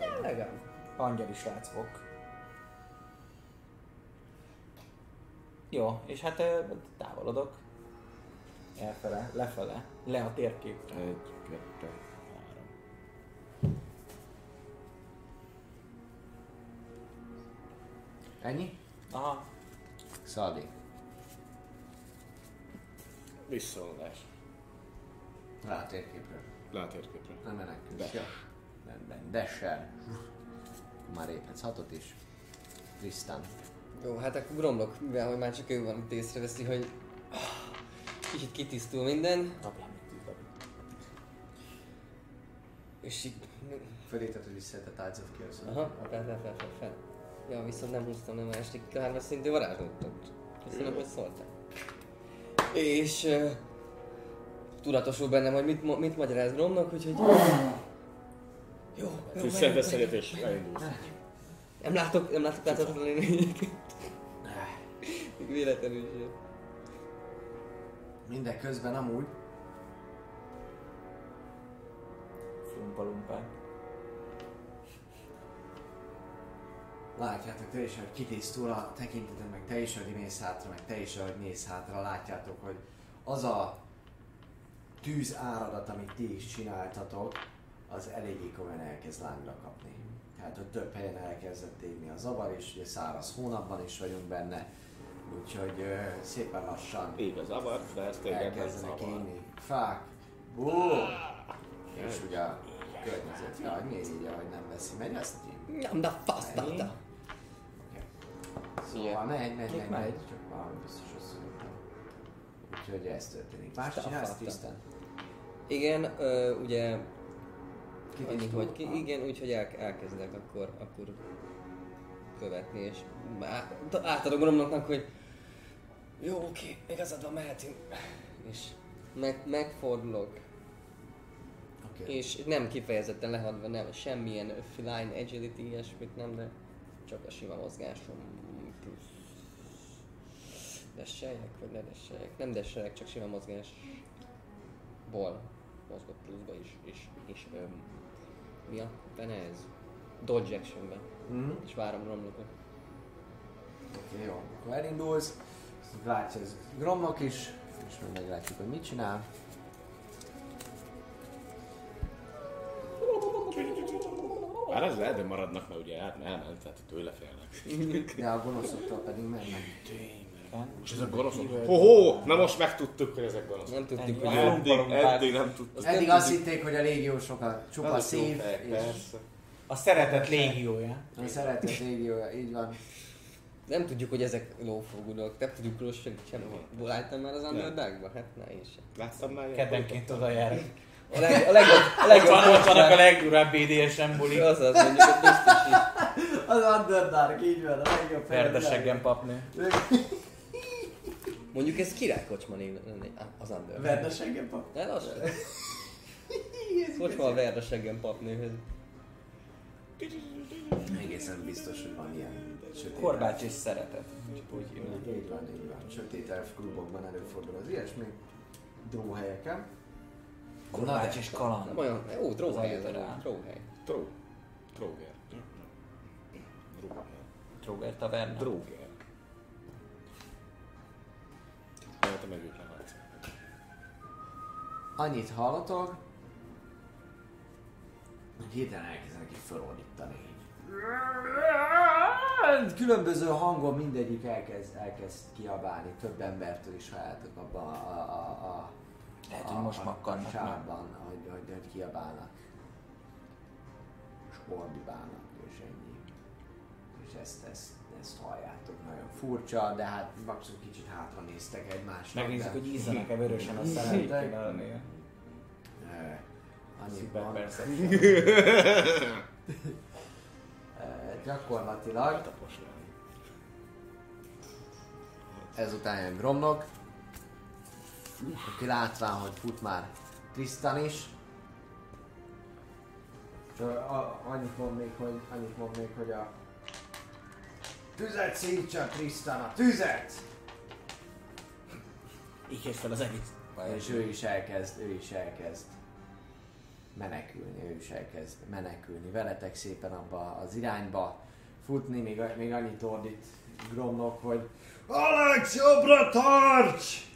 Ja, legalább. Angyali srác fog. Jó, és hát távolodok. Elfele, lefele, le a térképre. Egy, kettő, három. Ennyi? Aha, Szaldi. Visszaolvás. Rá a térképről. Le a térképre. Nem menekülsz. Ja. Rendben. Dessel. Már léphetsz hatot is. Tristan. Jó, hát akkor Gromlok, mivel hogy már csak ő van itt észreveszi, hogy kicsit kitisztul minden, dobjál még 10 dobj. És így... Fölírtad, hogy a Tides of Chaos. Aha, fel, fel, fel, fel, fel. Ja, viszont nem húztam, nem estik hármas szintű varázslatot. Köszönöm, hogy szóltál. És... Uh, tudatosul bennem, hogy mit, mit magyaráz Gromnak, úgyhogy... Jó, jó, megyünk, egyet és elindulsz. Nem látok, nem látok láthatatlan lényeket. Véletlenül sem. Mindeközben amúgy Flumpalumpák. látjátok te is, hogy kitisztul a tekinteted, meg te is, hogy mész hátra, meg te is, hogy mész hátra, látjátok, hogy az a tűz áradat, amit ti is csináltatok, az eléggé komolyan elkezd lángra kapni. Tehát, hogy több helyen elkezdett égni a zavar, és ugye száraz hónapban is vagyunk benne, úgyhogy szépen lassan téged nem elkezdenek égni fák, bú, és ugye a környezetre, hogy miért így, ahogy nem veszi, megy azt így. Nem, de fasztalta. Szóval megy, megy, megy, megy? megy, csak valami biztos rosszul mondtam. Úgyhogy ez történik. Más csinálsz. Tristan? Igen, ö, ugye annyi, Kitisztul? hogy ki, igen, úgyhogy el, elkezdek akkor, akkor követni, és át- átadom Gromnoknak, hogy jó, oké, igazad van, mehetünk. És meg, megfordulok, Oké. és nem kifejezetten lehadva, nem, semmilyen feline agility, ilyesmit nem, de csak a sima mozgásom plusz desseljek, vagy ne desseljek? Nem desseljek, csak sima mozgásból mozgok pluszba is, és, és öm, mi a benne ez? Dodge actionben, Mhm. és várom Gromnokot. Oké, jó. Akkor elindulsz, látja ez Gromnok is, és meg meglátjuk, hogy mit csinál. Bár ez lehet, de maradnak, mert ugye át- elment, tehát tőle félnek. De a gonoszoktól pedig mennek. És ezek gonoszok? Hoho! Na most megtudtuk, hogy ezek gonoszok. Nem tudtuk, hogy. Eddig, eddig nem tudtuk. Eddig azt hitték, hogy a légiósok a csupa szív, és. A szeretett légiója. a szeretett légiója, így van. Nem tudjuk, hogy ezek lófogulok, nem tudjuk róla sem, sem. Láttam már az Underdarkba? Hát ne, én sem. Láttam már ilyen Kedvenként oda jár. A, leg, a legjobb, a Ott legjobb van, ott vannak a legdurább BDSM buli. Az az, mondjuk, hogy biztos is. Az Underdark, így van, a legjobb Verdeseggen papnő. Mondjuk ez királykocsma név lenne, az Underdark. Verdeseggen pap. Ne lassan. Kocsma a verdeseggen papnőhöz. Egészen biztos, hogy van ilyen sötét. Korbács és szeretet. Úgy hívnak. Így van, így van. Sötét elf klubokban előfordul az ilyesmi. Dróhelyeken. Korbács és Nem kaland. olyan, ó, tróhely ez a tróhely. Tró. Tróger. Tróger. Taverna. Dróger. Lehet, meg ők nem látszák. Annyit hallatok, hogy hirtelen elkezdenek így felordítani. Így. Különböző hangon mindegyik elkezd, elkezd kiabálni, több embertől is halljátok abban a, a, a, a Lehet, hogy most a, makkannak sávban, hogy, hogy, hogy kiabálnak. És ordibálnak, és ennyi. És ezt, ezt, ezt halljátok. Nagyon furcsa, de hát maximum kicsit hátra néztek egymásnak. Megnézzük, de- hogy ízzanak-e vörösen a. Ö, Annyi van. Gyakorlatilag ezután jön Gromnok, aki látván, hogy fut már Tristan is. Annyit mondnék, hogy, annyit mondnék, hogy a tüzet szítsa Tristan, a tüzet! Így fel az egész. És ő is elkezd, ő is elkezd menekülni, ő is elkezd menekülni. Veletek szépen abba az irányba futni, még, még annyit ordít Gromnok, hogy Alex, jobbra tarts!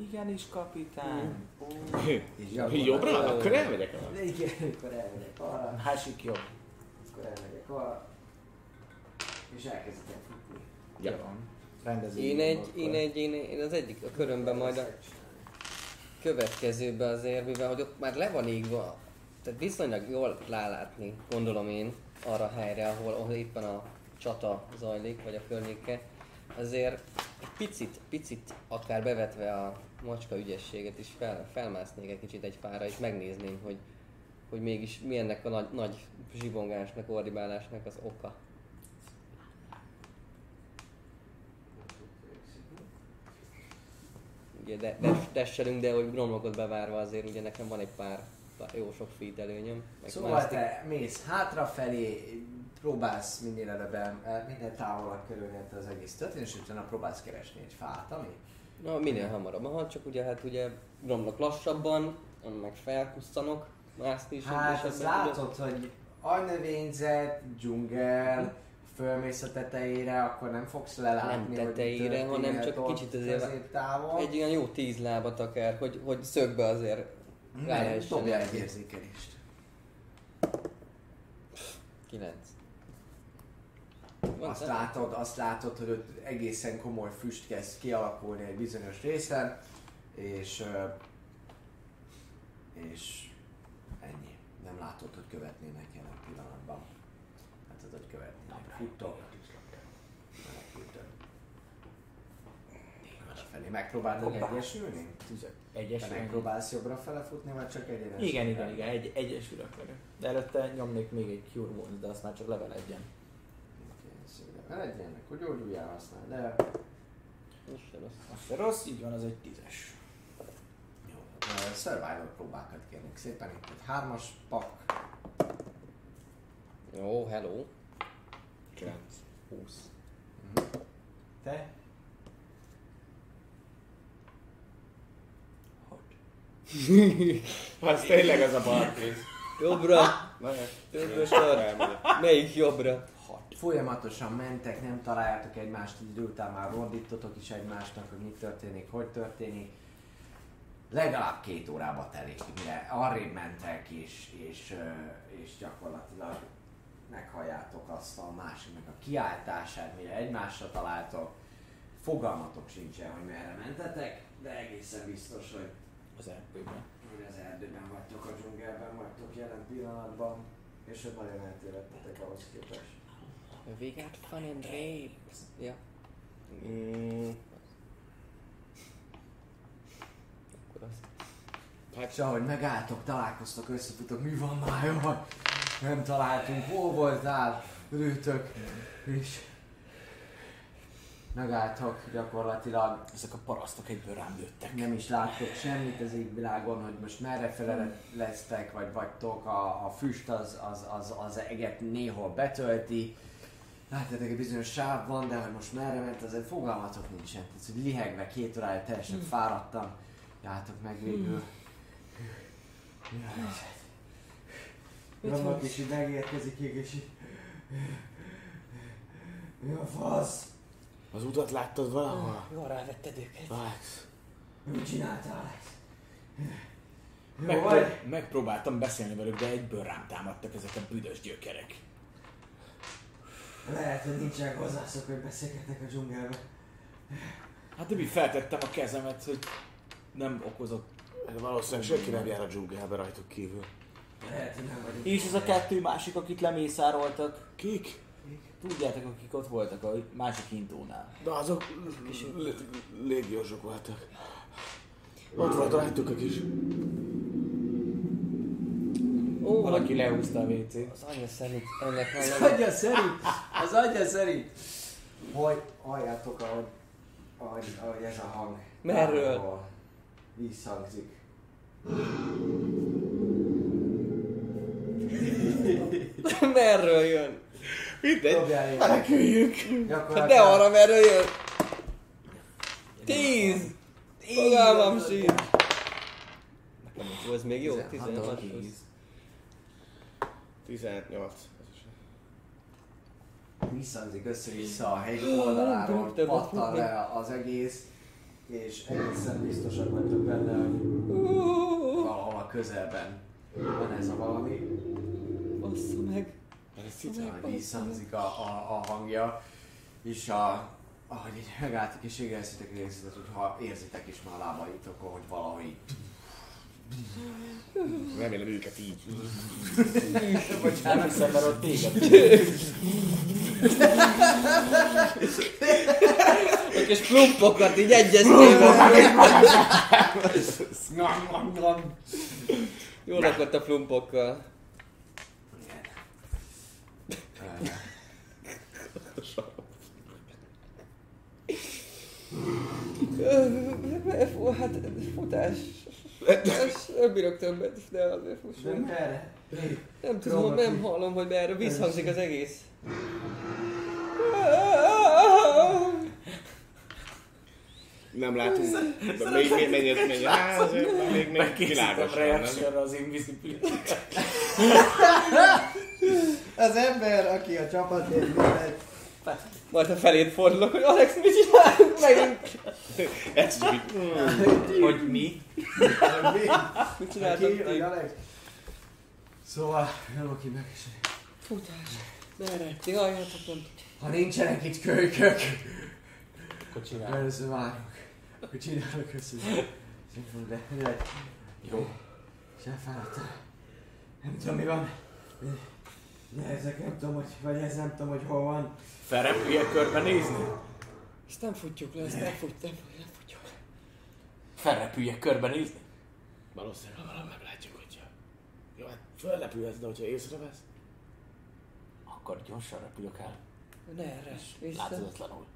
Igenis, kapitány. És Jobbra? Akkor elmegyek el. Igen, akkor elmegyek arra, Másik jobb. akkor elmegyek arra, és elkezdek futni. Ja. Rendező. Én egy, én egy, én, én az egyik a körömben majd a következőbe azért, mivel hogy ott már le van égva, tehát viszonylag jól rálátni, gondolom én, arra a helyre, ahol, ahol éppen a csata zajlik, vagy a környéke, azért egy picit, picit akár bevetve a macska ügyességet is fel, felmásznék egy kicsit egy fára, és megnézném, hogy, hogy mégis mi ennek a nagy, nagy zsibongásnak, ordibálásnak az oka. Ugye de, de tesselünk, de hogy gromlokot bevárva azért ugye nekem van egy pár jó sok feet előnyöm. Meg Szóval mászik- te mész hátrafelé, próbálsz minél előbben, eh, minél távolabb kerülni ettől az egész történet, és utána próbálsz keresni egy fát, ami? Na, minél hamarabb. Aha, csak ugye hát ugye gromlok lassabban, meg felkusszanok, mászni is. Hát azt látod, hogy agynövényzet, dzsungel, fölmész a tetejére, akkor nem fogsz lelátni, Nem hogy tetejére, történhet hanem csak kicsit azért-. Egy olyan jó tíz lábat akár, hogy, hogy szögbe azért Nem, dobja egy érzékelést. Kilenc. Azt látod, azt látod, hogy ott egészen komoly füst kezd kialakulni egy bizonyos részen, és, és ennyi. Nem látod, hogy követnének jelen pillanatban. Látod, hogy Menekültök. Felé megpróbáltad egyesülni? Egyes. Te megpróbálsz jobbra fele futni, vagy csak egyenes? Igen, igen, igen, egy, egyesülök. De előtte nyomnék még egy Cure Wounds, de azt már csak level egyen. Eredjenek, hogy gyógyuljál használ, de Ez se rossz. Az se rossz, így van, az egy tízes. jó. Ö, Survival próbákat kérnék szépen. Itt egy hármas pak, Jó, hello. 9. 20. Te? Az tényleg az a barkész. Jobbra. Na, Jobbra sor. Melyik jobbra? Folyamatosan mentek, nem találjátok egymást, egy idő után már rondítotok is egymásnak, hogy mi történik, hogy történik. Legalább két órába telik, mire arrébb mentek, és, és, és gyakorlatilag meghalljátok azt a másiknak a kiáltását, mire egymásra találtok. Fogalmatok sincsen, hogy merre mentetek, de egészen biztos, hogy Az erdőben. hogy az erdőben vagytok, a dzsungelben vagytok jelen pillanatban, és hogy nagyon eltévedtetek ahhoz képest. We got fun and rapes. Ja. Mm, Akkor az. És ahogy megálltok, találkoztok, összefutok, mi van már, jaj, nem találtunk, hol voltál, örültök, és megálltok gyakorlatilag, Ezek a parasztok egyből rám lőttek. nem is láttok semmit az égvilágon, hogy most merre fele lesztek, vagy vagytok, a, a füst az, az, az, az eget néhol betölti, Látjátok, egy bizonyos sáv van, de hogy most merre ment, azért fogalmatok nincsen. Tehát, hogy lihegve két órája teljesen fáradtam, jártok meg végül. Vannak is így megérkezik, és így... Mi a fasz? az utat láttad valahol? Jól rávetted őket. Alex. Mit csináltál, Alex? Megpróbáltam beszélni velük, de egyből rám támadtak ezek a büdös gyökerek. Lehet, hogy nincsen hozzászok, hogy beszélgetek a dzsungelbe. Hát de mi feltettem a kezemet, hogy nem okozott. Valószínűleg senki nem jár a dzsungelbe rajtuk kívül. Lehet, hogy nem vagyok. És ez a kettő másik, akit lemészároltak. Kik? Tudjátok, akik ott voltak a másik hintónál. De azok lé- légiósok voltak. Ott volt rajtuk a kis... Ó, Valaki lehúzta a WC-t. Az anya szerint ennek Az agya szerint, az agya szerint, hogy halljátok, ahogy, ahogy, ahogy ez a hang Merről? visszhangzik. Merről jön? Mindegy. Meneküljünk! De arra merről jön? Tíz! Fogalmam sincs! Ó, ez még jó? 16. 16. 18. visszhangzik össze-vissza a hegy oldaláról, pattan le az egész, és egészen biztosak vagytok benne, hogy valahol a közelben van ez a valami. Bassza meg! Ez cica. Majd visszhangzik a, a, a hangja, és a, ahogy így megálltok és égezitek, érzitek, hogy ha érzitek is már a lábaitokon, hogy valahogy Remélem őket így. Hiszem, mert ott téged. Ott És plumpokat így egyeztél. Jól rakott a plumpokkal. Ö, Hát futás. Nem bírok többet, de azért most De merre? nem tudom, nem hallom, hogy merre visszhangzik az egész. Nem látunk. De még, még. Á, azért még, még világos nem? reakcióra az invisibility. Az ember, aki a csapatért mindegy. Majd a felét fordulok, hogy Alex, mit csinálunk megint? Ez csak így, mm. Hogy mi? Mi? Mit Ki, csináltak? hogy Alex? Szóval, nem aki meg is. Futás. Merre? Hát akkor nem Ha nincsenek itt kölykök, Akkor csinálj. először várunk. Akkor csinálok össze. De mindegy. Jó. Se feladtam. Nem tudom mi van. Ezek nem tudom, hogy, vagy ez nem tudom, hogy hol van. Felrepülje körbenézni? Ezt nem futjuk le, ezt nem fut, nem, nem futjuk le. Felrepülje körbenézni? Valószínűleg hamarabb meglátjuk, hogyha... Jó, hát föllepülhetsz, de hogyha észrevesz. Akkor gyorsan repülök el. Ne erre, vissza. Láthatatlanul.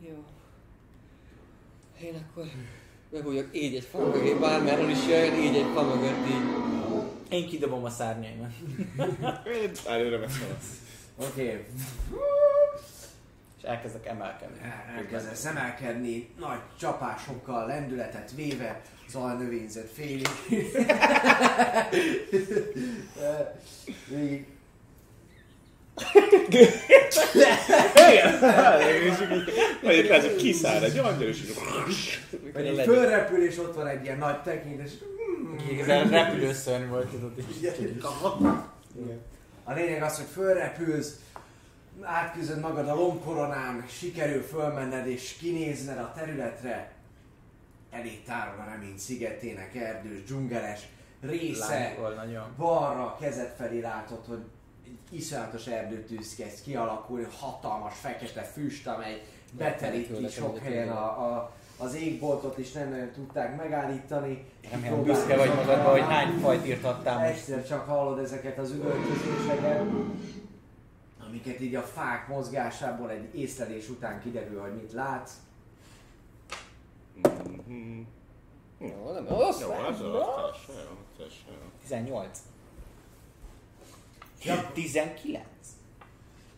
Jó. Én akkor megbújjak így egy fa mögé, bármerről is jöjjön, így egy fa mögött így. Én kidobom a szárnyaimat. Én előre veszem. Oké, És elkezdek emelkedni. elkezdesz emelkedni, nagy csapásokkal, lendületet véve, az alnövényzet félig. Vagy itt lesz, hogy kiszáll egy angyal, és. Vagy így fölrepül, és ott van egy ilyen nagy tekint, és Igazán repülőszörny volt, tudod így. a lényeg az, hogy fölrepülsz, átküzdöd magad a lombkoronán, sikerül fölmenned és kinézned a területre, elé tárol a remény szigetének erdős, dzsungeles része, Lángol nagyon. balra kezed felé látod, hogy egy iszonyatos erdőtűz kezd kialakulni, hatalmas fekete füst, amely beteríti sok helyen a, a, az égboltot is nem nagyon tudták megállítani. Remélem büszke vagy magadba, hogy hány fajt írtattál most. Egyszer csak hallod ezeket az üvöltözéseket, amiket így a fák mozgásából egy észlelés után kiderül, hogy mit látsz. Mhm. Jó, nem rossz. Jó, az az, teljesen jó, teljesen jó. 18. 19.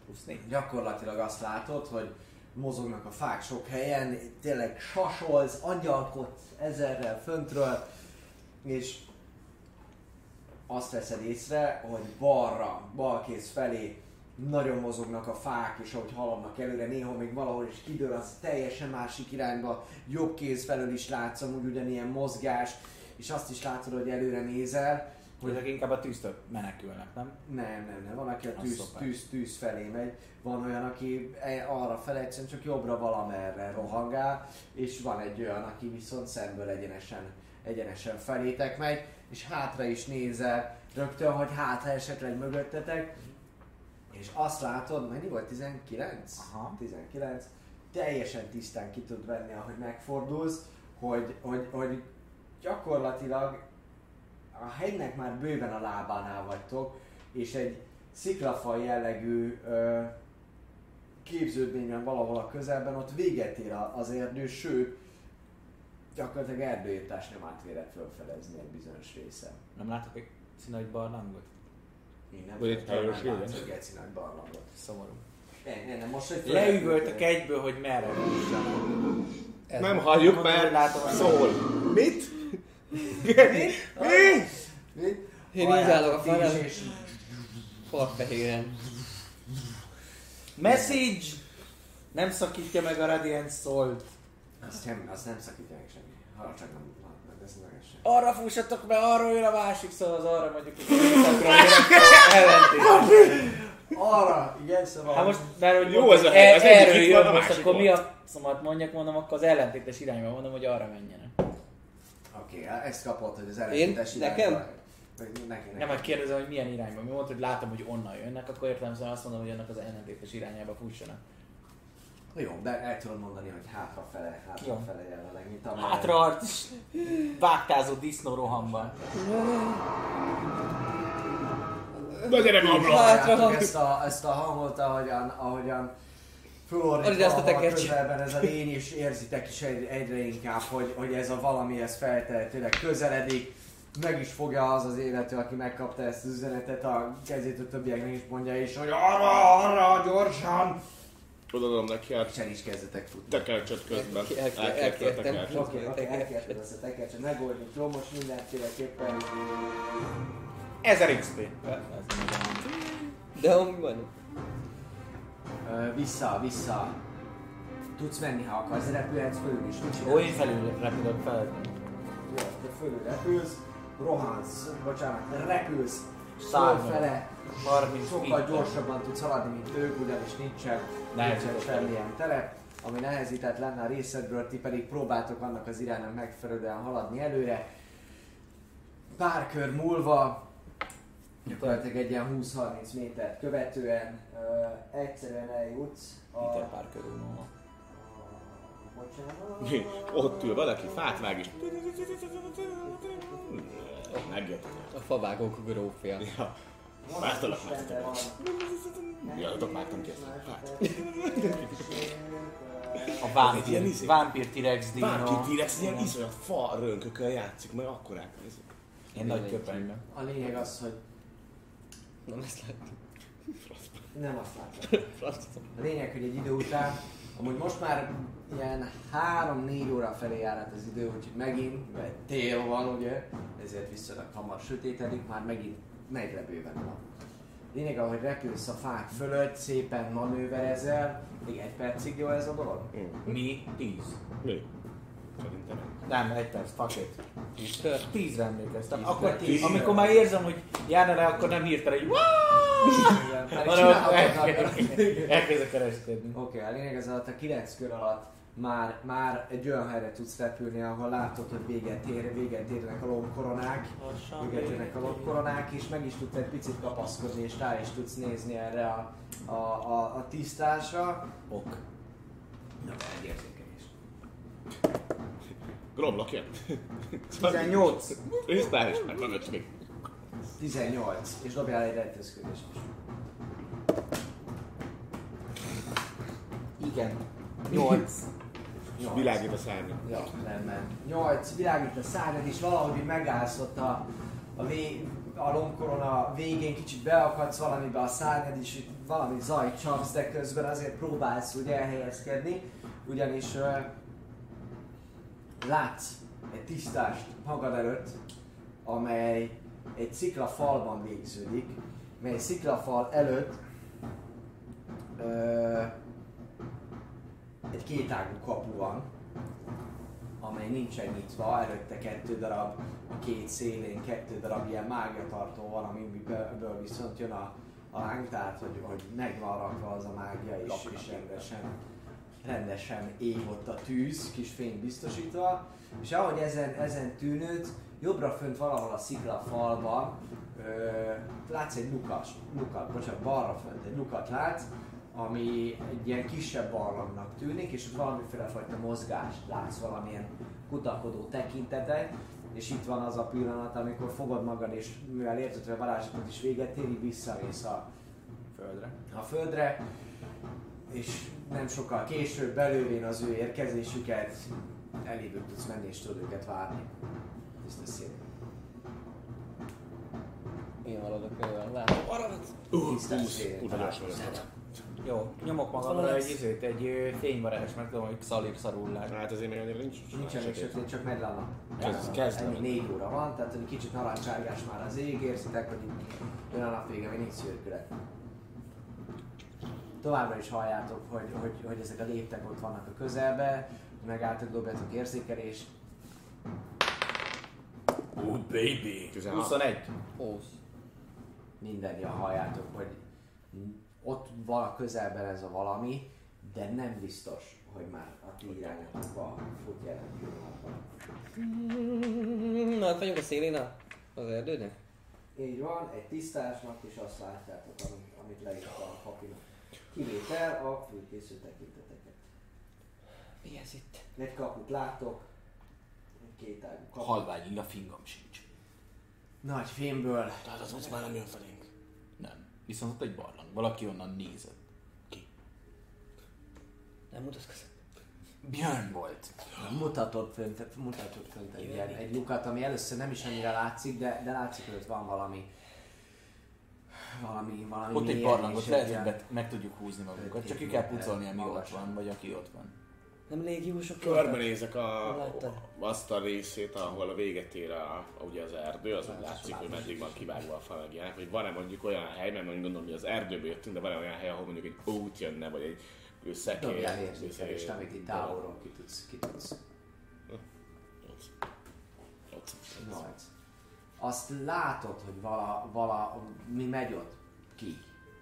Plusz 4. Gyakorlatilag azt látod, hogy mozognak a fák sok helyen, tényleg sasolsz, angyalkodsz ezerrel föntről, és azt veszed észre, hogy balra, balkész felé nagyon mozognak a fák, és ahogy haladnak előre, néha még valahol is kidől, az teljesen másik irányba, jobb kéz felől is látsz amúgy ugyanilyen mozgást, és azt is látod, hogy előre nézel, Hogy ezek inkább a tűztől menekülnek, nem? nem, nem, nem. Van, aki a tűz, tűz, tűz felé megy, van olyan, aki e- arra fele egyszerűen csak jobbra valamerre rohangál, és van egy olyan, aki viszont szemből egyenesen, egyenesen felétek megy, és hátra is nézel, rögtön, hogy hátra esetleg mögöttetek, és azt látod, mennyi volt? 19? Aha. 19. Teljesen tisztán ki tud venni, ahogy megfordulsz, hogy, hogy, hogy gyakorlatilag a hegynek már bőven a lábánál vagytok, és egy sziklafal jellegű ö, képződmény van valahol a közelben, ott véget ér a- az erdő, sőt, gyakorlatilag erdőírtás nem átvéret fölfelezni egy bizonyos részen. Nem látok egy színe, hogy barlangot? Innen Vagy egy helyos nem égen. látsz egy geci nagy barlangot. Szomorú. Nem, nem, nem, most egy Leüvöltök egyből, hogy merre Nem halljuk, mert hogy látom, hogy szól. Mit? Mi? Én így állok a és Farfehéren. Message! Nem szakítja meg a Radiant Soul-t. azt nem, azt nem szakítja meg semmi. Ha csak nem. Arra fussatok, mert arról jön a másik, szóval az arra mondjuk, hogy ellentét. Arra, igen, szóval... Hát most, mert hogy Jó, ez a- e- az erről jön, a most akkor mi a szomat mondjak, mondom, akkor az ellentétes irányba mondom, hogy arra menjenek. Oké, okay, ezt kapod, hogy az Én? ellentétes Nekem? irányba- Vagy Neki, neki. Nem, majd kérdezem, hogy milyen irányba. Mi mondta, hogy látom, hogy onnan jönnek, akkor értelemszerűen azt mondom, hogy annak az ellentétes irányába fussanak. Jó, de el tudom mondani, hogy hátrafele, hátrafele jelenleg, mint amely... Hátra vágtázó disznó rohamban. Na gyere! Halljátok ezt a, ezt a hangot, ahogyan, ahogyan azt a közelben ez a lény, és érzitek is egy, egyre inkább, hogy, hogy ez a valami, ez feltehetőleg közeledik. Meg is fogja az az élető, aki megkapta ezt az üzenetet, a kezét a többieknek is mondja is, hogy arra, arra, gyorsan! Odaadom neki a És el is kezdetek futni. tekercset közben. El- el- Elkérte a elkértem. tekercset. Oké, oké, elkérted ezt a tekercset, megoldjuk, jó, most mindenféleképpen 1000 XP. De ami van. Vissza, vissza. Tudsz menni, ha akarsz, repülhetsz fölül is. Ó, én felül repülök fel. Jó, te fölül repülsz, rohansz, bocsánat, repülsz fölfele, 30 sokkal gyorsabban tudsz haladni, mint ők, ugyanis nincsen, nincsen semmilyen terep, ami nehezített lenne a részedről, ti pedig próbáltok annak az iránynak megfelelően haladni előre. Pár kör múlva, gyakorlatilag egy ilyen 20-30 métert követően ö, egyszerűen eljutsz a... Peter Parker úr. Bocsánat. Ott ül valaki, fát vág is. Megjött. A favágók grófja. Ja. Vártalak már titeket. Miattatok vágtam ki ezt a fát. A Egy ilyen vámpír, izé. vámpír T-Rex dino. T-rex ilyen iszonyat fa rönkökkel játszik, majd akkorák nézik. Ilyen nagy köpenyben. A lényeg az, hogy Nem ezt láttam. nem azt látom. A lényeg, hogy egy idő után, amúgy most már ilyen 3-4 óra felé jár át az idő, úgyhogy megint, mert tél van ugye, ezért viszonylag hamar sötétedik, már megint egyre bőven van. Lényeg, ahogy repülsz a fák fölött, szépen manőverezel, még egy percig jó ez a dolog? Mi? 10. Mi? Szerintem nem. Egy perc, fuck it. Tízkör. 10-re emlékeztem. Tíz Akkor, tíz. amikor már érzem, hogy járna rá, akkor nem hirtelen egy hanem elkezdek kereskedni. Oké, okay, a lényeg az alatt a 9 kör alatt már, már egy olyan helyre tudsz repülni, ahol látod, hogy véget ér, véget érnek a lombkoronák, véget érnek a lombkoronák, és meg is tudsz egy picit kapaszkodni, és rá is tudsz nézni erre a, a, a, a tisztásra. Ok. Na, egy Groblok jön. 18. Tisztán és meg van öt még. 18, és dobjál egy rejtőzködést is. Igen. 8. Nyolc. Világít a szárnya. Ja, rendben. 8, világít a szárnyad, és valahogy megállsz ott a, a, vé, a lombkorona végén, kicsit beakadsz valamibe a szárnyad, és itt valami zaj csapsz, de közben azért próbálsz úgy elhelyezkedni, ugyanis ö, látsz egy tisztást magad előtt, amely egy sziklafalban végződik, mely sziklafal előtt ö, egy kétágú kapu van, amely nincsen nyitva, előtte kettő darab, a két szélén kettő darab ilyen mágiatartó van, amiből viszont jön a, a láng, tehát hogy, hogy meg van rakva az a mágia, és, és rendesen, rendesen ég ott a tűz, kis fény biztosítva, és ahogy ezen, ezen tűnőd, jobbra fönt valahol a sziklafalban ö, látsz egy lukas, lukat, bocsánat, balra fönt egy lukat látsz, ami egy ilyen kisebb barlangnak tűnik, és ott valamiféle fajta mozgást látsz, valamilyen kutakodó tekintetet, és itt van az a pillanat, amikor fogod magad, és mivel érted, hogy a varázslatot is véget éri, visszamész a Földre. a földre, és nem sokkal később belővén az ő érkezésüket, elébbük tudsz menni és tudod őket várni. Ezt a szép. Én maradok körülön. Látom. Találkozol. vagyok. Jó, nyomok magamra egy izét, egy fényvarázs, mert tudom, hogy szalir szarul lát. Hát azért még annyira nincs. Nincsen még sötét, csak megy le a nap. Kezd- kezd Ennyi négy óra van, tehát hogy kicsit narancsárgás már az ég, érzitek, hogy jön a vége, még nincs szürkület. Továbbra is halljátok, hogy, hogy, hogy ezek a léptek ott vannak a közelbe, megálltok, dobjatok érzékelést. Oh baby! 16. 21. Ósz. mindannyian halljátok, hogy ott van a közelben ez a valami, de nem biztos, hogy már a ti irányotokba fut jelen pillanatban. Na, hát vagyunk a szélén a- az erdőnek? Így van, egy tisztásnak is azt látjátok, amit, amit leírt a papinak. Kivétel a fülkésző tekinteteket. Mi ez itt? Egy kaput látok. Egy kétágú kapu. Halvány a fingom sincs. Nagy fémből. Tehát az most már nem jön felénk. Nem. Viszont ott egy barlang. Valaki onnan nézett. Nem mutatkozom. Björn volt. Mutatott fönt, mutatott fönt egy, ilyen, egy lukat, ami először nem is annyira látszik, de, de látszik, hogy ott van valami valami, valami Ott egy mélyen barlang, ott és lehet, hogy ilyen- bet- meg tudjuk húzni magunkat. Csak ki kell pucolni, ami ott van, vagy aki ott van. Nem légiósok? Körbenézek a, azt a részét, ahol a véget ér a, a, ugye az erdő, az úgy látszik, hogy meddig van kivágva a fa meg ilyenek, hogy van-e mondjuk olyan hely, mert mondjuk gondolom, hogy az erdőbe jöttünk, de van-e olyan hely, ahol mondjuk egy út jönne, vagy egy ő szekér. Dobjál érzékelést, amit itt távolról ki tudsz, ki tudsz. Ott. Ott. Nyolc. Azt látod, hogy vala, vala, mi megy ott ki,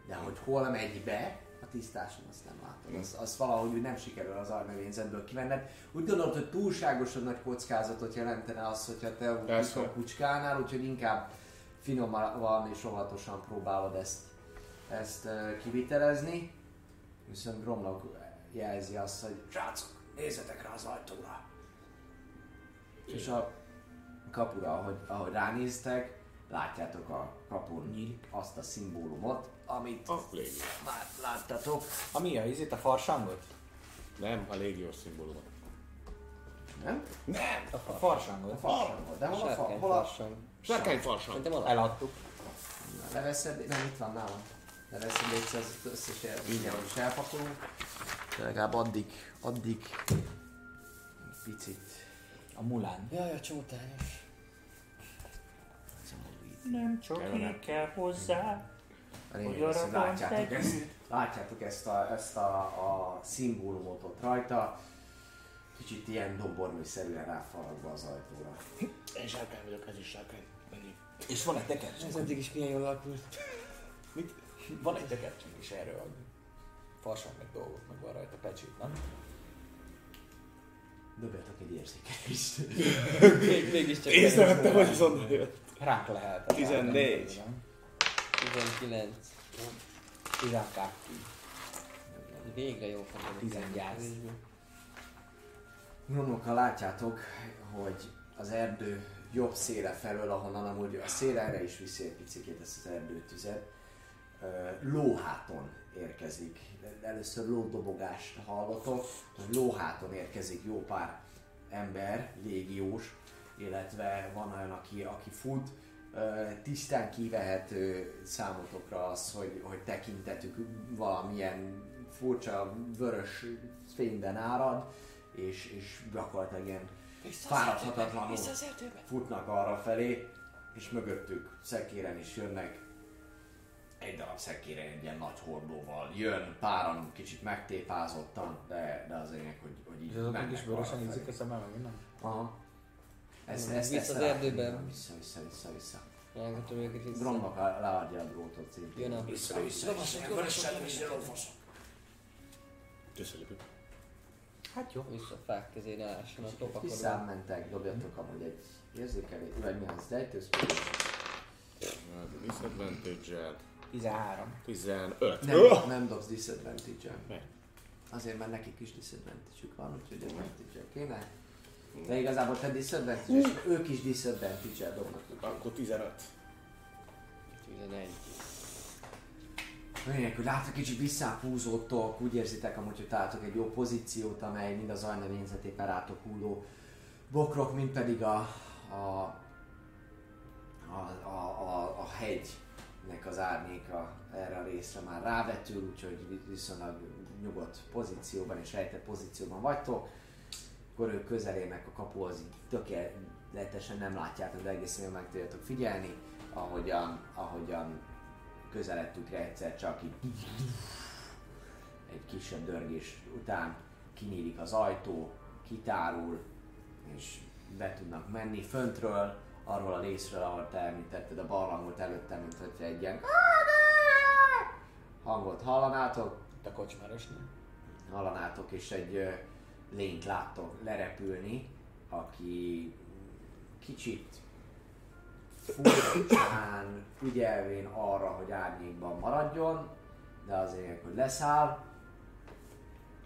de hogy hol megy be, a tisztáson azt nem látod. Az, az valahogy úgy nem sikerül az arnövényzetből kivenned. Úgy gondolod, hogy túlságosan nagy kockázatot jelentene az, hogyha te úgy a kucskánál, úgyhogy inkább finoman és óvatosan próbálod ezt, ezt kivitelezni. Viszont Gromnak jelzi azt, hogy srácok, nézzetek rá az ajtóra. És a kapura, ahogy, ahogy ránéztek, látjátok a kapun azt a szimbólumot, amit A légió. már láttatok. A mi a izét, a farsangot? Nem, a légiós szimbólumot. Nem? A farsangot. Farsangot. De hol a fa? Hol a... farsang. Sárkány farsang. Szerintem alap. Eladtuk. Leveszed? Nem, itt van nálam. Leveszed légy az összes el, mindjárt is elpakolunk. De legalább addig, addig picit. A mulán. Jaj, a csótányos. Nem csak így kell hozzá. A lényeg Hogy az, hogy látjátok ezt, látjátok ezt a, ezt a, a szimbólumot ott rajta. Kicsit ilyen doborműszerűen ráfaragva az ajtóra. Én sárkány vagyok, ez is sárkány. Menjünk. És van egy tekercsünk. Ez eddig is milyen jól alakult. Van egy tekercsünk is erről. Farsang meg dolgok, meg van rajta pecsét, nem? Dobjatok egy érzékelést. Még, mégiscsak. Észrevettem, hogy az onnan jött. Ránk lehet. 14. 19. 12. Végre jó fogom. 18. Nyomnokkal látjátok, hogy az erdő jobb széle felől, ahonnan amúgy a szél erre is viszi egy picit ezt az erdőtüzet, lóháton érkezik. Először lódobogást hallotok, hogy lóháton érkezik jó pár ember, légiós, illetve van olyan, aki, aki fut, tisztán kivehető számotokra az, hogy, hogy tekintetük valamilyen furcsa vörös fényben árad, és, és gyakorlatilag ilyen fáradhatatlanul futnak arra felé, és mögöttük szekéren is jönnek. Egy darab szekéren egy ilyen nagy hordóval jön, páran kicsit megtépázottan, de, de az lényeg, hogy, hogy így azok mennek is vörösen arra nézik felé. a szemem, meg minden? Aha. Ezt, Vissza ezt, ezt az rá- erdőbe. Vissza, vissza, vissza, vissza. Rángatom őket vissza. Gromnak a- leadja a drótot szintén. Jön a- Vissza, vissza, vissza. Köszönjük. Hát jó. Vissza a fák kezén állásson a topakodó. Visszámentek, dobjatok amúgy egy érzékelét, vagy mi az, dejtőz? Disadvantage-el. 13. 15. Nem, nem dobsz disadvantage-el. Miért? Azért, mert nekik is disadvantage van, úgyhogy advantage kéne. De igazából te disadvantage ők is disadvantage dobnak. Akkor 15. 11. Lényeg, hogy látok kicsit visszáhúzódtok, úgy érzitek amúgy, hogy találtok egy jó pozíciót, amely mind az ajnövényzetében rátok hulló bokrok, mind pedig a, a, a, a, a, a hegynek az árnyéka erre a részre már rávetül, úgyhogy viszonylag nyugodt pozícióban és rejtett pozícióban vagytok. Akkor ők közelérnek a kapuhoz, így tökéletesen nem látjátok, de egészen jól meg tudjátok figyelni, ahogyan, ahogyan közeledtük rá egyszer csak így egy kisebb dörgés után kinyílik az ajtó, kitárul, és be tudnak menni föntről, arról a részről, ahol te említetted a barlangot előtte, mint hogy egy ilyen hangot hallanátok, a kocsmárosnál. hallanátok, és egy lényt láttok lerepülni, aki kicsit furcsán, ügyelvén arra, hogy árnyékban maradjon, de azért, hogy leszáll,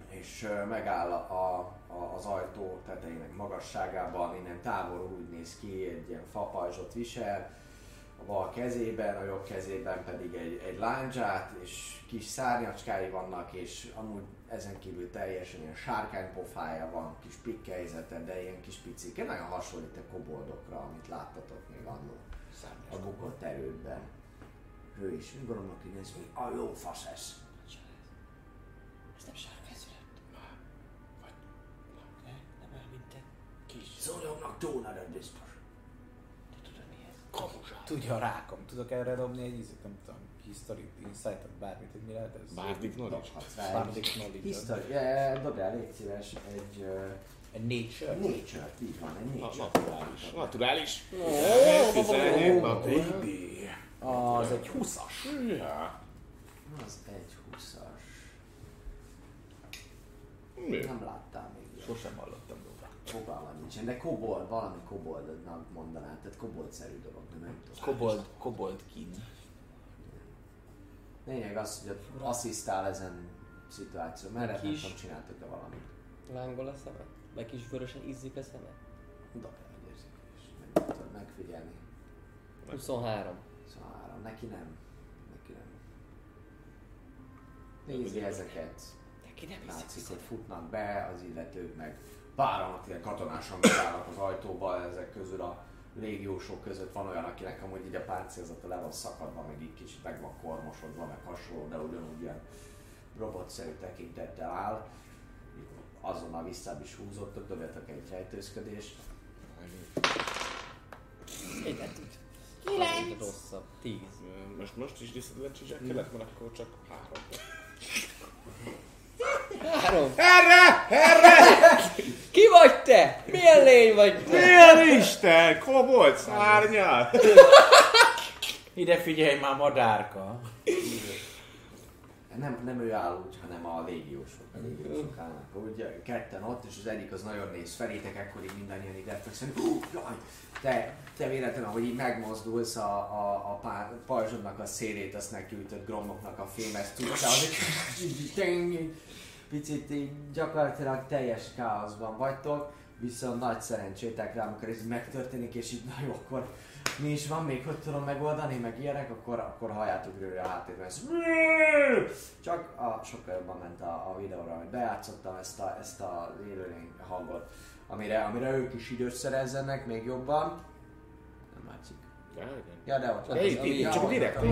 és megáll a, az ajtó tetejének magasságában, innen távolról úgy néz ki, egy ilyen fapajzsot visel, a bal kezében, a jobb kezében pedig egy, egy láncsát, és kis szárnyacskái vannak, és amúgy ezen kívül teljesen ilyen sárkánypofája van, kis pikkelyzete, de ilyen kis picike, nagyon hasonlít a koboldokra, amit láttatok még annól a bukott erődben. Ő is, gondolom, aki néz, mi a jó fasz ez? Ez nem sárkányszület. Kis. Szúnyognak tónad, ez biztos. Te tudod mi ez? Kamusa. Tudja a rákom. Tudok erre dobni egy ízét, nem tudom, history, insight bármit, hogy mi lehet ez. Bardic knowledge. Bardic knowledge. History, yeah, dobjál, légy szíves, egy uh, Egy nature. nature így van, egy Na, nature. Naturális. Naturális. Ó, 17, na, baby. Az egy 20-as. Ja. Az egy 20-as. Mi? Nem láttál még. Sosem hallottam. Fogalmam nincsen, de kobold, valami koboldnak mondanád, tehát koboldszerű dolog, de nem tudom. Kobold, kobold kin. Lényeg az, hogy asszisztál ezen szituáció, mert nem tudom, csináltok-e valamit. Lángol a szeme? Meg kis vörösen izzik a szeme? Dobjál egy érzékelést, meg tudod megfigyelni. 23. Szóval három, neki nem. Neki nem. Nézi ezeket, Neki nem látszik, hogy futnak be, az illetők meg páran ilyen katonásan beállnak az ajtóba, ezek közül a légiósok között van olyan, akinek amúgy így a páncélzata le van szakadva, meg így kicsit meg van kormosodva, meg hasonló, de ugyanúgy ilyen robotszerű tekintettel áll. Azonnal visszább is húzottak, dobjatok egy rejtőzködést. Egy nem tud. Kilenc. Rosszabb. 10. Most, most is disadvantage kellett, mert akkor csak három. Három. Erre! Erre! Ki vagy te? Milyen lény vagy te? Milyen Isten! Kobold szárnyal! Ide figyelj már, madárka! Nem, nem ő áll úgy, hanem a légiósok. A légiósok állnak úgy, ketten ott, és az egyik az nagyon néz felétek, ekkor így mindannyian így reflexen. Hú, jaj! Te, te véletlenül, ahogy így megmozdulsz a, a, a pajzsodnak a szélét, azt nekiütött gromoknak a fémes tudta, az így picit így gyakorlatilag teljes káoszban vagytok, viszont nagy szerencsétek rá, amikor ez így megtörténik, és így na jó, akkor mi is van még, hogy tudom megoldani, meg ilyenek, akkor, akkor halljátok rőre a háttérben. Ez Csak a, sokkal jobban ment a, a videóra, hogy bejátszottam ezt a, ezt a élőlény hangot, amire, amire ők is így összerezzenek még jobban. Nem látszik. Ja, de ott van. Ja, itt, itt, Ja, csak direkt.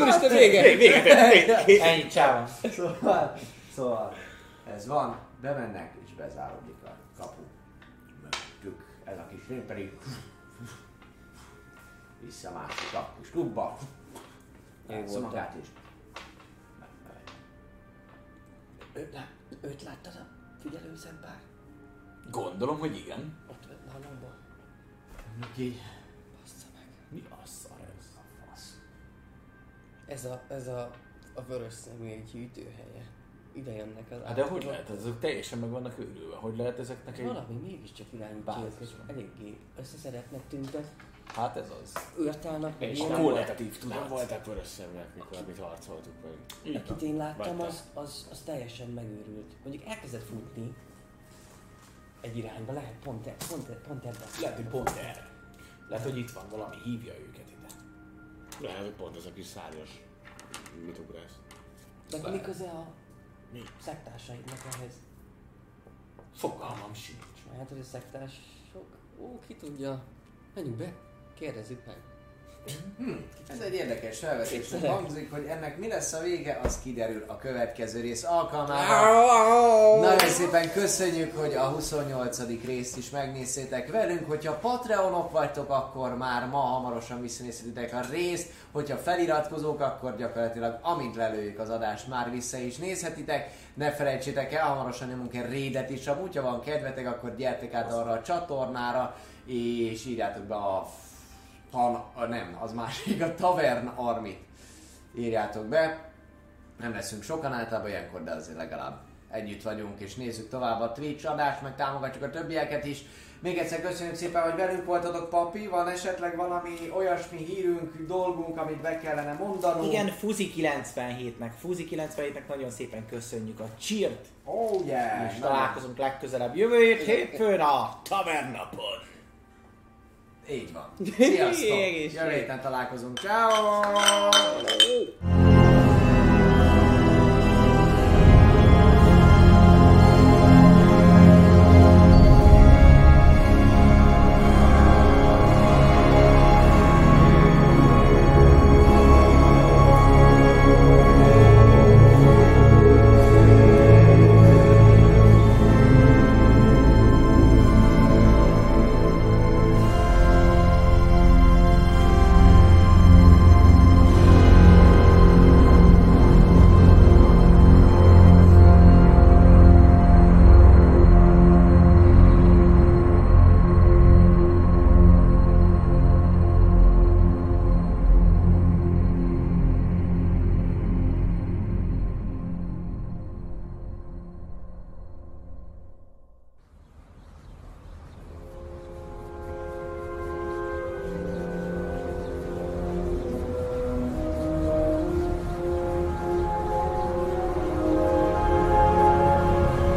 Úristen, vége! Vége! Ennyi csáva. Szóval, szóval ez van, bemennek és bezáródik a kapu. Mögöttük ez a kis lény pedig vissza másik a kis klubba. Volt. magát is. Őt, lá- őt láttad a figyelő szempár? Gondolom, hogy igen. Ott vett nálomba. Neki Bassza meg. Mi az szar ez? a fasz. Ez a, ez a, a vörös szemű egy hűtőhelye. Ide jönnek az Hát de hogy lehet? Ezek teljesen meg vannak őrülve. Hogy lehet ezeknek egy... Valami mégiscsak irányítja őket, eléggé összeszedetnek tűntek, Hát ez az. őrt állnak, meg És nem kollektív tudat. nem voltak vörös szeműek, mikor mit harcoltuk meg. Akit én láttam, az, az, az teljesen megőrült. Mondjuk elkezdett futni egy irányba, lehet pont, e, pont, e, pont ebben. Lehet, hogy pont erre. Lehet, hogy itt van valami, hívja őket ide. Lehet, hogy pont ez a kis szárnyas mit ugrálsz. De mi köze a Mi? szektásaidnak ehhez? Fogalmam sincs. Hát, hogy a szektások... Ó, ki tudja. Menjünk be, kérdezzük meg. Ez egy érdekes felvetés. Hangzik, hogy ennek mi lesz a vége, az kiderül a következő rész alkalmával. Nagyon szépen köszönjük, hogy a 28. részt is megnéztétek velünk. Hogyha Patreonok vagytok, akkor már ma hamarosan visszanézhetitek a részt. Hogyha feliratkozók, akkor gyakorlatilag amint lelőjük az adást, már vissza is nézhetitek. Ne felejtsétek el, hamarosan nyomunk egy rédet is. Amúgy, ha van kedvetek, akkor gyertek át arra a csatornára, és írjátok be a Pan, a nem, az másik, a Tavern Armit írjátok be. Nem leszünk sokan általában ilyenkor, de azért legalább együtt vagyunk, és nézzük tovább a Twitch adást, meg támogatjuk a többieket is. Még egyszer köszönjük szépen, hogy velünk voltatok, papi. Van esetleg valami olyasmi hírünk, dolgunk, amit be kellene mondanunk? Igen, Fuzi 97-nek, Fuzi 97-nek nagyon szépen köszönjük a cheert, Oh yeah! és találkozunk legközelebb jövő hét hétfőn a Tavernapon. Így van. Sziasztok! Jövő héten találkozunk. Ciao.